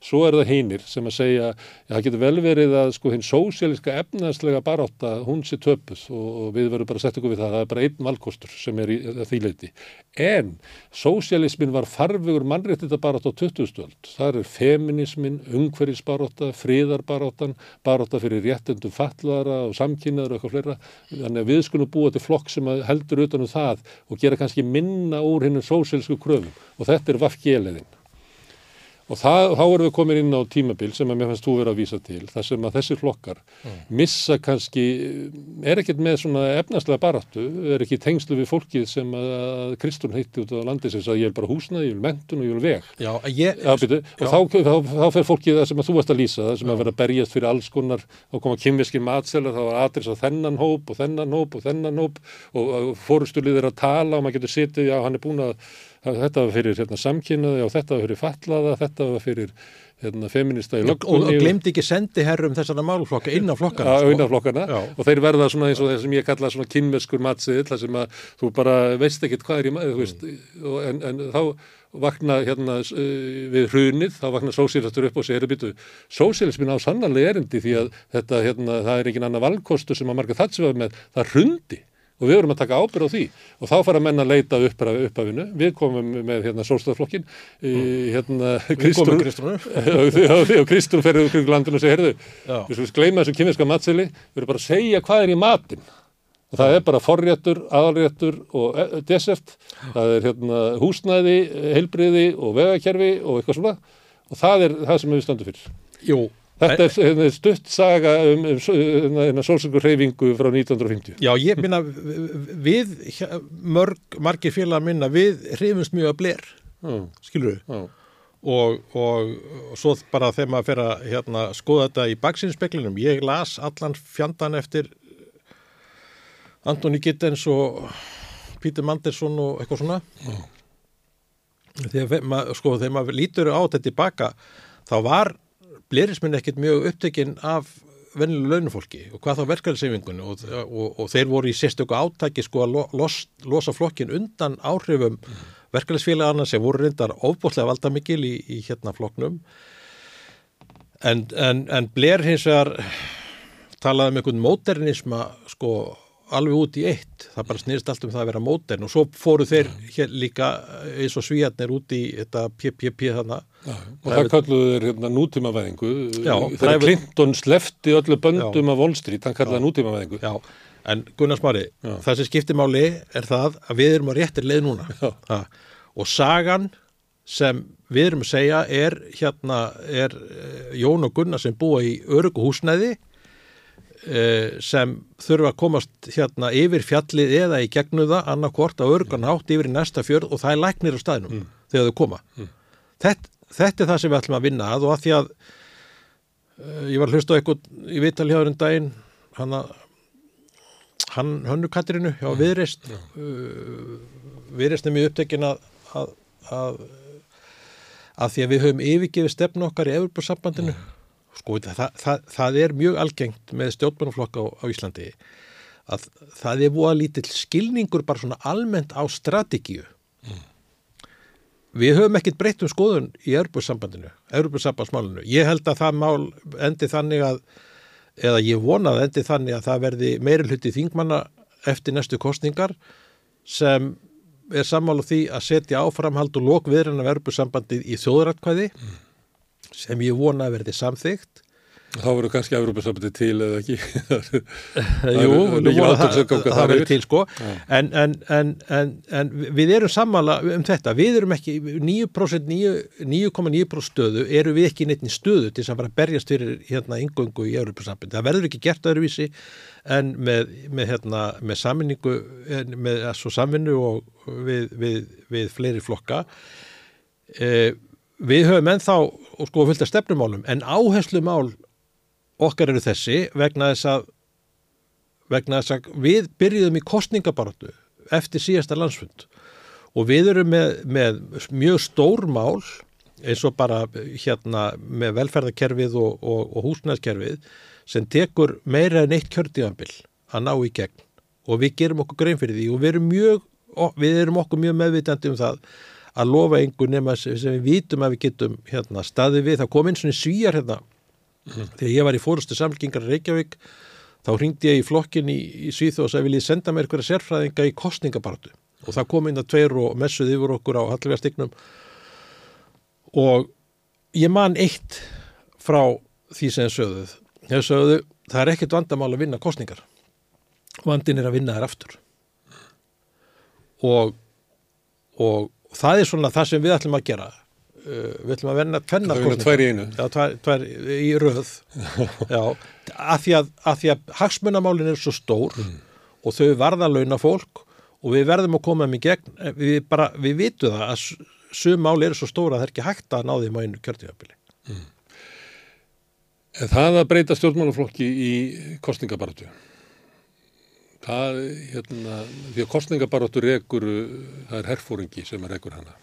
Svo er það hinir sem að segja, já, það getur vel verið að sko hinn sósialíska efnaðslega barátta, hún sé töpuð og, og við verðum bara að setja okkur við það, það er bara einn valkostur sem er í að því leiti. En sósialismin var farvegur mannréttita barátta á 20. öld. Það er feminismin, umhverfisbarátta, friðarbaráttan, barátta fyrir réttendum fatlaðara og samkynnaður og eitthvað fleira. Þannig að við skulum búa til flokk sem að heldur utanum það og gera kannski minna úr hinnum sósialísku kröfum og þetta er vafkjeleðin. Og það, þá erum við komin inn á tímabil sem að mér fannst þú vera að vísa til, þar sem að þessir flokkar missa kannski, er ekkert með svona efnaslega baráttu, er ekki tengslu við fólkið sem að Kristún heitti út á landi sem að ég vil bara húsnaði, ég vil mentun og ég vil veg. Já, ég, Já, byrju, og þá, þá, þá fer fólkið það sem að þú varst að lýsa, það sem að vera berjast fyrir alls konar, þá koma kynviskir matselar, þá var aðris á þennan hóp og þennan hóp og þennan hóp og, og fórustulið er að tala og maður getur sitið, já, hann er búin að þetta var fyrir hérna, samkynnaði og þetta var fyrir fallaða, þetta var fyrir hérna, feminista í og, og löggunni. glemdi ekki sendi herrum þessara málflokka inn á flokkana. Já, innanflokkana Já. og þeir verða svona eins og það sem ég kalla svona kynveskur matsiðil, það sem að þú bara veist ekkert hvað er í maður, þú veist, og, en, en þá vakna hérna eh, við hrunið, þá vakna sósílastur upp og segir, býtu, sósílismin á sannanlega erindi því að þetta, hérna, það er ekki annar valkostur sem að marga þatsvefa með, það hrundi og við vorum að taka ábyrð á því. Og þá fara menn að leita upp af uppafinu við komum með hérna sólstaflokkin hérna komum Kristrún. Kristrúnu. og Kristrún ferður kring landinu og segir, heyrðu, Já. við skulum gleyma þessu kynveska matseli, við erum bara að segja hvað er í matinn. Og það er bara forréttur, aðalréttur og e- desert, það er hérna húsnæði, heilbriði og vegakerfi og eitthvað svona. Og það er það sem við stöndum fyrir. Jú, Þetta er hérna, stutt saga um, um, um, um sólsöngur hreyfingu frá 1950. Já, ég minna, við, mörg, margir félagar minna, við hrifumst mjög að bler, Já, skilur við, já, og, og, og svo bara þegar maður fer að hérna, skoða þetta í baksinspeklinum, ég las allan fjandan eftir Antoni Gittens og Pítur Mandersson og eitthvað svona. Þegar, fe- ma, sko, þegar maður lítur á þetta tilbaka, þá var blerismenn ekkert mjög upptekinn af vennilega launufólki og hvað þá verkefæliseyfingunni og, og, og þeir voru í sérstöku átæki sko að lo, los, losa flokkin undan áhrifum mm. verkefælisfélagana sem voru reyndar ofbúslega valda mikil í, í hérna flokknum. En, en, en Blair hins vegar talaði um einhvern móternisma sko alveg út í eitt, það bara snýrst allt um það að vera mótern og svo fóru þeir hér líka eins og svíjarnir út í þetta PPP þannig og það kalluðu þeir hérna, nútímavæðingu. Þegar Clinton slefti öllu böndum já. af Wall Street, hann kallaði nútímavæðingu. Já, en Gunnar Smári það sem skiptir máli er það að við erum á réttir leið núna. Ha. og sagan sem við erum að segja er hérna er eh, Jón og Gunnar sem búa í örugu húsnæði Eh, sem þurfa að komast hérna yfir fjallið eða í gegnuða annarkvort á örgan hátt yfir í næsta fjörð og það er læknir á staðinum mm. þegar þau koma. Mm. þetta, þetta er það sem við ætlum að vinna að og að því að uh, ég var hlust á eitthvað í Vitalhjáðurinn daginn hann að hann hönnu Katrinu hjá mm. Viðrist uh, Viðrist er mjög upptekinn að, að, að að því að við höfum yfirgefið stefnu okkar í Evropasambandinu sko það, það, það er mjög algengt með stjórnbjörnflokka á, á Íslandi að það er búið að lítill skilningur bara svona almennt á strategíu. Við höfum ekkert breytt um skoðun í Európa-sambandinu Európa-sambandsmálinu, ég held að það mál endi þannig að eða ég vonað endi þannig að það verði meiri hluti þingmanna eftir næstu kostningar sem er sammála því að setja áframhald og lók viðrann af Európa-sambandið í þjóðrætkvæði mm. sem ég vona að verði samþygt Þá verður kannski Európa-sambandi til eða ekki? Jú, það, verður til sko. En, en, en, en við erum sammála um þetta, við erum ekki 9%, 9,9% stöðu eru við ekki neitt í stöðu til að fara að berjast fyrir hérna yngöngu í Európa-sambandi, það verður ekki gert öðruvísi en með, með, hérna, með samvinningu með svo samvinnu og við, við, við fleiri flokka. Eða við höfum ennþá sko fullt af stefnumálum en áherslu mál okkar eru þessi vegna þess að vegna þess að við byrjuðum í kostningabaratu eftir síðasta landsfund og við erum með, með mjög stór mál eins og bara hérna með velferðarkerfið og, og, og húsnæðskerfið sem tekur meira en eitt kjörtíðanbill að ná í gegn og við gerum okkur grein fyrir því og við erum, mjög, við erum okkur mjög meðvitandi um það að lofa einhver nema sem við vítum að við getum hérna, staði við. Það kom eins og svíjar hérna mm. þegar ég var í fórustu samlingar Reykjavík þá ringdi ég í flokkin í, í Svíþó og sagði vil ég senda mér eitthvað sérfræðinga í kostningabartu og það kom inn að tveir og messuð yfir okkur á Hallvegarstignum og ég man eitt frá því sem sögðuð. Ég sögðu það er ekkert vandamál að vinna kostningar. Vandin er að vinna þær aftur. Og, og það er svona það sem við ætlum að gera við ætlum að venna það er tvær í einu já, tvær, í röð já, að því að, að, að hagsmunamálin er svo stór mm. og þau varða launa fólk og við verðum að koma um í gegn eh, við, bara, við vitum það að sum máli eru svo stóra að það er ekki hægt að ná því máinu kjörtíðabili mm. Það að breyta stjórnmálaflokki í kostningabartu það, hérna, því að kostningabaróttur rekur, það er herfóringi sem er rekur hana.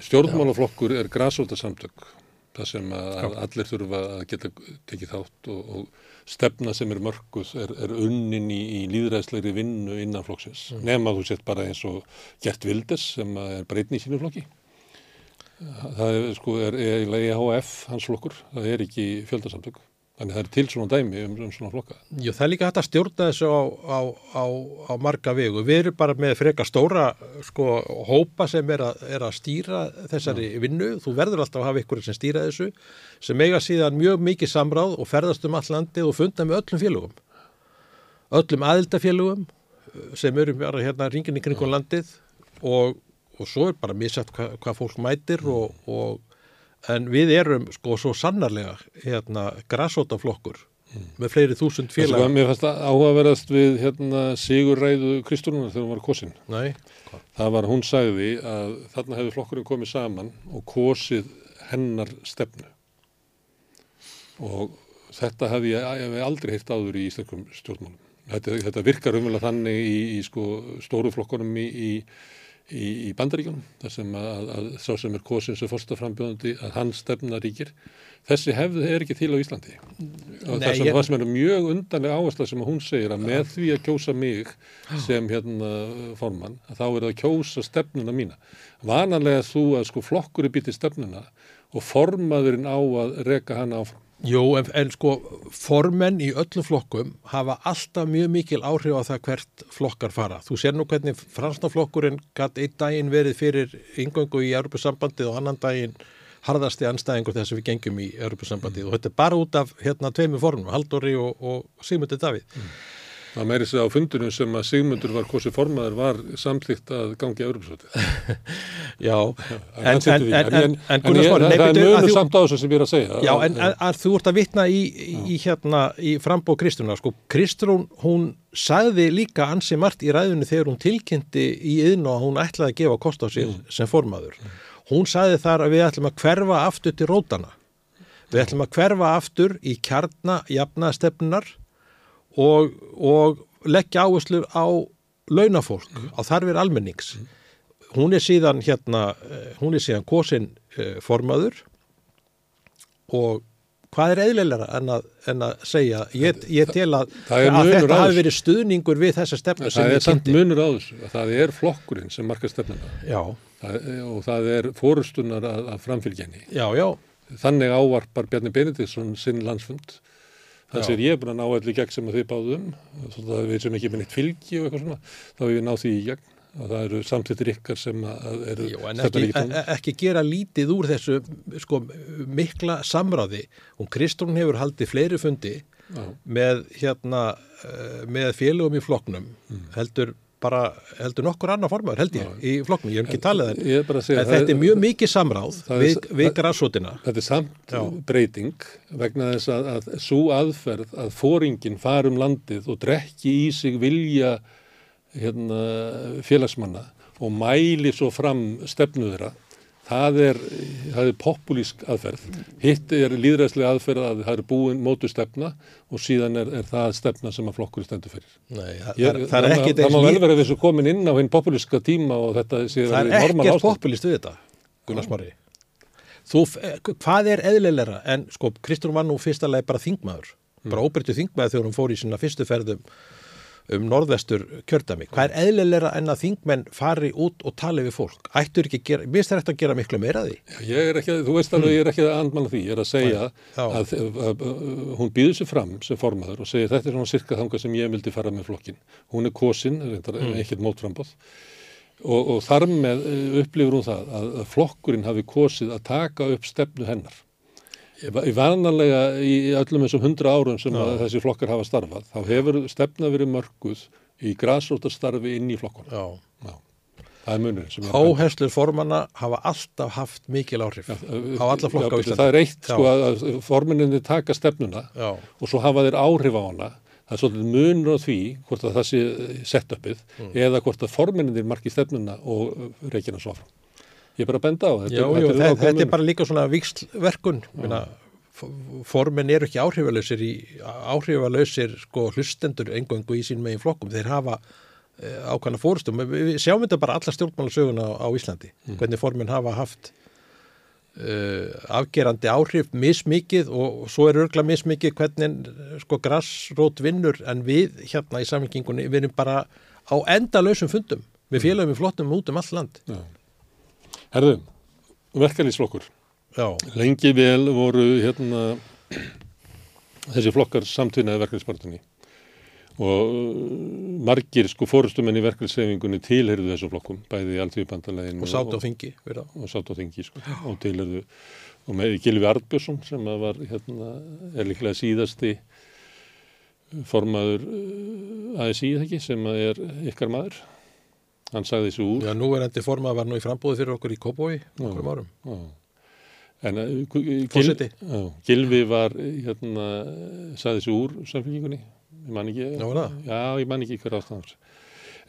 Stjórnmálaflokkur er græsóta samtök, það sem að allir þurfa að geta tekið þátt og, og stefna sem er mörguð er, er unnin í, í líðræðslegri vinnu innan flokksins. Mm. Nefn að þú sett bara eins og Gert Vildes sem er breytni í sínu flokki. Það er, sko, er EHF hans flokkur, það er ekki fjöldasamtök. Þannig það er til svona dæmi um, um svona flokka. Jú, það er líka hægt að stjórna þessu á, á, á, á marga vegu. Við erum bara með freka stóra sko, hópa sem er að, er að stýra þessari ja. vinnu. Þú verður alltaf að hafa ykkur sem stýra þessu, sem eiga síðan mjög mikið samráð og ferðast um all landið og funda með öllum félögum. Öllum aðildafélögum sem eru bara hérna ringin kringum ja. landið og, og svo er bara hvað hva fólk mætir og, og en við erum sko svo sannarlega hérna græsótaflokkur mm. með fleiri þúsund félag Það mér fannst að áhugaverðast við hérna Sigurræðu Kristúrunar þegar hún var kosin? Nei, það var hún sagði að þarna hefði flokkurinn komið saman og kosið hennar stefnu. Og þetta hefði ég hef aldrei heilt áður í íslenskum stjórnmálum. Þetta, þetta virkar umvel að þannig í, í sko, stóru flokkunum í, í í, í bandaríkjunum, þar sem að, að sá sem er kosin sem fórstaframbjóðandi að hann stefna ríkir. Þessi hefð er ekki til á Íslandi. Og Nei, það sem, ég- sem er mjög undanlega áhersla sem hún segir að með því að kjósa mig sem hérna formann, að þá er það að kjósa stefnuna mína. Vanalega þú að sko flokkur er býtið stefnuna og formaðurinn á að reka hana áfram. Jú, en, en sko formenn í öllum flokkum hafa alltaf mjög mikil áhrif á það hvert flokkar fara. Þú sér nú hvernig fransnaflokkurinn gætt einn daginn verið fyrir yngöngu í Europasambandið og annan daginn harðasti anstæðingur þess að við gengjum í Europasambandið og þetta er bara út af hérna tveimur formum, Halldóri og, og Sigmundi Davíð. Það meiri sig á fundunum sem að Sigmundur var kosið formaður var samþýtt að gangi að Europasvöldið. Já, En, en, en, en, en, en Gunnar ég, Smári, það, er mjög samt á þessu sem ég er að segja. Já, en að, þú ert að vitna í, í hérna, í frambóð Kristrúna, sko, Kristrún, hún sagði líka ansi margt í ræðunni þegar hún tilkynnti í yðn og hún ætlaði að gefa kost á sér sem formaður. Hún sagði þar að við ætlum að hverfa aftur til rótana. Við ætlum að hverfa aftur í kjarna jafnaðstefnunar og, og leggja áherslu á launafólk, á þarfir almennings. Hún er síðan hérna, eh, hún er síðan kosin uh, formaður og hvað er eðlilega en að, en að segja, ég, ég tel að, það er að munur þetta hafi verið stuðningur við þessa stefnu sem Það ég er samt kynnti. munur á þessu. að Það er flokkurinn sem markar stefnuna Já, það, og það er fórustunar að, að framfylgjenni. já, já, Þannig ávarpar Bjarni Benediktsson sinn landsfund. Já. sem ég er búin að ná allir gegn sem að þið báðum, svo það við sem ekki með neitt fylgi og eitthvað svona, þá hefur við náð því í gegn. Og það eru samtittir ykkar sem að eru já en ekki, ríkisstjórn. e- ekki gera lítið úr þessu sko, mikla samráði og Kristrún hefur haldið fleiri fundi Já. með hérna eh, með félögum í flokknum Mm. heldur bara, heldur nokkur annar formaður held ég í flokknum, ég hef ekki talið að segja, en það þetta er mjög mikið samráð það við, við það- græsótina Þetta er samt Já. breyting vegna þess að, að svo aðferð að fóringin far um landið og drekki í sig vilja hérna, félagsmanna og mæli svo fram stefnu þeirra. Það er, það er populísk aðferð. Hitt er líðræðslega aðferð að það er búin mótu stefna og síðan er, er það stefna sem að flokkur stendur fyrir. Nei, það, Ég, það, það er ekkit það eins má vel vera þessu komin inn á hinn populíska tíma og þetta sé það verið er normal ekkert ástand. populist við þetta Gunnar Smári Þú, f- eh, hvað er eðlilegra en sko Kristrún var nú fyrsta leið bara þingmaður bara óbyrtu þingmaður þegar hún fór í sína fyrstu ferðum um norðvestur kjördami hvað er eðlilegra en að þingmenn fari út og tali við fólk ættur ekki að gera, mér það eftir að gera miklu meira því Ég er ekki, þú veist alveg, ég er ekki að andmanna því, ég er að segja að, að, hún býður sér fram sem formaður og segir þetta er svona sirka þangað sem ég vildi fara með flokkin. Hún er kosin, mm. ekkert mótframbóð og, og þar með eh, upplifur hún það að, að flokkurinn hafi kosið að taka upp stefnu hennar. Í vanalega í öllum þessum hundra árum sem að þessi flokkar hafa starfað, þá hefur stefna verið mörguð í grasrótastarfi inn í flokkunum. Já. Já. Það er munurinn er. Áherslur formanna hafa alltaf haft mikil áhrif á alla flokka á Já, Íslandi Það er eitt Já. sko að forminninni taka stefnuna Já. og svo hafa þeir áhrif á hana. Það er svolítið munur á því hvort að það sé setupið Mm. eða hvort að forminninni marki stefnuna og reykjana svo áfram. Ég er bara að benda á þetta. Já, þetta jú, er þetta, þetta er bara líka svona vikslverkun Minna, formin eru ekki áhrifalausir í áhrifalausir sko hlustendur engöngu í sín megin flokkum. Þeir hafa uh, ákvæmna fórustum við, við sjáum þetta bara alla stjórnmálasöguna á, á Íslandi hvernig formin hafa haft uh, afgerandi áhrif mismikið og svo er örgla mismikið hvernig eh, sko grassrót vinnur en við hérna í samhengingunni við erum bara á endalausum fundum. Við félagum í flottum út um all land. Já. Herðu, verkalýsflokkur. Já, Lengi vel voru hérna þessi flokkar samtvinnaði verkalýspartinni og uh, margir sko fórustumenn í verkalýssefingunni tilherðu þessum flokkum, bæði í alltíðbandaleginu og sátt á þingi og sátt á þingi sko, og tilherðu og með Gilvi Artbjörnsson sem var hérna, er líklega síðasti formaður uh, ASI það ekki, sem er ykkar maður hann sagði þessu úr Já, nú er endi formað var nú í frambúði fyrir okkur í Kópói okkur árum. Já. En uh, Gil, já, Gilvi var hérna, sagði þessu úr samfélkingunni, ég man ekki það? já, ég man ekki hver ástæðans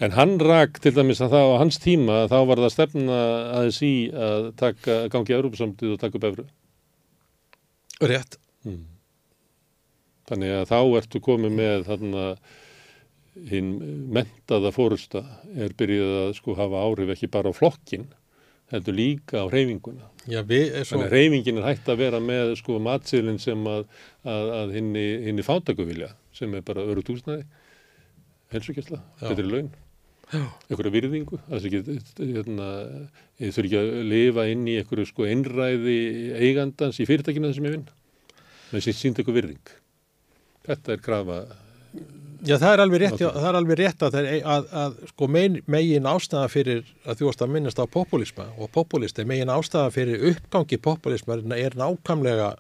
en hann rak til dæmis að það á hans tíma þá var það stefna aðeins í að taka, gangi Európa-samtið og taka upp efru Rétt. mm. þannig að þá ertu komið með þarna hinn mentaða fórusta er byrjuð að sko hafa áhrif ekki bara á flokkin, heldur líka á svo, Þannig að hreyfingin er hægt að vera með sko matsiðlinn sem að, að, að hinni, hinni fátaku vilja, sem er bara öru túsnaði, helsugjörsla, betri laun, einhverja virðingu, hérna, ég þurfi ekki að lifa inn í einhverju sko einræði eigandans í fyrirtækinu þessum ég vinn, sínt sínt eitthvað virðing. Þetta er krafa já, það er alveg rétt, já, það er alveg rétt að, að, að, að sko megin, megin ástæða fyrir að að minnast á populisma og populisti, megin ástæða fyrir uppgangi populisma er nákvæmlega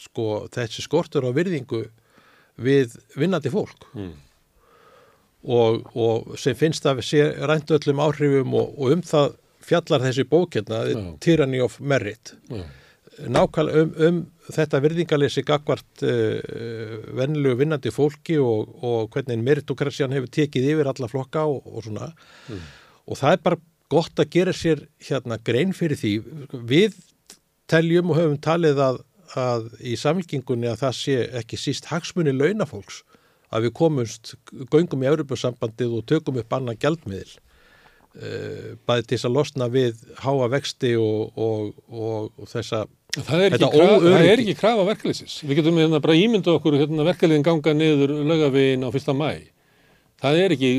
sko þessi skortur á virðingu við vinnandi fólk Mm. og, og sem finnst að sé rænt öllum áhrifum og, og um það fjallar þessi bókirna, Já. Tyranny of Merit nákvæmlega um, um þetta virðingalesi gagvart uh, vennilegu vinnandi fólki og, og hvernig meritokrasjan hefur tekið yfir alla flokka og, og svona. Og það er bara gott að gera sér hérna grein fyrir því. Við teljum og höfum talið að, að í samlíkingunni að það sé ekki síst hagsmunni launafólks að við komumst, göngum í Europasambandið og tökum upp annan gjaldmiðil uh, bæði til þess að losna við háa vexti og, og þessa Það er, krafa, það er ekki krafa verkefliðsins. Við getum hérna bara ímynda okkur hérna, verkefliðin ganga niður lögavegin á fyrsta mæ. Það er ekki,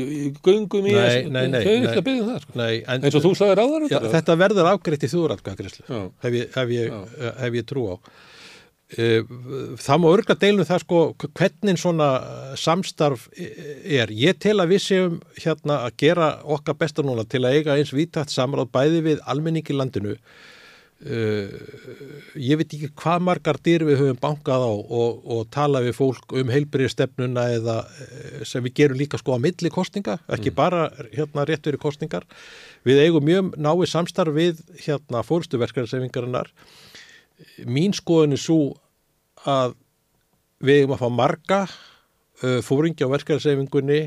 göngum í Nei, þess- nei, nei, þau er nei. ekki að byggja það. Sko. Nei, en, Eins og þú sagðir áður þetta. þetta verður afgreitt í þjóðratkvæðagreyslu Já. hef, hef, Já. hef ég trú á Eh, það má örgla deilum það sko hvernig svona samstarf er ég tel að við séum hérna að gera okkar besta núna til að eiga eins vítætt samráð bæði við almenningi landinu uh, ég veit ekki hvað margar dyr við höfum bankað á og, og tala við fólk um heilbriðstefnuna eða eh, sem við gerum líka sko á milli kostninga, ekki bara hérna rétt fyrir kostningar. Við eigum mjög náið samstarf við hérna fórstuverkarsefingarinnar. Mín skoðun er svo að við eigum að fá marga uh, fóringja á verkarsefingunni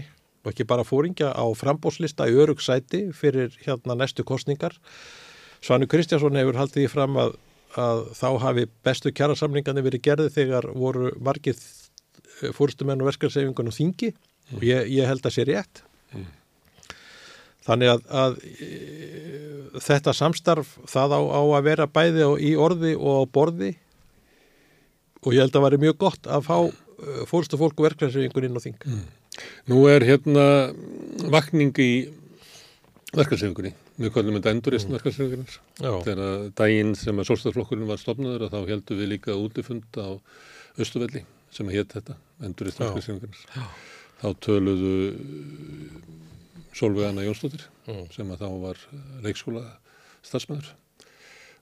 og ekki bara fóringja á frambóðslista í örugsæti fyrir hérna næstu kostningar. Svanu Kristjánsson hefur haldið því fram að, að þá hafi bestu kjærasamlingarnir verið gerði þegar voru margir fórstumenn og verkarsefingun og þingi. Og ég, ég held að sé rétt. Þannig að, að e, þetta samstarf það á, á að vera bæði í orði og á borði. Og ég held að væri mjög gott að fá fórstu fólk og verkefnisefingun inn á þing. Nú er hérna vakning í verkefnisefingunni. Við kallum þetta endurist mm. verkefnisefingunar. Já. Þegar daginn sem að sólstaflokkurinn var stopnaður að þá heldum við líka útifund á Östuvelli sem að hétt þetta, endurist Já. verkefnisefingunar. Þá töluðu Solveig Anna Jónsdóttir Mm. sem að þá var leikskóla starfsmæður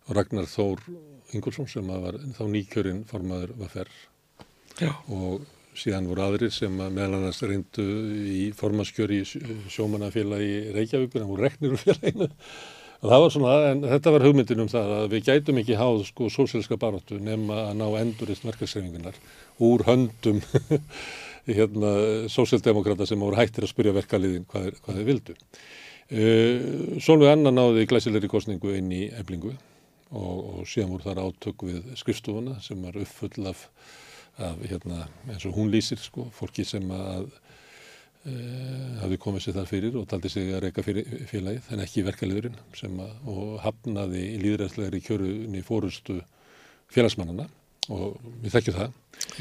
og Ragnar Þór Ingolfsson sem að var þá nýkjörinn formaður var ferr og síðan voru aðrir sem að meðal annars reyndu í formanskjöri í sjómanafélagi Reykjavíkur en voru reknir úr félaginu það var svona, en þetta var hugmyndin um það að við gætum ekki háð sko sósélska baróttu nema að ná endurist verkefsreifingunar úr höndum hérna sóséldemokrata sem voru hættir að spyrja verkaliðin hvað, hvað þeir vildu. Uh, Solveig Anna náði glæsilegri kostningu inn í eblingu og, og síðan voru þar átök við skrifstofuna sem var uppfull af, af hérna, eins og hún lýsir sko, fólki sem að uh, hafi komið sér þar fyrir og taldi sig að reyka félagið en ekki verkaliðurinn sem að, og hafnaði í líðræðslegri kjörunni fórustu félagsmannana og við þekkjum það.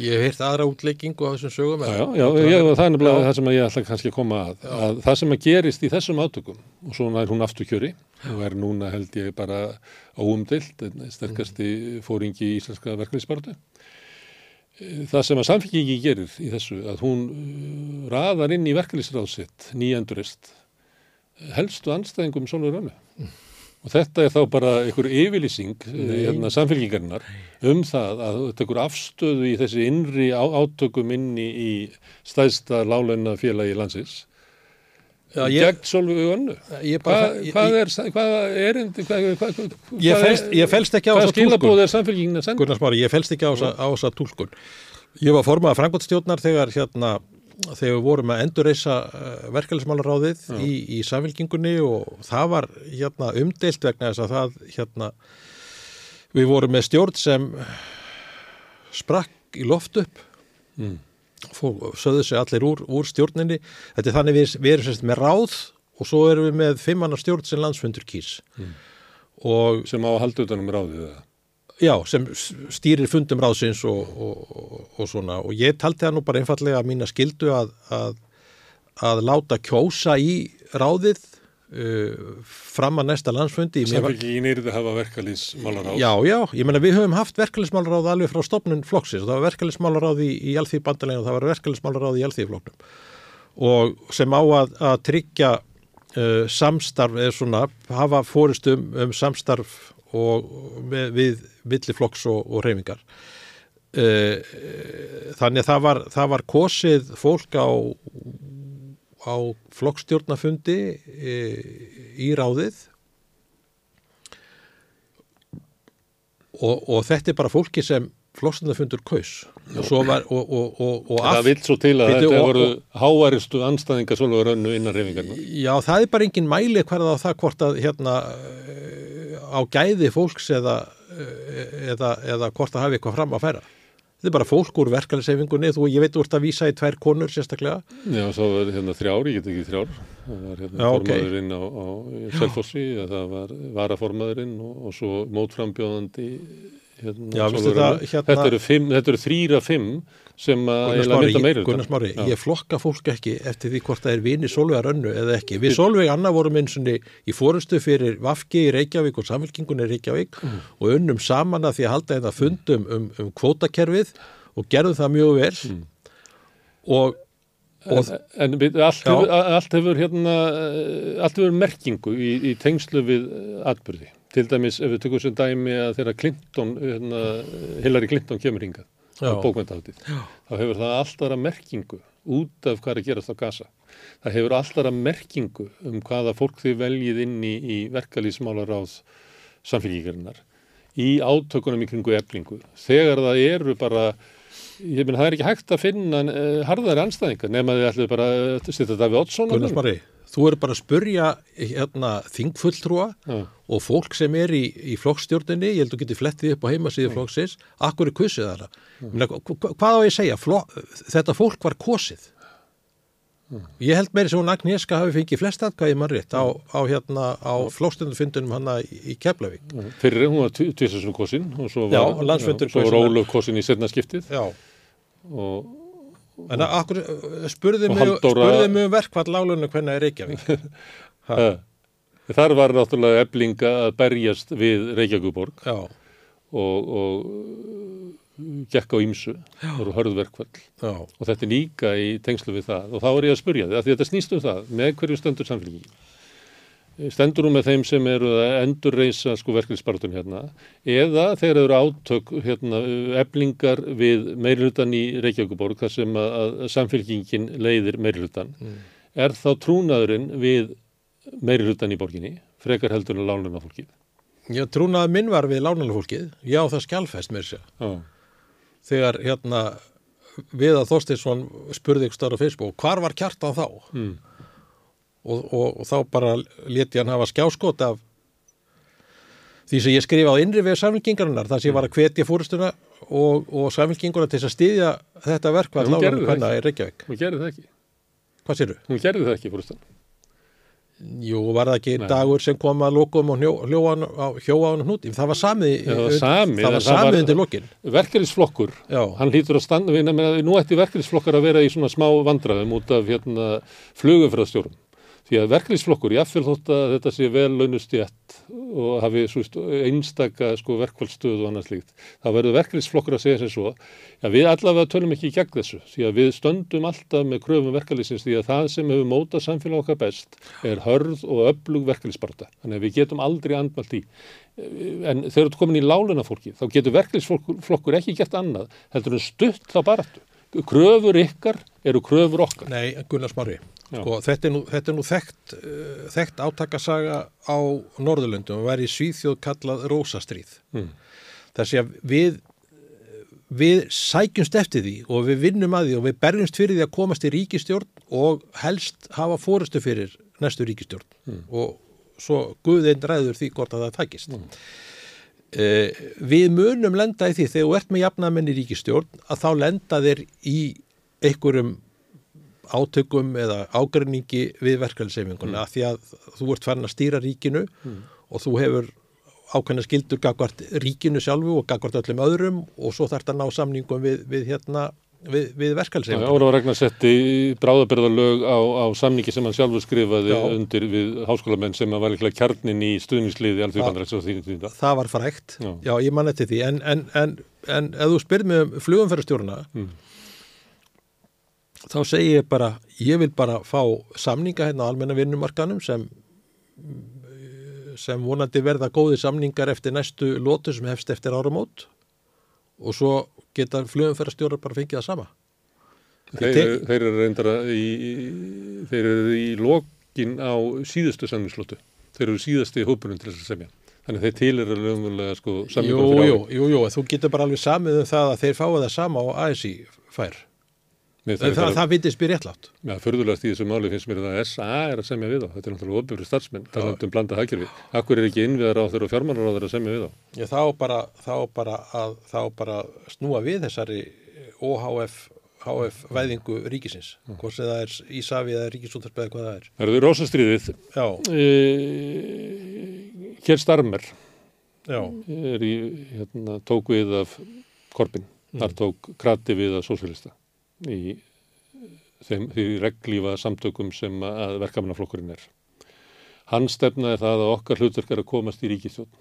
Ég hef heyrt aðra útleikingu á þessum sögum. Já, já, já, ég, það er nefnilega það sem ég ætla kannski að koma að, að það sem að gerist í þessum átökum og svona er hún aftur kjöri og er núna held ég bara óumdilt, sterkasti fóringi í íslenska verkefnisbaratu. Það sem að samfélkingi gerir í þessu að hún uh, raðar inn í verkefnisráð sitt nýjendurist helstu anstæðingum Sólveig Rönnu. Og þetta er þá bara einhver yfirlýsing eh, hérna, samfélkingarinnar um það að þetta er einhver afstöðu í þessi innri átökum inni í stæðsta láleina félagi landsins Já, ég- gegn Sólveig Önnu. Hvað, hvað er, hvað er, Ég fellst ekki á þessa er senda? Gunnar Smári, ég fælst ekki á þessa- tólkun. Ég var formað frangotstjórnar þegar hérna þegar við vorum að endurreisa uh, verkefælismálaráðið í, í samfélkingunni og það var hérna umdeilt vegna þess að það hérna við vorum með stjórn sem sprakk í loft upp Mm. Fólk, sögðu sig allir úr, úr stjórninni. Þetta er þannig við, við erum sérst með ráð og svo erum við með fimmanna stjórn sem landsfundur kýs. Og sem á að halda utanum ráðið það. já, sem stýrir fundum ráðsins og, og, og, og svona og ég taldi það nú bara einfallega að mína skildu að, að, að láta kjósa í ráðið uh, fram að næsta landsfundi Samfélgingin er að hafa verkalýsmálar á. Já, já, ég meina við höfum haft verkefælismálaráð alveg frá stopnun flokksins og það var verkefælismálaráð í, í alþýð bandaleginu og það var verkefælismálaráð í alþýð flokknum og sem á að, að tryggja uh, samstarf eða svona hafa fóristum um samstarf og með, við villiflokks og, og reyfingar. Uh, þannig að það var, það var kosið fólk á, á flokkstjórnafundi uh, í ráðið og, og þetta er bara fólki sem flokkstundafundur kaus og svo var og, og, og, og Það vill svo til að þetta voru háværistu anstæðingar svolítið rönnu innan reyfingarna. Já, það er bara engin mæli hverða á það hvort að hérna á gæði fólks eða, eh, eða, eða hvort að hafi eitthvað fram að færa. Þetta er bara fólk úr verkefæliseyfingunni, þú, ég veit þú ert að vísa í tvær konur sérstaklega. Já, svo var hérna þrjár, ég get ekki þrjár. Það var hérna Já, formaðurinn á, á Selfossi, það var varaformaðurinn og, og svo mótframbjóðandi hérna, Já, það, hérna- Þetta eru, fimm, þetta eru þrýra fimm sem að mynda meira Gunnar Smári, ég flokka fólk ekki eftir því hvort það er vini Solveig Rönnu eða ekki. Við Solveig Anna vorum eins og í fórustu fyrir Vafki í Reykjavík og samfélkingunni í Reykjavík og unnum saman að því að halda þetta fundum um, um kvótakerfið og gerðum það mjög vel og, og En, en allt, hefur, allt hefur hérna, allt hefur merkingu í, í tengslu við atbyrði. Til dæmis ef við tökum sem dæmi að þegar Clinton, hérna, Hillary Clinton kemur hingað. Á bókmyndaháttið, þá hefur það allt aðra merkingu út af hvað er að gerast á Gaza. Það hefur allt aðra merkingu um hvaða fólk þið veljið inn í, í verkalýsmálaráð samfélgíkarinnar í átökunum í kringu eflingu. Þegar það eru bara ég minn það er ekki hægt að finna uh, harðari anstæðingar nema þið ætluðu bara að setja Davíð Oddsson Gunnar Smári, þú eru bara að spurja hérna, þingfulltrúa Já. og fólk sem er í, í flokkstjórninni, ég held að þú geti flettið upp á heimasíðu flokksins, akkur er kussið þarna. Minna, hvað á ég að segja? Flok, þetta fólk var kosið. Ég held meiri sem hún Agnieszka hafi fengið flest aðgæði mann rétt á, á, hérna, á flokkstjórnumfundunum hana í, í Keflavík. fyrir hún var tvisarsum kosin og svo var. Ólöf kosin í setna skiptið Já. og En akkur, spurði Og Halldóra- spurði mig um verkvall lálunum hvernig er Reykjavík. uh, þar var náttúrulega eblinga að berjast við Reykjavíkuborg Já, og, og uh, gekk á ímsu, voru hörðverkvall já, og þetta er líka í tengslu við það. Og þá er ég að spurja þið, því þetta snýst um það með hverju stendur samfélgingin stendur hún með þeim sem eru að endurreisa sko verkefnisbartun hérna eða þeir eru átök hérna, eblingar við meirhlutan í Reykjavíkuborg þar sem að, að samfélgingin leiðir meirhlutan er þá trúnaðurinn við meirhlutan í borginni frekar heldur en lánuna fólkið ég trúnaði minn var við lánunum fólkið, já það skjálfest mér sér. Já, þegar hérna Viða Þorstinsson spurði ykkur starf á Facebook, hvar var kjartan þá? Mm. Og, og, og þá bara leti hann hafa skjáskot af því sem ég skrifa á innri við samfélkingarinnar, þar sem ég var að hvetja fórustuna og, og samfélkinguna til að styðja þetta gerði lánum það hvenna í Reykjavík. hún gerði það ekki Hvað sérðu? hún gerði það ekki fórustan Jú, var það ekki Nei. dagur sem kom að lokum og hljó, hljó, á, hnút? Það var samið, það var samið, það var samið undir lokin. verkefnisflokkur, hann hlýtur að standa við, nú ætti verkefnisflokkar að vera í svona smá vandraðum út af hérna flugumfræðstjórum því að verkefnisflokkur, jáfnvel þótt að þetta sé vel launustjætt og hafi svo, veist, einstaka sko, verkvælstöð og annað slíkt, þá verður verkefnisflokkur að segja sem svo, já við allavega tölum ekki í gegn þessu, því að við stöndum alltaf með kröfum verkefnisins því að það sem hefur mótað samfélag okkar best er hörð og öflug verkefnisbarta, þannig að við getum aldrei andmalt í en þegar þú ert komin í láluna fólki þá getur verkefnisflokkur ekki gert annað heldur en stutt þá baráttu kröfur ykkar eru kröfur okkar Nei, Gunnar Smári, Já. sko, þetta er nú, þetta er nú þekkt, uh, þekkt átakasaga á Norðurlöndum og væri í Svíþjóð kallað rósastríð. Mm. Þessi að við, við sækjumst eftir því og við vinnum að því og við berjumst fyrir því að komast í ríkistjórn og helst hafa fórustu fyrir næstu ríkistjórn og svo Guðinn ræður því hvort að það takist. Eh, við munum lenda í því þegar þú ert með jafnamenn í ríkistjórn að þá lenda þeir í einhverjum átökum eða ágreiningi við verkefælsefinguna mm. því að þú ert farin að stýra ríkinu og þú hefur ákveðna skildur gagvart ríkinu sjálfu og gagvart öllum öðrum og svo þarf þetta að ná samningum við, við, hérna, við, við verkefælsefinguna. Óra Ragnar setti bráðabyrðarlög á, á samningi sem hann sjálfur skrifaði Já. undir við háskólamenn sem var líklega kjarnin í því þetta. Það var frækt, Já. já, ég man eftir því en, en, en, en ef þú spyrir mig um flugumferðarstjórna Mm. þá segi ég bara ég vil bara fá samninga hérna á almenna vinnumarkanum sem sem vonandi verða góði samningar eftir næstu lótu sem hefst eftir áramót og svo geta flugumferðarstjórar bara fengið það sama Þeir, Te- þeir eru reyndara í, þeir eru í lokin á síðustu samningslótu. Þeir eru síðasti hópurinn til þess að semja. Þannig að þeir til eru lögumlega sko Jú, samningur fyrir jú, jú, jú, þú getur bara alveg samið um það að þeir fáið það sama og ASI fær það, það, það vitist mér réttlátt Já, förðulegast í þessu máli finnst mér að SA er að semja við þá. Þetta er náttúrulega ofbyrður starfsmenn, talandi um blanda hagkerfi. Akkur er ekki innviðar á þeirra og fjármálaráður að semja við þá? Já, þá bara, þá bara, að, þá bara snúa við þessari OHF HF væðingu ríkisins hvort sem það er Ísafi eða ríkisúntarspæði hvað það er Það eru rosastriðið. Já, E, hér starmer já, er í, hérna, tók við af Korbin. Þar tók krati við af sósélista í þeim, því reglífa samtökum sem að verkefnaflokkurinn er. Hans stefna er það að okkar hlutverk er að komast í ríkistjórn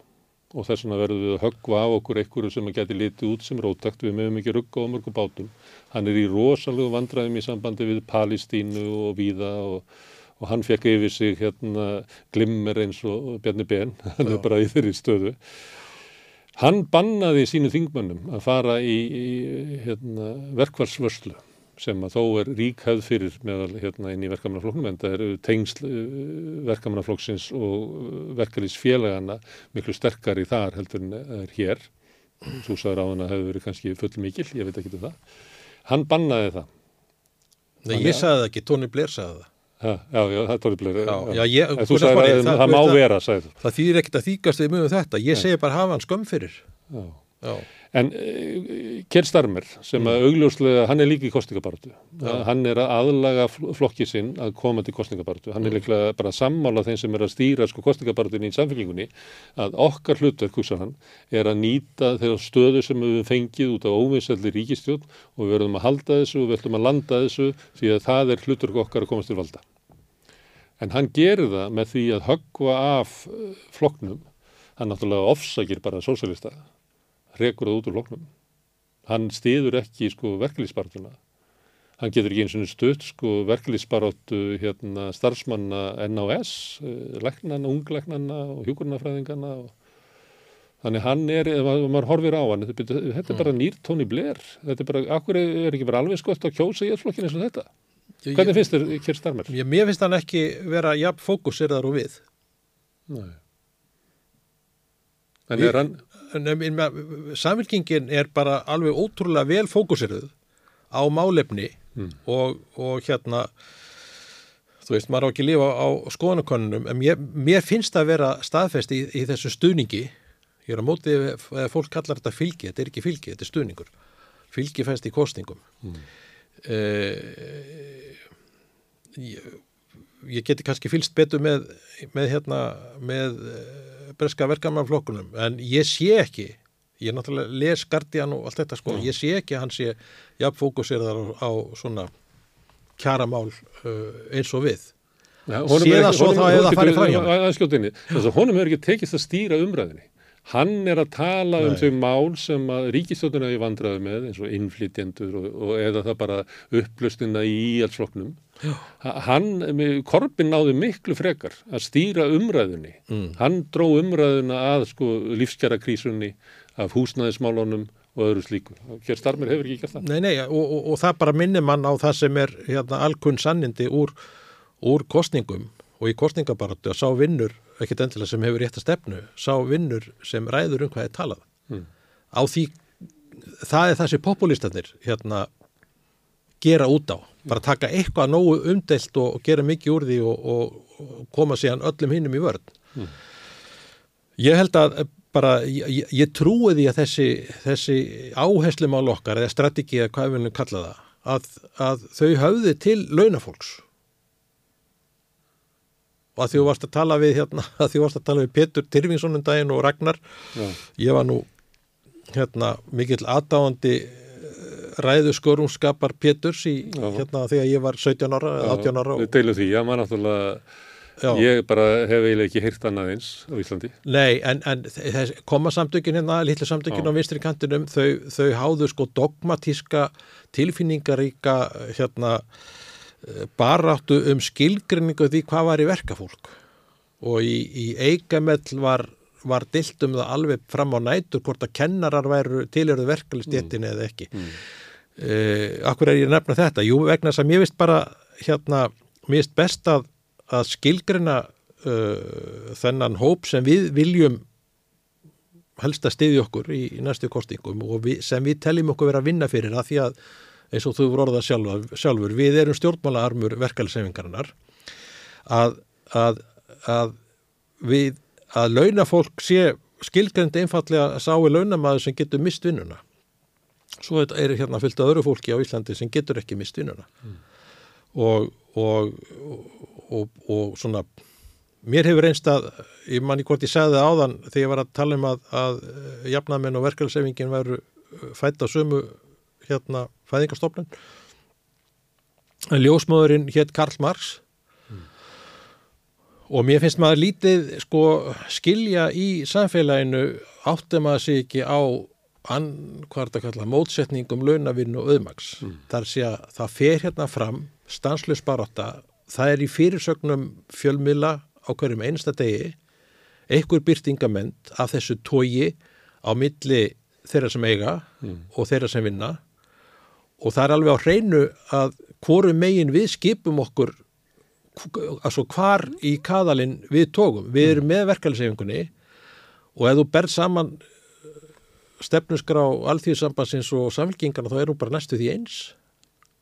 og þess vegna verðum við að höggva af okkur einhverju sem að geti litið út sem rótakt, við meðum ekki rugga á mörgum bátum. Hann er í rosalegu vandræðum í sambandi við Palestínu og víða og, og hann fekk yfir sig hérna glimmer eins og Bjarni Ben, hann er bara í þeirri stöðu. Hann bannaði sínu þingmönnum að fara í, í hérna, verkvarsvörslu sem að þó er rík hefð fyrir meðal hérna inn í verkamannaflokknum en það eru tengsl uh, verkamannaflokksins og verkalýsfélagana miklu sterkari þar heldur en er hér. Svo sagður á hann að hefur verið kannski full mikil, ég veit ekki um það. Hann bannaði það. Nei, ég sagði það ekki, Tony Blair sagði það Ha, já, já, það er tóriðblegur. Já, já, ég- þú sagði að það- það má vera, sagði þú. Það þýðir ekkert að þýkast við mjög um þetta ég segi bara hafa hann skömm fyrir Já. Já, En uh, Kjell Starmer sem að augljóslega, hann er líka í kostningabartu. Hann er að aðlaga fl- flokki sinn að koma til kostningabartu. Hann er líklega bara að sammála þeim sem er að stýra sko kostningabartunni í samfélgingunni að okkar hlutverk, hugsa hann, er að nýta þeirra stöðu sem við fengið út á óvinsalli ríkistjórn og við verðum að halda þessu og við ætlum að landa þessu því að það er hlutverk okkar að komast til valda. En hann gerir það með því að höggva af eh, flokknum. Hann náttúrulega ofsakir bara sósælista rekur það út úr flokknum. Hann stiður ekki sko verkefliðsbartuna. Hann getur ekki eins og stutt sko verkefliðsbartu hérna starfsmanna NAS, eh, læknana, unglæknana og hjúkurnafræðingana og Þannig hann er, ef maður- horfir á hann, þetta, er bara nýr Tony Blair. Þetta er bara, akkur er ekki bara alveg skott að kjósa í allflokkinu eins og þetta? Ég- Hvernig finnst þér Kjör Starmer? ég, Mér finnst hann ekki vera jafn fókuseraðar og við Nei. En er hann, samfélkingin er bara alveg ótrúlega vel fókusiruð á málefni og, og hérna þú veist, maður á ekki að lifa á skoðanakonunum en mér, mér finnst það að vera staðfest í, í þessu stuðningi. Ég er á móti ef ef fólk kallar þetta fylgi, þetta er ekki fylgi, þetta er stuðningur. Fylgi fæst í kostningum mm. ég, ég geti kannski fylst betur með, með hérna með eh, breska verkamannflokkunum en ég sé ekki ég náttúrulega les Guardian og allt þetta sko ég sé ekki að hann sé jafn fókuseraðar á, á svona kjaramál uh, eins og við Ja, Séð að svo þá hefði það farið að honum hefur ekki tekist að stýra umræðinni. Hann er að tala um Nei. þau mál sem að ríkistjóðuna hefur vandraði með eins og innflytjendur og, og eða það bara upplustina í íhaldsflokknum. Ha- Hann, Korbin náði miklu frekar að stýra umræðinni. Mm. Hann dró umræðuna að sko lífskjara krísunni af húsnæðismálunum og öðru slíku. Hér starmir hefur ekki gert það. Nei, nei, og, og, og það bara minnir mann á það sem er hérna, alkunn sannindi úr, úr kostningum og í kostningabaratu að sá vinnur, ekkert endilega sem hefur rétt að stefnu, sá vinnur sem ræður um hvað er talað. Mm. Á því, það er það sem populistanir hérna, gera út á. Bara taka eitthvað nógu umdelt og, og gera mikið úr því og, og, koma síðan öllum hinnum í vörn. Ég held að eh, bara, ég, ég- trúi því að þessi, þessi áherslumál okkar eða strategi eða hvað við viljum kalla það að, að þau höfði til launafólks og að því þú varst að tala við hérna, að því þú varst að tala við Petur Tyrfingsson um daginn og Ragnar Já. ég var nú hérna mikill aðdáandi ræðu skorumskapar Péturs í Já. hérna þegar ég var 17 ára eða 18 ára Við og, deilum því, já, maður náttúrulega, já, ég bara hef eiginlega ekki heyrt annað eins á Íslandi. Nei, en, en koma samtökin hérna, litlu samtökin Já. á vinstri kantinum, þau, þau háðu sko dogmatíska, tilfinningaríka hérna eh, baráttu um skilgrinningu því hvað var í verkafólk og í, í eigamell var, var dilt um það alveg fram á nætur hvort að kennarar væru tilhörðu verkalistéttinni eða ekki. Mm. Akkur er ég að nefna þetta? Jú, vegna að mér vist bara hérna, mér vist best að, að skilgrina uh, þennan hóp sem við viljum helst að stiðja okkur í, í næstu kostingum og við, sem við teljum okkur vera að vinna fyrir það því að eins og þú voru orðað sjálfur, sjálfur við erum stjórnmálaarmur verkeflisefingarinnar að, að, að við að launafólk sé skilgrendi einfallega sá í launamaður sem getur mist vinnuna svo er hérna fyllt að öðru fólki á Íslandi sem getur ekki mist vinnuna. Og, og, og, og svona mér hefur einst að, ég manni hvort ég segði það áðan þegar ég var að tala um að, að jafnamenn og verkefælsefingin veru fætt á sömu hérna fæðingastofnun en ljósmóðurinn hétt Karl Marx. Og mér finnst maður lítið sko skilja í samfélaginu áttum að sig ekki á an, hvað er þetta að kalla, mótsetningum launavinn og auðmags. Þar sé að það fer hérna fram, stanslust baróta, það er í fyrirsögnum fjölmila á hverjum einsta degi, einhver byrtingament af þessu tógi á milli þeirra sem eiga og þeirra sem vinna og það er alveg á hreinu að hvoru megin við skipum okkur altså hvar í kaðalinn við tókum. Við erum með verkeflisefingunni og ef þú berð saman stefnusgrá alþjóðsambansins og samfélkingarna þá erum bara næstu því eins.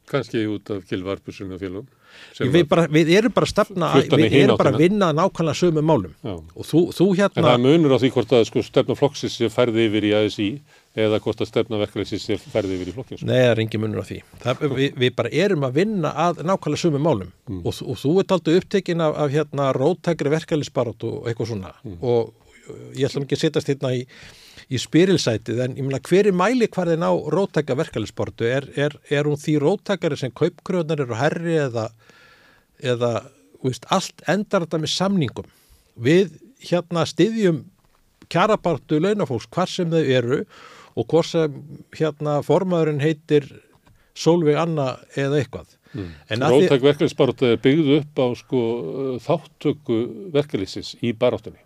Kannski út af kilvarpusunum og félagum. Við, bara, við erum bara að stefna, við erum bara að vinna nákvæmlega sömu málum Já. og þú, þú En hérna það er munur á því hvort að sko, stefna flokksins sé færði yfir í ASI eða hvort að stefna verkefliðsins sé færði yfir í flokkins. Nei, það er engin munur á því. Það, við, við bara erum að vinna að nákvæmlega sömu málum Mm. og, og þú ert aldrei upptekinn af, af hérna róttækri verkefliðsbarótt og eitthvað svona Mm. og ég ætlum ekki að setjast hérna í, í spyrilsætið en ég meina hver er mæli hvarðin á róttæka verkefliðsbaráttu? Er, er, er hún því róttækari sem kaupkröðnar eru herri eða, eða veist, allt endar þetta með samningum? Við hérna styðjum kjarabartu launafólks hvar sem þau eru og hvort sem hérna formaðurinn heitir Solveig Anna eða eitthvað. Því, Rótæk verkefliðsbarótt er byggð upp á sko, þáttöku verkefliðsins í baráttunni.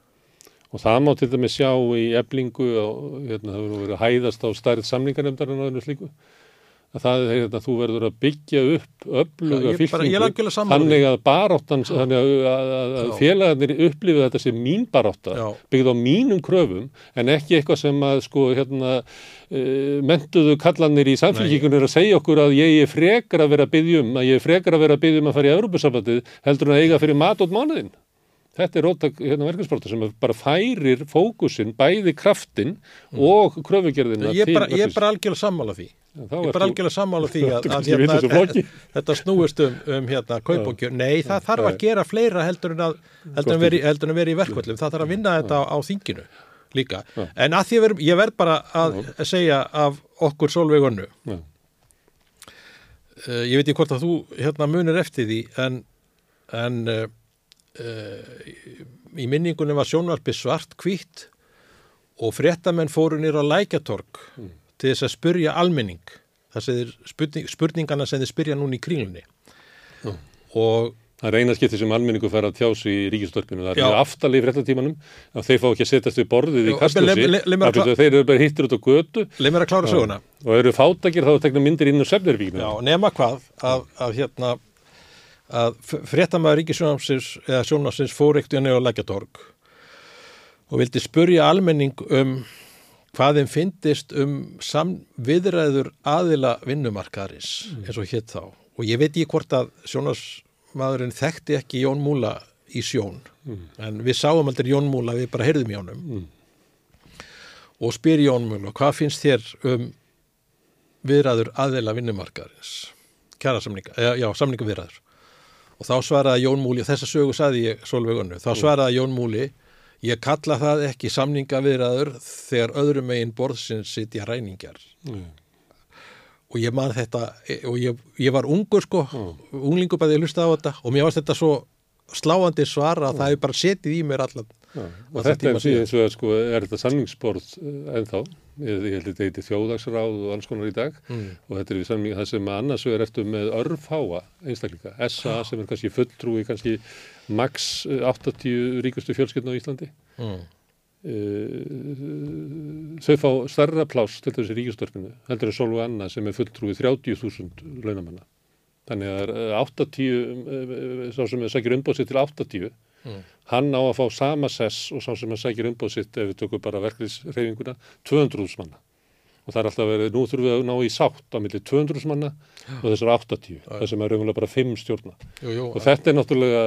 Og það má til dæmis sjá í eblingu og hérna, það verður verið að hæðast á stærð samlingarnefndarinn og öðru slíku. Að það er hérna, þú verður að byggja upp öfluga fylkingu þannig að að, að, að, að Já. félagarnir upplifið þetta sem mín barátta, Já. byggð á mínum kröfum en ekki eitthvað sem að sko hérna uh, mentuðu kallanir í samfélgíkunum er að segja okkur að ég er frekar að vera að byggja um, að ég er frekar að vera að byggja um að fara í Európusambandið heldur en að eiga fyrir mat út mánuðin. Þetta er róttak hérna, verkefnsbróta sem bara færir fókusinn, bæði kraftin og kröfugerðina ég, til bara, ég er bara algjörlega sammála því. Ég er bara algjörlega sammála því að, að flokki. þetta snúist um, um hérna, kaup og kjör. Nei, það þarf að gera fleira heldur en að, heldur en veri, heldur en veri í verkvöldum. Það þarf að vinna þetta á, á þinginu líka. En að því að ég verð bara að segja af okkur Solveigunnu. Já. Uh, ég veit ekki hvort að þú hérna munir eftir því en, en uh, í minningunni var sjónvarpi svart hvítt og fréttamenn fóru nýra lækjatorg til þess að spurja almenning það sem þeir spurning, spurningana sem þeir spyrja núna í kringlunni Já. og Það er eina skipti sem almenningu fær að tjási í ríkistörpinu. Það er aftalið í fréttatímanum að þeir fá ekki að setjast við borðið í kastljósi. að að þeir eru bara hittir út á götu leið mér að klára söguna og eru fátakir þá að tekna myndir inn á sefnirvíknu. Já, nema hvað að, að hérna að fréttamaður ríkisjónafsins eða sjónafsins fór ekkert í á lækjatorg og vildi spurja almenning um hvað þeim fyndist um samviðræður aðila vinnumarkaðarins eins og hétt þá. Og ég veit ekki hvort að sjónasmaðurinn þekkti ekki Jón Múla í sjón en við sáum aldrei Jón Múla við bara heyrðum í honum. Og spyr Jón Múla hvað finnst þér um viðræður aðila vinnumarkaðarins? Kjærasamninga, eða, já, samninga viðræður. Og þá svaraði Jón Múli, og þessa sögu saði ég Solveigunnu, þá svaraði Jón Múli, ég kalla það ekki samninga viðræður þegar öðrum megin borðsins sitja ræningjar. Mm. Og ég man þetta, og ég, ég var ungur sko, unglingur bæði að hlusta á þetta og mér varst þetta svo sláandi svara að það hefur bara setið í mér allan. Og þetta er síðan svo að sko er þetta samningsborð eh, ennþá, ég, ég held að þetta heiti þjóðagsráð og alls konar í dag. Mm. og þetta er við samning það sem annars vegar eftir með örfháa einstaklinga, SA sem er kannski fulltrúi kannski max eh, 80 ríkustu fjölskyldna á Íslandi. Mm. uh, þau fá starra pláss til þessi ríkistörfinu heldur en Sólvug Anna sem er fulltrúi 30.000 launamanna. Þannig að eh, 80 eh, sá sem sækir umbóð sitt til 80 Mm. hann á að fá sama sess og sá sem sækir umbóð sitt ef við tökum bara verkefnisreyfinguna 200.000 manna. Og það er alltaf verið, nú þurfum við að ná í sátt á milli 200.000 manna og þessar 80 það sem er raunverulega bara 5 stjórna. Jú, jú, og þetta er náttúrulega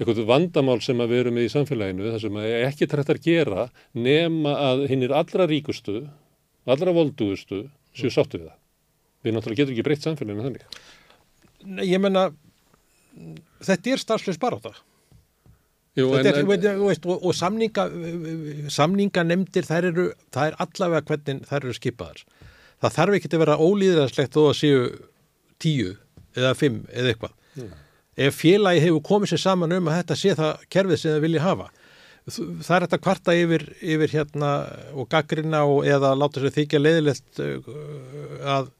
eitthvað vandamál sem að við erum með í samfélaginu það sem að ekki trætt að gera nema að hinn er allra ríkustu allra voldugustu séu sáttu við það. Við náttúrulega getum ekki breytt samfélaginu þannig. Nei, ég menna, þetta er starfsleis baráta. Jú, Þetta er, veit, veist, og, og samninga, samninganemdir, þær eru, það er allavega hvernig þær eru skipaðar. Það þarf ekki að vera ólýðræðslegt þó að séu tíu eða fimm eða eitthvað. Ef félagi hefur komið sér saman um að þetta sé það kerfið sem það vilja hafa, það er þetta kvarta yfir, yfir hérna og gaggrina og eða láta sér þykja leiðilegt uh, að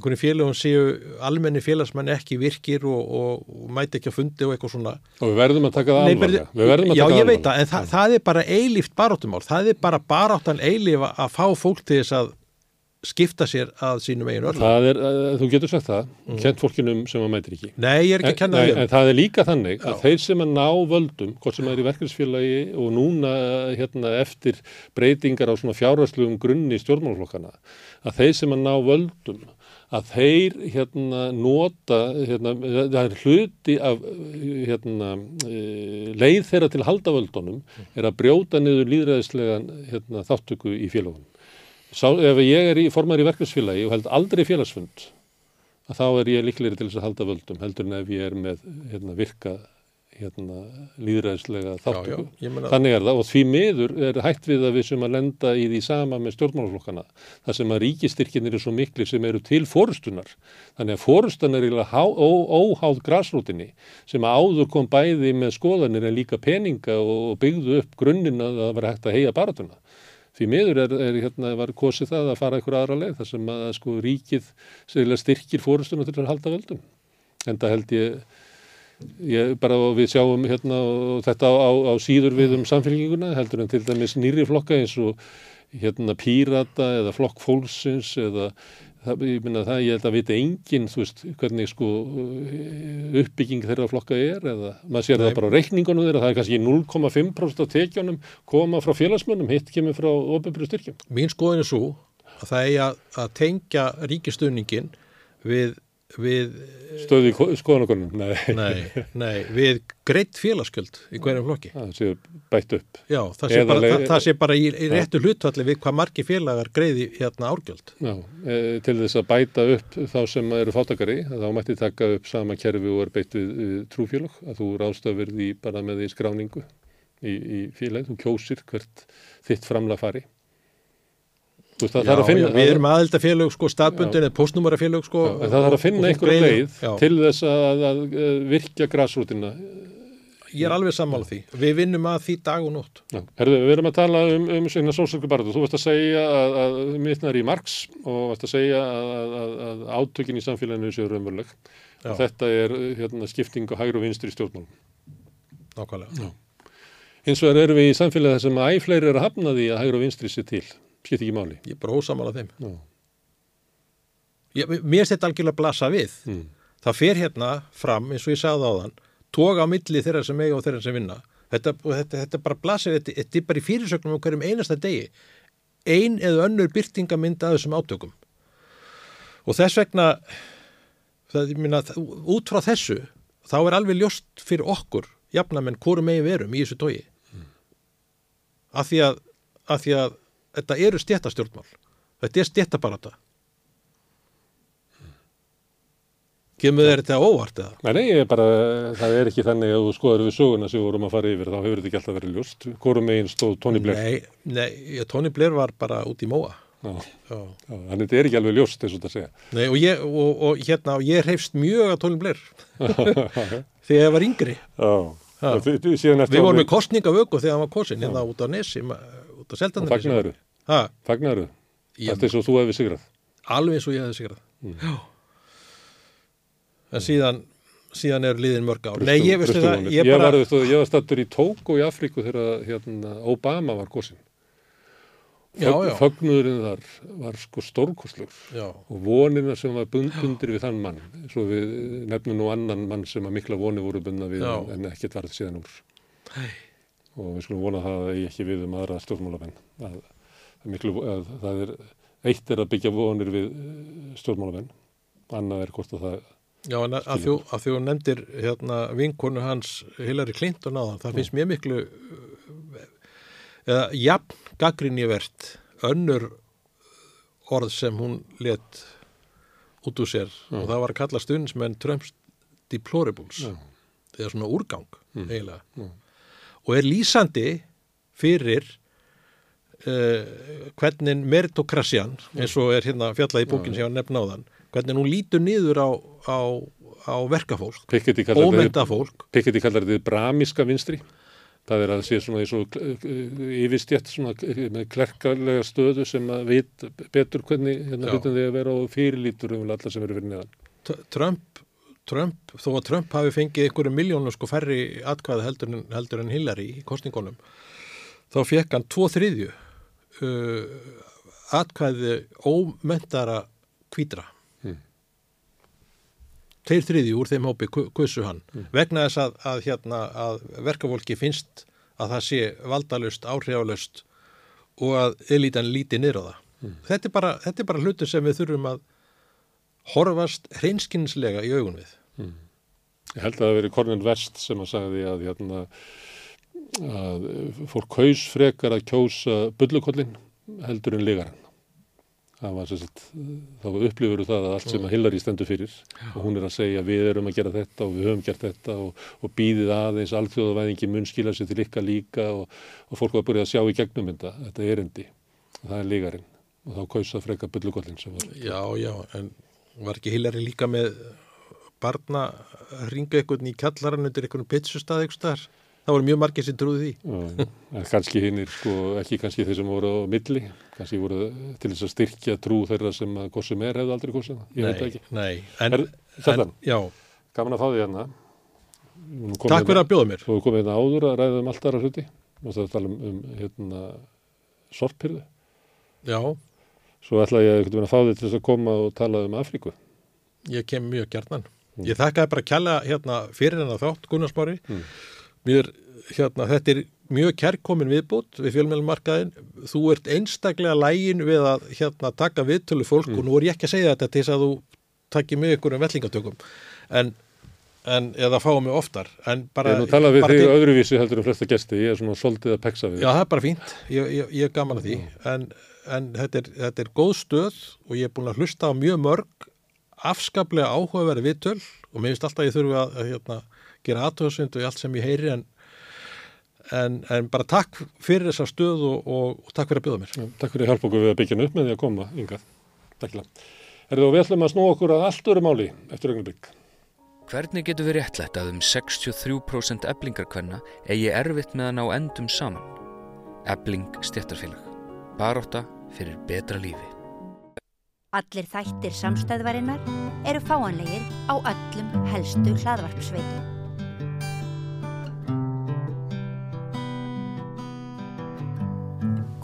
einhvern félagum séu almenni félagsmenn ekki virkir og, og, og mæti ekki að fundi og eitthvað svona. Og við verðum að taka það alvarlega. Já, taka ég veit það, en það, það er bara eilíft baráttumál, það er bara baráttan eilíf að- fá fólk til þess að skipta sér að sínum eigin örlum. það er, uh, þú getur sagt það kent fólkinum sem að mætir ekki. Nei, ég er ekki kenna Nei, en það er líka þannig að Já. þeir sem að ná völdum, hvort sem það er í verkefnisfélagi og núna hérna, eftir breytingar á svona fjárhverslugum grunni stjórnmálflokkana, að þeir sem að ná völdum, að þeir hérna, nota, hérna, það er hluti af hérna, eh, leið þeirra til að halda völdunum er að brjóta niður líðræðislegan hérna, þáttöku í félagunum. Ef ég er formar í verkefnisfélagi og held aldrei félagsfund að þá er ég líklegri til þess að halda völdum heldur en ef ég er með hérna, virka hérna, líðræðislega þáttöku. já, meina- Þannig er það og því miður er hætt við að við sem að lenda í því sama með stjórnmálaflokkana þar sem að ríkistyrkinir eru svo mikli sem eru til fórustunar. Þannig að fórustan er óháð grásrútinni sem að áður kom bæði með skoðanir en líka peninga og, byggðu upp grunninn að það var hægt að heia baratuna. Því miður er, er hérna, var kosið það að fara einhver aðra leið þar sem að sko ríkið styrkir fórustuna til að halda völdum. En það held ég, ég bara og við sjáum hérna og þetta á, á, á síður við um samfélkinguna heldur en til dæmis nýri flokka eins og hérna pírata eða flokk fólksins eða það, ég minna það, ég held að vita enginn, þú veist, hvernig sko uppbygging þeirra flokka er eða maður sér það bara á reikningunum þeirra, það er kannski 0,5% af tekjunum koma frá félagsmönnum, hitt kemur frá ofinbjörn styrkjum. Mín skoðin er svo að það eigi að, tengja ríkistöðningin við, við, Stöði skoðanakonum, nei, nei, nei, við greitt félagsgjöld í hverjum flokki. það séu bætt upp. Já, það sé, bara, það, það sé bara í, í réttu hlutvalli við hvað margi félagar greiði hérna árgjöld. Já, e, til þess að bæta upp þá sem eru fátakari, þá mætti taka upp sama kerfi og er beitt við, við trúfélög, að þú ráðstafir því bara með því skráningu í, í félag, þú kjósir hvert þitt framlega fari. Þú veist, það þarf að finna, já, við erum aðeldafélög sko staðbundin eða postnúmerafélög sko. Já, það þarf að finna einhverja leið Já. til þess að, að, að virkja græsrútina. Ég er alveg sammála því. Við vinnum að því dag og nótt. Já, herðu, við erum að tala um, um svona sólsöku barðu. Þú varst að segja að, að mittnar í Marx og varst að segja að, að, að, að átökin í samfélaginu séu raunveruleg. Þetta er hérna, skipting og hægri og vinstri í stjórnmálum. Nákvæmlega. Hins vegar erum við í samfélagi þar sem æfleiri er að hafna því að hægri og vinstri sé til. Skipt ekki máli. Ég er bara ósamála þeim. Já. Ég, mér þetta algjörlega blasa við. Mm. Það fer hérna fram, eins og ég sagði áðan, toga á milli þeirra sem eiga og þeirra sem vinna. Þetta, þetta, þetta bara blasir, þetta, þetta er bara í fyrirsögnum um hverjum einasta degi. Ein eða önnur byrtingamynd að þessum átökum. Og þess vegna, það, minna, út frá þessu, þá er alveg ljóst fyrir okkur, jafnamenn, hvorum megi verum í þessu tói. Mm. Af því að, af því að þetta eru stjættastjórnmál. Þetta er stjættabarata. Kemur þér þetta óvart eða? Nei, nei, ég er bara, það er ekki þannig að þú skoðar við söguna sem við vorum að fara yfir, þá hefur þetta ekki alltaf verið ljóst. Hvorum megin stóð Tony Blair? Nei, nei, Tony Blair var bara út í móa. Já, þannig þetta er ekki alveg ljóst eins og þetta segja. Nei, og ég, og, og hérna, ég hreifst mjög að Tony Blair þegar ég var yngri. Já, þið- þið- síðan eftir Við vorum með kostningavöku þegar hann var kosin, hérna út á Nesi, ma- út á Og fagnaður, Ha, fagnaður, ég, þetta er svo þú hefði sigrað. alveg eins og ég hefði sigrað. Já. En síðan, síðan er liðin mörg ár. Nei, ég veistu það, ég Ég, bara... var, veistu, ég var stattur í Tóko í Afríku þegar hérna, Obama var já. Fögnuðurinn þar var sko stórkostlegur Já, og vonina sem var bundundir við þann mann. Svo við nefnum nú annan mann sem að mikla vonir voru bundna við Já. en, ekkert varð síðan úr. Og við skulum vona það að það eigi ekki við um aðra stjórnmálamenn. Að, að miklu, að það er, eitt er að byggja vonir við eh, stjórnmálamenn, annað er hvort að það já en að, að, þú, þú nefndir hérna vinkonu hans Hillary Clinton á það, það finnst mér miklu uh, eða jafn gaggrinjivert önnur orð sem hún let út úr sér og það var að kalla stundismenn Trumps deplorables Já. eða svona úrgang eiginlega Já. Og er lýsandi fyrir uh, hvernig meritokrasjan eins og er hérna fjallað í bókin sem ég var nefn á þann hvernig hún lítur niður á, á, á verkafólk, Piketty kallar þetta- ómynda fólk Piketty kallar þetta bramíska vinstri. Það er að sé svona í svo yfirstjætt svona k- með klerkarlega stöðu sem að vit betur hvernig hérna hlutum þið að vera og fyrirlítur um alla sem eru fyrir neðan. Trump, Trump, þó að Trump hafi fengið einhverju miljónu sko færri atkvæði heldur en, heldur en Hillary í kostningunum þá fekk hann tvo þriðju uh, atkvæði ómentara kvítra Mm. Þeir þriðju úr þeim hópi kussu hann vegna þess að, að, hérna, að verkafólki finnst að það sé valdalust, áhrifalust og að elitan líti á það. Þetta, er bara, þetta er bara hlutur sem við þurfum að horfast hreinskinslega í augun við. Ég held að það verið Cornel West sem að sagði að, hérna, að fólk kaus frekar að kjósa bullukollin heldur en ligarann. Það var sagt, þá upplifur það að allt sem að Hillary stendur fyrir og hún er að segja við erum að gera þetta og við höfum gert þetta og, og býðið aðeins alþjóðavæðingi mun skila sér til ykkar líka og, og fólk var að byrja að sjá í gegnum þetta, þetta erendi og það er ligarinn og þá kausa frekar bullukollin sem var. Já, já, en var ekki Hillary líka með barna að ringa einhvern í kjallaran undir einhvern pizzustað einhvers staðar? Það voru mjög margir sem trúði því. Já, en kannski hinnir, sko, ekki kannski þeir sem voru á milli, kannski voru til þess að styrkja trú þeirra sem að sem er hefði aldrei það, ég veit það ekki. Nei, en, Er- Kjartan? já, Gaman að fá því hérna. Takk fyrir að bjóða mér. Við komum hérna áður að ræða um allt aðra hluti, og það tala um, um hérna, sorpirðu. Já, Svo ætla ég að fá því til þess að koma og tala um Afríku. ég kem mjög gjarnan. Ég þakkaði bara að kjalla hérna fyrir hennar þátt, Gunnarsmári. Mm. Mér, hérna, þetta er mjög kærkomin viðbútt við fjölmjölmarkaðin. Þú ert einstaklega lægin við að hérna, taka viðtölu fólk Mm. og nú er ég ekki að segja þetta til þess að þú takir með ykkur um vellingatökum. En, en eða fáum mig oftar. En bara, Ég nú talað við þig til- öðruvísi heldur en flesta gesti, ég er svona svolítið að peksa við. Já, það er bara fínt, ég, ég, ég er gaman að því en, en þetta, er, þetta er góð stöð og ég er búin að hlusta á mjög mörg afskaplega áhugaverði viðtöl og mér finnst alltaf að ég þurfi að, að hérna, gera aðtöðsund og allt sem ég heyri en, en, en bara takk fyrir þessa stöð og, og, og takk fyrir að bjóða mér. Takk fyrir að hjálpa okkur við að byggja upp með því að koma, yngað. Takk fyrir. Er þú við ætlum að snúa okkur að allt öru máli eftir augnablik? Hvernig getur við réttlætt að um 63% eblingarkvenna eigi erfitt með að ná endum saman? Ebling stjættarfélag. Baróta fyrir betra lífi. Allir þættir samstæðvarinnar eru fáanlegir á öllum helstu hlaðvarpsveitum.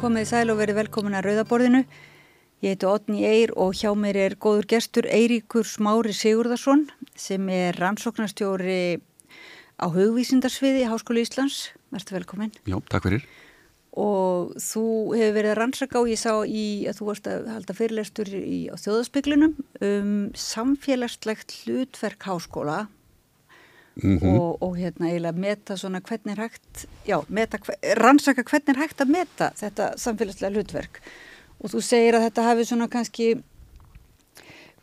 Komið sæl og verið velkomin að Rauðaborðinu. Ég heiti Otni Eir og hjá mér er góður gestur Eiríkur Smári Sigurðarsson sem er rannsóknarstjóri á hugvísindarsviði í Háskólu Íslands. Verður velkomin. Já, takk fyrir. Og þú hefur verið að rannsaka og ég sá í að þú varst að halda fyrirlestur í, á þjóðaspiklinum um samfélagslegt hlutverk háskóla Mm og, og hérna eiginlega meta svona hvernig er hægt, já, meta, rannsaka hvernig er hægt að meta þetta samfélagslega hlutverk. Og þú segir að þetta hafi svona kannski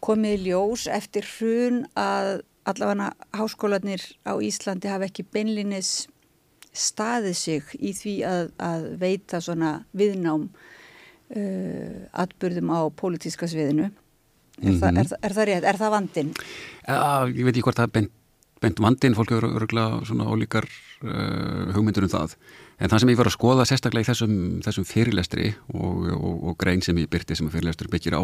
komið í ljós eftir hrun að allavega háskólanir á Íslandi hafa ekki beinlinis staðið sig í því að, að veita svona viðnám uh, atbyrðum á pólitíska sviðinu. Er, mm -hmm. það, er, er það rétt? Er það vandin? Ja, ég veit ekki hvort það er beint, beint vandin, fólk eru öruglega svona ólíkar uh, hugmyndur um það. En það sem ég var að skoða sérstaklega í þessum, þessum fyrirlestri og, og, og grein sem ég byrti sem að fyrirlestri byggir á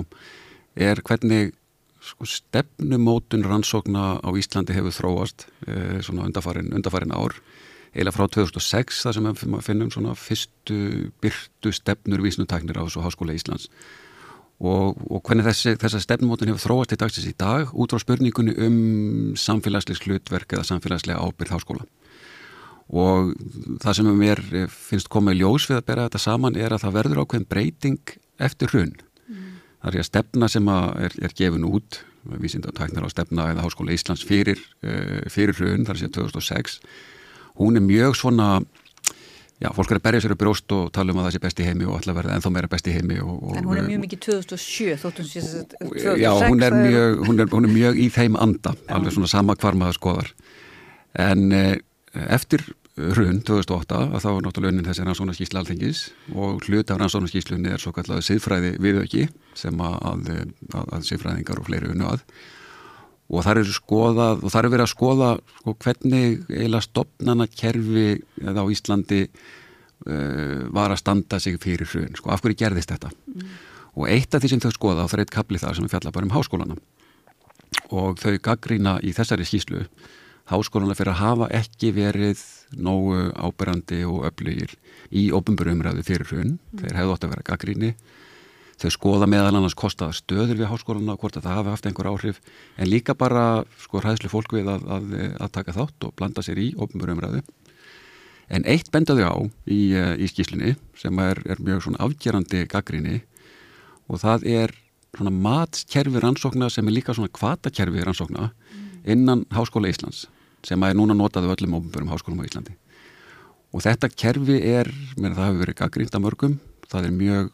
er hvernig sko, stefnumótun rannsókna á Íslandi hefur þróast uh, svona undarfarin, undarfarin ár eila frá 2006 þar sem við finnum svona fyrstu byrtu stefnur vísnutaknir á þessu Háskóla Íslands. Og, og hvernig þessi, þessa stefnumótun hefur þróast í dagsins í dag út frá spurningunni um samfélagslegs hlutverk eða samfélagslega ábyrð háskóla. Og það sem mér finnst komið ljós við að bera þetta saman er að það verður ákveðin breyting eftir hrun. Mm. það er að stefna sem að er, er gefin út vísinda og tæknar á stefna eða Háskóla Íslands fyrir, uh, fyrir hrun, það er sér 2006 hún er mjög svona já, fólk er að berja sér upp bróst og tala um að það sé besti heimi og alltaf verða ennþá meira besti heimi og, og, En hún er mjög mikið 2007 þóttum sé 2006 Já, hún er, mjög, hún, er, hún er mjög í þeim anda já. alveg svona sama hvar maður skoðar. En eh, eftir hrun 2008 að þá er náttúrulega unnin þessi rannsónaskísla alþengis og hlut af rannsónaskíslunni er svo kallega siðfræði viðauki sem að, að, að, að siðfræðingar og fleiri unnu að og þar eru skoðað og þar eru verið að skoða sko, hvernig eila stopnana kerfi á Íslandi uh, var að standa sig fyrir hrun, sko, af hverju gerðist þetta mm. og eitt af því sem þau skoða og það er eitt kapli þar sem við fjalla bara um háskólana og þau gaggrína í þessari skýslu háskólana fyrir að hafa ekki verið nógu áberandi og öflugir í ofnbjörumræðu fyrir hrun, mm. þeir hefðu ótt að vera gaggríni þau skoða meðal annars kostaða stöður við háskóluna og hvort að það hafi haft einhver áhrif en líka bara sko hræðslu fólk við að, að, að taka þátt og blanda sér í ofnbjörumræðu en eitt bendaðu á í, eh, í skíslinni sem er, er mjög svona afgerandi gaggrinni og það er svona matskerfi rannsókna sem er líka svona kvatakerfi rannsókna innan Háskóla Íslands sem er núna notaðu öllum ofnbjörum háskólum á Íslandi. Og þetta kerfi er, mér að það hefur verið gaggrind að mörgum, það er mjög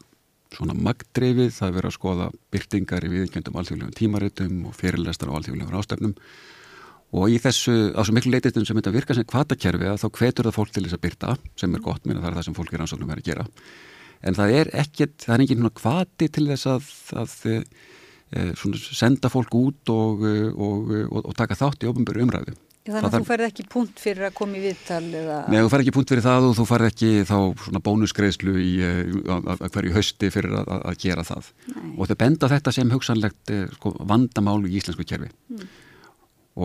svona magdreifið, það er verið að skoða byrtingar í viðkjöndum alþjóðlegum tímaritum og fyrirlestar á alþjóðlegum ástefnum og í þessu, á svo miklu leititum sem þetta virkar sem kvatakerfi að þá hvetur það fólk til þess að byrta sem er gott, minna það er það sem fólk er ansóknum verið að gera. En það er ekkert, það er enginn kvati til þess að, að, e, senda fólk út og, og, og, og taka þátt í ofnböru umræðu Þannig að þú færð ekki punkt fyrir að koma í viðtal eða... Nei, þú færð ekki punkt fyrir það og þú færð ekki þá svona bónusgreðslu í að hverju hausti fyrir að, að gera það. Nei. Og þau benda þetta sem hugsanlegt eh, sko, vandamálu í íslensku kerfi. Mm.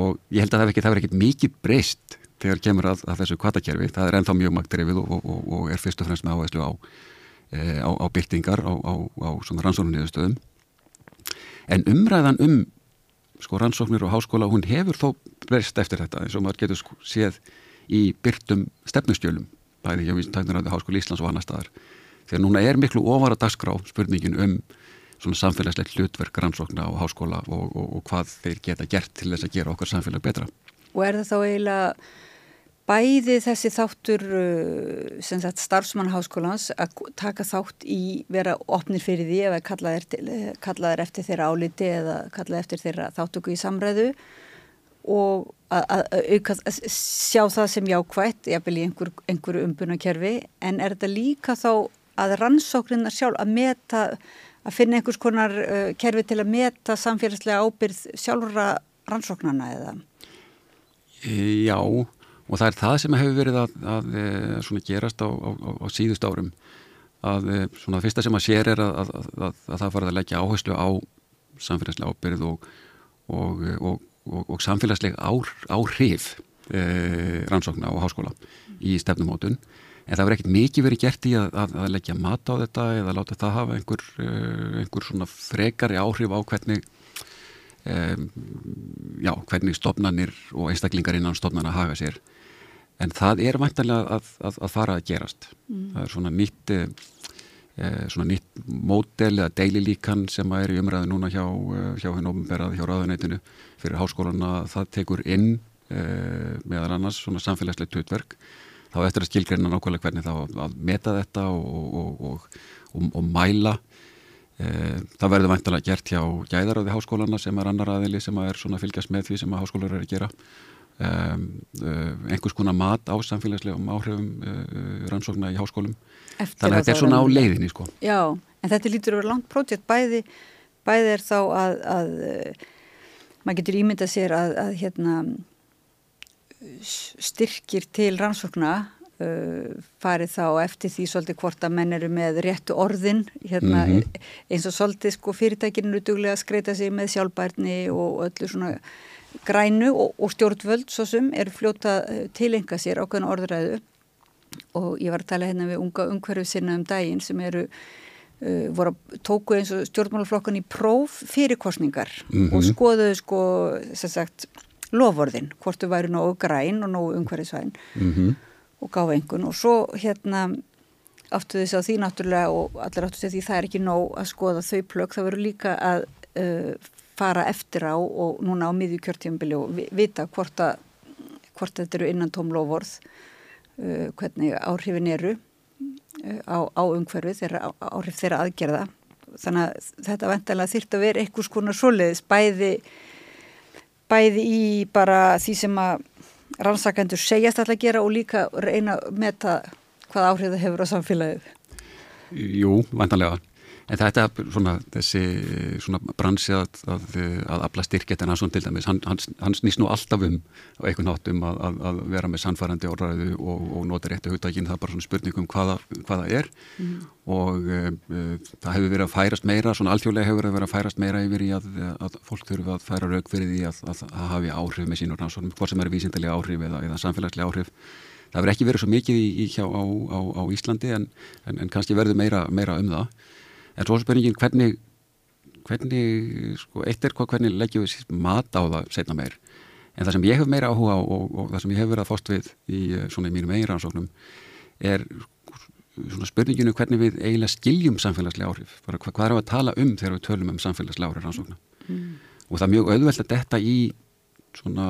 Og ég held að það er ekkert mikið breyst þegar kemur að, að þessu kvatakerfi. Það er ennþá mjög magdrefið og, og, og er fyrst og fremst með áherslu á, e, á, á byrtingar, á, á svona rannsóknuniðustöðum. En umræðan um sko rannsóknir og háskóla, hún hefur þó verist eftir þetta eins og maður getur sko séð í byrtum stefnustjölum bæði hjá Vísintæknaræði Háskóli Íslands og annar staðar þegar núna er miklu ofara dagskrá spurningin um svona samfélagslegt hlutverk rannsókna og háskóla og, og, og hvað þeir geta gert til þess að gera okkar samfélag betra. Og er það þá eiginlega bæði þessi þáttur uh, sagt, starfsmannháskólans að taka þátt í vera opnir fyrir því ef það kallaður eftir þeirra áliti eða kallaður eftir þeirra þáttöku í samræðu og að, að, að, sjá það sem jákvægt jafnvel í einhver, einhverju umbunarkerfi en er þetta líka þá að rannsóknirna sjálf að meta að finna einhvers konar uh, kerfi til að meta samfélagslega ábyrð sjálfra rannsóknarna eða? Já og það er það sem hefur verið að, að, að eh, gerast á, á, á síðust árum. Að eh, svona, fyrsta sem að sér er að, að það farið að leggja áherslu á samfélagslega ábyrð og, og, og, og samfélagslega áhrif e, rannsókna og háskóla í stefnumótun. En það verið ekkert mikið verið gert í að leggja mat á þetta eða láta það hafa einhver, einhver svona frekari áhrif á hvernig Um, já, hvernig stofnanir og einstaklingar innan stofnana haga sér en það er vantanlega að, að, að fara að gerast mm. það er svona nýtt eh, svona nýtt módel eða deililíkan sem er í umræðu núna hjá, eh, hjá henn ofnberað hjá ráðuneytinu fyrir háskólana það tekur inn eh, meðal annars svona samfélagslegt hlutverk þá eftir að skilgreina nákvæmlega hvernig þá að meta þetta og, og, og, og mæla Það verður vantilega gert hjá gæðaráði háskólana sem er annar aðili sem er svona fylgjast með því sem að háskólar eru að gera. Um, uh, einhvers konar mat á samfélagslegum áhrifum uh, rannsókna í háskólum. Eftir Þannig að þetta er svona á leiðinni sko. Já, en þetta lítur að vera langt prójekt. Bæði, bæði er þá að, að maður getur ímyndað sér að, að hérna, styrkir til rannsókna uh, farið þá eftir því svolítið hvort að menn eru með réttu orðin hérna, mm -hmm. eins og svolítið sko, fyrirtækinu eru duglega að skreita sig með sjálfbærni og öllu svona grænu og, og stjórnvöld svo sem eru fljóta tilenga sér ákveðin orðræðu. Og ég var að tala hérna við unga umhverfið sinna um daginn sem eru uh, tóku eins og stjórnmálaflokkan í próf fyrirkostningar mm -hmm. og skoðuðu sko sem sagt lovorðin, hvort þau væri nógu græn og nógu umhverfisvæn mm -hmm og gáði engun og svo hérna áttu þess að því náttúrulega og allir áttu þess að því það er ekki nóg að skoða þau plögg, það verður líka að uh, fara eftir á og núna á miðjukjörtjömbili og vita hvort að hvort þetta eru innan tómlóvorð uh, hvernig áhrifin eru uh, á, á umhverfi þeirra áhrif þeirra aðgerða þannig að þetta vendalega þýrt að vera einhvers konar soliðis bæði bæði í bara því sem að rannsakendur segjast alltaf að gera og líka reyna að meta hvað áhrif það hefur á samfélagið? Jú, vantanlega. En þetta er svona þessi svona bransi að, að, að afla styrkjett en hans til dæmis, hann, hans, hans snýst nú alltaf um á einhvern hátum að, að vera með sannfærandi orðræðu og, og nota rétti hugdækin, það er bara svona spurning um hvaða, hvaða er mm. og uh, það hefur verið að færast meira, svona alþjóðlega hefur verið að færast meira yfir í að fólk þurfu að færa raug fyrir því að hafi áhrif með sínur náttúrulega, hvort sem eru vísindilega áhrif eða, eða samfélagslega áhrif. Það verður ekki verið svo mikið í, í hjá á, á, á Íslandi en, en, en kannski verður meira, meira um það en svo spurningin hvernig hvernig, sko, eitt er hvað hvernig leggjum við mat á það setna meir? En það sem ég hef meira áhuga á og, og það sem ég hef verið að fóst við í svona í mínum eigiransóknum er svona spurninginu hvernig við eiginlega skiljum samfélagslega áhrif, bara hvað, hvað er að tala um þegar við tölum um samfélagslega áhrif rannsókna? Mm. og það er mjög auðvelt að detta í svona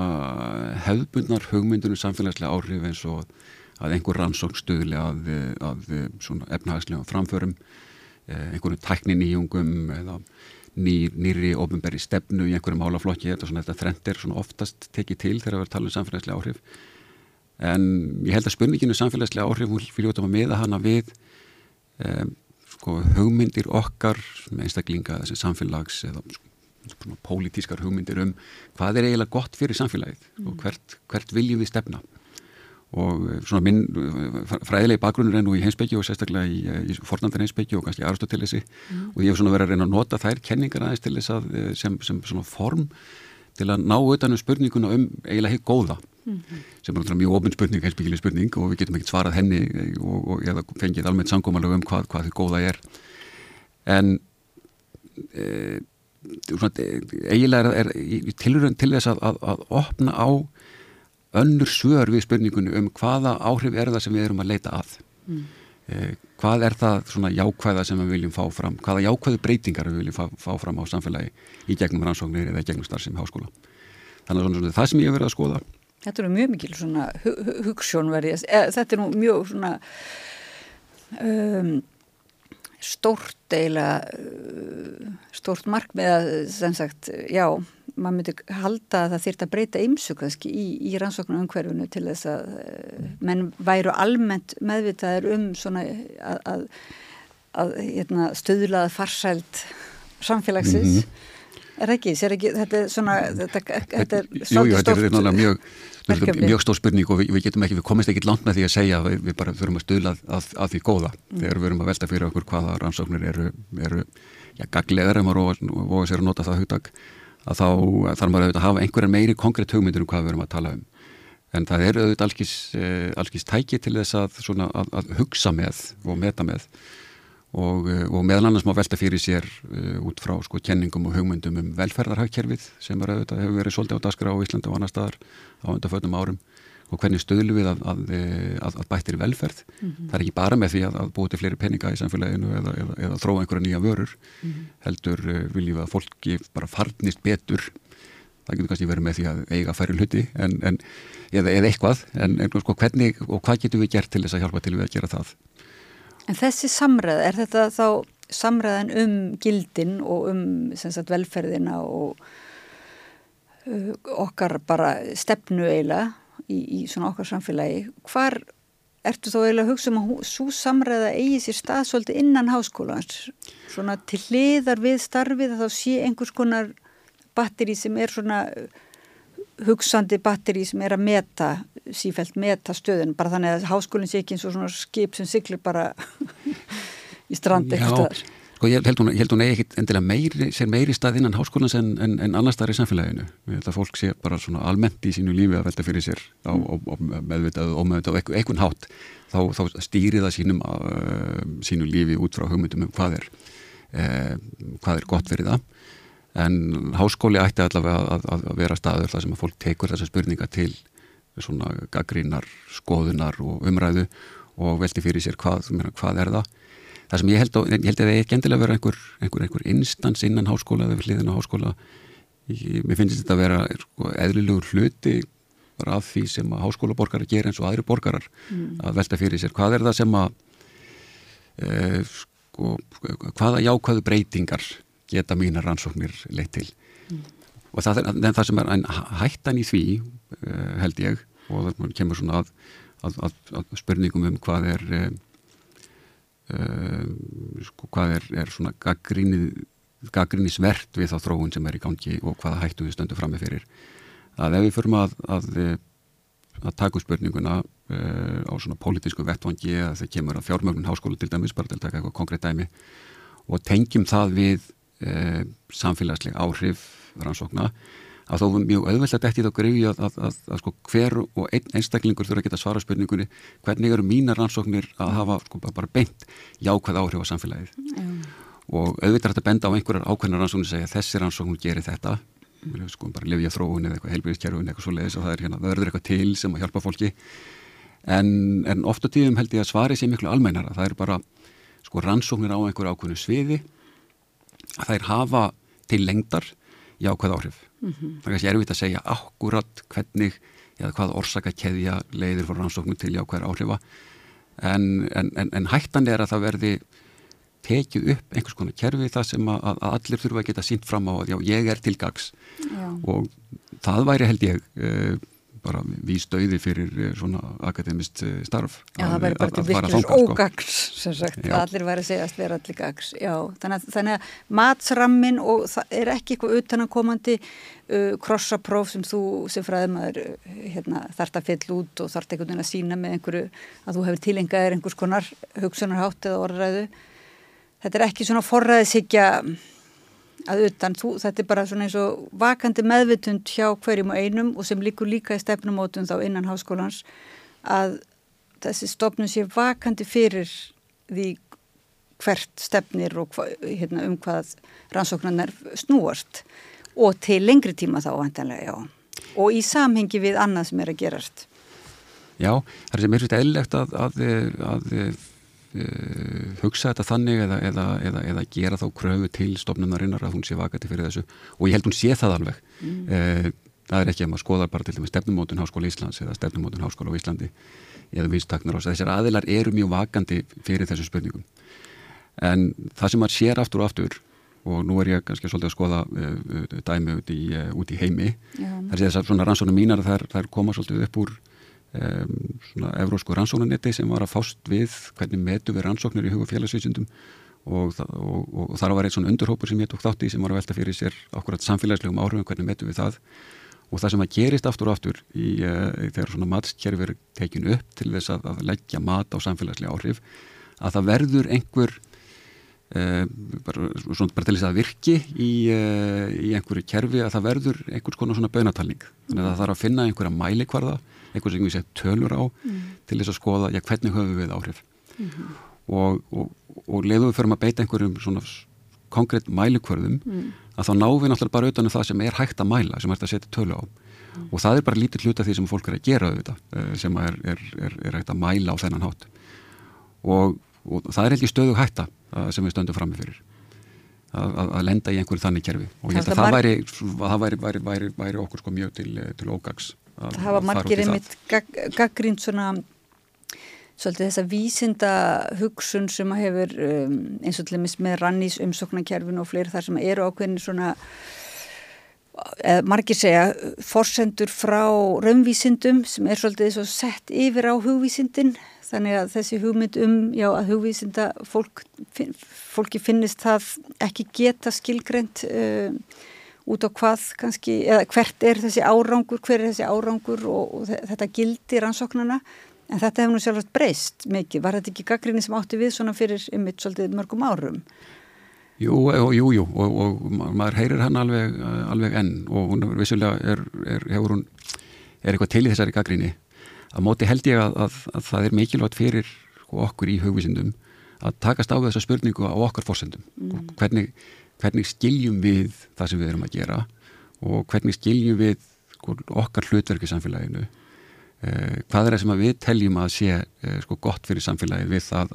hefðbundnar hugmyndunum samfélagslega áhrif eins og að einhver rannsókn stuðli að, að svona efnahagslega framförum Eh, einhverjum tækniníjungum eða nýr, nýri ofinberri stefnu í einhverjum álaflokki þetta, þetta þrend er oftast tekið til þegar við talum um samfélagslega áhrif en ég held að spurninginu samfélagslega áhrif hún fyrir út af að miða hana við um, sko, hugmyndir okkar einstaklinga þessi samfélags eða sko, pólitískar hugmyndir um hvað er eiginlega gott fyrir samfélagið mm. og hvert, hvert viljum við stefna og eh, svona minn eh, fræðilegi bakgrunnur er nú í heimsbyggju og sérstaklega í, eh, í fornandar heimsbyggju og kannski Aristotelesi mm. og ég hef svona verið að reyna að nota þær kenningar aðeins til þess að sem, sem svona form til að ná utanum spurninguna um eiginlega heitt góða mm -hmm. sem er náttúrulega mjög ofinn spurning, heimsbyggileg spurning og við getum ekkert svarað henni og, og eða fengið almennt sangómalega um hvað, hvað þið góða er en e, svona, eiginlega er, er tilurinn til þess að, að, að opna á önnur svör við spurningunni um hvaða áhrif er það sem við erum að leita að? Mm. eh, hvað er það svona jákvæða sem við viljum fá fram? Hvaða jákvæðu breytingar við viljum fá, fá fram á samfélagi í gegnum rannsóknir eða gegnum starfsum háskóla? Þannig að svona, svona, það sem ég hef verið að skoða. Þetta er mjög mikil svona hugssjónverði þetta er nú mjög svona um, stórt eiginlega uh, stórt markmið að sem sagt, já maður myndi halda að það þýrt að breyta ymsugðaski í, í rannsóknum umhverfunu til þess að eh, menn væru almennt meðvitaður um svona að, að, að hérna, stöðlaða farsælt samfélagsins mm -hmm. er ekki, ekki þetta er svona þetta, þetta er svolítið stórt mjög, mjög stór spurning og við, við getum ekki, við komist ekki langt með því að segja við, við bara þurfum að stöðla að, að því góða mm. þegar við verum að velta fyrir okkur hvaða rannsóknir eru, eru já, gaglegar ef maður voru sér að nota það hugdag að þá þarf maður auðvitað að hafa einhverjar meiri konkrétt hugmyndir um hvað við erum að tala um. En það er auðvitað algis, eh, algis tæki til þess að, svona, að, að hugsa með og meta með og, eh, og meðal annars má velta fyrir sér uh, út frá sko kenningum og hugmyndum um velferðarhagkerfið sem er auðvitað hefur verið svolítið á daskra á Íslanda og annar staðar á undarfötum árum og hvernig stöðlu við að, að, að, að bættir velferð. Mm -hmm. Það er ekki bara með því að búið til fleiri peninga í samfélaginu eða, eða, eða þróa einhverja nýja vörur. Mm -hmm. Heldur uh, viljum við að fólki bara farnist betur. Það getur kannski verið með því að eiga færi hluti en, en, eða, eða eitthvað. En, en sko, hvernig og hvað getur við gert til þess að hjálpa til við að gera það? En þessi samræð, er þetta þá samræðan um gildin og um sagt, velferðina og uh, okkar bara stefnu eiginlega í, í svona okkar samfélagi. Hvar ertu þá eiginlega að hugsa um að svo samræða eigi sér stað svolítið innan háskólans? Svona til hliðar við starfið að þá sé einhvers konar batteri sem er svona hugsandi batteri sem er að meta sífælt meta stöðun bara þannig að háskólinn sé ekki eins og svona skip sem syklir bara í strand eitthvað stöðar. Sko ég held hún, held hún eigi ekkit endilega meiri, sér meiri stað innan háskólans en, en, en annar staðar í samfélaginu. Ég held að fólk sé bara svona almennt í sínu lífi að velta fyrir sér á, á, á meðvitað og meðvitað og eitthvað hátt. Þá, þá stýri það sínum uh, sínu lífi út frá hugmyndum um hvað er, uh, hvað er gott fyrir það. En háskóli ætti allavega að, að, að vera staður þar sem að fólk tekur þessa spurninga til svona gaggrínar, skoðunar og umræðu og velti fyrir sér hvað, hvað er það. Það sem ég held, á, ég held að það ekki endilega vera einhver, einhver, einhver instans innan háskóla eða hliðin á háskóla. Ég, mér finnst þetta að vera sko, eðlilegur hluti af því sem að háskólaborgarar ger eins og aðri borgarar mm. að velta fyrir sér. Hvað er það sem að e, sko, hvaða jákvæðu breytingar geta mínar rannsóknir leitt til mm. og það, það sem er hættan í því e, held ég og það kemur svona að, að, að, að spurningum um hvað er uh, sko, hvað er, er svona gaggrínisvert við þá þróun sem er í gangi og hvaða hættu við stöndum fram með fyrir að ef við förum að að, taka spurninguna uh, á svona pólitísku vettvangi að það kemur að fjármögnun háskóla til dæmis bara til að taka eitthvað konkrétt dæmi og tengjum það við uh, samfélagsleg áhrif rannsókna að þó er mjög auðvelt að detti þá greiði að, að, að, að sko hver og einn einstaklingur þurfa að geta svara spurningunni hvernig eru mínar rannsóknir að hafa sko bara beint jákvæð áhrif á samfélagið mm. og auðvitað að benda á einhverjar ákveðnar rannsóknir segja þessi rannsóknir gerir þetta mm. sko bara lifja þróun eða eitthvað heilbyrðiskerfun eitthvað svo leiðis og það er hérna verður eitthvað til sem að hjálpa fólki en, en ofta tíðum held ég að svari sé miklu almennara það er bara sko rannsóknir á einhverju ákveðnu sviði þær hafa til lengdar jákvæð áhrif. Mm -hmm. Það er kannski erfitt að segja akkurat hvernig eða hvað orsaka keðja leiðir fyrir rannsóknum til jákvæðar áhrifa en, en, en, en hættan er að það verði tekið upp einhvers konar kerfi það sem að, að allir þurfa að geta sínt fram á að já, ég er til gags já. og það væri held ég uh, bara stöði fyrir eh, svona akademist eh, starf Já, það væri bara til virkjus sko. ógags sem sagt, já. allir væri að segjast vera allir gags Já, þannig að, þannig að matsrammin og það er ekki eitthvað utanakomandi uh, krossapróf sem þú sem fræðumæður hérna, þart að fyll út og þart veginn að sína með einhverju að þú hefur tilengaðir einhvers konar hugsunarhátt eða orðræðu Þetta er ekki svona forræðisíkja að utan, þú, þetta er bara svona eins og vakandi meðvitund hjá hverjum og einum og sem líkur líka í stefnumótun þá innan háskólans að þessi stofnun sé vakandi fyrir því hvert stefnir og hva, hérna, um hvað rannsóknarnar snúast og til lengri tíma þá vantanlega, já. Og í samhengi við annað sem er að gerast. Já, það er sem er svolítið eðlilegt að, að, að, hugsa þetta þannig eða, eða, eða, eða gera þá kröfu til stofnunarinnar að hún sé vakati fyrir þessu og ég held hún sé það alveg mm. uh, það er ekki að maður skoðar bara til dæmis stefnumótun Háskóla Íslands eða stefnumótun Háskóla á Íslandi eða viðstaknar ás þessar aðilar eru mjög vakandi fyrir þessum spurningum en það sem maður sér aftur og aftur og nú er ég kannski svolítið að skoða uh, dæmi út í, út í heimi Já. þar sé þess að svona rannsónum mínar þær, þær koma svolítið upp úr um, svona evrósku rannsóknarnetti sem var að fást við hvernig metu við rannsóknir í hug og félagsvísundum og, og, og, þar var eitt svona undurhópur sem ég tók þátt í sem var að velta fyrir sér akkurat samfélagslegum áhrifum hvernig metu við það. Og það sem að gerist aftur og aftur í, uh, þegar svona matskerfi er tekinu upp til þess að, að leggja mat á samfélagslega áhrif að það verður einhver Uh, bara, svona, bara til þess að virki í, uh, í einhverju kerfi að það verður einhvers konar svona bönatalning þannig að það þarf að finna einhverja mælikvarða eitthvað sem við setjum tölur á mm. til þess að skoða, já, hvernig höfum við áhrif mm -hmm. og, og, og leiðum við fyrir að beita einhverjum svona konkrétt mælikvörðum mm. að þá náum við náttúrulega bara auðvitað það sem er hægt að mæla, sem er hægt að setja tölu á mm. og það er bara lítið hluta því sem fólk er að gera auðvitað, eh, sem er, er, er, er hægt að mæla á þennan hátt og, og það er ekki stöðu hætta eh, sem við stöndum fram með fyrir að, að lenda í einhverju þannig kerfi og ég held að það, væri, það væri, væri, væri okkur sko mjög til, til ógags það hafa margir einmitt gaggrínt svona svolítið þessa vísinda hugsun sem að hefur um, eins og til dæmis með rannís umsóknarkerfin og fleiri þar sem eru ákveðin svona eða margir segja forsendur frá raunvísindum sem er svolítið svo sett yfir á hugvísindin. Þannig að þessi hugmynd um já, að hugvísinda fólk, fólki finnist það ekki geta skilgreynd uh, út á hvað kannski, eða hvert er þessi árangur, hver er þessi árangur og, og þetta gildi rannsóknarna en þetta hefur nú sjálfsagt breyst mikið, var þetta ekki gaggrinni sem átti við svona fyrir ymmit svolítið mörgum árum? Jú, jú, jú og, og maður heyrir hann alveg, alveg enn. Og hún vissulega er, er, hefur hún, er eitthvað til í þessari gaggrinni að móti held ég að, að, að það er mikilvægt fyrir okkur í hugvísindum að takast á þessa spurningu á okkar fórsendum mm. hvernig, hvernig skiljum við það sem við erum að gera og hvernig skiljum við sko, okkar hlutverk í samfélaginu eh, hvað er það sem við teljum að sé eh, sko, gott fyrir samfélagið við að,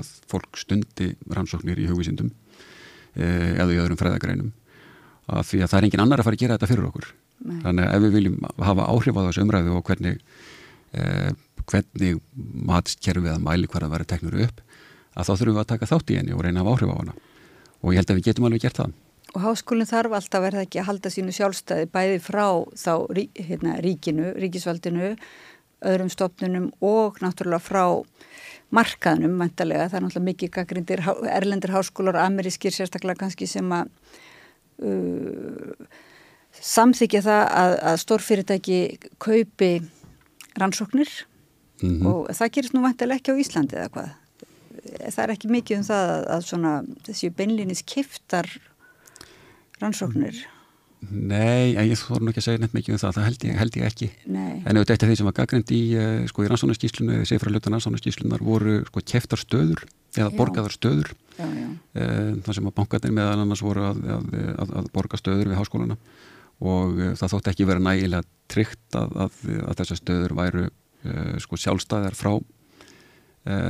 að fólk stundi rannsóknir í hugvísindum eh, eða í öðrum fræðagreinum að því að það er engin annar að fara að gera þetta fyrir okkur Nei. Þannig að ef við viljum hafa áhrif á þessu umræðu og hvernig, eh, hvernig matskerfið að mæli hver að vera teknur upp, að þá þurfum við að taka þátt í henni og reyna að hafa áhrif á hana. Og ég held að við getum alveg gert það. Og háskólinn þarf alltaf verða ekki að halda sínu sjálfstæði bæði frá þá hérna, ríkinu, ríkisvaldinu, öðrum stopnunum og náttúrulega frá markaðnum mæntalega. Það er náttúrulega mikið gaggrindir erlendir háskólar, amerískir sérstaklega kannski sem að uh, samþykja það að, að stórfyrirtæki kaupi rannsóknir mm -hmm. og það gerist nú vantilega ekki á Íslandi eða hvað. Það er ekki mikið um það að, að svona, þessi beinlinis kiftar rannsóknir. Nei, ég þóru nú ekki að segja nefn mikið um það, það held ég, held ég ekki. Nei. En eitt af því sem var gaggrind í, eh, sko, í rannsóknarskíslunu eða séfra hlutan rannsóknarskíslunar voru sko keftar stöður eða já. borgaðar stöður. Já, já. E, það sem að bankarnir meðal annars voru að, að, að borga stöður við háskóluna og uh, það þótti ekki vera nægilega tryggt að, að, að þessar stöður væru sko sjálfstæðar frá,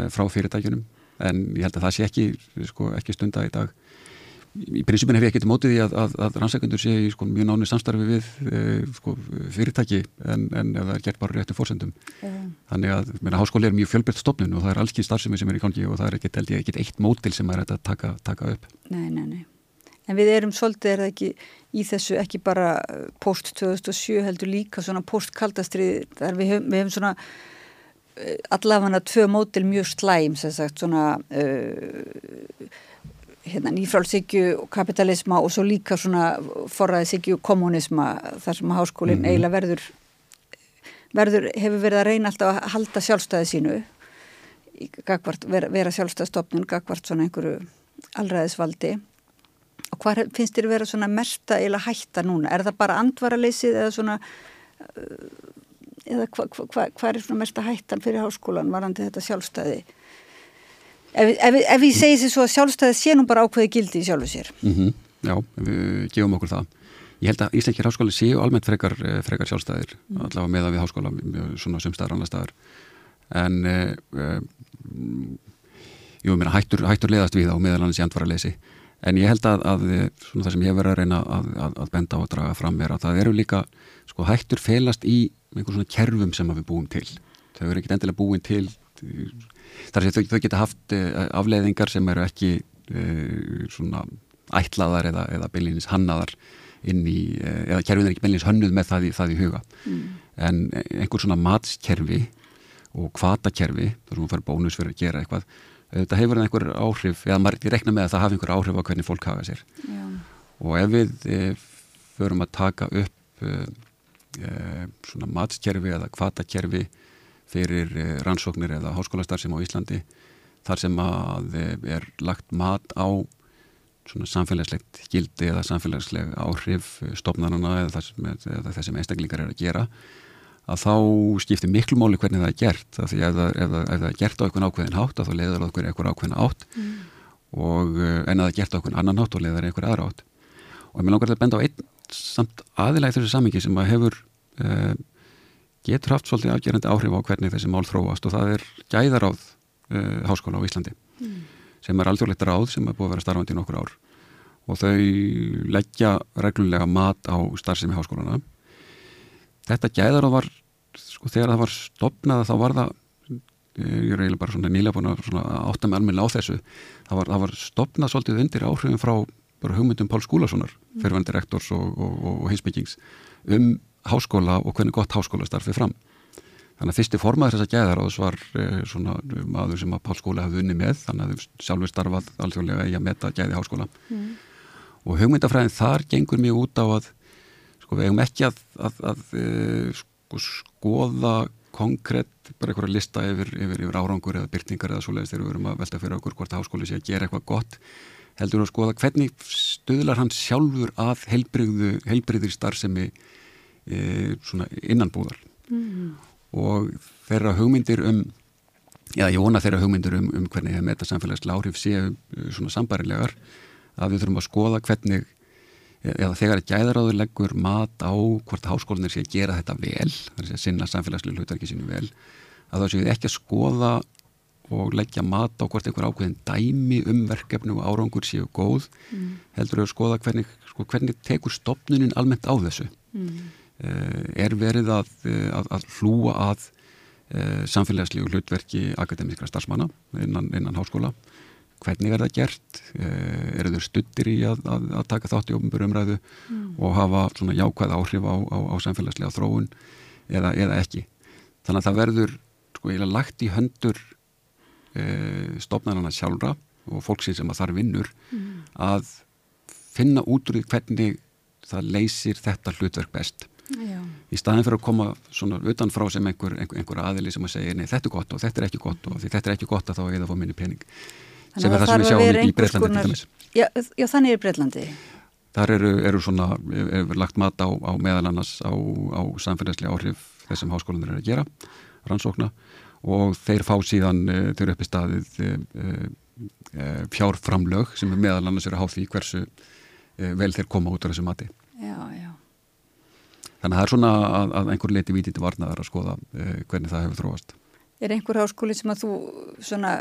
frá fyrirtækjunum en ég held að það sé ekki, sko, ekki stunda í dag. Í prinsipin hef ég ekkert mótið í að, að rannsækundur sé í sko, mjög nánu samstarfi við sko, fyrirtæki en, en það er gert bara réttum fórsendum. Mm. Þannig að meina, háskóli er mjög fjölbært stofnun og það er alls ekki starfsemi sem er í gangi og það er ekkert, held ég, ekkert eitt mótil sem er að taka, taka upp. Nei, nei, nei. En við erum svolítið, er það ekki í þessu ekki bara post 2007 heldur líka svona post kaldastrið þar við höfum, við höfum svona uh, allavega tvö mótil mjög slæm sem sagt svona uh, hérna, nýfrálsíkju kapitalisma og svo líka svona forræðisíkju og kommunisma þar sem háskólinn mm -hmm. eiginlega verður verður, hefur verið að reyna alltaf að halda sjálfstæði sínu gagvart, vera, vera sjálfstæðstofnun gagvart svona einhverju allraðisvaldi Og hvað finnst þér að vera svona mesta eða hætta núna? Er það bara andvaraleysið eða svona, uh, eða hvað hva, hva, er svona mesta hættan fyrir háskólan varandi þetta sjálfstæði? Ef, ef, ef ég segi þessi svo að sjálfstæði sé nú bara ákveði gildi í sjálfu sér. Mm -hmm. Já, við gefum okkur það. Ég held að Ísleikir háskóli séu almennt frekar, eh, frekar sjálfstæðir, mm. allavega meða við háskóla, svona sömstæðar annar staðar. En, e, e, jú, mér hættur, hættur leðast við á meðal annars í andvaraleysi en ég held að, að það sem ég verður að reyna að, að, að benda á að draga fram er að það eru líka sko, hættur felast í einhvern svona kerfum sem við búum til þau eru ekkit endilega búin til þar sem þau, þau geta haft uh, afleiðingar sem eru ekki uh, svona ætlaðar eða, eða beinleginis hannaðar inn í, uh, eða kerfin er ekki beinleginis hönnuð með það í, það í huga mm. en einhvern svona matskerfi og kvatakerfi, þar sem þú fær bónus fyrir að gera eitthvað þetta hefur einhver áhrif, eða maður rekna með að það hafi einhver áhrif á hvernig fólk hafa sér Já. og ef við e, förum að taka upp svona matskerfi eða kvatakerfi fyrir e, rannsóknir eða háskólastarfsem á Íslandi þar sem að e, er lagt mat á svona samfélagslegt gildi eða samfélagsleg áhrif stofnarnana eða það sem, eða það sem einstaklingar er að gera að þá skiptir miklu móli hvernig það er gert af því ef það, ef það, ef það er gert á einhvern ákveðin hátt þá leiður það okkur einhver ákveðin átt mm. og eh, en að það er gert á einhvern annan hátt og leiður einhver aðra átt og mér langar að benda á einn samt aðilæg þessu samingi sem að hefur getur haft svolítið afgerandi áhrif á hvernig þessi mál þróast og það er gæðaráð uh, háskóla á Íslandi mm. sem er alþjóðleitt ráð sem er búið að vera starfandi í nokkur ár og þau leggja reglulega mat á starfsemi háskólana þetta gæðaráð var sko þegar það var stopnað þá var það ég er eiginlega bara svona nýlega búin að átta með almenna á þessu það var, það var stopnað svolítið undir áhrifin frá bara hugmyndum Pál Skúlasonar mm. fyrirvændi rektors og, og, og, og heimsbyggings um háskóla og hvernig gott háskóla starfið fram. Þannig að fyrsti formaður þess að gæðaráðs var eh, svona maður sem að Pál Skúla hafði unni með. Þannig að þau sjálfur starfað alþjóðlega í að meta gæði háskóla. Mm. og hugmyndafræðin þar gengur mjög út á að sko við hefum ekki að, að, að, eh, sko, skoða konkrétt bara einhverja lista yfir, yfir, yfir árangur eða byrtingar eða svoleiðis þegar við verum að velta fyrir okkur hvort háskóli sé að gera eitthvað gott. Heldur að skoða hvernig stöðlar hann sjálfur að heilbriður starfsemi svona innanbúðar mm. og þeirra hugmyndir um já ég vona þeirra hugmyndir um, um hvernig hefur meta samfélagslega áhrif séu e, svona sambarilegar að við þurfum að skoða hvernig eða þegar að gæðaráður leggur mat á hvort háskólanir sé að gera þetta vel, það er að sinna samfélagslega hlutverki sínu vel, að þá séu við ekki að skoða og leggja mat á hvort einhver ákveðin dæmi um verkefni og árangur séu góð, mm. heldur að skoða hvernig, sko, hvernig tekur stopnunin almennt á þessu. Mm. Uh, er verið að, eh, að, að hlúa að uh, samfélagslegu hlutverki akademískra starfsmanna innan, innan háskóla hvernig er það gert, eh, eru þau stuttir í að, að, að taka þátt í ofnbjörumræðu mm. og hafa svona jákvæð áhrif á, á, á samfélagslega þróun eða, eða ekki. Þannig að það verður sko eiginlega lagt í höndur e, stofnarna sjálfra og fólksins sem að þar vinnur mm. að finna út úr hvernig það leysir þetta hlutverk best. Já. Í staðin fyrir að koma svona utanfrá sem einhver, einhver, einhver aðili sem að segja nei þetta er gott og þetta er ekki gott og því þetta er ekki gott að þá að fá minni pening. Sem er það sem við sjáum í Breitlandi já, já, þannig er Breitlandi Þar eru, eru svona, er lagt mat á, á meðal annars á, á samfélagslega áhrif þessum háskólanir er að gera rannsókna og þeir fá síðan uh, þeir upp í staðið uh, uh, fjárframlög sem meðal annars eru að há því hversu vel þeir koma út á þessu mati. Já, já Þannig að það er svona að, að einhver leiti vítið til varnaðar að skoða hvernig það hefur þróast. Er einhver háskóli sem að þú svona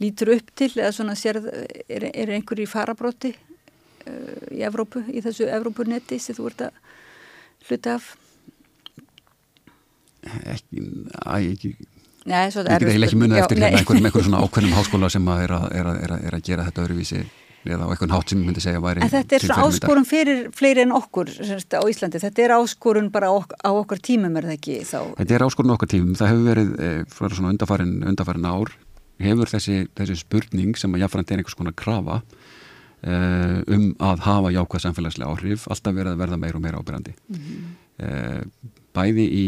lítur upp til eða svona sér, er, er einhver í farabróti uh, í Evrópu, í þessu Evrópunetti sem þú ert að hluta af? Ekki, að ekki Nei, ég get eiginlega ekki munið eftir hérna einhverjum, einhverjum svona ákveðnum háskóla sem að er, að, er, að, er að gera þetta öðruvísi eða á einhvern hátt sem ég myndi segja væri En þetta er svona áskorun fyrir fleiri en okkur semst, á Íslandi, þetta er áskorun bara ok á okkar tímum er það ekki þá? Þetta er áskorun á okkar tímum, það hefur verið eh, svona undarfarin, undarfarin ár hefur þessi, þessi spurning sem að jáfnframt er einhvers konar krafa uh, um að hafa jákvæð samfélagslega áhrif alltaf verið að verða meira og meira ábyrgandi mm -hmm. uh, bæði í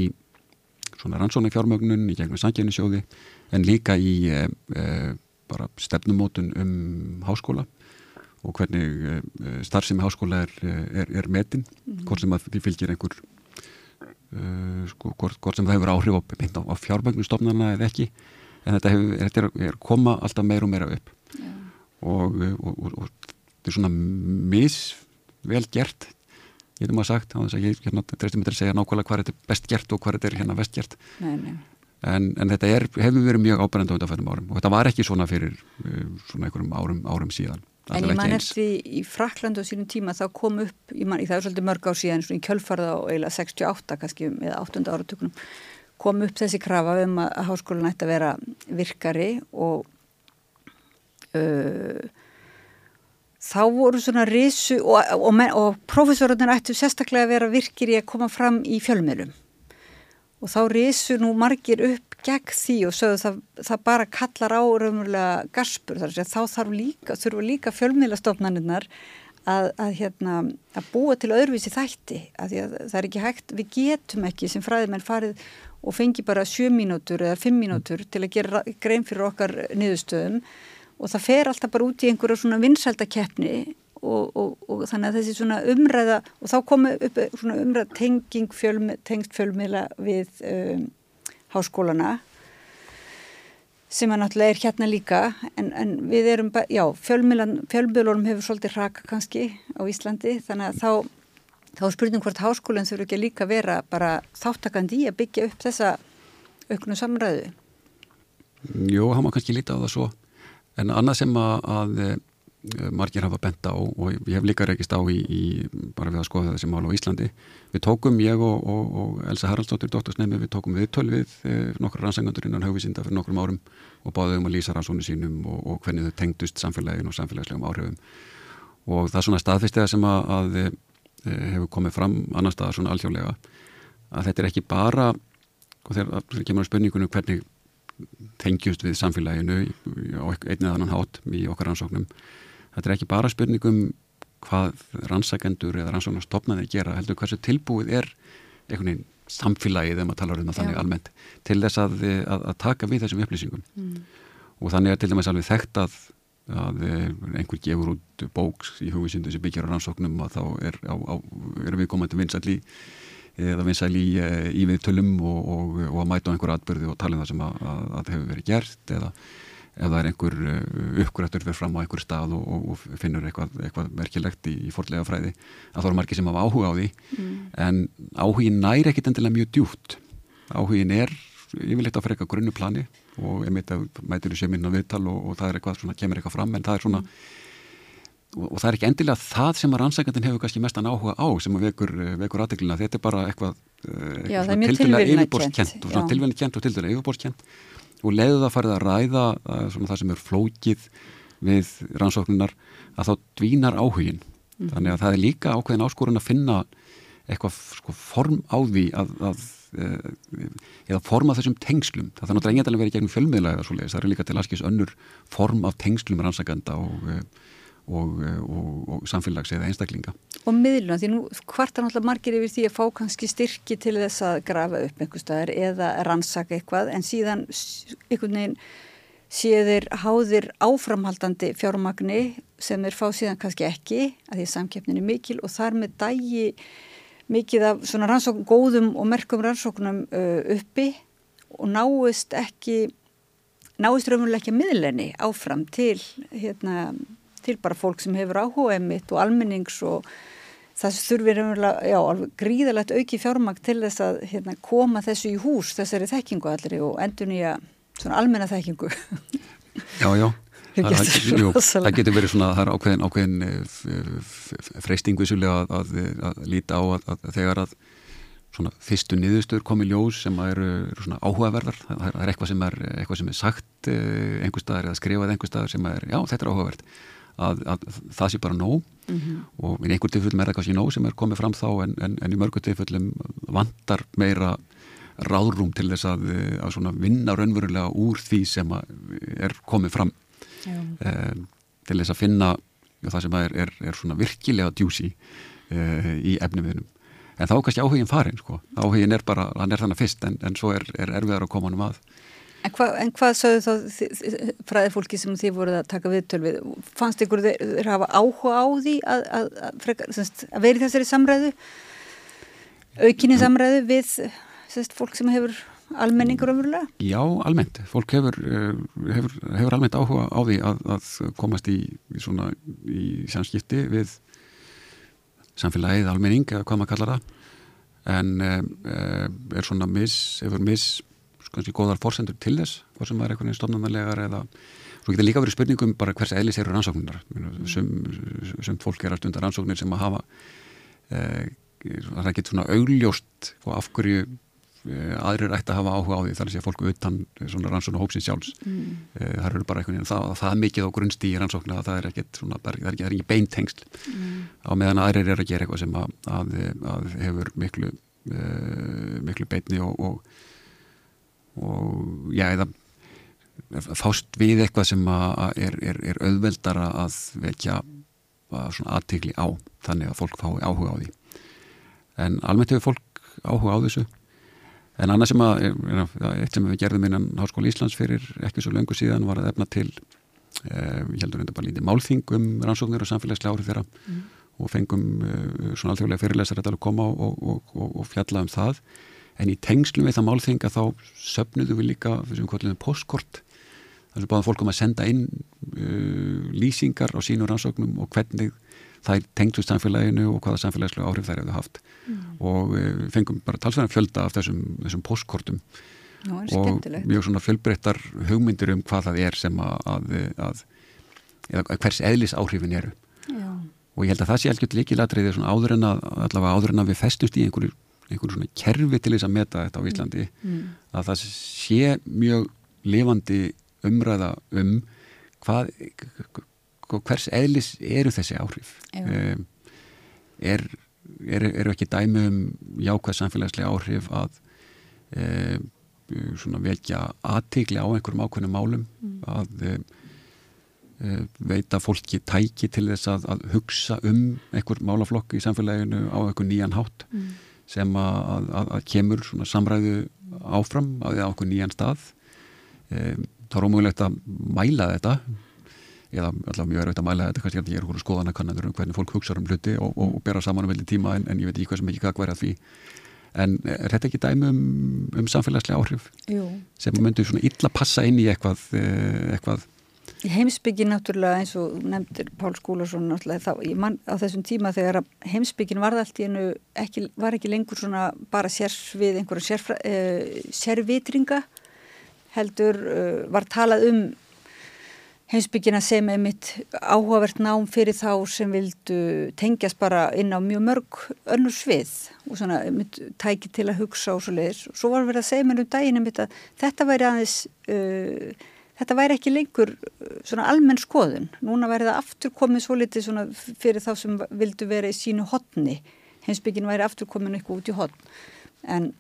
svona rannsóna fjármögnun í gegnum sankjæfnisjóði en líka í bara stefnumótun um háskóla og hvernig starfsemi háskóla er, er, er metin mm -hmm. hvort sem að því fylgir einhver sko, hvort, hvort sem það hefur áhrif á, á fjármögnustofnana eða ekki en þetta, hefur, þetta er, er koma alltaf meira og meira upp og, og, og, og þetta er svona misvel gert ég hef maður sagt, þá þess að ég hérna, treystum að segja nákvæmlega hvað þetta er best gert og hvað þetta er hérna vest gert nei, nei. En, en þetta hefur verið mjög ábærandi á þetta fennum árum og þetta var ekki svona fyrir uh, svona einhverjum árum, árum síðan En ég man eftir í Fraklandu á sínum tíma þá kom upp, ég man, það er svolítið mörg á síðan í kjölfarða á eiginlega 68 kannski eða 8. áratökunum kom upp þessi krafa um að háskólan ætti að vera virkari og uh, þá voru svona risu og, og, og profesorunir ættu sérstaklega að vera virkir í að koma fram í fjölmiðlum og þá risu nú margir upp gegn því og sögðu það, það bara kallar á raunverulega gaspur. Þar þá þarf líka, þurfa líka fjölmiðlastofnaninnar að, að, hérna, að búa til öðruvísi þætti. Að, að það er ekki hægt, við getum ekki sem fræðimenn farið og fengi bara 7 mínútur eða 5 mínútur til að gera grein fyrir okkar niðurstöðum. Og það fer alltaf bara út í einhverju svona vinsældakeppni og, og, og þannig að þessi svona umræða og þá komu upp svona umræða tenging fjölmi, tengst fjölmiðla við um, háskólana sem að náttúrulega er hérna líka en, en við erum, já, fjölmiðlunum hefur svolítið raka kannski á Íslandi þannig að þá þá er spurning hvort háskólinn þurfu ekki líka vera bara þáttakandi í að byggja upp þessa auknu samræðu? Jó, hann má kannski líta á það svo. En annað sem að, að margir hafa bent á og ég hef líka rekist á í, í bara við að skoða þessi mál á Íslandi. Við tókum, ég og, og, og Elsa Haraldsdóttir, doktorsnefni, við tókum við eh, nokkur rannsangandur innan haugvísinda fyrir nokkrum árum og báðum að lýsa rannsónu sínum og, og hvernig þau tengdust samfélagin og samfélagslegum áhrifum. Og það er svona staðfestiða sem að, að e, hefur komið fram annar staðar svona alþjóðlega að þetta er ekki bara, og þegar það kemur á spurningunum hvernig tengjust við samfélaginu á einn eða annan hát í okkar rannsóknum þetta er ekki bara spurningum hvað rannsakendur eða rannsóknarstofnaðir gera, heldur hversu tilbúið er einhvern veginn samfélagið þegar maður talar um það þannig almennt til þess að, að, að taka við þessum upplýsingum mm. og þannig er til dæmis alveg þekkt að, að einhver gefur út bóks í hugvísindu sem byggjar á rannsóknum og þá er, á, á, er við komandi vinsall í eða vinsæl í, í við tölum og, og, og að mæta á einhver atbyrði og tala um það sem að, að hefur verið gert eða ef það er einhver uh, uppgrættur fyrir fram á einhver stað og, og finnur eitthvað, eitthvað merkilegt í, í forlega fræði að það eru margir sem hafa áhuga á því. Mm. en áhugin næri ekkit endilega mjög djúpt. Áhugin er yfirleitt að fyrir eitthvað grunnu plani og ég meit að mætir sé minna viðtal og, og það er eitthvað svona, kemur eitthvað fram en það er svona mm. og, og það er ekki endilega það sem að rannsækandin hefur kannski mestan áhuga á sem að vekur, vekur aðdeglina, þetta er bara eitthvað, eitthvað tilvægna yfirborskent og tilvægna kent og tilvægna yfirborskent og leiðu það farið að ræða svona, það sem er flókið við rannsóknunar að þá dvínar áhugin mm. þannig að það er líka ákveðin áskorun að finna eitthvað sko, form á því að, að e, eða forma þessum tengslum það þarf náttúrulega engeðalega verið gegnum leiðis, það er líka til aðskils önnur form af tengslum rannsakanda og e, og, og, og samfélags eða einstaklinga. Og miðluna, því nú hvarta náttúrulega margir yfir því að fá kannski styrki til þess að grafa upp einhver staðar eða rannsaka eitthvað en síðan einhvern veginn séðir háðir áframhaldandi fjármagni sem er fá síðan kannski ekki að því að samkeppnin er mikil og þar með dægi mikið af svona rannsókn, góðum og merkum rannsóknum uh, uppi og náist ekki náist raunverulega ekki að miðlenni áfram til hérna til bara fólk sem hefur áhuga emitt og almennings og það þurfir gríðalegt auki fjármang til þess að hérna, koma þessu í hús þessari þekkingu allir og endur nýja almenna þekkingu. Já, já. Það, jú, það getur verið svona það er ákveðin, ákveðin eh, freysting visulega að, að, að líta á að, að þegar að svona fyrstu niðurstöður komi ljós sem eru, eru svona áhugaverðar það er, eitthvað sem er, eitthvað sem er sagt eh, einhver staðar eða skrifað einhver staðar sem er já, þetta er áhugaverð að, að það sé bara nóg. Mm -hmm. og í einhver tilfellum er það kannski nóg sem er komið fram þá en, en, en í mörgur tilfellum vantar meira ráðrúm til þess að, að vinna raunverulega úr því sem er komið fram. E, til þess að finna já, það sem er, er, er svona virkilega djúsi e, í efniviðnum en þá er kannski áhugin farin sko. áhugin er bara, hann er þannig fyrst en, en svo er erfiðar að koma hann um að En, hva, en hvað sögðu þá fræðið fólki sem þið voruð að taka viðtöl við? Fannst ykkur þeir hafa áhuga á því að, að, að, að veri þessari samræðu? Aukinni samræðu við semst, fólk sem hefur almenningur umverulega? Já, almennt. Fólk hefur, eh, hefur, hefur almennt áhuga á því að komast í, svona, í samskipti við samfélagið, almenning, eða hvað maður kallar það. En e, er svona mis, hefur mis kannski góðar fórsendur til þess hvað sem er einhvern veginn stofnanlegar eða svo getur líka verið spurningum bara hvers eðlis eru rannsóknar sem, sem fólk er að stunda rannsóknir sem að hafa e, það ekki svona augljóst og af hverju e, aðrir ætti að hafa áhuga á því þar sé fólku utan svona rannsóknar hópsins sjálfs mm. e, það eru bara veginn það, það er mikið á grunnstí í rannsóknar það er ekkit svona, það er ekki, ekki beintengsl mm. á meðan aðrir er að gera eitthvað sem að, að, að hefur miklu miklu beitni og, og og já, eða fást við eitthvað sem er, er, er auðveldara að vekja svona aðtikli á þannig að fólk fái áhuga á því. En almennt hefur fólk áhuga á þessu. En annað sem að eitt sem við gerðum innan Háskóla Íslands fyrir ekki svo löngu síðan var að efna til eh, ég heldur þetta bara lítið málþing um rannsóknir og samfélagslega áhrif þeirra mm. og fengum eh, svona alþjóðlega fyrirlesar að koma og, og, og, og fjalla um það en í tengslum við það málþenga þá söpnuðu við líka fyrir kvöldinu postkort þar sem báðum fólkum að senda inn uh, lýsingar á sínu rannsóknum og hvernig það tengst úr samfélaginu og hvaða samfélagslega áhrif þær hefur haft mm. og uh, fengum bara talsverðan fjölda af þessum, þessum postkortum Nó, og mjög svona fjölbreyttar hugmyndir um hvað það er sem að, að, að eða hvers eðlis áhrifin eru Já. og ég held að það sé algjört líkilatriði svona áður en að, allavega áður en að við festust í einhverju, einhverju svona kerfi til þess að meta þetta á Íslandi Mm. að það sé mjög lifandi umræða um hvað hvers eðlis eru þessi áhrif um, er, er, eru ekki dæmi um jákvæð samfélagslega áhrif að um, svona vekja aðtigli á einhverjum ákveðnum málum Mm. að um, veita fólki tæki til þess að, að hugsa um einhver málaflokk í samfélaginu á einhver nýjan hátt Mm. Sem að, að, að kemur svona samræðu áfram á einhver nýjan stað um, þá er ómögulegt að mæla þetta eða allavega mjög erfitt að mæla þetta kannski að ég er okkur skoðana kannandur um hvernig fólk hugsa um hluti og, og, og bera saman um veldi tíma en, en ég veit ekki hvað sem ekki hvað að því en er þetta ekki dæmi um, um samfélagslega áhrif Jú. sem myndur svona illa passa inn í eitthvað, eh, eitthvað Heimsbyggin náttúrulega eins og nefndir Pál Skúlason náttúrulega þá, ég mann á þessum tíma þegar heimsbyggin varð allt í hennu ekki, var ekki lengur svona bara sérsvið einhverja sérfra, uh, sérvitringa heldur uh, var talað um heimsbyggina sem er mitt áhugavert nám fyrir þá sem vildu tengjast bara inn á mjög mörg önnur svið og svona mitt tæki til að hugsa og svo leiðis. Svo var verið að segja mér um daginn að þetta væri aðeins uh, þetta væri ekki lengur uh, svona almenn skoðun. Núna væri það aftur komið svo litið svona fyrir þá sem vildu vera í sínu hotni. Heimsbyggin væri aftur komin eitthvað út í hotn. En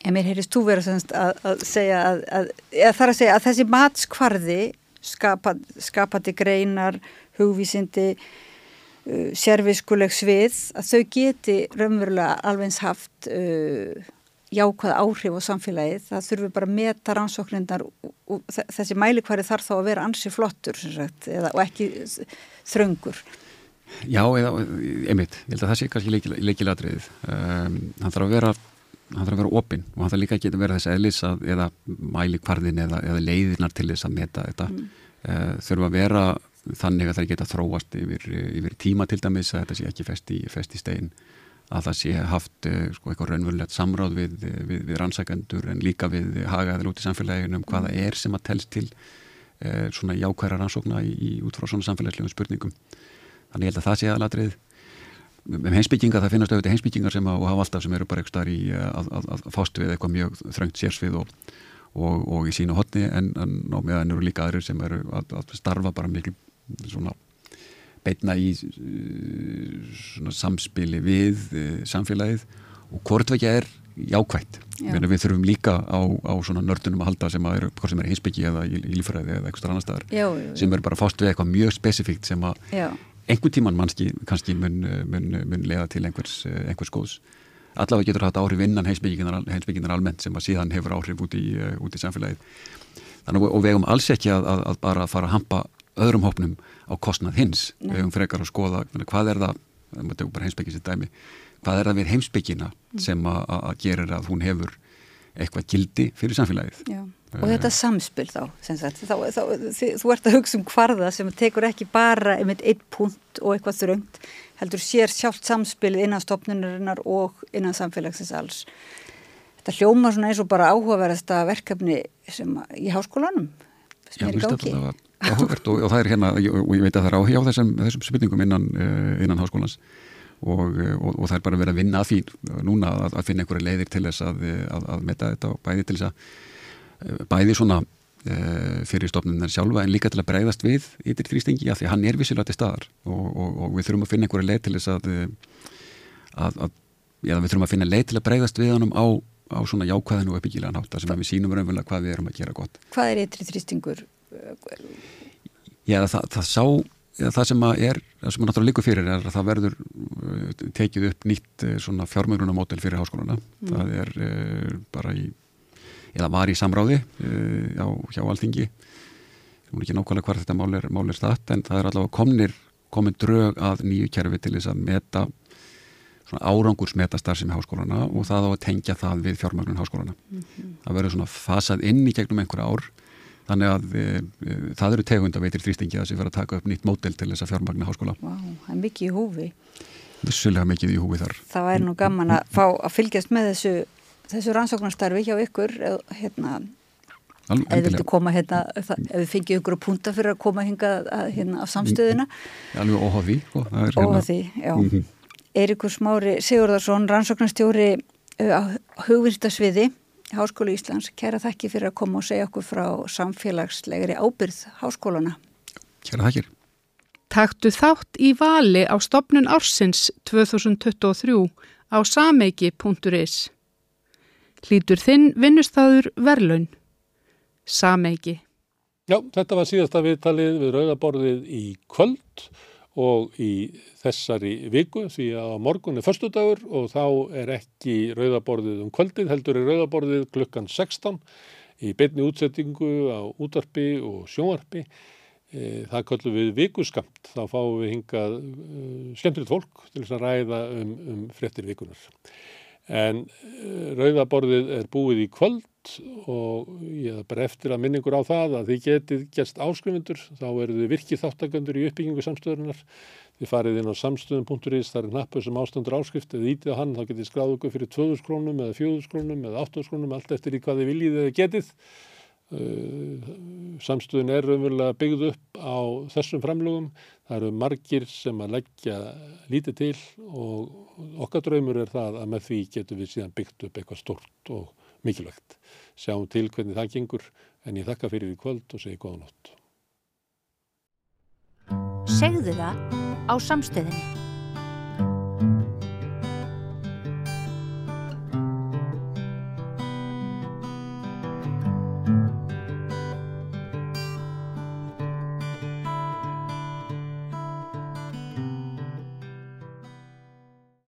En mér heyrist þú vera að, að segja að, að, að segja að þessi matskvarði skapa, skapati greinar, hugvísindi, uh, sérviskuleg svið, að þau geti raunverulega alveg haft uh, jákvæð áhrif á samfélagið. Það þurfi bara að meta rannsóknindar og, og þe- þessi mælikværi þarf þá að vera ansi flottur sagt, eða, og ekki þröngur. Já, eða, einmitt, ég held að það sé kannski leikil, leikilatriðið um, hann þarf að vera hann þarf að vera opinn og hann þarf líka að geta verið þess eðlis að, eða mæli kvarðin eða, eða leiðinar til þess að meta þetta mm. þurfa að vera þannig að það geta þróast yfir, yfir tíma til dæmis að þetta sé ekki fest í, fest í stein að það sé haft eh, sko, eitthvað raunverulegt samráð við, við, við rannsækendur en líka við hagaðil út í samfélaginu um hvaða er sem að telst til eh, svona jákværa rannsókna í, í út frá svona samfélagslegum spurningum. Þannig ég held að það sé aðalatrið um heimsbygginga, það finnast auðvitað heimsbyggingar sem að, og hafa alltaf sem eru bara eitthvað í að, að, að fást við eitthvað mjög þröngt sérsvið og, og, og í sínu hotni en, en á meðan eru líka aðrir sem eru að, starfa bara miklu svona beitna í uh, svona samspili við uh, samfélagið. Og hvort vekja er jákvætt. Já. Við þurfum líka á, á svona nördunum að halda sem að eru, hvort sem er heimsbyggi eða í, í lífræði eða eitthvað annar staðar Já, já, sem eru bara fást við eitthvað mjög spesifíkt sem að einhvern tíman mannski kannski mun, mun, mun leiða til einhvers, einhvers góðs. Allavega getur hatt áhrif innan heimsbyggingar almennt sem að síðan hefur áhrif út í, uh, út í samfélagið. Þannig og við hefum alls ekki að, að, að bara fara að hampa öðrum hópnum á kostnað hins Nei. við hefum frekar að skoða hvað er það, það maður bara heimsbyggið sér dæmi hvað er það við heimsbyggina sem að, gerir að hún hefur eitthvað gildi fyrir samfélagið Já. Og þetta samspil þá, sagt, þá, þá þi- þú ert að hugsa um hvarða sem tekur ekki bara einmitt einn punkt og eitthvað þröngt, heldur sér sjálft samspilið innan stopnunarinnar og innan samfélagsins alls. Þetta hljómar svona eins og bara áhugaverðasta verkefni sem í háskólanum sem Já, er í gangi. Áhugavert og, og það er hérna og, ég veit að það er áhuga á þessum, þessum spurningum innan, uh, innan háskólans. Og, eh, og, og það er bara verið að vinna að því núna að, að finna einhverja leiðir til þess að, að, að meta þetta og bæði til þess að eh, bæði svona uh, fyrir stofnunar sjálfa en líka til að breyðast við yttir þrýstingi af því að hann er vissilega til staðar. Og, og, og við þurfum að finna einhverja leið til þess að, eh, að, að já, við þurfum að finna leið til að breyðast við honum á, á svona jákvæðinu og uppbyggilegan hátt þar sem við sínum raunverulega hvað við erum að gera gott. Hvað er ytri þrýstingur? Já, það, það sá, eða það sem að er, það sem að náttúrulega líkur fyrir er að það verður uh, tekið upp nýtt uh, svona fjármögnunamódel fyrir háskólana. Mm. Það er uh, bara í, eða var í samráði uh, á, hjá Alþingi. Ég mun ekki nákvæmlega hvað þetta mál er, mál er statt, en það er allavega komnir, komin drög að nýju kerfi til þess að meta svona árangursmeta starfsemi háskólana og það á að tengja það við fjármögnun háskólana. Mhm. Það verður svona fasað inn í gegnum einhverja ár þannig að e, það eru tegunda veitir þrýstingi að sem verður að taka upp nýtt mótel til þess að fjármagna háskóla. Vá, það er mikið í húfi. Vissulega mikið í húfi þar. Það væri nú gaman að fá að fylgjast með þessu, þessu rannsóknarstarfi hjá ykkur hérna, viltu koma hérna, ef við fengjum ykkur að punta fyrir að koma hinga að, hérna á samstöðuna. Alveg óháði. Óháði, já. Mm -hmm. Eirikur Smári Sigurðarsson, rannsóknarstjóri á hugvinnstasviði Háskólu Íslands. Kæra þakki fyrir að koma og segja okkur frá samfélagslegri ábyrð háskólana. Kæra þakkir. Taktu þátt í vali á stopnun ársins 2023 á sameiki.is. Hlítur þinn vinnustæður verlaun. Sameiki. Já, þetta var síðasta viðtalið við rauðaborðið í kvöld og í þessari viku því að morgun er förstudagur og þá er ekki rauðaborðið um kvöldið, heldur er rauðaborðið klukkan 16 í beinni útsettingu á útarpi og sjónarpi. E, það kallum við vikuskamt, þá fáum við hingað uh, skemmtilegt fólk til að ræða um, um frettir vikunar. En uh, rauðaborðið er búið í kvöld og ég bara eftir að minningur á það að þið getið gerst áskrifundur, þá eru þið virkið þáttakandur í uppbyggingu samstöðunar. Þið farið inn á samstöðum.is, það er nappu sem ástandur áskrift, eða ítið á hann, þá getið skráðu okkur fyrir 2000 krónum eða 4000 krónum eða 8000 krónum, allt eftir í hvað þið viljið eða getið. Uh, samstöðun er umverulega byggð upp á þessum framlugum. Það eru margir sem að leggja lítið til og okkar draumur er það að með því getum við síðan byggt upp eitthvað stort og mikilvægt. Sjáum til hvernig það gengur en ég þakka fyrir í kvöld og segi góða nótt. Segðu það á samstöðinni.